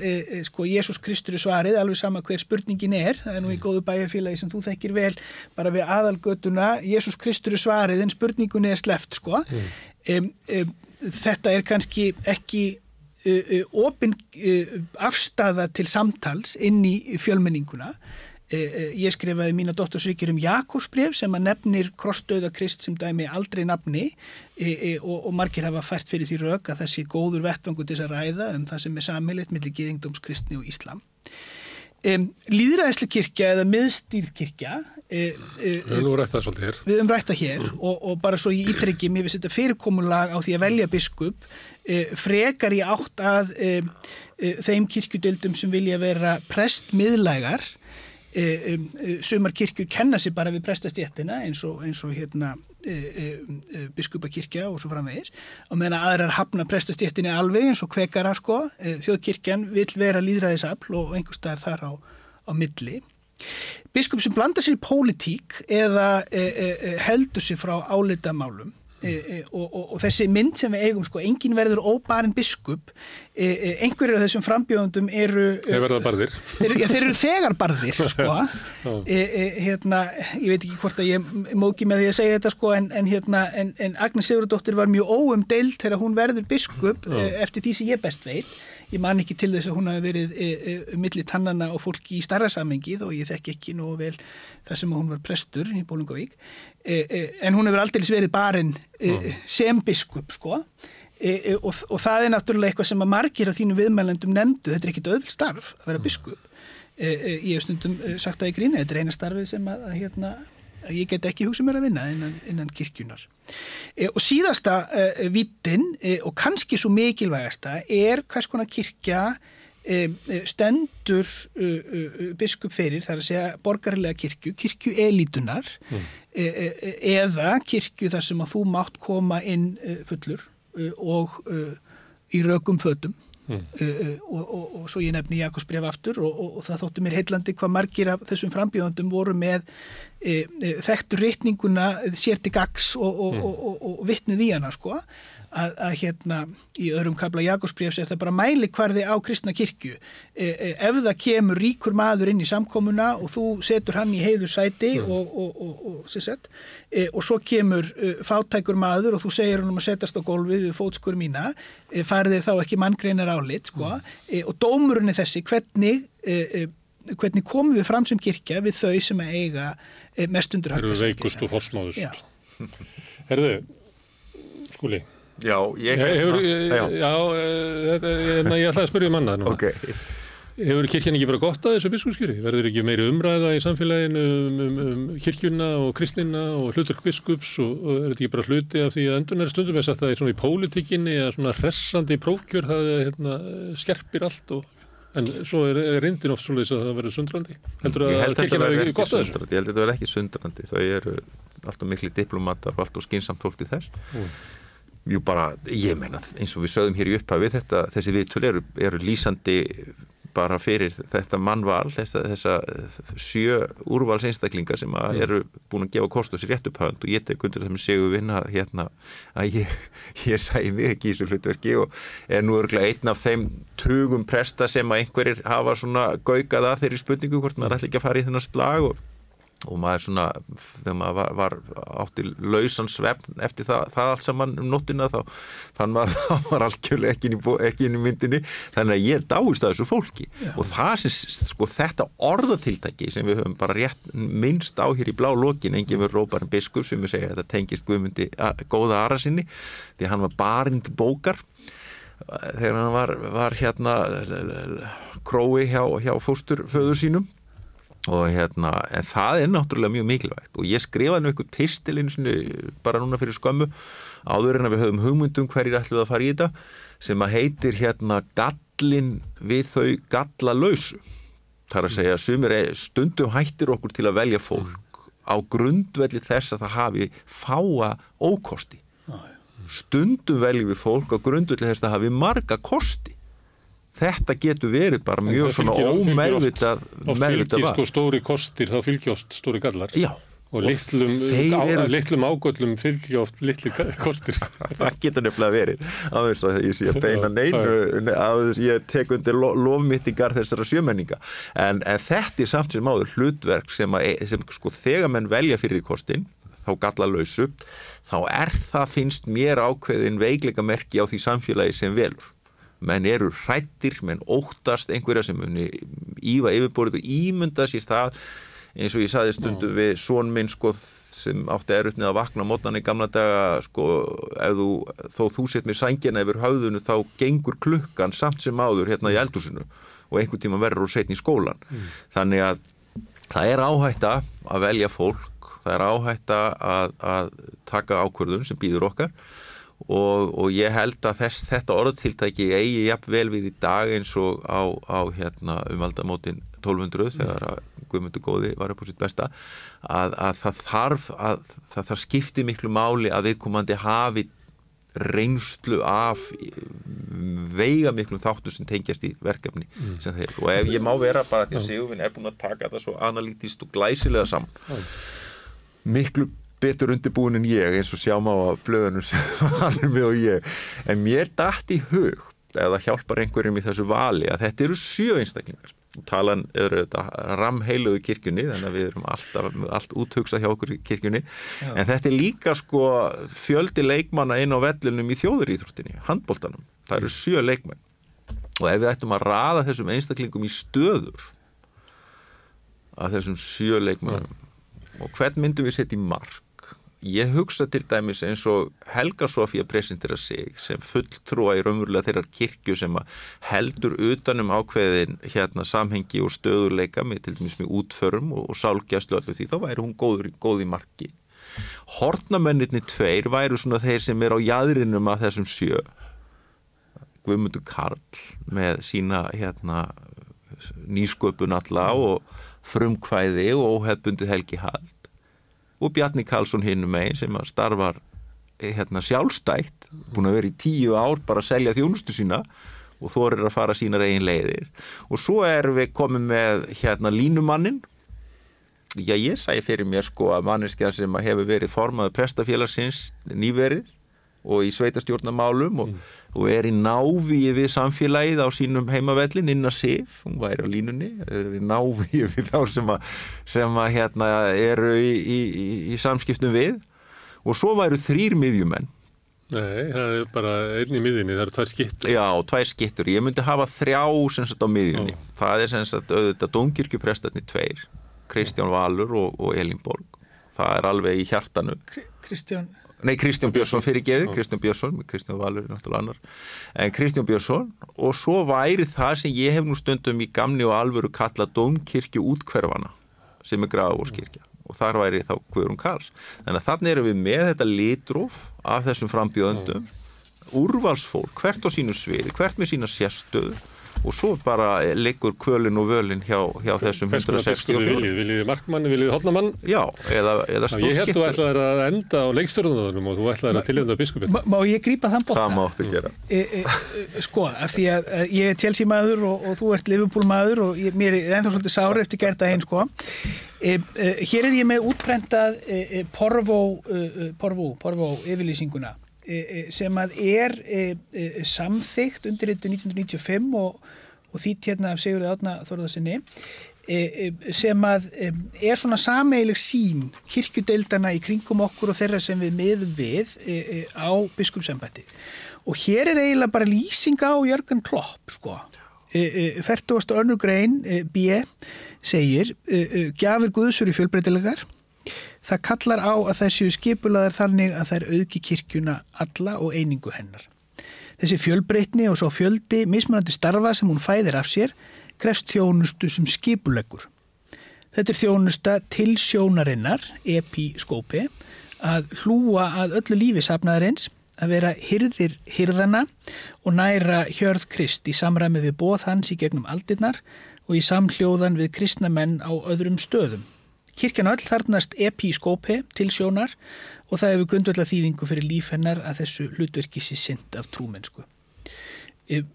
N: sko Jésús Kristur er svarið alveg sama hver spurningin er, það er nú í góðu bæjarfélagi sem þú þekkir vel bara við aðalgötuna Jésús Kristur er svarið en spurningun er sleft sko mm. um, um, þetta er kannski ekki opin afstafa til samtals inn í fjölmenninguna ég skrifaði mína dóttursvíkjur um Jakobsbref sem að nefnir krossdauða krist sem dæmi aldrei nafni og, og margir hafa fært fyrir því rauk að sé góður vettvangu til þess að ræða um það sem er samilitt millir geðingdómskristni og Íslam Um, líðræðisli kirkja eða miðstýrkirkja e, e,
A: við höfum rætt það svolítið hér
N: við höfum rætt það hér mm. og, og bara svo ég ítryggi mér við setja fyrirkomulag á því að velja biskup e, frekar í átt að þeim kirkjudildum sem vilja vera prestmiðlægar um, sumar kirkjur kenna sér bara við prestastjéttina eins og, eins og hérna E, e, e, biskupakirkja og svo framvegis. Og meðan aðrar hafna prestastjéttinni alveg eins og kvekara sko þjóðkirkjan vil vera líðræðisafl og einhver staðar þar á, á milli. Biskup sem blandar sér í pólitík eða heldur sér frá álitamálum E, e, og, og, og þessi mynd sem við eigum sko, engin verður óbarinn biskup. E, e einhverjir af þessum frambjóðundum eru
A: þeir verða barðir.
N: þeir, ja, þeir eru þegar barðir [LAUGHS] sko. E, e, hérna, ég veit ekki hvort að ég móki með því að segja þetta sko, en, en, hérna, en, en Agnes Sigurdóttir var mjög óumdeild þegar hún verður biskup eftir því sem ég best veit. Ég man ekki til þess að hún hafi verið e, e, millir tannana og fólki í starra samengið og ég þekk ekki nú vel það sem hún var prestur í Bólungavík e, e, en hún hefur aldrei verið barinn e, sem biskup sko. Og, og það er náttúrulega eitthvað sem að margir af þínum viðmælendum nefndu, þetta er ekkit öðvöld starf að vera biskup. E, e, ég hef stundum sagt það í gríni, þetta er eina starfið sem að, að, hérna, að ég get ekki hugsað mér að vinna innan, innan kirkjunar e, og síðasta e, vittin e, og kannski svo mikilvægasta er hvers konar kirkja stendur biskup fyrir, það er að segja borgarlega kirkju, kirkju elitunar
A: Mm.
N: E, e, eða kirkju þar sem að þú mátt koma inn e, fullur e, og e, í rökum fötum
A: Mm.
N: Og, og, og svo ég nefni Jakobs bref aftur og, og, það þóttu mér heillandi hvað margir af þessum frambjöðundum voru með e, e, þekktur reikninguna sér til gags og, og,
A: Mm.
N: og, og, og vittnuð í hana sko að, að hérna í öðrum kabla Jakobs brefs er það bara mæli hvarði á kristna kirkju e, e, ef það kemur ríkur maður inn í samkomuna og þú setur hann í heiðu sæti
A: Mm.
N: og, og, og, og, sem sagt, e, og svo kemur e, fátækur maður og þú segir hann um að setjast á gólfið við fótskur mína e, farið þér þá ekki manngreinar álit sko, e, og dómurinn er þessi hvernig, e, e, hvernig komum við fram sem kirkja við þau sem að eiga e, mest undir
A: Eru
N: högg að
A: veikust og forsmáðust.
N: Já. [LAUGHS]
A: Herðu, skúli.
O: Já, ég...
A: Hefur,
O: Já.
A: já, já eh, þetta- ég, ég ætlaði að spyrja um annað núna.
O: Ok.
A: Hefur kirkjan ekki bara gott að þessu biskupskjöri? Verður ekki meiri umræða í samfélaginu um, um, um kirkjuna og kristnina og hlutverk biskups og, og er þetta ekki bara hluti af því að endur er stundum er sagt að það er svona í pólitíkinni að svona hressandi prófkjör það hérna, skerpir allt og en svo er, er reyndin oft svolítið að það verður sundrandi. Heldur
O: Ég
A: að hefur
O: ekki
A: gott að þessu?
O: ég held að þetta verði ekki sundrandi, þau eru alltaf miklu diplomatar og alltaf skinsamt fólk til þess.
A: Mm.
O: Jú bara, ég meina, eins og við sögðum hér í upphafi, þetta, þessi viðtölu eru, eru lýsandi bara fyrir þetta mannval, þessa, þessa sjö úrvals einstaklingar sem að eru búin að gefa kost á sér rétt upphafund og ég tek undir það með segu vinna hérna að ég, [LAUGHS] ég sæði mig ekki í þessu hlutverki og er nú örgulega einn af þeim tugum presta sem að einhverjir hafa svona gaugað að þeirri spurningu hvort maður ætla ekki að fara í þennan slag og og maður svona, þegar maður var, var átti lausan svefn eftir það, það allt saman um nóttina þá að [LAUGHS] það var algjörlega ekki inn, í, ekki inn í myndinni, þannig að ég dáist að þessu fólki. Og það sem sko þetta orðatiltæki sem við höfum bara rétt minnst á hér í blá lokin enginn við róparinn biskup sem við segja að þetta tengist Guðmundi góða ara sinni því hann var barinn til bókar. Þegar hann var, var hérna krói hjá, hjá fósturföður sínum og hérna, en það er náttúrulega mjög mikilvægt. Og ég skrifaði nú eitthvað pistilinu bara núna fyrir skömmu áður en að við höfum hugmyndum hverjir ætlum við að fara í þetta sem að heitir hérna gallin við þau gallalausu. Það er að segja sumir er- stundum hættir okkur til að velja fólk á grundvelli þess að það hafi fáa ókosti. Stundum veljum við fólk á grundvelli þess að það hafi marga kosti þetta getur verið bara mjög svona ómeðvitað meðvitað val.
A: sko stóri kostir, þá fylgir oft stóri gallar.
O: Já.
A: Og litlum,
O: eru-
A: litlum ágöllum fylgir oft litli kostir. [LAUGHS]
O: það getur nefnilega verið þess að ég sé að beina neinu á þess að ég tek undir lo- lofmyttingar þessara sjömenninga en, en þetta er samt sem áður hlutverk sem, að, sem sko þegar menn velja fyrir kostin þá galla lausu þá er það finnst mér ákveðin veikleika merki á því samfélagi sem velur menn eru hrættir, menn óttast einhverja sem muni ífa yfirborðið og ímynda sér það eins og ég saði stundu við són minn sko sem átti erut með að vakna mótnan í gamla daga sko þú, þó þú sett mér sængina yfir höfðunu þá gengur klukkan samt sem áður hérna í eldhúsinu og einhvern tíma verður úr setn í skólan þannig að það er áhætta að velja fólk það er áhætta að, að taka ákvörðun sem býður okkar og, og ég held að þess, þetta orðtiltæki eigi jafn vel við í dag eins og á, á hérna, umaldamótin 1200 þegar að Guðmundur Góði var upp á sitt besta að, að það þarf að það, það skipti miklu máli að viðkomandi hafi reynslu af veiga miklum þáttu sem tengjast í verkefni
A: Mm.
O: sem þeir. Og ef ég má vera bara því að Sigurvin er búin að taka það svo analítist og glæsilega saman. Miklu betur undirbúin en ég eins og sjáum á blöðunum sem [LAUGHS] hann er með og ég. En mér dætt í hug eða hjálpar einhverjum í þessu vali að þetta eru sjö einstaklingar. Og talan þetta ramheiluðu kirkjunni þannig að við erum alltaf allt úthugsa hjá okkur kirkjunni.
N: Já.
O: en þetta er líka sko fjöldi leikmanna inn á vellunum í þjóðuríþróttinni handbóltanum, það eru sjö leikmenn. Og ef við ættum að raða þessum einstaklingum í stöður að þessum sjö leikmennum og hvern myndum við setja í mark ég hugsa til dæmis eins og Helga Sofía presentera sig sem fulltrúa í raunverulega þeirrar kirkju sem heldur utanum ákveðin hérna samhengi og stöðuleika með til dæmis með útförum og, og sálgjastlu allir því þá væri hún góður, góð í marki. Hortnamennirni tveir væru svona þeir sem er á jæðrinum af þessum sjö. Guðmundur Karl með sína hérna nýsköpun alla og frumkvæði og óhefbundi Helgi Hall og Bjarni Karlsson hinn megin sem að starfar hérna, sjálfstætt, búin að vera í tíu ár bara að selja þjónustu sína og þorir að fara sínar eigin leiðir. Og svo erum við komið með hérna línumannin. Já ég sæði fyrir mér sko að manneskja sem hefur verið formaður prestafélagsins nýverið og í sveitastjórnamálum og, mm. og er í návíi við samfélagið á sínum heimavellin innar sif, hún væri á línunni er í návíi [LAUGHS] við þá sem að, sem að hérna eru í, í, í, í samskiptum við. Og svo væru þrýr miðjumenn.
L: Nei, það er bara einn í miðjunni, það eru tvær skittur.
O: Já, tvær skittur, ég myndi hafa þrjá sem sagt á miðjunni, Ó. það er sem sagt auðvitað domkirkjuprestarnir tveir Kristján Valur og, og Elin Borg. Það er alveg í hjartanu.
N: Kristján
O: Nei, Kristján Björnsson fyrir geði, Kristján Björnsson, Kristján Valur er náttúrulega annar, en Kristján Björnsson og svo væri það sem ég hef nú stundum í gamni og alvöru kalla domkirkju útkverfana sem er Grafavórskirkja og þar væri þá Guðrún Karls. Þannig að þannig erum við með þetta litróf af þessum frambjöðundum, úrvalsfólk, hvert á sínu sviði, hvert með sína sérstöðu og svo bara liggur kvölin og völin hjá, hjá þessum 164
L: Viljið, viljið markmann, viljið hodnamann
O: Já, eða, eða
L: stórskiptur Ég held þú ætlaði að enda á leikstörðunum og þú ætlaði að tilhjönda biskupin
N: Má, má ég grípa þann bóta?
O: Það máttu gera.
N: E, e, e, Sko, af því að ég er Chelsea maður og, og þú ert Liverpool maður og ég, mér er ennþá svolítið sári eftir gerða einn sko. E, e, Hér er ég með útbrendað e, Porvo Porvo, Porvo yfirlýsinguna sem að er samþygt undir þetta 1995 og, og þýtt hérna af Sigurði Átna Þorðarsinni sem að er svona sameilig sín kirkjudeildana í kringum okkur og þeirra sem við miðum við á biskupsembætti og hér er eiginlega bara lýsinga á Jörgen Klopp sko 40. önnu grein B segir gjafir Guðsur í fjölbreytilegar Það kallar á að það séu skipulaðar þannig að er auðgi kirkjuna alla og einingu hennar. Þessi fjölbreytni og svo fjöldi mismunandi starfa sem hún fæðir af sér krefst þjónustu sem skipuleggur. Þetta er þjónusta til sjónarinnar, episkópi, að hlúa að öllu lífi safnaðarins, að vera hyrðir hyrðana og næra hjörð krist í samræmi við bóð hans í gegnum aldirnar og í samhljóðan við kristnamenn á öðrum stöðum. Kirkjan öll þarnast episkópi til sjónar og það hefur grundvölda þýðingu fyrir líf hennar að þessu hlutverki sé synd af trúmennsku.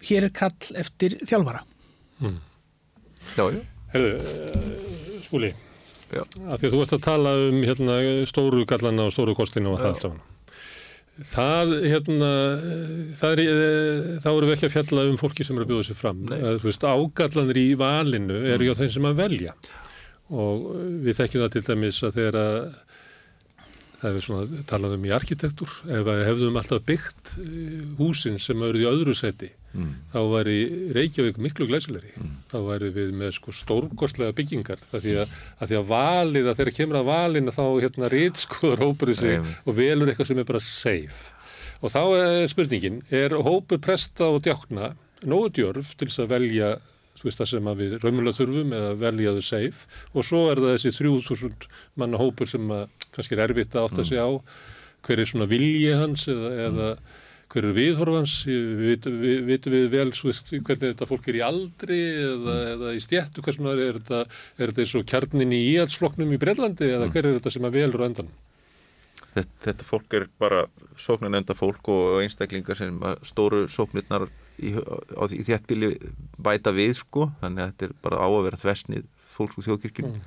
N: Hér er kall eftir þjálfara.
O: Mm. Já, já.
L: Herðu, uh, skúli, já. að því að þú ert að tala um hérna, stóru gallana og stóru kostinu og það allt saman. Það, hérna, það er, þá eru við ekki að fjalla um fólki sem eru að bjóða sér fram. Að, veist, ágallanir í valinu eru mm. já þeim sem að velja og við þekkjum það til dæmis að þegar að það er svona talað um í arkitektur ef við hefðum alltaf byggt eh, húsin sem eru í öðru seti mm. þá væri Reykjavík miklu glæsilegri mm. þá væri við með sko stórkostlega byggingar að því að, að því að valið að þeirra kemur að valina þá hérna rýtskoður hópurinn sig mm. og velur eitthvað sem er bara safe og þá er spurningin er hópur presta og djákna nógu djörf til þess að velja veist það sem við raumulega þurfum eða veljaðu seif og svo er það þessi 3000 manna hópur sem að, kannski er erfitt að átta sig á. Hver er svona vilji hans eða, eða hver er viðhorfans vitum við, við, við vel veist, hvernig þetta fólk er í aldri eða, eða í stjættu, hvers maður er þetta er þetta eins og kjarnin í íhaldsfloknum í Brellandi eða hver er þetta sem að velur á endan
O: þetta, þetta fólk er bara sóknarnefnda fólk og einstaklingar sem stóru sóknirnar í, í þéttbíli bæta við sko þannig að þetta er bara á að vera þversnið fólks úr þjóðkirkjum mm.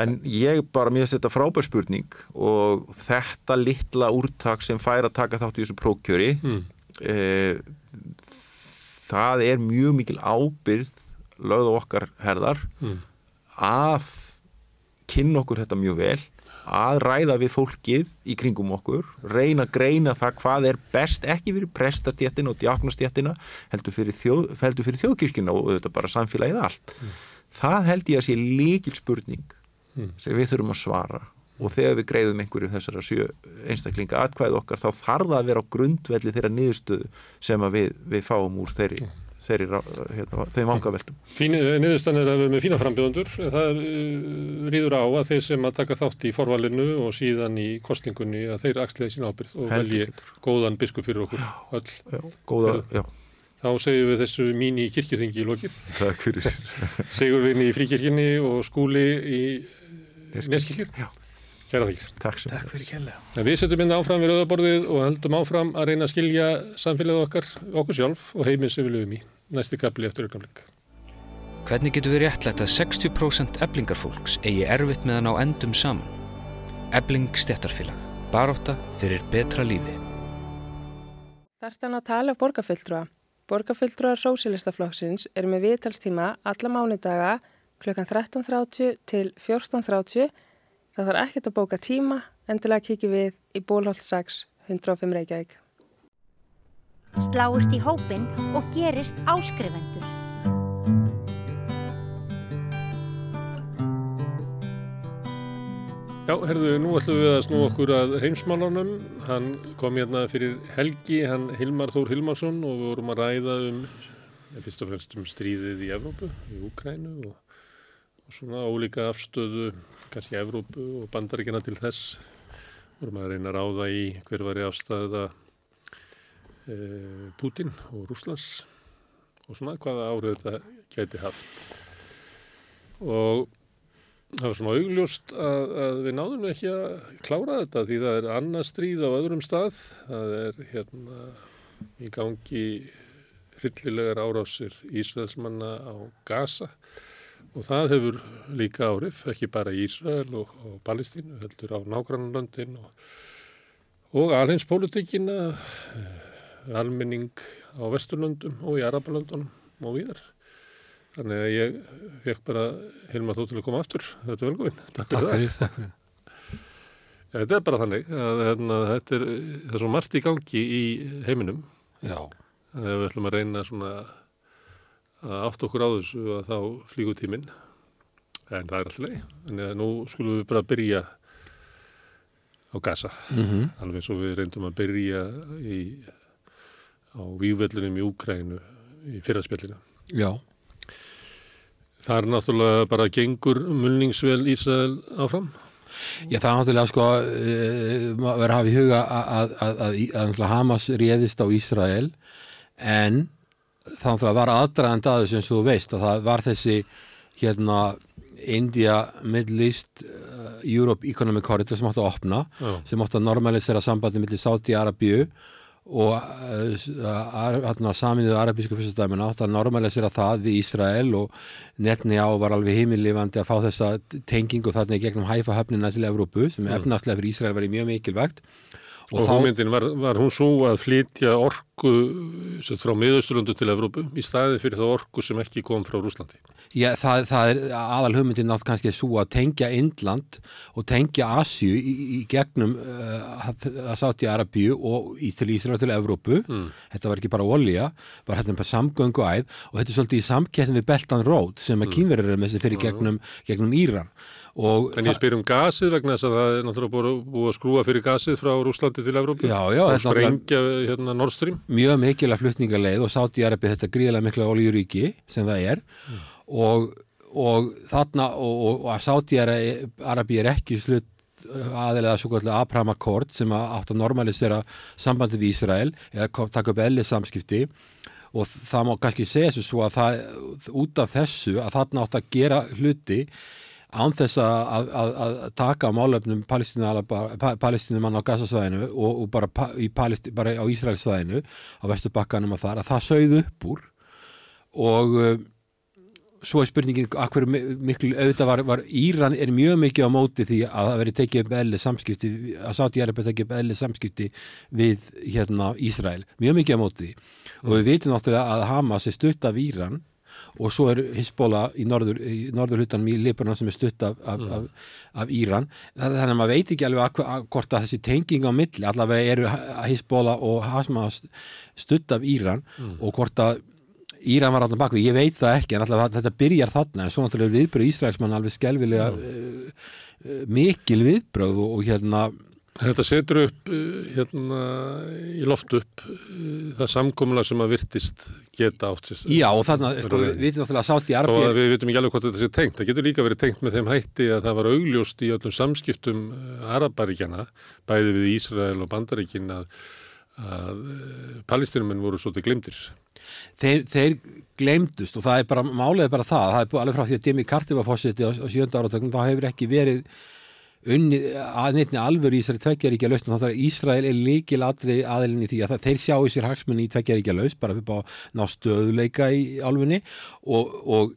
O: en ég bara, mér finnst þetta frábær spurning og þetta litla úrtak sem fær að taka þátt í þessu prókjöri mm. e, það er mjög mikil ábyrð lögð okkar herðar mm. að kynna okkur þetta mjög vel að ræða við fólkið í kringum okkur, reyna að greina það hvað er best ekki fyrir prestatjettina og diagnostjettina heldur fyrir, þjóð, heldur fyrir þjóðkirkina og þetta bara samfélagið allt. Mm. Það held ég að sé líkil spurning mm. sem við þurfum að svara og þegar við greiðum einhverju þessara sjö einstaklinga atkvæð okkar þá þarf það að vera á grundvelli þeirra niðurstöðu sem að við, við fáum úr þeirri, þeirri hérna, þeim vangaveltum.
A: Niðurstan er að við með fína frambjöðundur það uh, rýður á að þeir sem að taka þátt í forvalinu og síðan í kostningunni að þeir axliði sína ábyrð og velji góðan biskup fyrir okkur öll.
O: Já, góða, já.
A: Þá segjum við þessu mín í kirkjuþingi í lokið.
O: Takk fyrir. [LAUGHS]
A: Segurvinni í fríkirkjunni og skúli í Neskirkjun.
O: Já.
A: Kæra þykir.
O: Takk sem.
N: Takk fyrir kella.
A: Við setjum inn áfram við rauðaborðið og heldum áfram að reyna að skilja samfélagið okkar, okkur sjálf og heiminn sem við lögum í. Næsti kapli eftir augnablik.
C: Hvernig getur við réttlætt að 60% eblingarfólks eigi erfitt meðan á endum saman? Ebling stettarfélag. Baróta fyrir betra lífi.
P: Þarstan að tala borgarfulltrúa. Borgarfulltrúar Sósilistaflokksins er með viðtalstíma alla mánudaga klukkan 13.30 til 14.30 Það þarf ekkert að bóka tíma, endilega kikið við í Bólholt 6, 105 Reykjavík.
D: Sláist í hópin og gerist áskrifendur.
A: Já, herðu, nú ætlum við að snú okkur að heimsmálunum. Hann kom hérna fyrir helgi, hann Hilmar Þór Hilmarsson og við vorum að ræða um, fyrst og fremst um stríðið í Evrópu, í Úkrænu og, og svona ólíka afstöðu, kannski Evrópu og bandaríkina til þess. Við vorum að reyna að ráða í hver var í afstæða e, Putin og Rúslands og svona hvaða árið þetta gæti haft. Og það var svona augljóst að, að við náðum ekki að klára þetta því það er annað stríð á öðrum stað. Það er hérna í gangi hryllilegar árásir Ísraelsmanna á Gaza. Og það hefur líka árif, ekki bara Ísrael og, og Palestínu, heldur á nágrannlöndin og, og alheinspolítikina almenning á Vesturlöndum og í Arabalöndunum og víðar Þannig að ég fekk bara Hilmar þú til að koma aftur. Þetta er velgóðinn.
Q: Takk, takk fyrir, takk fyrir.
A: Ja, þetta er bara þannig að hérna, þetta er, er svo margt í gangi í heiminum.
Q: Já.
A: Þannig að við ætlum að reyna svona að átt okkur á þessu að þá flígu tíminn. En það er alltaf. Þannig að nú skulum við bara byrja á gasa.
Q: Mm -hmm.
A: Alveg svo við reyndum að byrja í, á vývöldunum í Úkrænu í fyrraspjallinu.
Q: Já.
A: Það er náttúrulega bara gengur mulningsvel Ísrael áfram?
Q: Já, það er náttúrulega sko uh, verið að hafa í huga að, að, að, að Hamas réðist á Ísrael en það náttúrulega var aðdragand aðeins eins og þú veist að það var þessi hérna India, Middle East, uh, Europe Economic Corridor sem átti að opna
A: Já.
Q: sem átti að normalisera sambandi millir Sáti-Arabíu og uh, saminuðu arabísku fyrstastæmina átt að normalisera það við Ísrael og netni á var alveg heimillifandi að fá þessa tengingu þarna í gegnum hæfa höfnina til Evrópu sem
A: Mm.
Q: efnarslega fyrir Ísrael var mjög mikilvægt
A: Og, og hugmyndin var, var hún svo að flytja orku sett, frá miðausturlundu til Evrópu í staði fyrir það orku sem ekki kom frá Rúslandi.
Q: Já, það, það er aðal hugmyndin nátt kannski svo að tengja Indland og tengja Asju í, í gegnum uh, að sátt í Arabíu og í til Ísrael til Evrópu.
A: Mm.
Q: Þetta var ekki bara olja, var þetta bara samgöngu æð og þetta er svolítið í samkettn við Beltan Road sem að
A: Mm.
Q: kínverður er með þessi fyrir gegnum, gegnum Íran. Og
A: En ég spyr um gasið vegna þess að það er náttúrulega búið, búið að skrúa fyrir gasið frá Rúslandi til Evrópu.
Q: Já, já,
A: og sprengja hérna Nord Stream.
Q: mjög mikilvæg flutningaleið og sátt í Arabi þetta gríðilega mikla oljuríki sem það er og, og þarna og, og, að sátt í Arabi er ekki slutt aðeinslega svo kallega Abraham Accord sem að átt að normalisera sambandi við Ísrael eða kom- taka upp elli samskipti og það má kannski segja þessu svo að það út af þessu að þarna átt að gera hluti án þess að, að, að taka á málefnum palestinumann á Gassasvæðinu og, og bara, Palesti, bara á Ísraelsvæðinu á Vesturbakkanum og þar að það sögðu upp úr. Og uh, svo er spurningin að hverju miklu auðvitað var, var Íran er mjög mikið á móti því að það veri tekið upp eðli samskipti að að tekið upp eðli samskipti við hérna Ísrael. Mjög mikið á móti því. Og við vitum náttúrulega að Hamas er stutt af Íran og svo er Hezbollah í norður, norður hlutanum í Libanon sem er stutt af, af,
A: Mm.
Q: af, af Íran þannig að maður veit ekki alveg hvort að þessi tenging á milli allavega eru Hezbollah og Hamas stutt af Íran
A: Mm.
Q: og hvort að Íran var alltaf bakvið, ég veit það ekki en alltaf þetta byrjar þarna en svo náttúrulega viðbröð Ísraelsmann alveg skelvilega uh, uh, mikil viðbröð og, og hérna
A: Þetta setur upp hérna í loft upp það samkomulega sem að virtist geta átt.
Q: Já og þarna, sko, við veitum náttúrulega að sátt í
A: arbið. Og við veitum ekki alveg hvort þetta sé tengt. Það getur líka verið tengt með þeim hætti að það var augljóst í öllum samskiptum Arabaríkjana, bæði við Ísrael og Bandaríkin að, að palestinumenn voru svolítið glemdir.
Q: Þeir, þeir glemdust og það er bara, málega bara það, það er alveg frá því að Demi Carter var fórseti á, á sjönda áratöknum, þá hefur ekki verið unni, að neittni alvöru í Ísrael tveggjaríkja lausn þannig að Ísrael er líkil aðrið aðelinni því að það, þeir sjá í sér hagsmunni í tveggjaríkja lausn bara fyrir að ná stöðuleika í alfunni og, og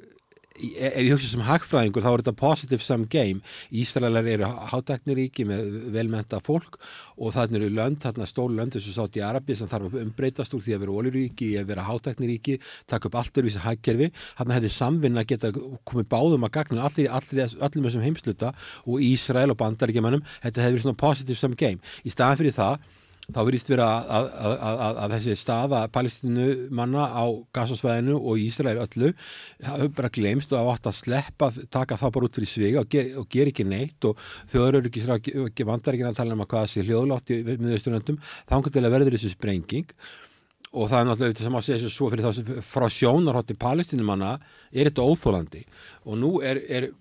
Q: ef ég hugsa sem hagfræðingur þá er þetta positive sum game. Ísraelar eru hátækniríki með velmenta fólk og þannig eru lönd, þarna stólu lönd þessu sátt í Arabi sem þarf að umbreytast úr því að vera óljuríki, að vera hátækniríki taka upp allt öruvísi hagkerfi. Þannig hefði samvinna geta komið báðum að gagna allir, allir, allir með þessum heimsluta og Ísrael og bandaríkjamannum þetta verið svona positive sum game. Í staðan fyrir það þá verðist vera að, að, að, að þessi staða palestinu manna á gasasvæðinu og Ísrael öllu hafa bara glemst og átt að sleppa taka það bara út fyrir svig og, ger, og ger ekki neitt og þjóður eru ekki vandar ekki að tala um að hvað sé hljóðlátt í miðausturlöndum þá kannski verður þessu sprenging. Og það er náttúrulega þetta sem að segja svo fyrir þá sem frá sjónarhótti palestinu manna er þetta óþólandi og nú er, er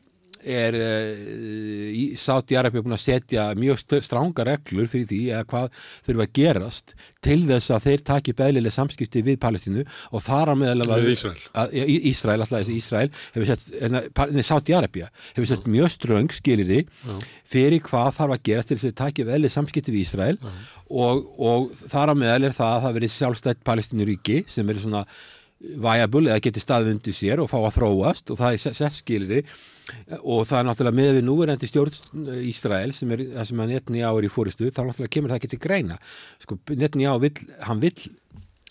Q: er uh, Sáti Arabi búin að setja mjög stránga reglur fyrir því að hvað þurfa að gerast til þess að þeir taki beðlilega samskipti við Palestínu og þar að meðal
A: að Ísrael,
Q: alltaf þessi Ísrael hefur sett, neði Sáti Arabia hefur sett mjög ströng skilir því fyrir hvað þarf að gerast til þess að taki beðlilega samskipti við Ísrael og, og þar að meðal er það að það verið sjálfstætt Palestínuríki sem er svona viable eða geti staðið undir sér og fá að þróast og það er sett skilði og það er náttúrulega með við núverendi stjórn Ísrael sem er það sem að Netanyá er í fóristu þá náttúrulega kemur það ekki til greina. Sko Netanyá vill, hann vill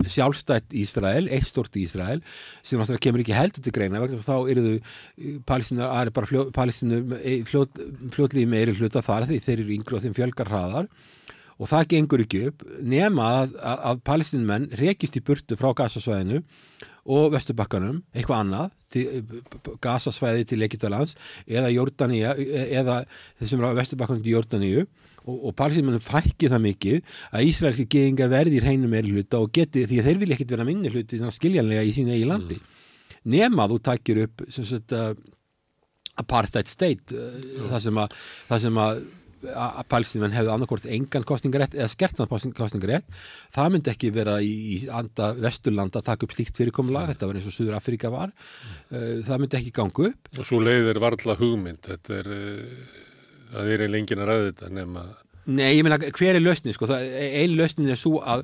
Q: sjálfstætt Ísrael, eitt stort Ísrael sem náttúrulega kemur ekki heldur til greina vegna þá eru þau palestínu er bara fljó, palestínu fljót, fljótlíði meiri hluta þar því þeir eru yngri og þeim fjölgar hraðar og það gengur ekki upp nema að, að, að palestínumenn rekist í burtu frá gasasvæðinu og Vesturbakkanum, eitthvað annað til, gasasvæði til Egyptalands eða Jórdaníu eða þessum Vesturbakkanum til Jórdaníu og, og palestínumenn fækki það mikið að Ísraelski geðingar verðir heinum meiri hluta og geti því að þeir vilja ekkit vera minni hluti skiljanlega í sín eigi landi mm. nema þú takir upp sagt, uh, apartheid state uh, það sem að, það sem að að palestínumenn hefði annarkort engan kostningarétt eða skertan kostningarétt það myndi ekki vera í, í anda vesturlanda að taka upp slíkt fyrirkomulega þetta var eins og Suður Afrika var. Mm. það myndi ekki gangu upp.
A: Og svo leiðir varðla hugmynd. Þetta er, það er lengin að ræða þetta nema
Q: Nei, ég meina, hver er lausnin, sko, einn lausnin er svo að,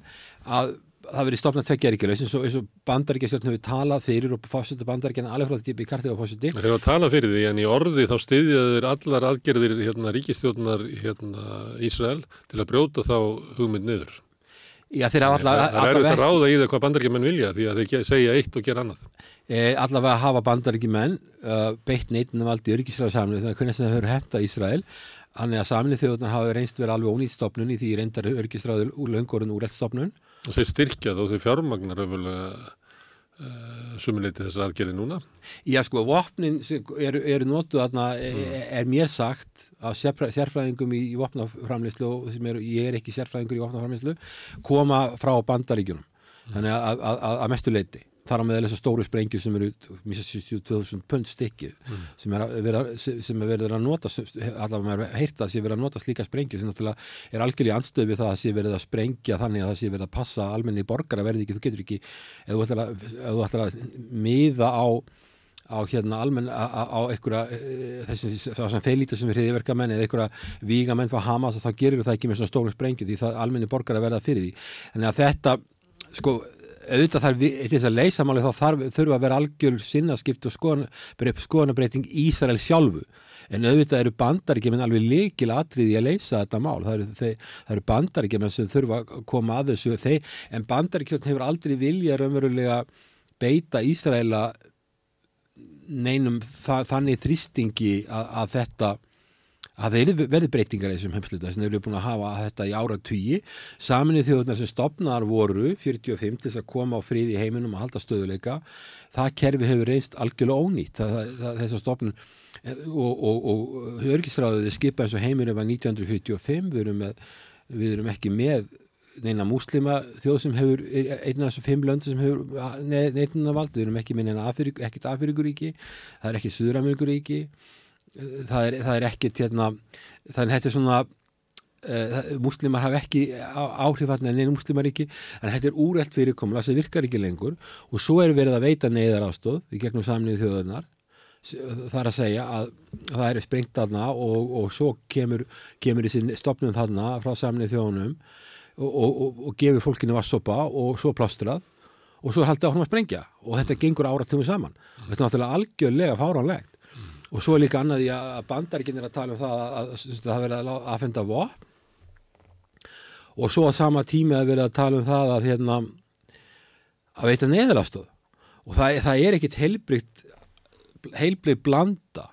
Q: að það verið stopnað tveggjaríkjalaus eins og, og bandaríkjastjórn hefur talað fyrir og fósita bandaríkjana alveg frá því að kartið á fósiti
A: Það hefur talað fyrir því en í orði þá stiðjaður allar aðgerðir hérna, ríkistjórnar hérna, Ísrael til að brjóta þá hugmynd niður.
Q: Já, þeir hafa allar
A: Það er auðvitað að ráða í það hvað bandaríkjumenn vilja því að þeir segja eitt og gera annað.
Q: E, Allavega hafa bandaríkjumenn uh, beitt neittinu valdi öryggisræðu samlið er hvernig það hefur henta Ísrael. Þannig að samlið þjóðunar hafa reynst verið alveg ónýtt stopnun í því reyndar örgisræður úr löngorun úr stopnun.
A: Og þeir styrkja þá þeir fjármagnar öfulega uh, sumuleiti þessar aðgerði núna?
Q: Já sko, vopnin eru, eru notuð aðna, mm. er, er mér sagt af sérfræðingum í, í vopnaframleyslu og sem er, ég er ekki sérfræðingur í vopnaframleyslu, koma frá bandaríkjunum. Mm. Þannig að, að, að, að mestu leiti þar á meðal þessar stóru sprengjur sem eru 2000 pund stykki mm. sem er verið að nota allavega með að heyrta að sé verið að nota slíka sprengjur sem náttúrulega er algjörlega anstöð við það að sé verið að sprengja þannig að það sé verið að passa almenni borgar að verði ekki, þú getur ekki ef þú ætlar að, miða á á hérna almenn á, einhverja þessi sem feilítar sem er hriðiverka menn eða einhverja víga menn frá Hamas þá gerir það ekki með svona stóru sprengju því það almenni borgar að verða fyrir því þannig að þetta sko auðvitað þarf þess að leysa máli þá þarf, þurfa að vera algjör sinnaskipt og skoðanabreiting Ísrael sjálfu. En auðvitað eru bandaríkjumenn alveg leikil atriði að leysa þetta mál. Það eru, eru bandaríkjumenn sem þurfa að koma að þessu. Þeir, en bandaríkjumenn hefur aldrei vilja raunverulega beita Ísraela neinum þa þannig þrýstingi að, að þetta að það verði breytingar í þessum heimsluta sem eru búin að hafa þetta í ára tugi saminnið þjóðunar sem stopnar voru 45 til þess að koma á frið í heiminum og halda stöðuleika það kerfi hefur reynst algjörlega ónýtt. Þess að stopnum og, og, og örgisræðið skipa eins og heiminum var 1945 við erum, með, við erum ekki með neina múslima þjóð sem hefur einn af þessu fimm löndu sem hefur neitnuna vald, við erum ekki með neina ekkert Afrikuríki, það er ekki Suður-Ameríkuríki það er, það er ekkert hérna, þannig að þetta er svona uh, múslimar hafa ekki áhrifalni en einu múslimar ekki en þetta er úrelt fyrirkomla sem virkar ekki lengur. Og svo er verið að veita neyðar ástóð í gegnum samnið þjóðunar það er að segja að það er sprengt aðna og, og svo kemur, kemur þessi stopnum þarna frá samnið þjóðunum og, og, og gefur fólkinu vassopa og svo plástrað og svo haldið áhrifum að sprengja. Og þetta gengur áratum saman. Þetta er náttúrulega algjörlega fáránlegt og svo er líka annað í að bandaríkinn er að tala um það að, að, að það verið að aðfenda vopn. Og svo að sama tími að verið að tala um það að hérna að veita neðurafstöð og það, það er ekkit heilbrikt blanda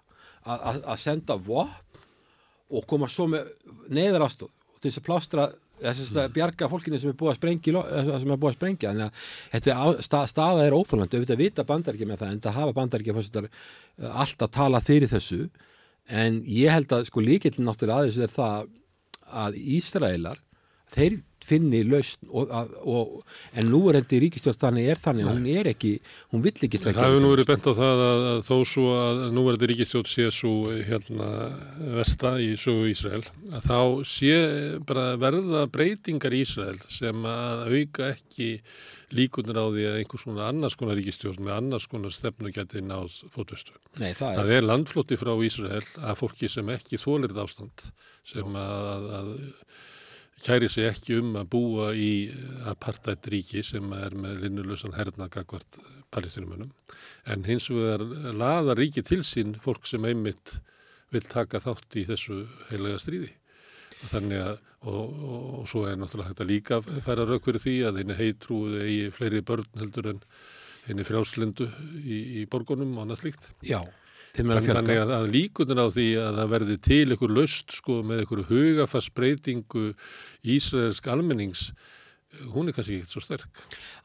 Q: að, að senda vopn og koma svo með neðurafstöð til þess að plástra þess að bjarga fólkinu sem er búið að sprengja sem er búið að sprengja þannig að þetta stað, staða er óþólandi auðvitað vita bandaríkja með það en það hafa bandaríkja eh, alltaf tala fyrir þessu. En ég held að sko líkillin náttúrulega aðeins er það að Ísraelar þeir finni lausn og, og, en nú er þetta ríkistjórn þannig er þannig hún er ekki, hún vill ekki
L: það hefur nú verið bent á það að, að þó svo að nú er þetta ríkistjórn sé svo hérna vesta í sögu Ísrael að þá sé bara verða breytingar í Ísrael sem að auka ekki líkunar á því að einhvers svona annars konar ríkistjórn með annars konar stefnu geti náð fótvestu.
Q: Nei, það,
L: það er landflóti frá Ísrael að fólki sem ekki þólir ástand sem að, að kæri sig ekki um að búa í apartheid ríki sem er með linnulösan hernagakvart palestinumönum en hins vegar laða ríki til sín fólk sem einmitt vil taka þátt í þessu heilega stríði og þannig að og, og, og svo er náttúrulega hægt að líka færa rauk fyrir því að henni heitrúði eigi fleiri börn heldur en henni frjálslindu í, í borgunum og annað slíkt.
Q: Já
L: Þannig að, að líkunin á því að það verði til einhver löst sko með einhverju hugafarsbreytingu Ísraelsk almennings hún er kannski ekki svo sterk.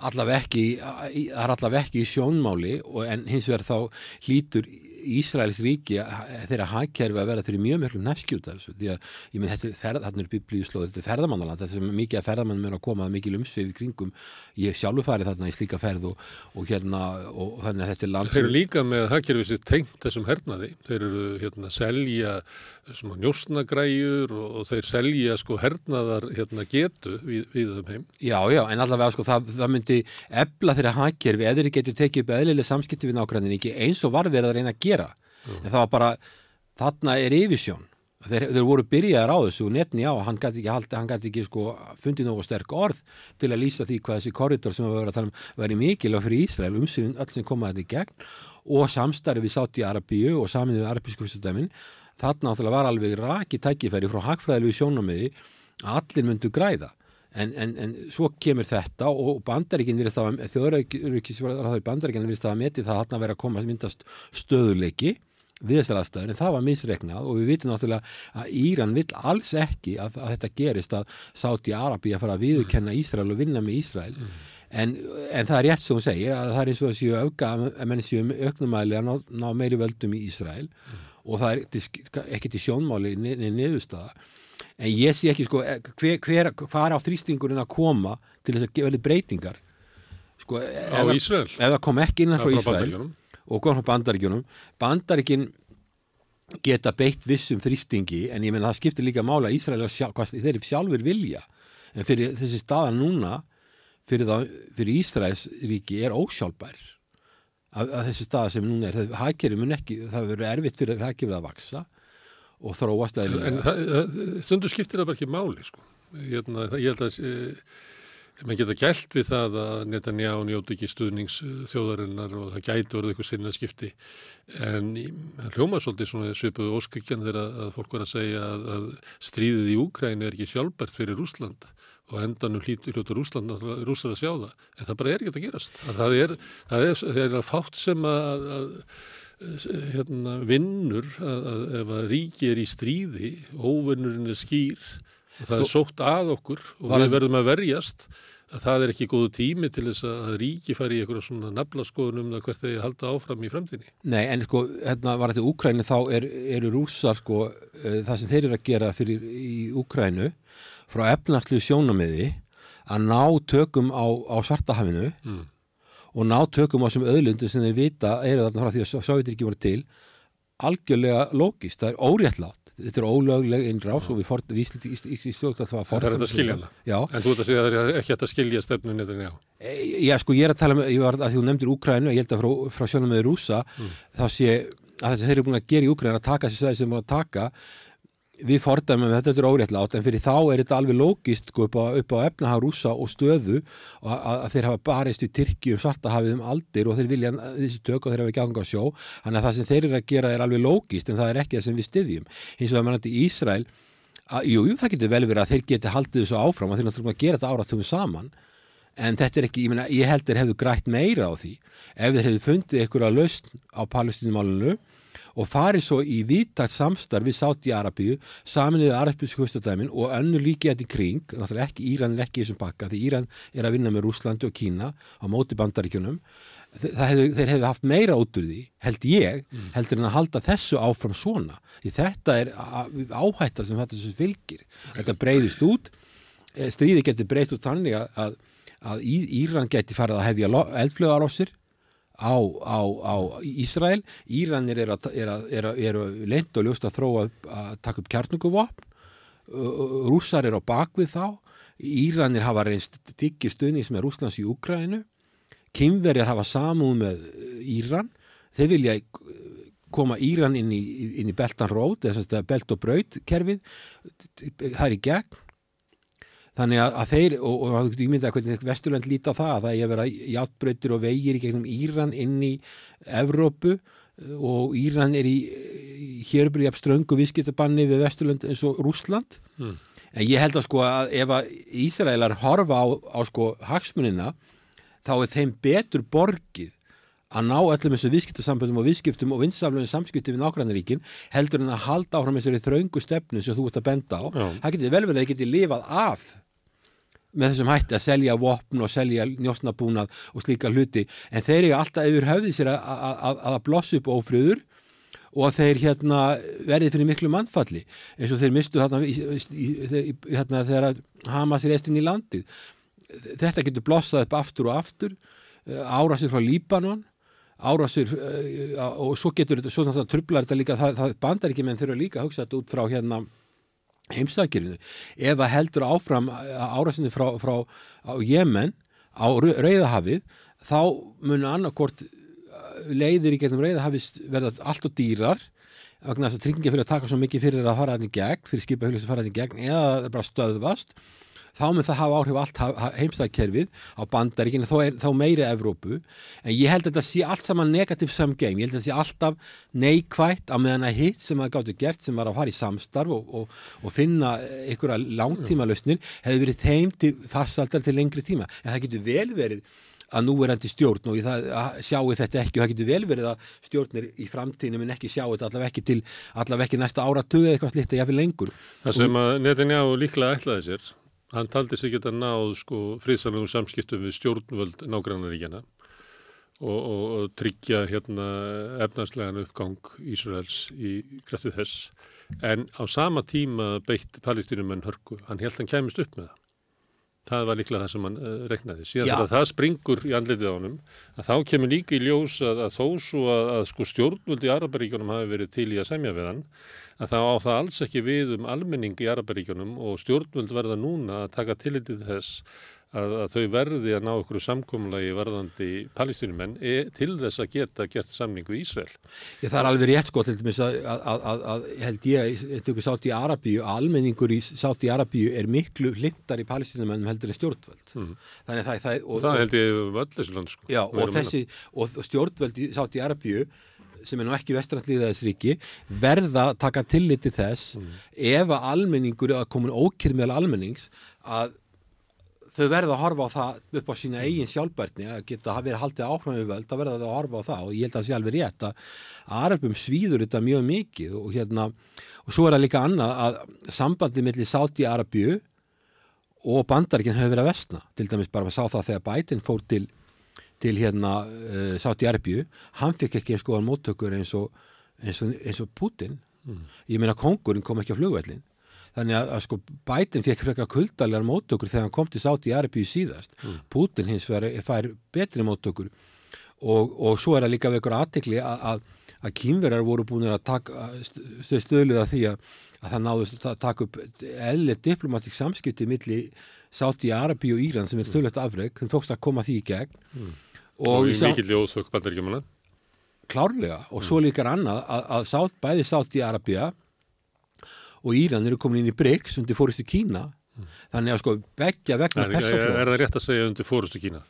Q: Allaveg ekki, það er allaveg ekki í sjónmáli en hins vegar þá hlýtur Ísraels ríki þeirra hagkerfi að vera fyrir mjög mjög næskjút af þessu. Því að ég minn þetta er ferð, þarna er biblíuslóður þetta er ferðamannaland, þetta er mikið að ferðamannum er að koma mikið umsvið í kringum. Ég sjálfur farið þarna í slíka ferð og, og hérna og þannig að þetta er land
L: Þeir eru líka með hagkerfi sér tengt þessum hernaði, þeir eru hérna selja svona njóstnagræjur og, og þeir selja sko hernaðar hérna getu við, við þeim heim.
Q: Já, já, en allavega sko það, það myndi ebla þeirra hagkerfi eða þeir getur tekið upp eðlileg samskipti við nákvæmlega eins og var verið að reyna að gera gera. Mm. en það var bara, þarna er yfirsjón. Þeir, þeir voru byrjaðar á þessu og netni á, hann gæti ekki, hann gæti ekki sko, fundið nógu sterk orð til að lýsa því hvað þessi korridor sem við verðum að tala um væri mikilvæg fyrir Ísrael umsýðun öll sem komaði þetta í gegn og samstarfi við sátt í Arabíu og samin við arabísku fyrstadæmin þarna náttúrulega var alveg raki tækifæri frá hagfræðilegu sjónamiði að allir myndu græða En, en, en svo kemur þetta og bandaríkinn virðist að þjóðraugkísverðar bandaríkinn virðist að meti það að vera að koma að myndast stöðuleiki við þessar aðstæður en það var misreiknað og við vitum náttúrulega að Íran vill alls ekki að, að þetta gerist að Sáti Arabi að fara að viðkenna Ísrael og vinna með Ísrael mm. en, en það er rétt sem hún segir að það er eins og að séu auka að menn séu auknumæli að ná, ná meiri völdum í Ísrael mm. og það er ekkert í sjónmáli niðurstaða en ég sé ekki sko eh, hver, hver, hver á þrýstingurinn að koma til þess að gefa breytingar?
L: Sko, á eða, Ísrael?
Q: eða kom ekki innan frá Ísrael og kom frá bandaríkjunum. Bandaríkjun geta beitt vissum þrýstingi en ég menna það skiptir líka mála Ísrael þeir eru sjálfur vilja. En fyrir þessi staða núna fyrir, það, fyrir Ísraels ríki er ósjálfbær. Að, að þessi staða sem núna er það, ekki, það verður erfitt fyrir hækjum að vaksa og þróast
L: eðlilega. En stundu skiptir það bara ekki máli sko. Hérna, ég held að mann geta gælt við það að Netanyahu njóti ekki stuðnings þjóðarinnar og það gæti orðið eitthvað sinna skipti en hljóma svolítið svona svipuðu óskikjan þegar að fólk var að segja að, að stríðið í Úkræni er ekki sjálfbært fyrir Rúsland og endanum hlýtur Rúsland rúsar að sjá það en það bara er ekki að gerast það er, það er, það er að fátt sem að, að hérna, vinnur að, að ef að ríki er í stríði, óvinnurinn er skýr og það
Q: Sko-
L: er sótt að okkur og við verðum að verjast að það er ekki góðu tími til þess að ríki fari í eitthvað svona naflaskoðun um það hvert þeir halda áfram í fremdini.
Q: Nei, en sko, hérna var þetta Úkræni þá er, eru rússar sko, uh, það sem þeir eru að gera fyrir í Úkrænu frá efnarslu sjónamiði að ná tökum á, á svartahafinu
L: Mm.
Q: Og ná tökum á þessum öðlundu sem þeir vita eru þarna frá því að Sovjetir ekki voru til algjörlega lógist, það er óréttlátt þetta er ólögleg innrás og við fórt, víslit í, í, í stjórn að það var
L: Það er þetta að skilja hana.
Q: Já.
L: En þú ert að segja að það er ekki að skilja stefnu neðan já.
Q: Já, sko, ég er að tala með, var að þú nefndir Úkrænu, ég held að frá, frá sjónum með rúsa, þá sé að þess að þeir eru búin að gera í Úkrænu að taka þessi svæði sem er búin að taka, við fordæmum þetta er óréttlátt, en fyrir þá er þetta alveg lógist sko, upp upp á efnahag rúsa og stöðu og að, að þeir hafa barist í Tyrki um svartahafið um aldir og þeir vilja þessi tök og þeir hafa ekki ganga á sjó, þannig að það sem þeir eru að gera er alveg lógist, en það er ekki það sem við styðjum. Hins vegar mannandi í Ísrael, að, jú, jú, það getur vel verið að þeir geti haldið þessu áfram og þeir náttúrulega gera þetta áratugum saman en þetta er ekki, ég, meina, ég held þeir hefðu grætt meira á því ef þeir hefðu fundið einhverja lausn á palestinumálunu og farið svo í viðtakt samstarf við Sáti-Arabíu, saminuðu arabísku hustadæmin og önnur líki þetta í kring, náttúrulega ekki Íran er ekki í þessum pakka því Íran er að vinna með Rúslandi og Kína á móti bandaríkjunum. Hefðu, þeir hefðu haft meira út úr því held ég, heldur en að halda þessu áfram svona, því þetta er áhætta sem þetta sem fylgir. Þetta breyðist út Eh, stríði getur breytt út þannig að, að, Í- Íran geti farið að hefja eldflögar á á, á, Ísrael. Íranir eru er er er leint og ljóst að þróa að taka upp kjarnunguvopn rússar eru á bakvið þá. Íranir hafa reynst diggi stuðnings með Rússlands í Úkrænu Kynverjar hafa samúð með eh, Íran. Þeir vilja koma Íran inn í, í Beltan Rót eða Belt og Braut kerfið það er í gegn þannig að, að þeir og, og þú getur ímyndað hvernig Vesturland líti á það að það er að vera játbrautir og vegir í gegnum Íran inn í Evrópu og Íran er í hér jafn ströngu viðskiptabanni við Vesturland eins og Rússland
L: Mm.
Q: en ég held að sko að ef að Ísraelar horfa á, á sko hagsmunina þá er þeim betur borgið að ná öllum þessu viðskiptasamböndum og viðskiptum og vinsamlegum samskiptum við nágrannaríkin heldur en að halda áfram þessari þröngu stefnu sem þú ert að benda á.
L: Já.
Q: Það getur vel verið að það getur lifað af með þessum hætti að selja vopn og selja njósnabúnað og slíka hluti. En þeir eru alltaf yfir höfði sér að, að, að, að blossa upp ófröður og að þeir hérna verði fyrir miklu mannfalli eins og þeir mistu hérna, í, í, í, hérna þegar Hamas er eistinn í landið. Þetta getur blossað upp aftur og aftur árásir frá Líbanon árásir uh, og svo getur þetta, svo náttúrulega trublar þetta líka það, það bandar ekki menn þurfa líka að hugsa þetta út frá hérna heimstakirinu ef að heldur áfram árásinu frá, frá á Jemen á Rauðahafið þá munu annarkort leiðir í gegnum Rauðahafið verða allt og dýrar vegna þess að tryggingin fyrir að taka svo mikið fyrir að fara í gegn, fyrir skipahuglis að fara í gegn eða það er bara stöðvast þá mun það hafa áhrif allt heimstæðkerfið á bandaríkinu, þá, er, þá meiri Evrópu, en ég held að þetta sé allt saman negativ samgeim, ég held að þetta sé alltaf neikvætt á meðan að hitt sem það gáttu gert sem var að fara í samstarf og, og, og finna einhverja langtíma lausnir, hefði verið þeim til farsaldar til lengri tíma, en það getur vel verið að núverandi stjórn og það sjáu þetta ekki og það getur vel verið að stjórnir í framtíðinu mun ekki sjá þetta allaveg ekki til allaveg ekki næsta áratug eða eitthvað slitt að ég hafi lengur.
L: Það sem að Netanyahu líklega ætlaði sér hann taldi sig geta náð sko friðsanlegum samskiptum við stjórnvöld nágrannaríkjana og, og, og tryggja hérna efnarslegan uppgang Ísraels í kraftið þess. En á sama tíma beitt palestínumenn hörku, hann held hann kæmist upp með það. Það var líklega það sem hann uh, regnaði síðan þegar það springur í andlitið á honum að þá kemur líka í ljós að, að þó svo að, að sko stjórnvöld í Araparíkjunum hafi verið til í að semja við hann að þá á það alls ekki við um almenning í Araparíkjunum og stjórnvöld verða núna að taka tillitið þess að, að þau verði að ná okkur samkomlagi varðandi palestinumenn e, til þess að geta gert samning við Ísrael.
Q: Ég, það er alveg rétt sko til dæmis að, að, að held ég, tökur sátt í Arabíu, almenningur í sátt í Arabíu er miklu hlindar í palestinumennum heldur en stjórnvöld.
L: Mm.
Q: Þannig það, það,
L: og, það held ég um öll þessu land sko.
Q: Já og þessi, og stjórnvöld í sátt í Arabíu sem er nú ekki vestrandliðaðisríki verða að taka tillit til þess mm. ef að almenningur er að koma ókýr meðal almennings að þau verða að horfa á það upp á sína eigin sjálfbærtni að geta verið haldið áfram við völd, þá verða þau að horfa á það og ég held að það sé alveg rétt að Arabum svíður þetta mjög mikið og hérna og svo er það líka annað að sambandi millir Sáti-Arabju og bandaríkinn hefur verið að vestna til dæmis bara að sá það þegar Biden fór til, til hérna uh, Sáti-Arabju, hann fikk ekki eins góðan móttökur eins og, eins og, eins og Putin
A: Mm.
Q: ég meina kongurinn kom ekki á flugvellin þannig að, að sko Biden fekk frekar kuldalegar móttökur þegar hann kom til Sáti Arabíu síðast
A: Mm.
Q: Putin hins vegar fær betri móttökur og, og svo er það líka við ykkur aðtekli að, að, að kýmverjar voru búin að taka stöð stöðluð að því að, að það náðust að taka upp eðlið diplomatík samskipti milli Sáti Arabíu og Íran sem er stöðlegt afreg þeim tókst að koma því í gegn
A: Mm.
Q: Og,
A: í mikill jóðþökk bandaríkjumanna
Q: klárlega og svo líka er annað að, að sátt, bæði sátt í Arabia og Íran eru komin inn í BRICS undir fórustu Kína. Þannig að sko begja vegna
A: er, er, er það rétt að segja undir fórustu Kína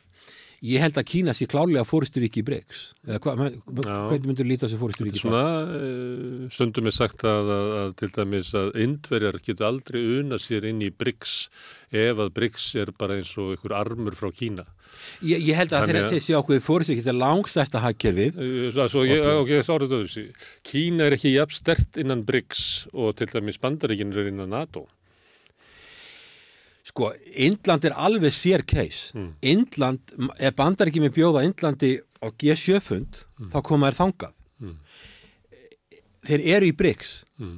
Q: ég held að Kína sé klárlega fórustu ríki í
A: Já.
Q: hvernig myndur líta þessu fórustu ríki
A: svona eh, stundum er sagt að, að, að til dæmis að indverjar getur aldrei una sér inn í BRICS ef að BRICS er bara eins og einhver armur frá Kína.
Q: Ég, ég held að
A: Þannig
Q: þeir,
A: að-
Q: þeir sé ákveði fórustu ríki þetta er langstæsta hagkerfið.
A: Svo ég, ok, sárið öðru Kína er ekki jafn stert innan BRICS og til dæmis bandaríkinn er innan NATO
Q: Sko, Indland er alveg sér case.
A: Mm.
Q: Indland, ef bandar ekki með bjóða Indlandi á G7-fund, þá koma þær þangað.
A: Mm.
Q: Þeir eru í BRICS,
A: Mm.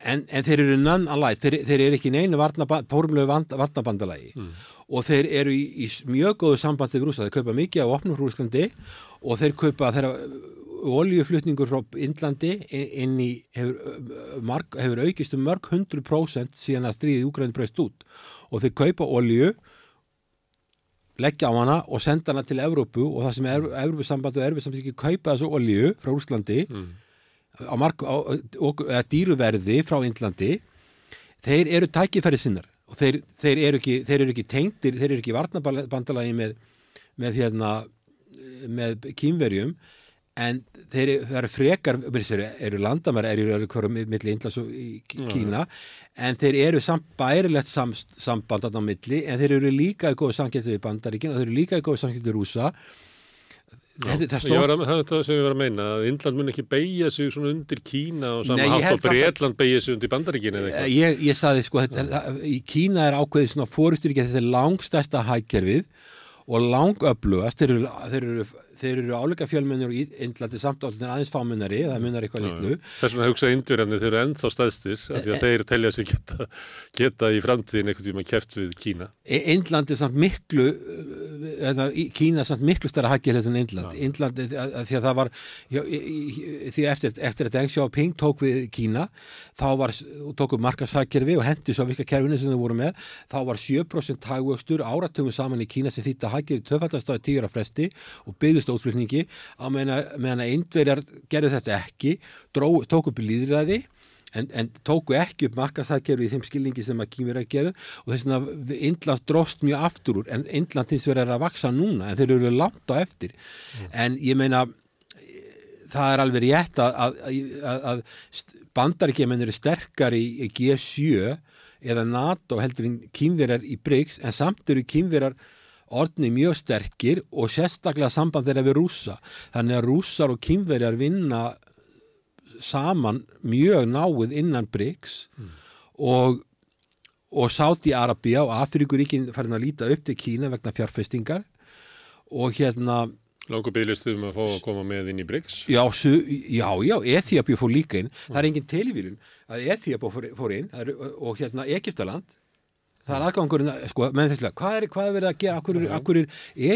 Q: en, en þeir eru alike, þeir, þeir eru ekki í neinu fórumlegu varnabandalagi
A: Mm.
Q: og þeir eru í, í mjög góðu sambandi við rúsa, þeir kaupa mikið á opnum frá Úslandi og þeir kaupa þeirra oljuflutningur frá Indlandi inn í hefur, hefur aukist um mörg hundru prósent síðan að stríðið Úgræni breyst út og þeir kaupa olju leggja á hana og senda hana til Evrópu og það sem Evrópusamband og Evrópusamband ekki kaupa þessu olju frá Úslandi
A: Mm.
Q: á, á eða dýruverði frá Indlandi þeir eru tækifæri sinnar og þeir, þeir, eru ekki, þeir eru ekki tengdir, þeir eru ekki varnabandalagi með, með hérna með kýmverjum en þeir eru frekar eru, landamæra, eru, eru hverju milli Indlands og í Kína. En þeir eru samt bærilegt sam, samband á milli en þeir eru líka í góðu samkipti við bandaríkin og þeir eru líka í góðu við rúsa Þessi, það stóð
A: var að, það er það sem ég var að meina að Indland mun ekki beigja sig svona undir Kína og
Q: Nei,
A: sama
Q: ég
A: hátt og Breitland beigja sig undir bandaríkin eða eitthvað.
Q: Ég, ég saði sko þetta, í Kína er ákveðið svona fórusturíkja þessi langstæsta hækkerfið og langöflugast þeir eru, þeir eru, þeir eru áleika fjölmennir í Indlandi samt álega aðeins fámennari það munar eitthvað litlu.
A: Þess vegna hugsa indverjarnir þeir eru ennþá stæðstir af því að þeir telja sig geta, geta í framtíðin einhvern tíma keft við Kína.
Q: Indland er samt miklu uh, eða, Kína er samt miklu stærra hækkerið en eh, að- að- því að það var já, því eftir, eftir að Deng Xiaoping tók við Kína þá var, tók upp markashækkerfi og hendi svo vika kerfinu sem þau voru með þá var 7% hagvöxtur áratugum saman í Kína sem þýtti að hækkerið töfaldast á tíur af fresti og byggðist ótflutningi á meðan að indverjar gerðu þetta ekki dró, tók upp líðræði en, en tóku ekki upp markaðsækjörðu í þeim skilningi sem að kýmur að gera og þess vegna Indland dróst mjög aftur úr en Indland hins er að vaksa núna en þeir eru langt á eftir. En ég meina það er alveg rétt að, að, að, að bandaríkjumenn eru sterkar í, í G7 eða NATO heldur en kýmverjar í BRICS en samt eru kýmverjar orðni mjög sterkir og sérstaklega samband þeirra við rúsa þannig að rússar og kýmverjar vinna saman mjög náið innan BRICS og, og Sáti-Arabia og Afrikuríkin farin að líta upp til Kína vegna fjárfestingar og hérna
A: Langur bygglistuðum að fá að koma með inn í BRICS?
Q: Já, su, já, já, Ethiopia fór líka inn. Það er engin tilvílun að Ethiopia fór, fór inn. Og hérna Egiptaland það er aðgangurinn, sko, menn þess að hvað er, hvað er verið að gera, akkur, akkur er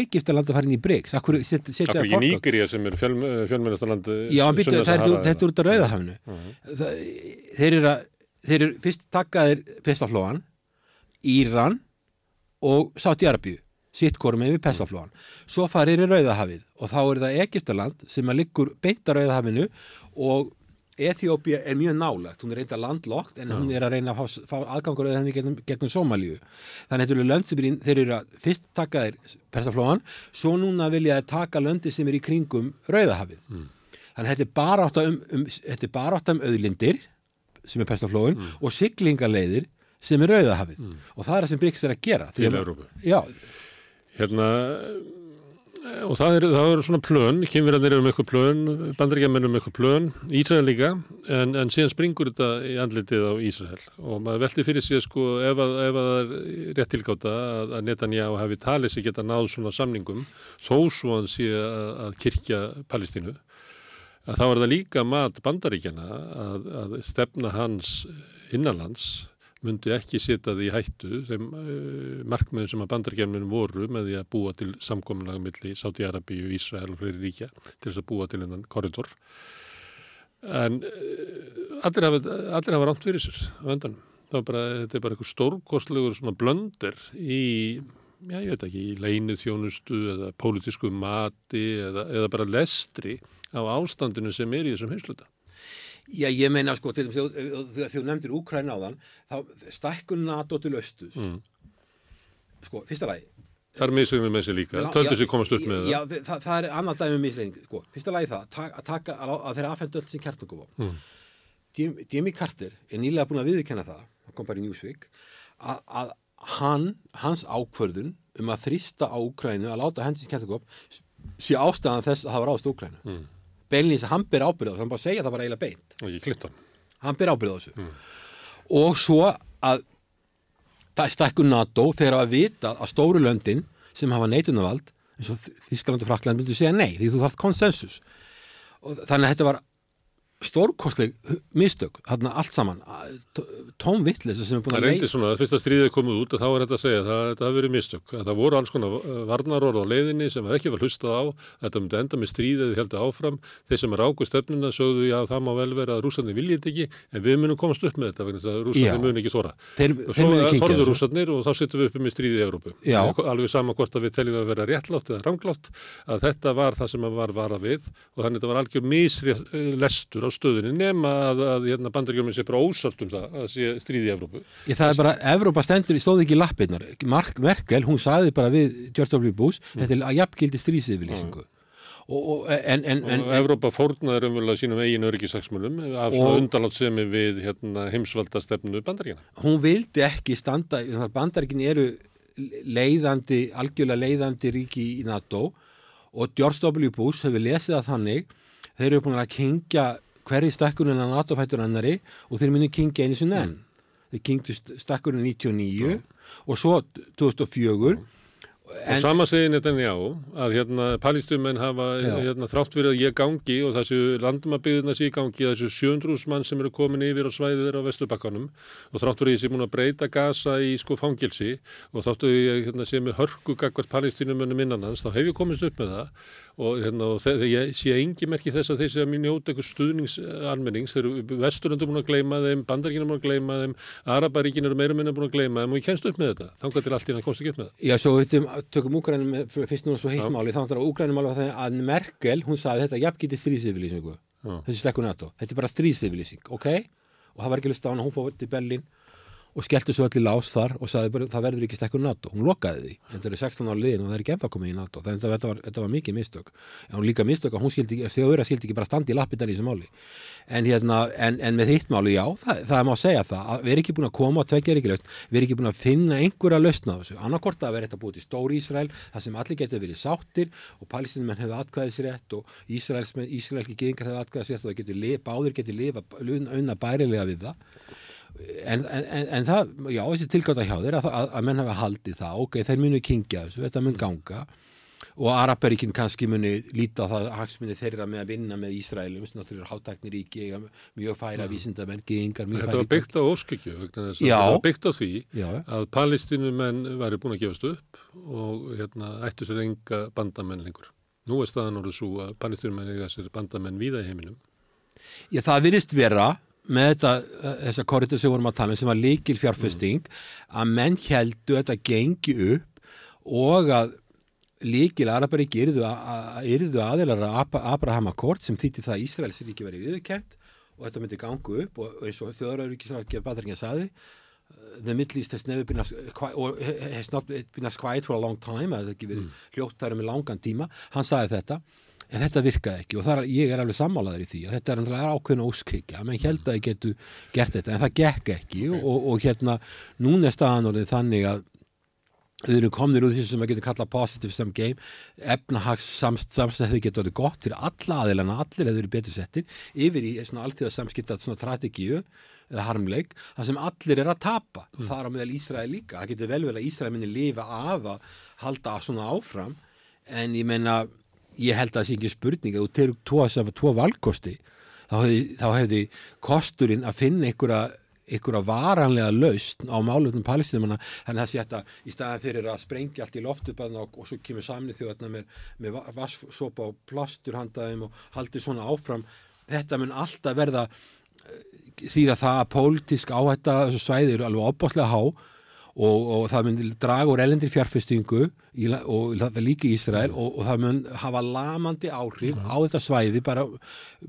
Q: Egiptaland að fara inn í BRICS, akkur set, setja
A: Akkur ekki Nígeria sem er fjöl, fjölmennastarland
Q: Já, hann byrju, þetta er út af rauðahafinu Það- þeir eru að þeir eru fyrst takkaðir Pestaflóan Íran og Sáti-Arabíu sitt korum yfir Pestaflóan svo farir í Rauðahafið og þá er það Egiptaland sem að liggur beint á Rauðahafinu og Eþjópia er mjög nálagt, hún er reynda landlokt en hún er að reyna að fá, fá aðgangur eða henni gegnum, gegnum Somalíu. Þannig að þetta eru lönd sem er í, þeir eru að fyrst taka þeir Persaflóan, svo núna vilja þeir taka löndi sem er í kringum Rauðahafið. Þannig að þetta er bara átt um, um, er um auðlindir sem er Persaflóin og siglingarleiðir sem er Rauðahafið. Og það er það sem Bryggs er að gera.
A: Til Evrópu.
Q: Já,
A: Hérna, og það eru er svona plön, kynverðarnir eru með eitthvað plön, bandaríkjamenn eru með eitthvað plön, Ísrael líka, en, en síðan springur þetta í andlitið á Ísrael. Og maður velti fyrir sig sko ef að, ef að það er rétt tilgáta að, að Netanyahu hafi talið sig geta náð svona samningum, þó svo hann sé að, að kirkja Palestínu, að þá er það líka mat bandaríkjana að stefna hans innanlands myndi ekki setja því hættu þeim uh, markmiðum sem að bandargerminum voru með því að búa til samkominlega milli Sáti-Arabíu, Ísrael og fleiri ríkja til þess að búa til hennan korridor. En uh, allir hafa, rámt fyrir sér á endanum. Það var bara, þetta er bara eitthvað stórkostlegur svona blöndir í, já ég veit ekki, í leinu þjónustu eða pólitísku mati eða, eða bara lestri á ástandinu sem er í þessum heimsluta.
Q: Já, ég meina sko, til þess að þú nefndir Úkræn áðan, þá stækkun NATO til östus.
A: Mm.
Q: Sko, fyrsta lagi.
A: Það er misregnir með sér líka, töldu sér komast upp með
Q: Já,
A: það.
Q: það, það er annað dæmi um misreining, sko. Fyrsta lagi það, að taka, að, að þeirra afhendu öll sem kjartningum á.
A: Mm.
Q: Jimmy Carter er nýlega búin að viðurkenna það, það kom bara í Newsweek, að, að hann, hans ákvörðun um að þrýsta á Úkrænu að láta hendins kjartningum sé ástæðan þess að það var ást Úkrænu.
A: Mm.
Q: Beinlýns að hann ber ábyrð á þessu, hann bara segja það bara eiginlega beint.
A: Og ekki Clinton.
Q: Hann ber ábyrð á þessu.
A: Mm.
Q: Og svo að það stækkun NATO þegar að vita að stóru löndin sem hafa neitunavald eins og Þískland og Frakland myndu segja nei því þú þarft konsensus og þannig að þetta var stórkostleg mistök, þarna allt saman tóm vittlis sem er búin
A: Það
Q: að
A: reyndi svona að fyrst að stríðið komið út og þá er þetta að segja að það hafi verið mistök. Að það voru alls konar varnarorð á leiðinni sem ekki var hlustað á. Þetta myndi enda með stríðið heldur áfram. Þeir sem er águ stefnuna sögðu já það má vel vera að rússarnir viljið þetta ekki en við munum komast upp með þetta vegna þess að
Q: Já.
A: rússarnir mun ekki þóra. Og svo
Q: munu kyngja
A: þorðu
Q: þessu.
A: rússarnir og þá sittum við uppi með stríðið í Evrópu. Alveg að að að að á stöðunni nema að, að hérna, bandaríkjuminn sé bara ósart um það að sé stríði í Evrópu.
Q: Ég, það er bara, Evrópa stendur í stóði ekki lappirnar Mark Merkel, hún sagði bara við George W. Bush, þetta er að jafngildi stríðsifilýsingu og, og, en, en, en,
A: og Evrópa fórnaði raunverulega sínum eigin öryggisaksmunum af svona undalátsemi við hérna, heimsvalda stefnu bandaríkjana.
Q: hún vildi ekki standa, bandaríkin eru leiðandi, algjörlega leiðandi ríki í NATO og George W. Bush hefur lesið það þannig þeir eru búin að kingja hverju stakkurinn að NATO fættur annari? Og þeir muni kingja einu sinni enn. Þeir kingdu stakkurinn 99 og svo 2004
A: og sama segir Netanyahu að hérna palístumenn hafa hérna, þrátt fyrir að ég gangi og þessu landumabbyðina sé gangi þessu 700 mann sem eru komin yfir á svæðið þeirra á Vesturbakkanum og þrátt ég sé múin að breyta gasa í sko fangilsi og þáttu ég hérna, sé með hörku gagvart palístinumönnum innan hans þá hef ég komist upp með það og, hérna, og þegar ég sé engi merki þess að þeir sé að mjög njóta eitthvað stuðningsalmennings þeir eru vesturlöndu búin að gleyma þeim bandaríkinu búin að gleyma þeim Arabaríkinu eru meira minna búin að gleyma þeim og ég kennst upp með þetta. Þangar til allt í hann komst ekki upp með það
Q: Já, svo við tökum Úgrænum fyrst núna svo heitt máli, þá er Úgrænum máli að, að Merkel, hún sagði þetta jafngiti stríðsifilýsingu,
A: Já.
Q: þessi stekku NATO. Þetta er bara stríðsifilýsing, ok? Og það var ekki lust á hana, hún fór til Berlín og skellti svo allir lás þar og sagði bara það verður ekki stekkur NATO, hún lokaði því. Það eru 16 ára liðin og það er ekki ennþá komið í NATO. Þannig að þetta var, þetta var mikið mistök. En hún líka mistök að hún skildi ekki, þjóður að skildi ekki bara standi í lappindan í þessu máli. En, hérna, en, en með hitt máli, já, það, það má segja það að við erum ekki búin að koma og tvekja er ekki laust við erum ekki búin að finna einhverja lausna á þessu. Annarkort að vera þetta búið til stóri Ísrael það sem allir getur verið sáttir og palestinumenn hefur atkvæðisrétt og Ísraelski geðingar hefur atkvæðisrétt og það getur báður getur unna bærilega við það en, en, en, það, já, þessi tilgáta hjá þeir að, að, að menn hafa haldið það, ok, þeir munu kingja þessu, þetta mun ganga og Araparíkinn kannski muni líta það hagsmunni þeirra með að vinna með Ísraelum sem náttúrulega er hátækni ríki eiga mjög færa mm. vísindamenn, geðingar
A: Þetta var byggt á óskikju þetta var byggt á því
Q: Já.
A: að palestinumenn væri búin að gefast upp og hérna ættu sér enga bandamenn lengur. Nú er staðan orðið svo að palestinumenn eiga sér bandamenn víða í heiminum.
Q: Já, það virðist vera með þetta, uh, þessa korritur sem vorum að tala um sem var líkil fjárfesting að menn heldu þetta gengi upp og að líkil Araparíki yrðu, yrðu aðeinar að Abraham Akkord sem þýtti það að Ísraels ríki verið viðurkent og þetta myndi gangu upp og eins og þjóðarauríkisrákja Badringa saði uh, the Middle East has never been as, qui- or has not been as quiet for a long time að það ekki verið mm. hljótt þar með langan tíma. Hann saði þetta en þetta virkaði ekki og þar, ég er alveg sammálaður í því að þetta er náttúrulega ákveðin óskikja menn held að ég getu gert þetta en það gekk ekki okay. og, og hérna núna er staðan orðið þannig að þau eru komnir úr því sem að geta kallað positive sum game. Efnahags samstæði getur orðið gott fyrir alla aðilana allir eða eru betur settir yfir í svona alþjóða samskiptað svona strategíu eða harmleik, það sem allir er að tapa. Mm. það er á meðal Ísraði líka, það getur vel vel að Ísraði minni lifa af að halda svona áfram. En ég menna ég held að það sé ekki spurning þú tegur tvo, valkosti þá hefði, þá hefði kosturinn að finna einhverja, einhverja varanlega laust á málöfnum palestinumanna þannig að að í staðan fyrir að sprengja allt í loftu og, og svo kemur samnið þjóðarna með, með vasssopa og plasturhandaðum og haldir svona áfram. Þetta mun alltaf verða eh, því að það að pólitísk áhætta þessu svæði eru alveg opbáslega há og, og það mun draga úr elendri fjárfestingu í, og það er líka í Ísrael og, og það mun hafa lamandi áhrif á þetta svæði bara,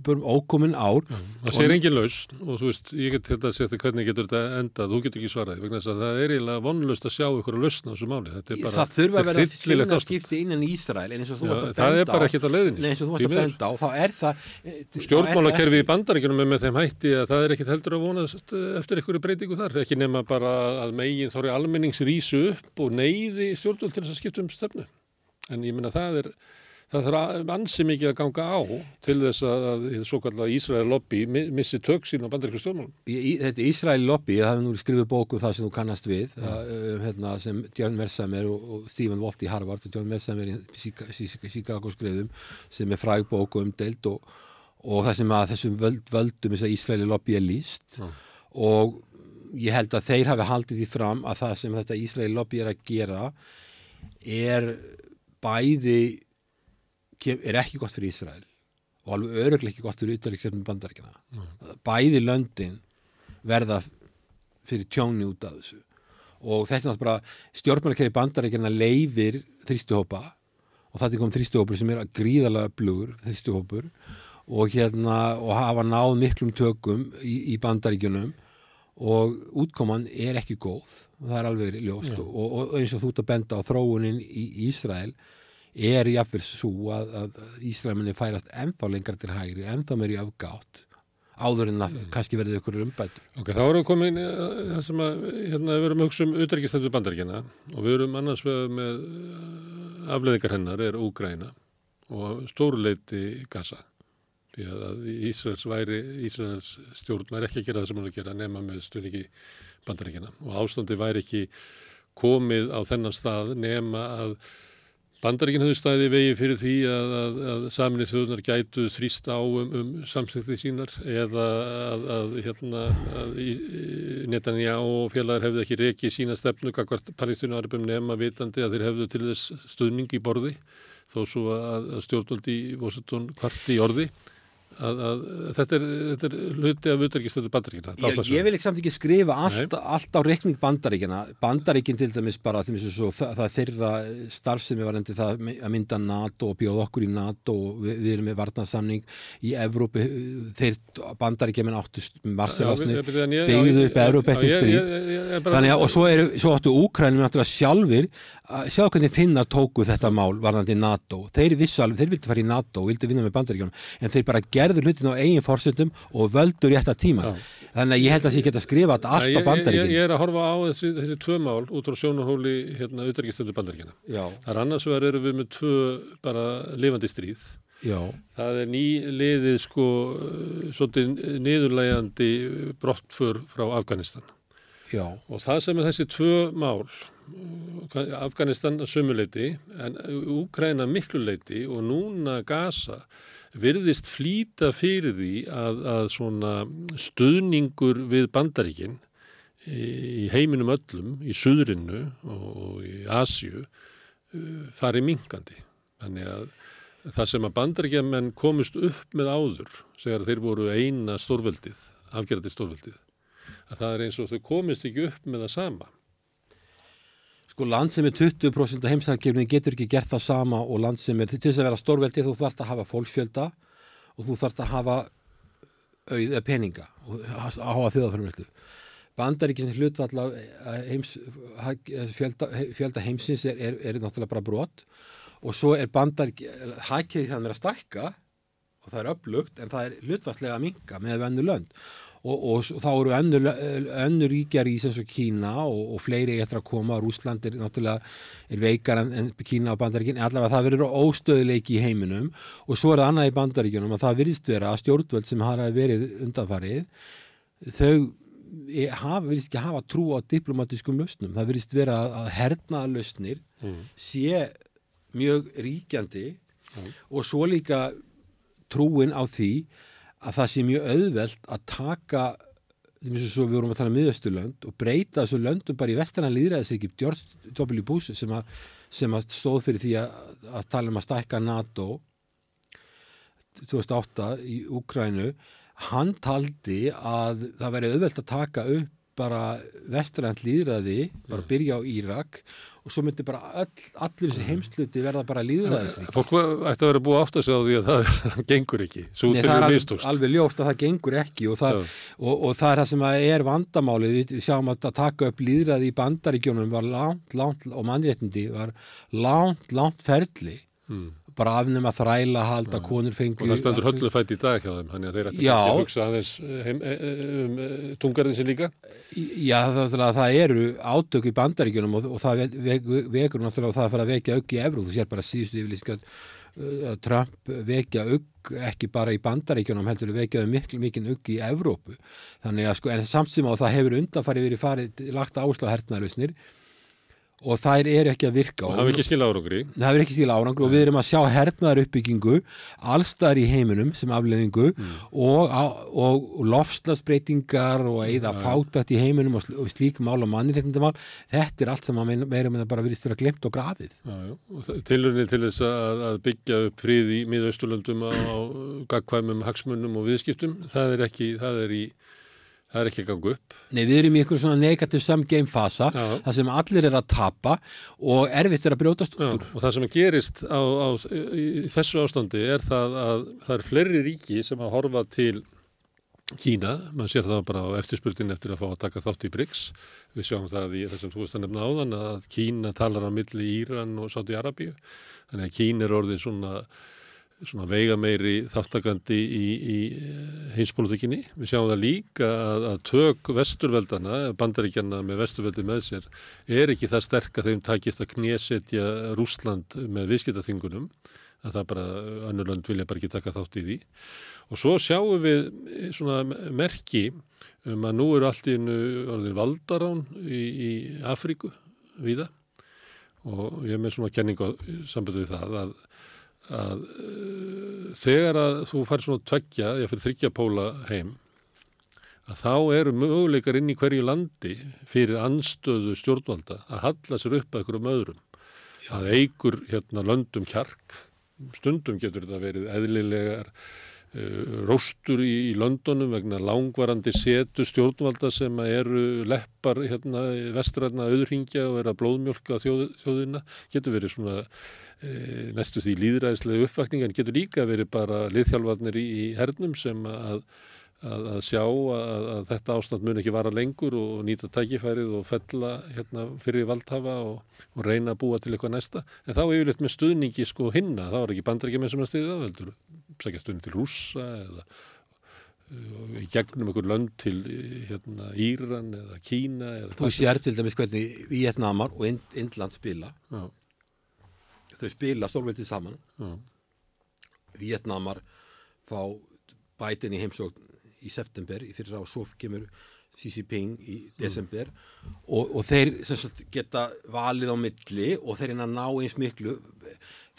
Q: bara ókomin ár.
A: Það segir engin laus og þú veist, ég get þetta að setja hvernig getur þetta endað, þú getur ekki svaraði vegna þess að það er eiginlega vonlust að sjá ykkur að lausna þessu máli.
Q: Bara, Það þurfa að vera þjóna skipti innan Ísrael en eins og þú varst að benda á
A: Það er bara ekkit að leiðin
Q: eins og þú varst að benda á, þá er það
A: eh, Stjórnmálakerfi í bandaríkunum er með þeim hætti að það er ekkit heldur að vonast eftir ykkur breytingu þar, ekki nema bara að megin þóri almenningsrísu upp og neyði stjórnvöld til þess að skipta um stefnu en ég minna það er það þarf ansi mikið að ganga á til þess að, að svo kallar Ísrael lobby missi tök sín á bandaríkjum stjórnmálum.
Q: Þetta Ísrael lobby, það hefur nú skrifið bóku um það sem þú kannast við, ja. að, um, hérna, sem John Mersamer og, og Stephen Wolf í Harvard og John Mersamer í Chicago skrifum sem er fræg bóku umdeilt og, og það sem að þessum völd, völdum þess að Ísraeli lobby er líst ja. og ég held að þeir hafi haldið því fram að það sem þetta Ísraeli lobby er að gera er bæði er ekki gott fyrir Ísrael og alveg öruglega ekki gott fyrir ytterleikstjórnum bandaríkina mm. bæði löndin verða fyrir tjóni út af þessu. Og þetta er náttúrulega bara stjórnmælakerri bandaríkina leifir þrýstuhópa og það er komið þrýstuhópur sem er gríðalega blugur þrýstuhópur og hérna og hafa náð miklum tökum í, í bandaríkunum og útkoman er ekki góð það er alveg ljóst og, og eins og þú ert að benda á þróunin í Ísrael er jáfnverð svo að, að Ísraelminni færast ennþá lengar til hægri, ennþá meir í afgátt áður en að mm. kannski verði ykkur umbætur.
A: Ok, þá erum við komin eh, það sem að, hérna, við erum auksum utryggistöndu bandaríkjana og við erum annars með eh, afleðingar hennar er Úgræna og stóruleiti Gaza því að Ísraels væri Ísraels stjórn væri ekki að gera það sem hún er að gera nema með stundingi bandaríkjana og ástandi væri ekki komið á þennan stað nema að Bandaríkinn höfðu staðið í vegi fyrir því að, að, að saminni þjóðunar gætu þrýst á um, um samsætti sínar eða að, að hérna, Netanja og félagar hefðu ekki reikið sína stefnu kakvart Palestínu-arbum nema vitandi að þeir hefðu til þess stuðning í borði þó svo að stjórnvöldi í Vossetón kvarti í orði að, að þetta, er, þetta er hluti af utryggistöðu bandaríkina.
Q: Ég, ég vil ekki samt ekki skrifa allt, allt á rekning bandaríkina. Bandaríkin til dæmis bara til dæmis svo, það, það þeirra starfsemi var endi það að mynda NATO og bjóða okkur í NATO og við, við erum með varnarsamning í Evrópi, þeir bandaríkja minn áttu Marselasni byggðu upp Evrópi eftir stríð. Þannig að og svo, er, svo áttu Úkrænum náttúrulega sjálfur sjá hvernig finnar tóku þetta mál varðandi NATO. Þeir vissu alveg, þeir vildi fara í NATO og vildi vinna með bandaríkjum en þeir bara gerður hlutin á eigin fórsöndum og völdur rétt að tíma. Já. Þannig að ég held að ég geta skrifað allt á bandaríkjum.
A: Ég, ég, er að horfa á þessi, þessi tvö mál út frá sjónarhóli hérna auðverkistölu bandaríkjana. Það er annars vegar eru við með tvö bara lifandi stríð.
Q: Já.
A: Það er nýliðið sko svolítið niðurlægandi brottför frá Afganistan.
Q: Já.
A: Og það sem er þessi tvö mál Afganistan sumuleiti en Úkræna mikluleiti og núna Gaza virðist flýta fyrir því að, að svona stuðningur við bandaríkinn í heiminum öllum, í Suðrinu og í Asju uh, fari mingandi. Þannig að það sem að bandaríkjaman komist upp með áður, segar þeir voru eina stórveldið, afgerðið stórveldið, að það er eins og þau komist ekki upp með það sama
Q: sko land sem er 20% af heimsækjumni getur ekki gert það sama og land sem er til þess að vera stórveldi þú þarfst að hafa fólksfjölda og þú þarfst að hafa auð peninga og hafa þjóðaförmjöldlu bandaríkins hlutvall heims, fjölda, fjölda heimsins er, er, er náttúrulega bara brot. Og svo er bandar hækið þannig að stækka og það er upplugt en það er hlutvarslega að minka með önnu lönd og, og s- þá eru önnur, önnur ríkjar í sem svo Kína og, og fleiri eftir að koma, Rúsland er náttúrulega er veikar en, en Kína og Bandaríkin. Allavega það verður óstöðuleiki í heiminum. Og svo er það annað í Bandaríkinum að það virðist vera að stjórnvöld sem hafa verið undanfarið þau e- hafa, virðist ekki hafa trú á diplomatískum lausnum, það virðist vera að, að hernaða lausnir
A: Mm.
Q: sé mjög ríkjandi og svo líka trúin á því að það sé mjög auðvelt að taka því eins og við vorum að tala um miðausturlönd og breyta þessu löndum bara í vestræna líðræðisríki George W. Bush sem að, sem að stóð fyrir því að, að tala um að stækka NATO 2008 í Úkrænu hann taldi að það væri auðvelt að taka upp bara vestrænt líðræði, bara byrja á Írak og svo myndi bara all, allir þessi heimsluti verða bara líðræðisrík
A: Fólk ætti að vera búið átt að segja á því að [LAUGHS] það gengur ekki. Svo
Q: Nei, það er
A: við
Q: alveg, ljóst að það gengur ekki og það, og, og það er það sem er vandamálið. Við sjáum að að taka upp líðræði í bandaríkjónum var langt, langt og mannréttindi var langt, langt ferli.
A: Mm.
Q: Bara afnum að þræla halda konur fengu
A: Og það stendur höllu fætt í dag hjá þeim, þannig að þeir ætti kannski að hugsa aðeins heim, e, e, um tungarðin sem líka.
Q: Já, það, það, eru átök í bandaríkjunum og, og það ve- ve- vekur náttúrulega og það að fara að vekja auk í Evru, þú sér bara síðustu yfirlýsingar uh, Trump vekja auk ekki bara í bandaríkjunum heldur vekjaðu miklu mikinn auk í Evrópu. Þannig að sko, en samt sem á það hefur undanfarið verið farið, lagt áherslu á hertnarusnir og þær eru ekki að virka
A: Og hafa ekki skilað árangri.
Q: það hefur ekki skil árangri og við erum að sjá hernaðar uppbyggingu allstar í heiminum sem afleðingu og, á- og, og lofslagsbreytingar og eða fátætt í heiminum og, sl og slík mál og mannréttindamál þetta er allt sem að meira með það bara virðist vera glemt og grafið.
A: Og það- Tilraunir til þess að, að byggja upp frið í miðausturlöndum á, á gagkvæmum hagsmunum og viðskiptum, það er ekki, það er í, það er ekki að ganga upp.
Q: Nei, við erum í einhverjum svona negativ samgame fasa þar sem allir er að tapa og erfitt er að brjótast út úr.
A: Og það sem gerist á, á, í þessu ástandi er það að það er fleiri ríki sem að horfa til Kína, maður sér það bara á eftirspurtin eftir að fá að taka þátt í BRICS. Við sjáum það í þessum þú veist að nefna áðan að Kína talar á milli Íran og Sáti Arabíu. Þannig að Kína er orðið svona, svona veigameiri þáttakandi í, í heimspolítikinni. Við sjáum það líka að, að tök vesturveldana, bandaríkjana með vesturveldi með sér, er ekki það sterk að þeim takist að knésetja Rúsland með viðskiptaþingunum að það bara, önnur lönd vilja bara ekki taka þátt í því. Og svo sjáum við svona merki um að nú eru allt í orðin valdarán í, í Afríku viða og ég er með svona kenningu samband við það að, að uh, þegar að þú fær svona tveggja, ég fyrir þryggja póla heim að þá eru möguleikar inn í hverju landi fyrir anstöðu stjórnvalda að halla sér upp að einhverjum öðrum. Það eigur hérna löndum kjark, stundum getur þetta verið eðlilegar róstur í, í Londonum vegna langvarandi setu stjórnvalda sem eru leppar hérna vestræðna auðringja og er að blóðmjölka þjóð, þjóðina, getur verið svona uh, næstu því líðræðislega uppvakning en getur líka verið bara liðhjálfarnir í, í hernum sem að að, að sjá að, að þetta ástand mun ekki vara lengur og nýta tækifærið og fella hérna, fyrir valdhafa og, og reyna að búa til eitthvað næsta. En þá yfirleitt með stuðningi sko hinna, þá er ekki bandarækjuminn sem að stiði það, heldur sækja stuðning til rússa eða í gegnum einhver lönd til hérna, Íran eða Kína. Eða
Q: Þú sér til dæmis hvernig Vietnamar og Ind Indland spila.
A: Já.
Q: Þau spila stórveitið saman.
A: Já.
Q: Vietnamar fá bætin í heimsókn í september í fyrra og svo kemur Xi Jinping í desember. Og, og þeir sagt, geta valið á milli og þeir eina ná eins miklu.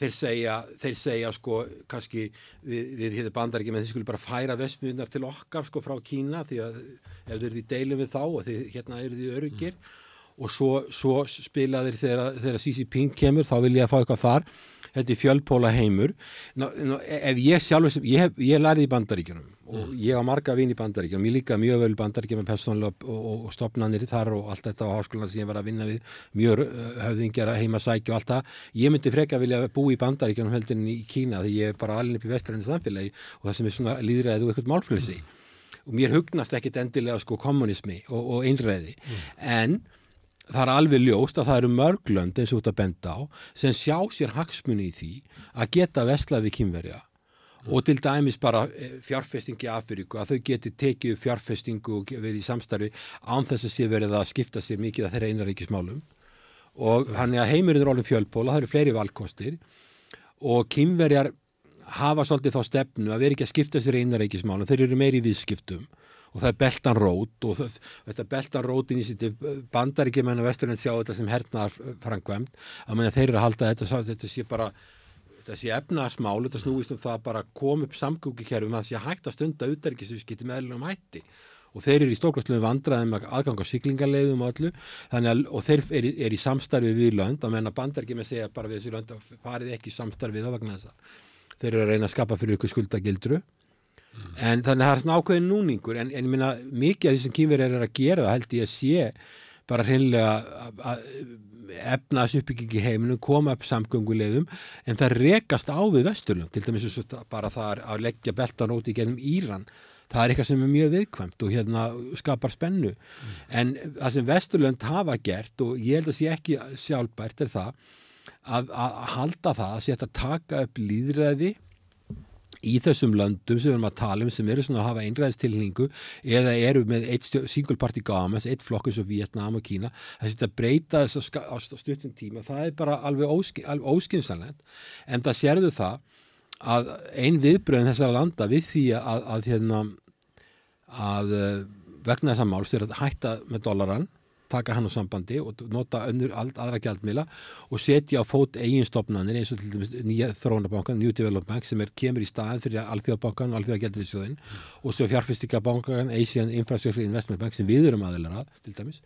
Q: Þeir segja, þeir segja sko kannski við, við hér bandar ekki með þeir skulle bara færa vestmiðunar til okkar sko frá Kína því að ef þeir eru í deilum við þá og þeir, hérna eru því öryggir og svo, svo spila þeir þegar, þegar Xi Jinping kemur þá vil ég að fá eitthvað þar þetta er fjölpóla heimur. Ná, ná, ef ég sjálfur sem, ég, hef, ég lærði í bandaríkjunum og ég á marga vinn í bandaríkjunum. Ég líka mjög vel bandaríkjunum persónulega og, og, og stopnannir þar og allt þetta á háskólan sem ég var að vinna við. Mjög uh, höfðingjar að heima sækja og allt það. Ég myndi freka vilja bú í bandaríkjunum heldin í Kína því ég er bara alveg upp í vestræðinu samfélagi og það sem er svona líðræðið og eitthvað málflösi og mér hugnast ekkit endilega sko kommunismi og, og einræði. En það er alveg ljóst að það eru mörglönd eins og út að benda á sem sjá sér hagsmunni í því að geta veslað við kynverja og til dæmis bara eh, fjárfestingi Afríku að þau geti tekið fjárfestingu og verið í samstarfi án þess að sé verið að skipta sér mikið að þeirra einaríkismálum og hann er að heimurinn er alveg fjölpóla, það eru fleiri valkostir. Og kynverjar hafa svolítið þá stefnu að vera ekki að skipta sér einaríkismálum, þeir eru meiri viðskiptum og það er beltan rót og það, þetta beltan sitt bandar ekki meðan vesturinn sjá þetta sem hernaðar frangvæmt að meina þeir eru að halda þetta, þetta sé bara þetta sé efnaðarsmál, þetta snúist um það bara að koma upp samgöngukerfum að það sé hægt að stunda útærikiðsvískiti meðlunum hætti. Og þeir eru í stórkvæmslega vandraðum aðgang á syklingarleiðum og öllu. Að, og þeir eru er í samstarfi við lönd. Að menna bandar ekki með segja bara við þessu lönd farið ekki samstarfi þá vegna þess að þeir eru að reyna að skapa fyrir ykkur skuldagildru mm. en þannig að það er svona ákveðin núningur en, en ég minna mikið af því sem kýmverið er að gera held ég að sé bara hreinlega að efnaðs uppbyggingi heiminum, koma upp samgöngulegðum en það rekast á við Vesturlund, til dæmis bara það að leggja beltanóti gennum Íran það er eitthvað sem er mjög viðkvæmt og hérna skapar spennu mm. en það sem Vesturlund hafa gert og ég held að sé ekki sjálfbært er það að, að halda það að setja taka upp líðræði í þessum löndum sem við erum að tala um sem eru svona að hafa einræðistilningu eða eru með single party government, eitt flokkur sem Vietnam og Kína setja að breyta þess á stuttum tíma, það er bara alveg, ósky, alveg óskynsanlegt en það sérðu það að ein viðbröðin þessara landa við því að, að, hérna, að eh, vegna þessa máls er að hætta með dollaran taka hann á sambandi og nota önnur aðra gjaldmila og setja á fót eiginstofnanir eins og til dæmis nýja þróunabankan, New Development Bank sem er kemur í staðin fyrir alþjóðabankan og alþjóðagjaldriðsjóðin mm. og svo fjárfyrstíkabankan, Asian Infrastructure Investment Bank sem við erum aðeinar að til dæmis,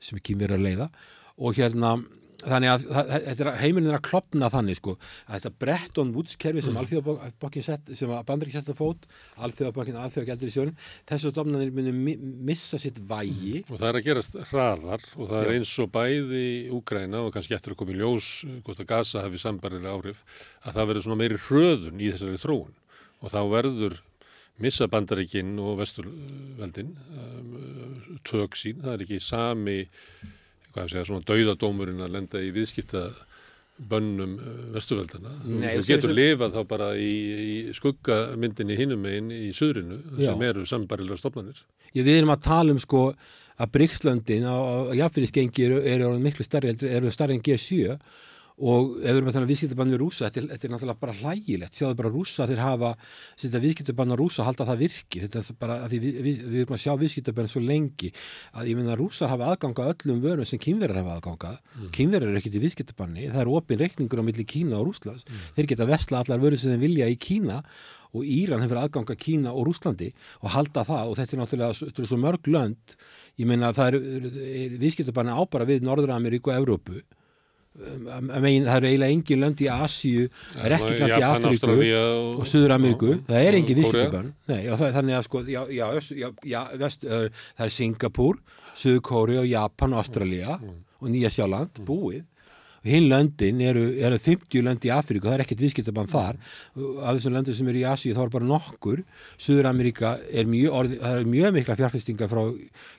Q: sem kemur að leiða og hérna þannig að, að heimilin er að klopna þannig sko, að þetta Bretton Woods kerfi sem mm. alþjóðabokkin sett, sem bandarík sett að fót, alþjóðabokkin alþjóðagjaldur í sjónum, þessu stofnanir muni missa sitt vægi
A: mm. og það er að gerast hraðar og það Já. er eins og bæði Úgræna og kannski eftir að koma í ljós gott að Gaza hafi sambarilega áhrif að það verður svona meiri hröðun í þessari þróun og þá verður missa bandaríkinn og vesturveldin um, tök sín, það er ekki sami hvað segja, svona dauðadómurinn að lenda í viðskipta bönnum eh, vesturveldana. Þú getur lifað þá bara í, í skuggamyndinni hinum einn í söðrinu sem eru sambarilega stofnanir.
Q: Ég við erum að tala um sko að Bríkslöndin á, jafnfyrirskengi eru, eru miklu starri, eru starri en G7 og ef við erum að tala um viðskiptabann við rúsa þetta er, þetta er náttúrulega bara hlægilegt. Sjáðu bara rúsa þeir hafa viðskiptabann á rúsa halda það virki. Þetta er bara að við, við, við erum að sjá viðskiptabann svo lengi að ég menna að rúsar hafa aðganga öllum vörum sem kynverðar hafa aðganga mm. kynverðar eru ekkit í viðskiptabanni. Það er ofin reikningur á milli Kína og Rúslands mm. þeir geta vestla allar vöru sem þeir vilja í Kína og Íran hefur aðganga Kína og Rúslandi og halda það. Og þetta er náttúrulega þetta er svo mörg lönd. Ég menna að það er, er, viðskiptabanni ábara við Norður Ameríku og Evrópu megin, það eru eiginlega engin lönd í Asíu það er ekki klart í Afríku og, og Suður Ameríku, það er engin viðskiptabann. Þannig að sko já, já, já, vest, það er Singapúr Suður Kóri og Japan og Ástralja mm. og Nýja Sjáland búið hinn löndin eru, eru 50 lönd í Afríku, það er ekkert viðskiptabann þar. Af þessum löndir sem eru í Asíu þá er bara nokkur, Suður Ameríka er mjög, orði, það er mjög mikla fjárfestinga frá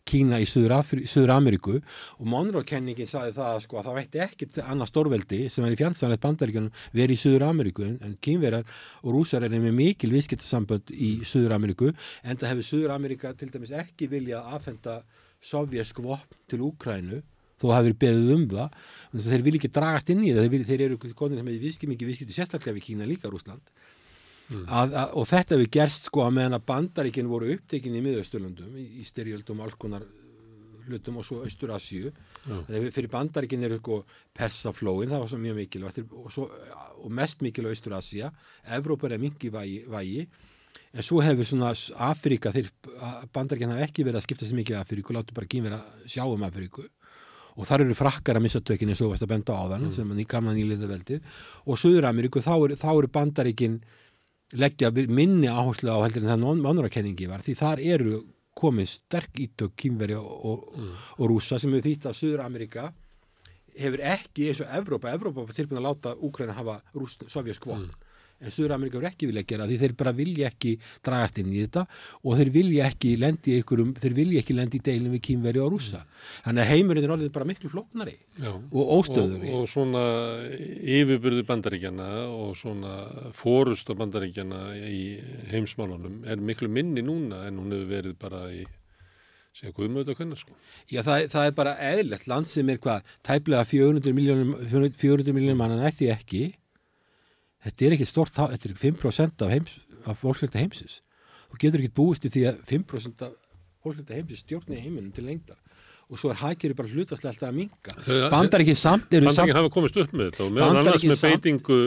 Q: Kína í Suður Ameríku og Monroe-kenningin sagði það sko, að það veitti ekkert annað stórveldi sem er í fjandsanlegt bandaríkanum verið í Suður Ameríku en, en kínverjar og rúsar er með mikil viðskiptasambönd í Suður Ameríku en það hefur Suður Ameríka til dæmis ekki viljað aðfenda sovjask vopn til Úkrænu þó hafi verið beðið um það þannig að þeir vil ekki dragast inn í það. Þeir, þeir eru konir með viðskipingi viðskipti sérstaklega við Kína líka Rúsland mm. að, að, og þetta hefur gerst sko að meðan að bandaríkinn voru upptekinni í miðausturlöndum í, í styrjöldum og alls konar uh, hlutum og svo Östur-Asju mm. fyrir bandaríkinn eru sko persaflóin, það var svo mjög mikilvægt og, svo, og mest mikilvægt Östur-Asja Evrópar er mingi vægi, vægi. En svo hefur svona Afríka þeir bandaríkinn hafa ekki verið að skipta sér mikið Afríku, láttu bara kýn vera sjá um Afríku og þar eru frakkar að missa tökinn eins og varst að benda á þann mm. sem í gamla nýliða veldi og Suður-Ameríku þá eru er bandaríkin leggja minni áherslu á heldur en það mannurakenningi var því þar eru komið sterk ítök kýmveri og, og, mm. og rúsa sem hefur þýtt að Suður-Ameríka hefur ekki eins og Evrópa, Evrópa var tilbúin að láta Úkræna hafa sovjaskvon mm. En Suður-Amerika er ekki vilja að gera því þeir bara vilja ekki dragast inn í þetta og þeir vilja ekki lendi í einhverjum, þeir vilja ekki lendi í deilum við kýmveri og rúsa. Þannig að heimurinn er orðið bara miklu flóknari
A: Já.
Q: og óstöðuri.
A: Og, og svona yfirbyrðu bandaríkjana og svona fórusta bandaríkjana í heimsmálunum er miklu minni núna en hún hefur verið bara í segja guðmöðu að kunna sko.
Q: Já, það, það er bara eðlert land sem er hvað, tæplega 400 miljónum 400 miljónum mann en ekki ekki þetta er ekki stort, þetta er 5% af, heims, af fólksleta heimsins. Þú getur ekki búist í því að 5% af fólksleta heimsins stjórni heiminum til lengdar. Og svo er hækjari bara hlutastlega alltaf að minga bandaríkinn samt eru
A: bandaríkinn
Q: samt
A: hafa komist upp með þetta og meðan annars með beitingu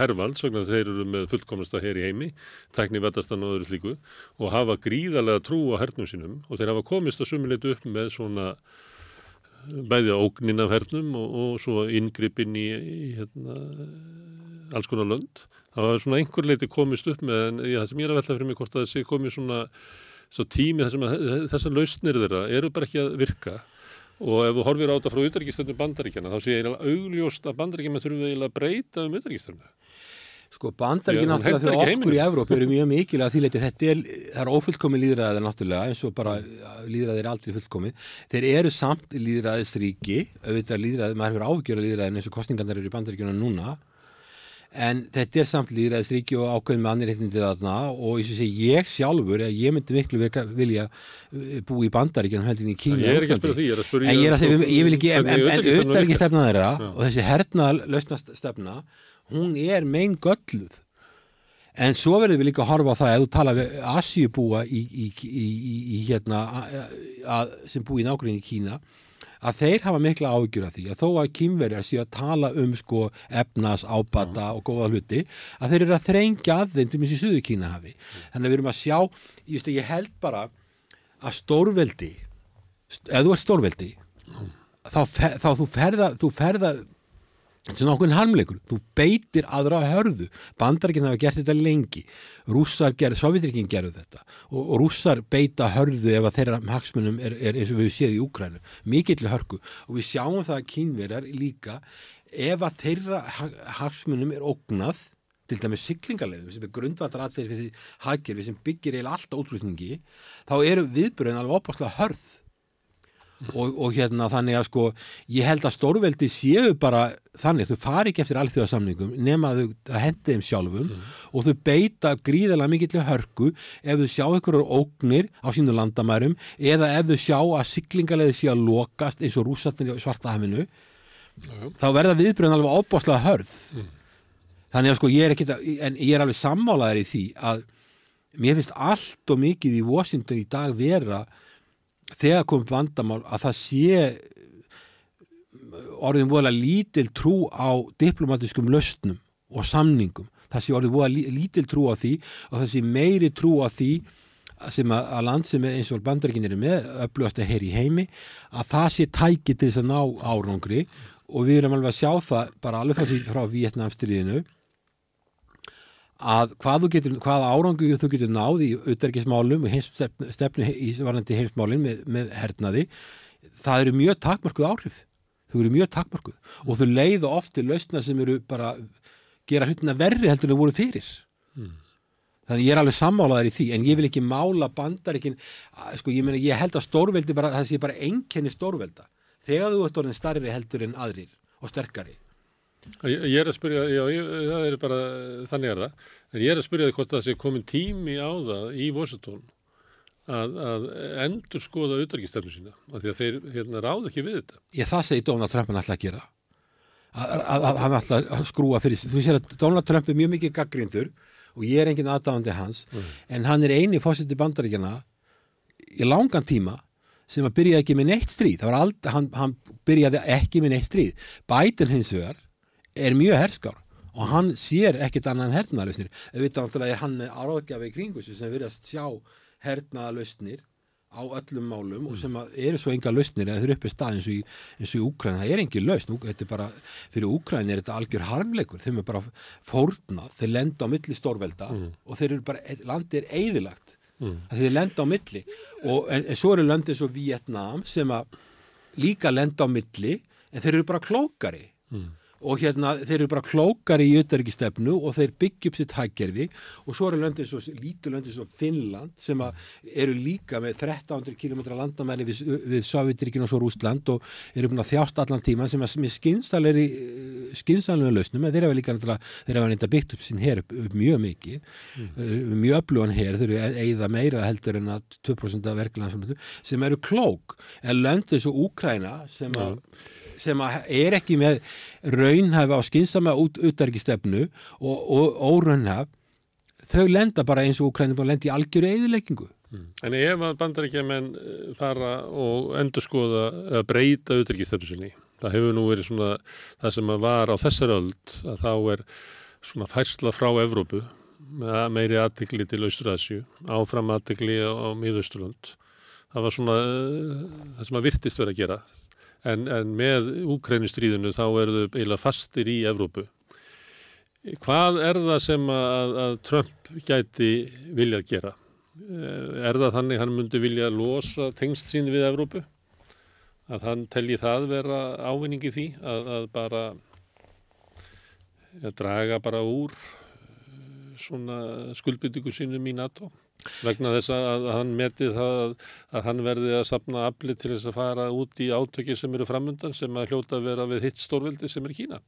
A: hervalds vegna þeir eru með fullkomnasta hér í heimi tækni vetastan og öðru slíku og hafa gríðarlega trú á hernum sínum og þeir hafa komist að sumuleitu upp með svona bæði ógnin af hernum og, og svo inngripin í, í hérna, alls konar lönd. Það var svona einhver leiti komist upp með en já, það sem ég er að velta fyrir mig hvort að þessi komið svona svo tími þessum að þessar lausnir þeirra eru bara ekki að virka. Og ef þú horfir á þetta frá utarikistöndum bandaríkjana þá sé ég eiginlega augljóst að bandaríkjana þurfum við eiginlega að breyta um utarikistöndum
Q: Sko bandaríkinn náttúrulega fyrir okkur í Evrópu eru mjög mikilvæg að því leiti þetta er, er ófullkomi líðræðið náttúrulega eins og bara líðræðið er aldrei fullkomi þeir eru samt líðræðisríki auðvitað líðræðið, maður hefur ágjörða líðræðin eins og kostningarnir eru í bandaríkjana núna en þetta er samt líðræðisríki og ákveðin með annir réttindi þarna og og segi ég sjálfur að ég myndi miklu vilja bú í bandaríkjum heldin í Kína
A: ég er ekki að spyrja því, ég er að spyrja
Q: en ég, er að segja, ég vil ekki, en, auðvitað ekki stefna þeirra og þessi herna lausnast stefna hún er mein gölluð. En svo verður við líka að horfa á það ef þú tala við Asjubúa í, í, í, í hérna að, sem búi í nákvæmlega í Kína að þeir hafa mikla ágjur af því að þó að kýmverjar sé að tala um sko efnas, ábata og góða hluti að þeir eru að þrengja að þeim til mjög Suðu Kína hafi. Þannig að við erum að sjá ég, ég held bara að stórveldi ef þú ert stórveldi þá, þá þú ferða þú ferða sem okkur harmleikur, þú beitir aðra hörðu, bandarækinn hafa gert þetta lengi, rússar gerð sovjetrikinn gerðu þetta. Og, og rússar beita hörðu ef að þeirra hagsmunum er, er eins og við séð í Úkrænu mikill hörku. Og við sjáum það að kínverjar líka ef að þeirra hagsmunum er ógnað til dæmis syklingarleðum sem er grundvatar allir fyrir hagkerfi sem byggir eða alltaf útrúsningi þá eru viðbröðin alveg opaslega hörð Og, og hérna þannig að sko ég held að stórveldi séu bara þannig þau fari ekki eftir alþjóðarsamningum nema að þau hendi þeim sjálfum mm. og þau beita gríðarlega mikill hörku ef þau sjá einhverjur ógnir á sínu landamærum eða ef þau sjá að syklingarleiði sé að lokast eins og rúsatnir í svartahafinu mm. þá verða viðbröðin alveg ábáslega hörð mm. þannig að sko ég er ekki en ég er alveg sammálaður í því að mér finnst allt og mikið í Washington í dag vera þegar komið vandamál að það sé orðin vola lítil trú á diplomatiskum löstnum og samningum. Það sé orðin vola lítil trú á því og það sé meiri trú á því sem að, að land sem eins og bandaríkin eru með upplöðast að heyri heimi að það sé tæki til þess að ná árangri. Og við erum alveg að sjá það bara alveg frá, Vietnamstriðinu að hvað, getur, hvað árangu þú getur náð í auðverkismálum og stefnu, stefnu í varandi heimsmálin með, með hernaði það eru mjög takmarkuð áhrif. Þau eru mjög takmarkuð og þau leiða oft til lausna sem eru bara gera hlutina verri heldur en voru fyrir. Mm. þannig ég er alveg sammálaðar í því en ég vil ekki mála bandarikin sko ég, meni, ég held að stórveldi bara, það sé bara enkenni stórvelda. Þegar þú ert orðin starri heldur en aðrir og sterkari
A: Ég, ég er að spyrja, já, ég, það er bara, þannig er það, en ég er að spyrja því hvort það sé komin tími á það í Washington að, að endur skoða auðverkistefnu sína, af því að þeir hérna, ráð ekki við þetta.
Q: Ég það segi Donald Trump hann alltaf að gera, að, að, að hann alltaf að skrúa fyrir sig. Þú sér að Donald Trump er mjög mikið gaggrindur og ég er enginn aðdáðandi hans, mm. en hann er eini fósiti bandaríkjana í langan tíma sem að byrja ekki með neitt stríð, aldrei, hann, hann byrjaði ekki með neitt stríð. Biden hins vegar er mjög herskár og hann sér ekkit annað en hernaðalösnir auðvitað náttúrulega er hann áráðgjafi í kringu sem virðast sjá hernaðalösnir á öllum málum mm. og sem eru svo enga lausnir eða þau eru uppið stað eins og í, í Úkræn það er engi lausn, þetta er bara fyrir Úkræn er þetta algjör harmleikur, þeim er bara fórnað, þeir lenda á milli stórvelda mm. og þeir eru bara, landi er eðilagt, mm. þeir lenda á milli. Og en, en svo eru löndið svo Vietnam sem að líka lenda á milli en þeir eru bara klókari. Mm og hérna þeir eru bara klókar í auðverkistefnu og þeir byggja upp sitt haggerfi og svo eru löndið svo lítur löndið svo Finnland sem eru líka með 1300 km landamæli við, við Sovjetrikinn og svo Rúsland og eru búin að þjást allan tíma sem að með skinsalegri skinsalega lausnum, en þeir hafa líka þeir nýtt að byggt upp sín hér upp, upp mjög mikið mm. mjög öflugan hér þeir eru eigða meira heldur en að 2% af verkefna sem eru klók. En löndið svo Úkræna sem að mm sem er ekki með raunhafi á skynsama útverkistefnu og, og óraunhaf þau lenda bara eins og Ukraina bara lendi í algjöru eðileggingu.
A: Mm. En ef að bandarækjaman eh, fara og endur skoða að breyta útverkistefnu sinni, það hefur nú verið svona það sem var á þessar öld að þá er svona færsla frá Evrópu með meiri aðtikli til Austrasju, áfram aðtikli á, á Míðausturlund. Það var svona eh, það sem að virtist verið að gera en, en með Úkrænustríðinu þá eru þau eiginlega fastir í Evrópu. Hvað er það sem að, að Trump gæti viljað gera? Eh, er það þannig hann myndi vilja losa tengst sín við Evrópu? Að hann telji það vera ávinningi því að, að bara að draga bara úr eh, svona skuldbyttingu sínum í NATO? Vegna þess að hann metið það að hann verði að sapna afli til þess að fara út í átöki sem eru framundan sem að hljóta að vera við hitt stórveldi sem er Kína.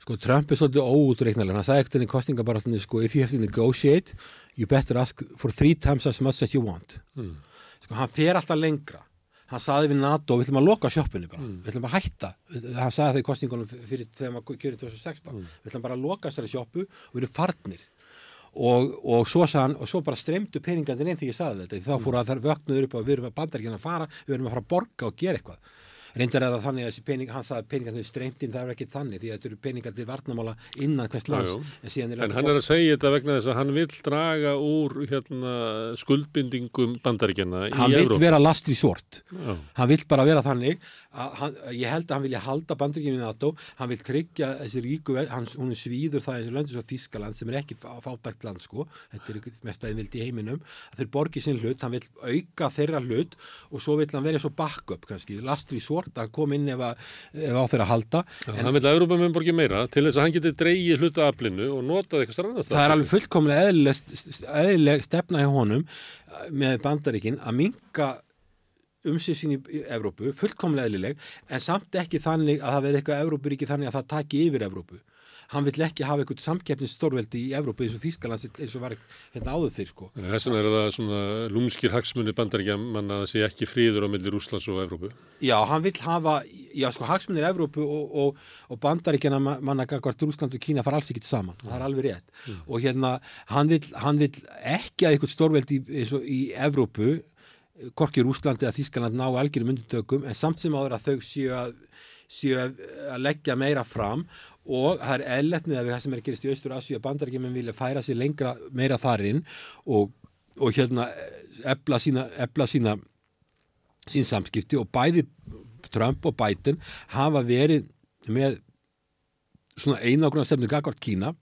Q: Sko Trump er svolítið óútreiknarlega, sagði ekkert enn í kostningabarátunni sko if you have to negotiate you better ask for three times as much as you want. Mm. Sko hann fer alltaf lengra. Hann saði við NATO, við ætlum að loka sjóppinu bara, mm. við ætlum bara að hætta. Hann sagði það í kostningunum fyrir þegar maður kjörið 2016. Mm. Við ætlum bara að loka þessari sjóppu og við erum farnir og, og svo, hann, og svo bara streymdu peningarnir inn því ég sagði þetta. Þá fór að þær vöknuður upp og við erum að bandaríkina að fara við erum að fara að borga og gera eitthvað. Reyndar eða þannig að þessi pening, hann sagði að peningarnir streymtinn það er ekki þannig því að þetta eru peningar til varnamála innan hvers lands.
A: en, en hann er að segja þetta vegna þess að hann vil draga úr hérna, skuldbindingum bandaríkjana
Q: hann vil vera last við svort hann vil bara vera þannig Hann, ég held að hann vilja halda bandryggjum í NATO hann vil tryggja þessi ríku hann, hún er svíður það eins og löndur svo Þískaland sem er ekki fátækt land sko. Þetta er mest aðeins í heiminum. Þeir borgi sinn hlut, hann vil auka þeirra hlut og svo vil hann vera svo backup kannski, last við svort að koma inn ef, að, ef á þeirra halda.
A: Ja, en, hann vil að Európa með borgi meira til þess að hann geti dreigið hluta aflinu og notað eitthvað strannast
Q: það er alveg fullkomlega eðlileg stefna í honum með bandaríkin að minka umsýðsinn í Evrópu, fullkomlega eðlileg en samt ekki þannig að það verði eitthvað Evrópuríki þannig að það taki yfir Evrópu hann vill ekki hafa eitthvað samkeppnistórveldi í Evrópu eins og Þýskaland eins og var hérna áður fyrr sko.
A: Þess vegna er það svona lúmskir hagsmunni bandaríkja manna að það sé ekki fríður á millir Úslands og Evrópu
Q: Já, hann vill hafa, já sko hagsmunni í Evrópu og, og, og bandaríkjana manna hvort Úsland og Kína fara alls ekki saman það er alveg rétt mm. og hérna hann vill, hann vill ekki að eitthvað stórveldi og í Evrópu korkir Úslandi að Þískaland ná algjörum undantökum en samt sem áður að þau séu að, séu að leggja meira fram. Og það er eðletnið að við það sem er að gerast í Östur Asíu að bandarækjuminn vilja færa sér lengra meira þarinn og, og hérna ebla sína, ebla sína sín samskipti. Og bæði Trump og Biden hafa verið með svona einagrunna stefnu Gagvart Kína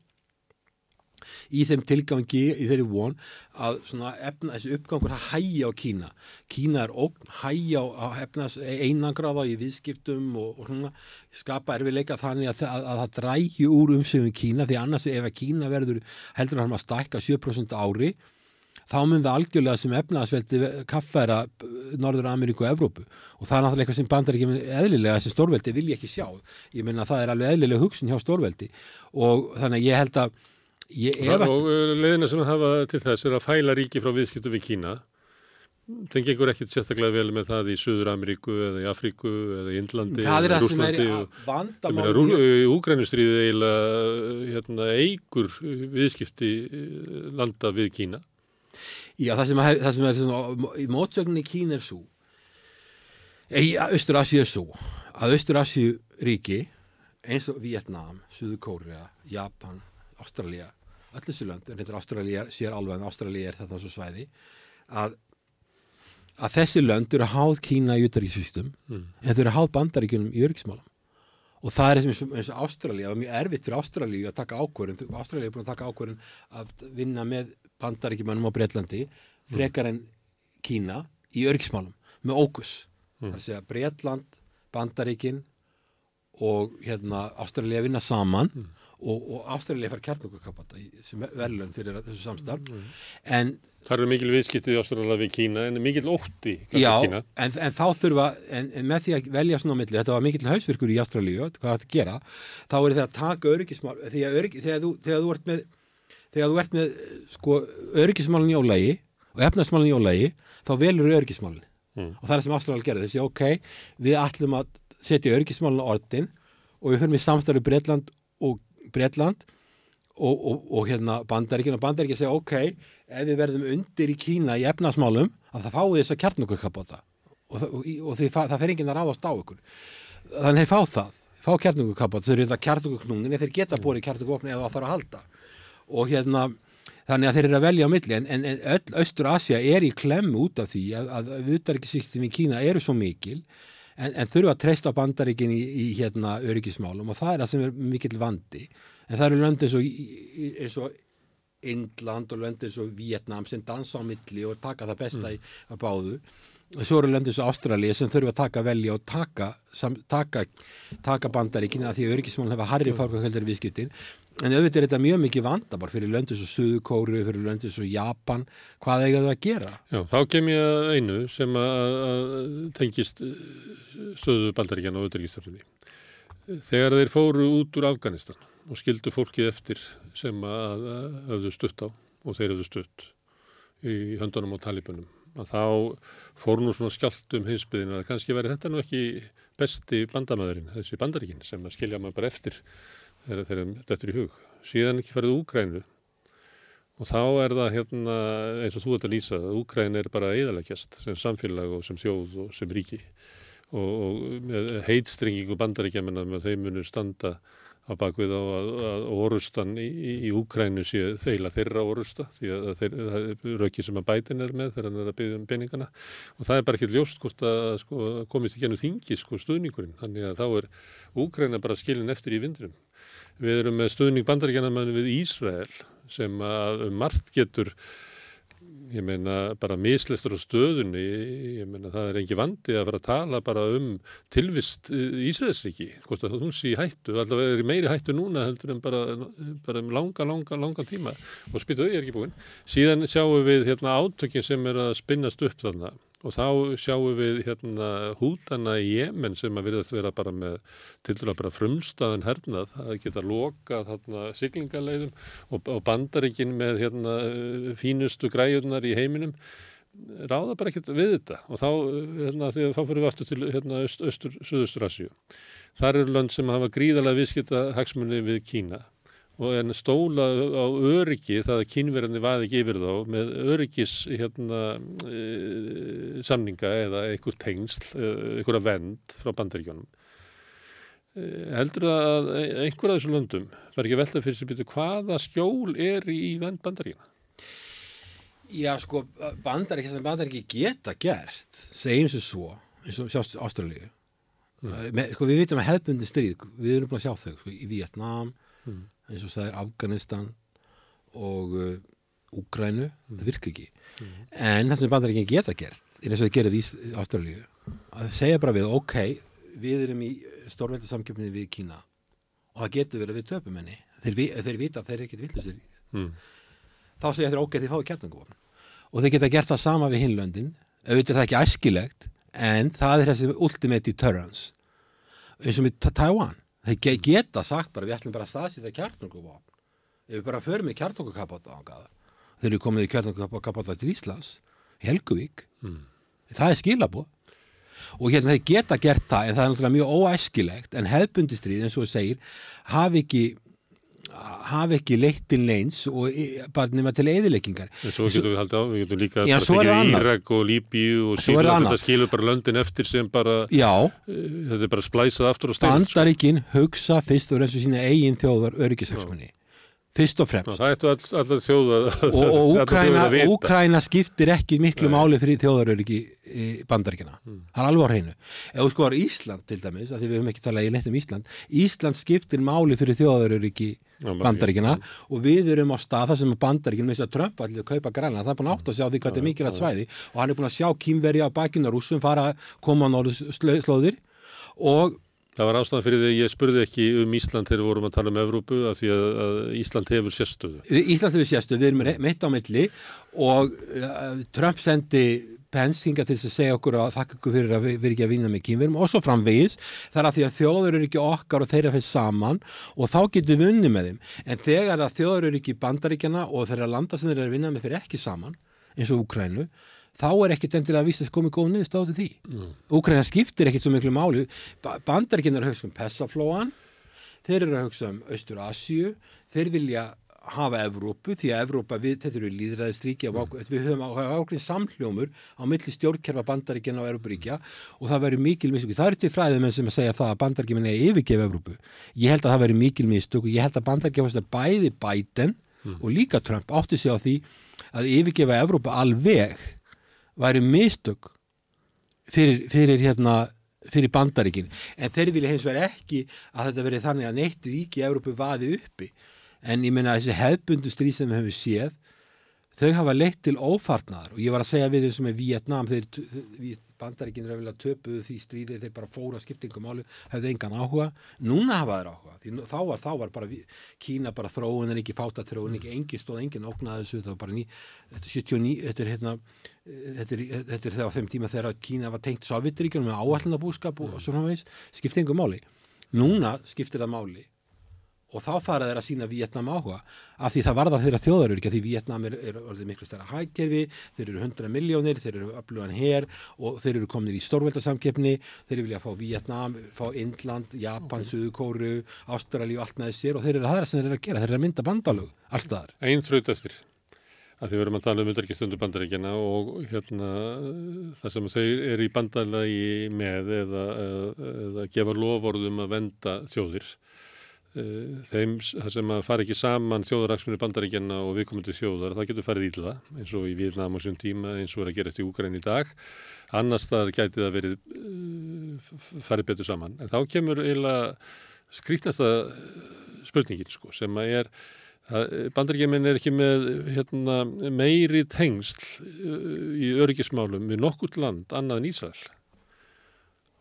Q: í þeim tilgangi, í þeirri von að svona efna, þessi uppgangur að hæja á Kína. Kína er ógn hæja á efnas einangraða í viðskiptum og, og svona skapa erfiðleika þannig að, að, að það drægi úr umsöfum Kína því annars ef að Kína verður heldur hann að stækka 7% ári þá mun það algjörlega sem efnaðsveldi kaffæra Norður Ameríku og Evrópu. Og það er náttúrulega eitthvað sem bandar ekki eðlilega sem stórveldi vil ég ekki sjá. Ég menna það er alveg eðlilega hugsun hjá stórveldi. Og þannig að ég held að
A: og uh, leðina sem hafa til þess er að fæla ríki frá viðskiptu við Kína. Það gengur ekkert sérstaklega vel með það í Suður Ameríku eða í Afríku eða í Indlandi
Q: það er það sem er
A: vandamáli Úgrænustriði eiginlega hérna, eigur viðskipti uh, landa við Kína.
Q: Já, það sem, að, það sem er svona, í mótsögninni í Kína er svo í Östur-Asíu er svo að Östur-Asíu ríki eins og Vietnám, Suður Kórea Japan, Ástralja öll þessu lönd, en þetta er Ástralja sér alveg en Ástralja er þetta svo svæði að, að þessi lönd eru háð Kína í utaríkssystem mm. en þau eru háð bandaríkunum í örgismálum og það er eins og, eins og Ástralja og mjög erfitt fyrir Ástralja að taka ákvörðun Ástralja er búin að taka ákvörðun að vinna með bandaríkjumannum á Breitlandi frekar en Kína í örgismálum með ókus mm. það er að segja Breitland, bandaríkin og hérna Ástralja vinna saman og, og Ástralja fær kjarnokakapata sem verðlun fyrir þessu samstarf en
A: Það eru mikil viðskiptið í Ástralja við Kína en mikil ótti
Q: Já, en, en þá þurfa, en, en með því að velja svona á milli, þetta var mikill hausvirkur í Ástralíu, hvað þetta gera, þá er það að taka öryggismál, að örygg, þegar, þú, þegar þú ert með, þegar þú ert með, sko, öryggismálinn í ólægi og efnarsmálinn í ólægi, þá velur öryggismálinn.
A: Mm.
Q: Og það er sem Ástralíu gerði, þessi, ok, við ætlum að setja öryggismálinn á orðin og við höfum í samstarfi Breitland og Breitland og, og, og hérna bandaríkinn og bandaríkinn segja, ok, ef við verðum undir í Kína í efnasmálum að það fáið þess að kjarnungukapota og, það- og, og því, það fer enginn að ráðast á ykkur. Þannig þeir fá það fá kjarnungukapota, þau eru þetta kjarnunguknúnin þeir geta búið kjarnungukopni ef það þarf að halda. Og hérna þannig að þeir eru að velja á milli en, en, en öll Östur Asja er í klemmu út af því að, að viðdaríkisýstum í Kína eru svo mikil en, en þurfa að treysta á bandaríkin í, í hérna öryggismálum og það er það sem er mikill vandi. En það eru lönd eins og, Indland og lönd eins og Vietnam sem dansa á milli og taka það besta í að báðu. Og svo eru lönd eins og Ástralía sem þurfa að taka velja og taka, sam, taka, taka bandaríkina því að öryggismálun hefa harri fórkvæðkvöldar viðskiptin en auðvitað er þetta mjög mikið vandabar fyrir lönd eins og Suðukóru, fyrir lönd eins og Japan hvað eiga þau að gera?
A: Já, þá kem ég að einu sem að, að tengist eh, stöðu bandaríkjana og auðvitaðstofnunni. Þegar þeir fóru út úr Afganistan og skildu fólkið eftir sem að að höfðu stutt á og þeir höfðu stutt í höndunum á talibanum að þá fór nú svona skjált um hinsbyðin að kannski væri þetta nú ekki besti bandamæðurinn, þessi bandaríkin sem að skilja maður bara eftir þegar þetta er í hug. Síðan ekki farið Úgrænu og þá er það hérna eins og þú ert að lýsa að Úgræn er bara eðaleggjast sem samfélag og sem þjóð og sem ríki og, og með heitstrengingu bandaríkjamanna með þeim munur standa á bakvið á að, að orustan í, í Úkrænu sé þeila þeirra orusta því að það er rauki sem að bætin er með þegar hann er að byggja um peningana og það er bara ekki ljóst hvort að sko, komist ekki hennu þingi sko stuðningurinn þannig að þá er Úkræna bara skilin eftir í vindrum. Við erum með stuðning bandaríkjana við Ísrael sem að um margt getur ég meina bara mislestur á stöðunni, ég meina það er engi vandi að fara að tala bara um tilvist Ísraelsriki, hvort að hún sé í hættu, allavega er í meiri hættu núna heldur en bara, bara um langa, langa, langa tíma. Og spytu þau er ekki búin. Síðan sjáum við hérna átökin sem er að spinnast upp þarna og þá sjáum við hérna hútana í Jemen sem að virðast vera bara með til dæla bara frumstaðan hernað. Að geta loka þarna siglingaleiðum og, og bandaríkin með hérna fínustu græjurnar í heiminum ráða bara ekkert við þetta. Og þá, hérna, því þá fyrir við aftur til hérna öst, östur, söðustur Asju. Þar eru lönd sem hafa gríðarlega viðskipta hagsmunni við Kína en stóla á öryggi það að kynverðinni vaði ekki yfir þá með öryggis hérna, e, samninga eða einhver tengsl, einhverja vend frá bandaríkjónum. E, heldur það að einhver af þessu löndum var ekki veltað fyrir sig byrju hvaða skjól er í vend bandaríkjana?
Q: Já, sko, bandaríkja sem bandaríkja geta gert, segjum sem svo, eins og sjást Ástralíu. Mm. Sko, við vitum að hefbundi stríð, við erum búin að sjá þau, sko, í Vietnam, mm eins og það er Afganistan og uh, Úgrænu, það virka ekki. Mm. en það sem bandaríkinn geta gert er eins og það gerir í Ástralíu að segja bara við, ok, við erum í stórveldi samkjöfni við Kína og það getur verið við töpum henni. Þeir, þeir vita að þeir ekkert villusir mm. þá segja þeir, ok, þeir fáið kjartangofn og þeir geta gert það sama við hinlöndin auðvitað er það ekki æskilegt en það er þessi ultimate deterrence. Eins og með Taiwan þeir geta sagt bara við ætlum bara að staðsýta kjartunguvapn ef við bara förum í kjartungukapáta þeir eru komið í kjartungukapáta til Íslands Helguvík mm. það er skilabo og hérna þeir geta gert það en það er náttúrulega mjög óæskilegt en hefbundistrið eins og það segir hafi ekki hafi ekki leitt til neins og bara nema til eðileggingar
A: en svo getum við haldið á, við getum líka já, Írak og Líbíu og síðan þetta skilur bara löndin eftir sem bara
Q: já,
A: þetta er bara splæsað aftur og stein
Q: Bandaríkin hugsa fyrst og reynst sína eigin þjóðar öryggishagsmunni fyrst og fremst.
A: Ná, það all, allar þjóða
Q: og, og [LAUGHS] Úkræna, Úkræna skiptir ekki miklu Nei. máli fyrir þjóðaröryggi bandaríkina, mm. það er alveg á hreinu. Ef þú skoðar Ísland til dæmis af því við höfum ekki talað í neitt um Ísland Ísland skiptir máli fyrir þjóðaröryggi bandaríkina ja. og við erum á stað þar sem bandaríkina þess að Trump allir að kaupa græna, það er búin að sjá því hvað þetta er mikilvægt svæði og hann er búin að sjá kýmveri á bakinu rúsum fara að koma á náðu slóðir og
A: Það var ástæðan fyrir því að ég spurði ekki um Ísland þegar við vorum að tala um Evrópu af því að, að Ísland hefur sérstöðu.
Q: Ísland hefur sérstöðu, við erum meitt á milli og uh, Trump sendi pensinga til þess að segja okkur að þakka okkur fyrir að við erum ekki að vinna með kýmverum og svo framvegis. Þar að því að þjóður eru ekki okkar og þeirra fyrir saman og þá getur við unni með þeim. En þegar að þjóður eru ekki bandaríkjana og þeirra landa sem þeirra er að vinna með fyrir ekki saman eins og Úkrænu þá er ekkert endilega að vísa þess komið góð niður státu því. Mm. Úkræna skiptir ekkert svo miklu máli. Bandaríkinn er að hugsa um Pessaflóan, þeir eru að hugsa um Östur-Asju, þeir vilja hafa Evrópu því að Evrópa við, þetta eru líðræðistríkja mm. við höfum ákveðin samhljómur á milli stjórnkerfa bandaríkjana og Evrópuríkja og það verður mikil mistök það eru til fræðum sem að segja það að bandaríkjana er yfirgef Evrópu ég held að það verður mikil mistök og ég held að bandaríkjana bæði Biden mm. og líka Trump átti sig á því að yfirgefa Evrópa alveg væri mistök fyrir, fyrir hérna fyrir bandaríkin, en þeir vilja hins vegar ekki að þetta verið þannig að neitt ríki í Európu vaði uppi. En ég menna þessi hefbundu stríð sem við höfum séð þau hafa leitt til ófarnar og ég var að segja við þeim sem er Vietnam þeir, bandaríkinn er að töpuðu því stríði þeir bara fóra skiptingum álu hefði engan áhuga, núna hafa þeir áhuga því þá var, þá var bara Kína bara þróun en ekki fáta þróun, ekki engi stóð engin ógnaði þessu, það var bara ný þetta er 79, þetta er hérna þetta er, þetta er þegar á þeim tíma þegar Kína var tengt Sovjetríkjum með áallnabúskap og svona veist, skiptingum máli. Núna skiptir það máli. Og þá fara þeir að sína Vietnam áhuga af því það varðar þeirra þjóðarurki því Vietnam er, er orðið miklu stærra hægkerfi þeir eru 100 miljónir, þeir eru öflugan hér og þeir eru komin í stórveldarsamkeppni þeir vilja fá Vietnam, fá Indland, Japan, okay. Suðukóru Ástrali og allt með sér og þeir eru aðra sem þeir eru að gera þeir eru að mynda bandalög, allt þar
A: Einn þraut eftir að því við erum að tala um undarkistundu bandaríkjana og hérna það sem þau eru í bandalagi með eða, eða, eða gefa lovorðum að venda þjóðir. Eh, þeim sem að fara ekki saman þjóðaraksmunni bandaríkjana og viðkomandi þjóðar það getur farið íla eins og í Víðnam og svon tíma eins og er að gerast í Úgræn í dag. Annars það gæti það verið uh, farið betur saman. En þá kemur eiginlega skrítnasta spurningin sko sem að er bandaríkjamin er ekki með hérna, meiri tengsl uh, í öryggismálum við nokkurt land annað en Ísrael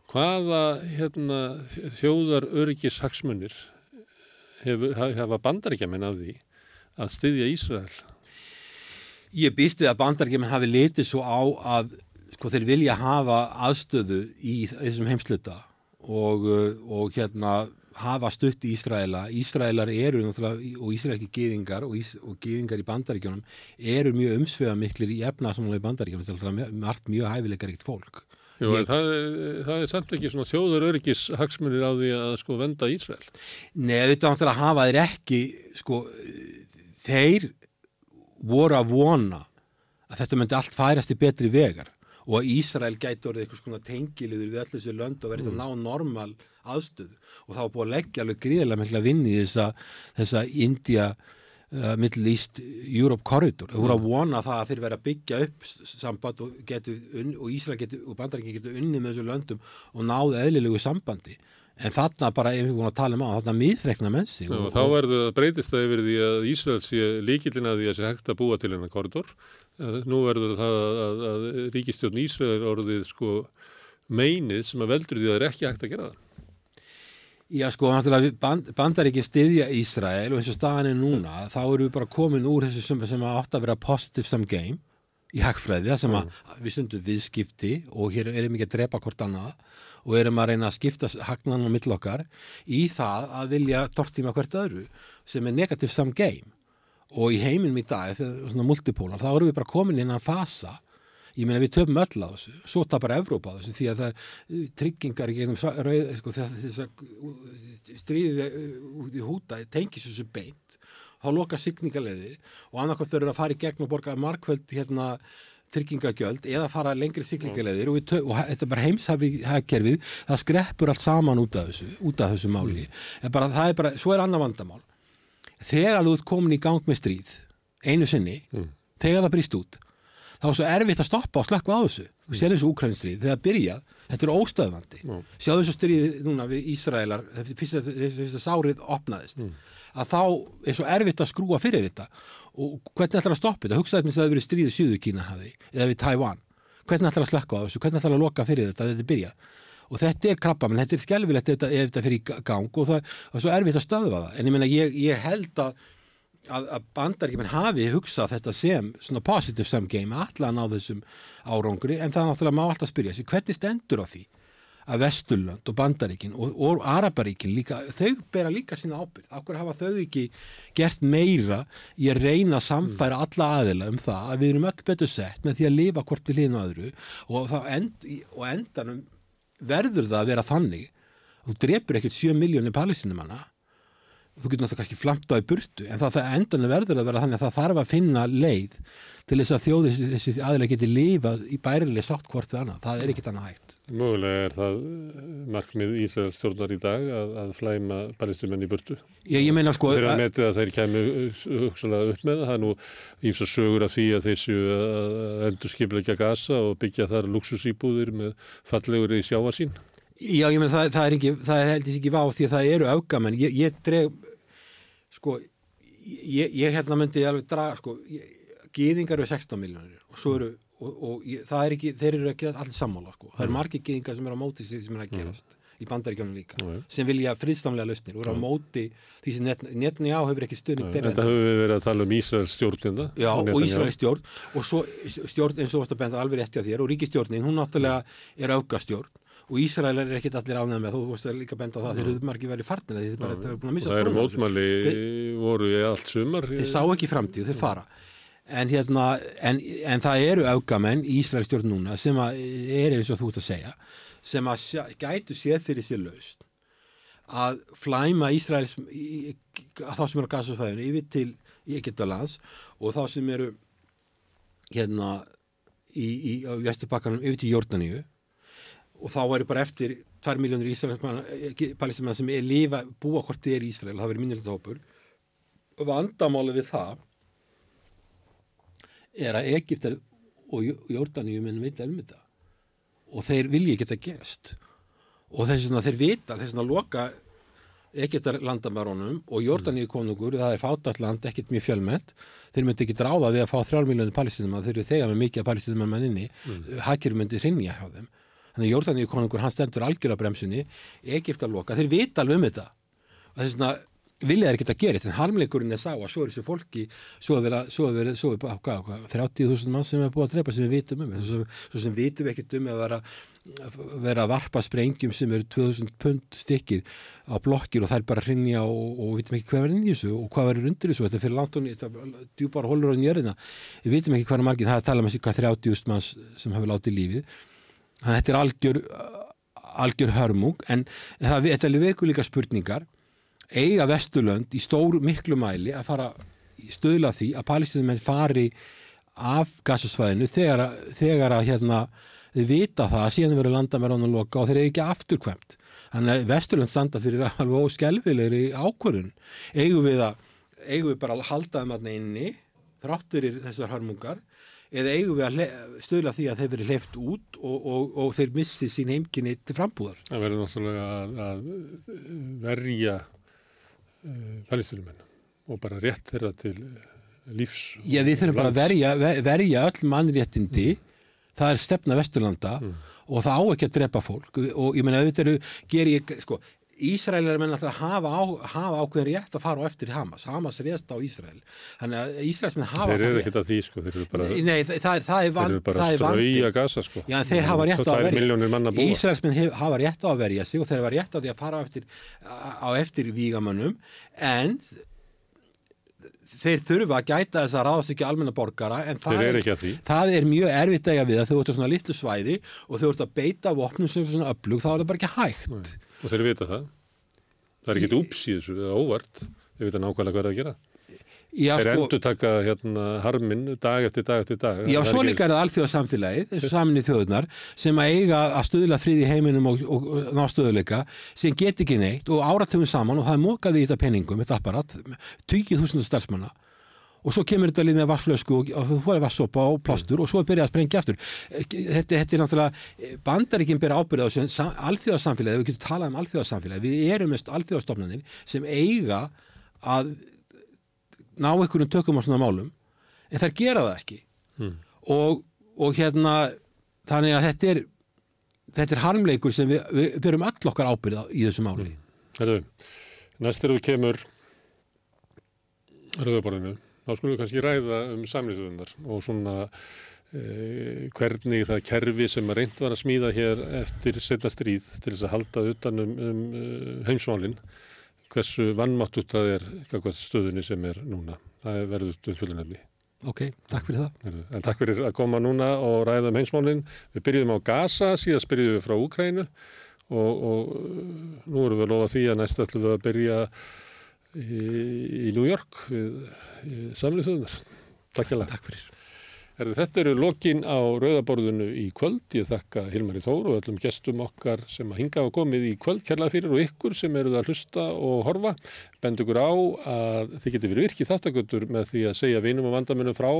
A: hvaða hérna, þjóðar öryggishagsmunir hefa bandaríkjaman af því að styðja Ísrael?
Q: Ég býsti að bandaríkjaman hafi litið svo á að sko, þeir vilja hafa aðstöðu í þessum heimsluta og, og hérna hafa stutt í Ísraela. Ísraelar eru og ísraelski gýðingar og, ís, og gýðingar í bandaríkjónum eru mjög umsveða miklir í efnaðsamlega í bandaríkjónum. Þetta er margt mjög hæfileikaríkt fólk.
A: Jú, ég... það, er, það er samt ekki svona þjóður öryggis hagsmunir á því að sko venda Ísrael.
Q: Nei, þetta að hafa þeir ekki, sko, þeir voru að vona að þetta myndi allt færast í betri vegar og að Ísrael gæti orðið eitthvað svona tengiliður við öll þessu lönd og verið mm. að ná normal aðstöðu og það var búið að leggja alveg gríðilega mikla vinni í þessa, þessa India uh, Middle East Europe Corridor. Það voru að mm. vona það að þeir verið að byggja upp samband og, getu, og Ísrael getur, og bandarækinn getur unni með þessu löndum og náðu eðlilegu sambandi. En þarna bara, ef við vorum að tala um á, þarna miðreikna mennsi.
A: Og, og þá verður það breytist það yfir því að Ísrael sé líkilina því að sé hægt að búa til hennar korridor. Nú verður það að, að, að ríkistjórn Ísrael orðið sko meinið sem að veldur því að það er ekki hægt að gera það.
Q: Já sko, band, bandar ekki stiðja Ísrael og eins og staðan er núna, þá eru við bara komin úr þessu sem, sem átt að vera positive sum game í hagfræði, það sem að mm. við stundum viðskipti og hér erum ekki að drepa hvort annað og erum að reyna að skipta hagnan á millokkar í það að vilja tortíma hvert öðru sem er negative sum game og í heiminum í dag, þegar svona multipólar, þá eru við bara komin inn að fasa. Ég meina við töfum öll á þessu. Svo tapar Evrópa á þessu því að það er uh, tryggingar gegnum rauð sko, þess að stríðið uh, út í húta tengis þessu beint. Þá loka signingarleiði og annarkvæmt verður að fara í gegn og borga markvöld hérna tryggingagjöld eða fara lengri siglingarleiðir og, og þetta er bara heimshafkerfið það skreppur allt saman út af þessu út af þessu máli. Mm. en bara það er bara, svo er annar vandamál þegar þú ert komin í gang með stríð einu sinni, mm. þegar það brýst út þá er svo erfitt að stoppa og slakka á þessu. Og sér þessu úkrænstrið þegar það byrjað, þetta er óstöðvandi. Mm. sjáðu þessu stríð núna við Ísraelar fyrst að sárið opnaðist. Mm. að þá er svo erfitt að skrúa fyrir þetta. Og hvernig ætlar að stoppa þetta? Hugsaði með þess að það hefur verið stríðið Suðu Kína hafi eða við Tævan, hvernig ætlar að slakka á þessu? Hvernig ætlar að loka fyrir þetta að þetta byrjað og þetta er krabba, menn þetta er skelvilegt ef þetta, fyrir í gang og það, það er svo erfitt að stöðva það, en ég meina ég, ég held að að, að bandaríkjumenn hafi hugsað þetta sem svona positive sum game allan á þessum árangri en það náttúrulega má alltaf spyrja sig hvernig stendur á því að Vesturlönd og Bandaríkin og, og Araparíkin líka, þau bera líka sína ábyrð. Akkur hafa þau ekki gert meira í að reyna að samfæra alla aðila um það að við erum öll betur sett með því að lifa hvort við hlýðinu öðru? Og, end, og endanum verður það að vera þannig. Þú drefur ekkert 7 miljónir palestinumanna þú getur náttúrulega kannski flamt á í burtu en það, það endan verður að vera þannig að það þarf að finna leið til þess að þjóði þessi, aðlega geti lífað í bærileg sátt hvort við annað, það er ekkit annað hægt.
A: Mögulega er það eh, markmið Ísraels stjórnar í dag að, að flæma bæristumenn í burtu.
Q: Já, ég meina sko
A: Þeir að metið að þeir kemur eh, hugsalega upp með það, er nú íms að sögur af því að þeir séu að endur skipleika gasa og byggja þar luxusýbúðir með fallegur í sjáasín
Q: Já, ég meina það, það er er heldur ekki vá því að það eru ágamenn, ég, ég dreg sko ég, ég hérna myndi alveg draga sko, gýðingar eru 16 miljónir og svo eru og, og ég, það er ekki, þeir eru ekki allir sammála sko, það eru mm. margir gýðingar sem eru á móti því sem er að gerast mm. í bandaríkjónum líka mm. sem vilja friðstamlega lausnir og eru á móti því sem netni á hefur ekki stöðning
A: þeirra. Þetta höfum við verið að tala um Ísraels stjórnina.
Q: Já og Ísraels stjórn og svo stjórn eins og varst að benda alveg rétti á þér og ríkistjórnin hún náttúrulega er aukastjórn og Ísrael er ekkit allir ánægð með þú veist að líka benda á það, þeir eru margir verið farnir að
A: það eru mótmæli voru í allt sumar
Q: þeir sá ekki framtíð, þeir fara. En, hérna, en, en það eru augamenn í Ísrael stjórn núna sem er eins og þú ert að segja sem að gætu séð fyrir sér laust að flæma Ísraels að þá sem eru á gasasfæðinu yfir til Egyptalands og þá sem eru hérna í, í, í Vestibakkanum yfir til Jórdaníu og þá væri bara eftir 2 miljónur Ísraelsmann sem er lifa, búa hvort þið er í Ísrael, það verið minnilegt hópur vandamáli við það er að Egiptar og Jórdaníu minn veit um þetta og þeir vilja ekki þetta gerst og þess að þeir vita þess að loka Egiptar landamæronum og Jórdaníu konungur það er fátalland, ekkert mjög fjölmett þeir myndi ekki dráða við að fá 3 miljónir palestinum þeir eru þegar með mikið palestinum mann inni. Mm. hakir myndi hrinja hjá þeim þannig að Jórdaníu konungur hann stendur algjör á bremsunni Egipta loka, þeir vita alveg um þetta. Og þess að vilja er að gera þetta. En harmleikurinn er sá að svo er þessu fólki svo er verið, svo er verið, svo er verið 30.000 mann sem er búið að drepa sem við vitum um. Svo, svo sem vitum við ekkert um að vera vera að varpa sprengjum sem eru 2000 pund stikkið á blokkir og það er bara að hrinja og, og við vitum ekki hvað verður inn í þessu og hvað verður undir þessu. Þetta er fyrir langt og þetta djúpar holur á njörðina. Við vitum ekki hvað er margir, það er að tala um sig hvað 30.000 manns sem hafi látið lífið þetta er algjör algjör hörmung en það, er veikur líka spurningar. Eiga Vesturlönd í stór miklu mæli að fara stöðla því að palestinumenn fari af gasasvæðinu þegar, þegar að hérna þið vita það að síðan verður landamæran að loka og þeir eru ekki afturkvæmt. Þannig að Vesturlönd standa fyrir [LAUGHS] alveg óskelvilegri ákvörðun. Eigum við að eigum við bara að halda þeim aðna inni þrátt fyrir þessar hörmungar eða eigum við að stöðla því að þeir verið hleyft út og, og, og þeir missi sín heimkinni til frambúðar.
A: Það verður náttúrulega að, að verja uh, fælistunumenn og bara rétt þeirra til uh, lífs.
Q: Já, við þurfum bara að verja, ver, verja öll mannréttindi, mm. það er stefna Vesturlanda mm. og það á ekki að drepa fólk og ég menna auðvitað eru, ger ég, sko, Ísraelir menn alltaf hafa, á, hafa ákveðin rétt að fara á eftir Hamas. Hamas rétt á Ísrael. Þannig að Ísraels menn hafa
A: þeir eru ekkert að því sko þeir eru bara,
Q: Nei, það, það er vand,
A: þeir eru bara strauja gasa sko.
Q: Já, þeir hafa rétt á að verja Ísraels menn hafa rétt á að verja sig og þeir hafa rétt á því að fara á eftir, á eftir vígamönnum. En þeir þurfa að gæta þess að ráðast ekki almenna borgara en það er, það er mjög erfitt að við að þau ert á svona litlu svæði og þau ert að beita vopnum sem svona öflug þá er það bara ekki hægt. Nei.
A: og þeir vita það. Það er ekkit úps í þessu, það er óvart. Þeir vita nákvæmlega hvað það er að gera Já, þeir sko, endur taka hérna, harminn dag eftir dag eftir dag.
Q: Já, svo líka er það alþjóðarsamfélagið þessu saminni þjóðunar sem að eiga að stuðla frið í heiminum og, og, og ná stöðuleika sem get ekki neitt og áratöfum saman og það er mókaði í þetta penningum, þetta apparat 20.000 starfsmanna. Og svo kemur þetta líð með vassflösku og fórið vassopa og plástur og svo er byrjað að sprengja aftur. Þetta, þetta er náttúrulega bandaríkinn byrja ábyrðað á þessu alþjóðarsamfélagi, við getum talað um alþjóðarsamfélagi við erum mest alþjóðarstofnanir sem eiga að ná einhverjum tökum á svona málum en þær gera það ekki hmm. og, og hérna þannig að þetta er þetta er harmleikur sem við, við byrjum all okkar ábyrða í þessu máli.
A: Herðu, næst þegar við kemur rauðaborðinu, þá skulum við kannski ræða um samlýðunar og svona eh, hvernig það kerfi sem að reynd var að smíða hér eftir setna stríð til þess að halda utan um, um uh, heimsmálinn, hversu vannmáttut það er kakvað stöðunni sem er núna. Það er verðut umfjöldunefni.
Q: Ok, takk fyrir það.
A: En takk fyrir að koma núna og ræða um heimsmálinn. Við byrjuðum á Gaza, síðast byrjuðum við frá Úkrænu og, og uh, nú erum við að lofa því að næst ætlum við að byrja í, í New York við samlýðsöðunar. Takk hjá
Q: Takk fyrir.
A: Þetta eru lokin á rauðaborðinu í kvöld. Ég þakka Hilmari Þór og öllum gestum okkar sem að hinga hafa komið í kvöld kærlega fyrir og ykkur sem eruð að hlusta og horfa. Bend ykkur á að þið getur verið virkið þáttakötur með því að segja vinum og vandamennum frá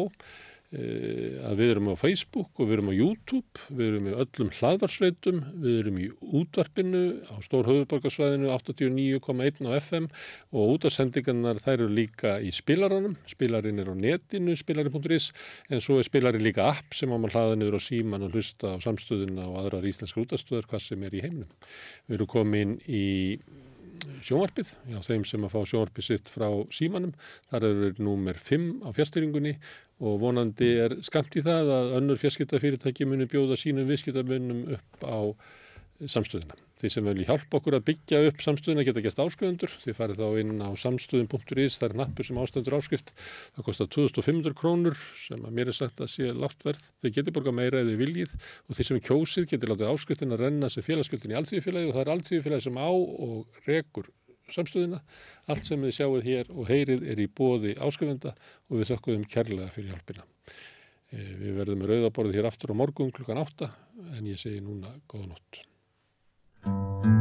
A: að við erum á Facebook og við erum á YouTube, við erum í öllum hlaðvarsveitum, við erum í útvarpinu á stór höfuborgarsvæðinu 89,1 á FM og útarsendingarnar þær eru líka í spilaranum, spilarinn er á netinu, spilarinn.is en svo er spilarinn líka app sem á maður hlaða niður á síman og hlusta á samstöðuna og aðrar íslenskar útastöðar hvað sem er í heiminum. Við erum komin í sjónvarpið, já þeim sem að fá sjónvarpið sitt frá símanum, þar eru númer 5 á fjárstyringunni og vonandi er skamt í það að önnur fjarskiptafyrirtæki muni bjóða sínum viðskiptamunum upp á samstöðuna. Þeir sem vilja hjálpa okkur að byggja upp samstöðuna geta gæst áskrifundur. Þið farið þá inn á samstöðun.is, það er nappur sem ástöndur áskrift. Það kostar 2500 krónur sem að mér er sagt að sé látt verð. Þeir geti borga meira eða viljið og þeir sem kjósið geti látið áskriftin að renna sem félagsgjöldin í alltíðufélagi og það er alltíðufélagi sem á og rekur samstöðuna. Allt sem þið sjáuð hér og heyrið er í bóði áskrifenda og við þökkum kærlega fyrir hjálpina. Eh, Við verðum rauðaborðið hér aftur á morgun klukkan 8 en ég segi núna góða nótt. thank you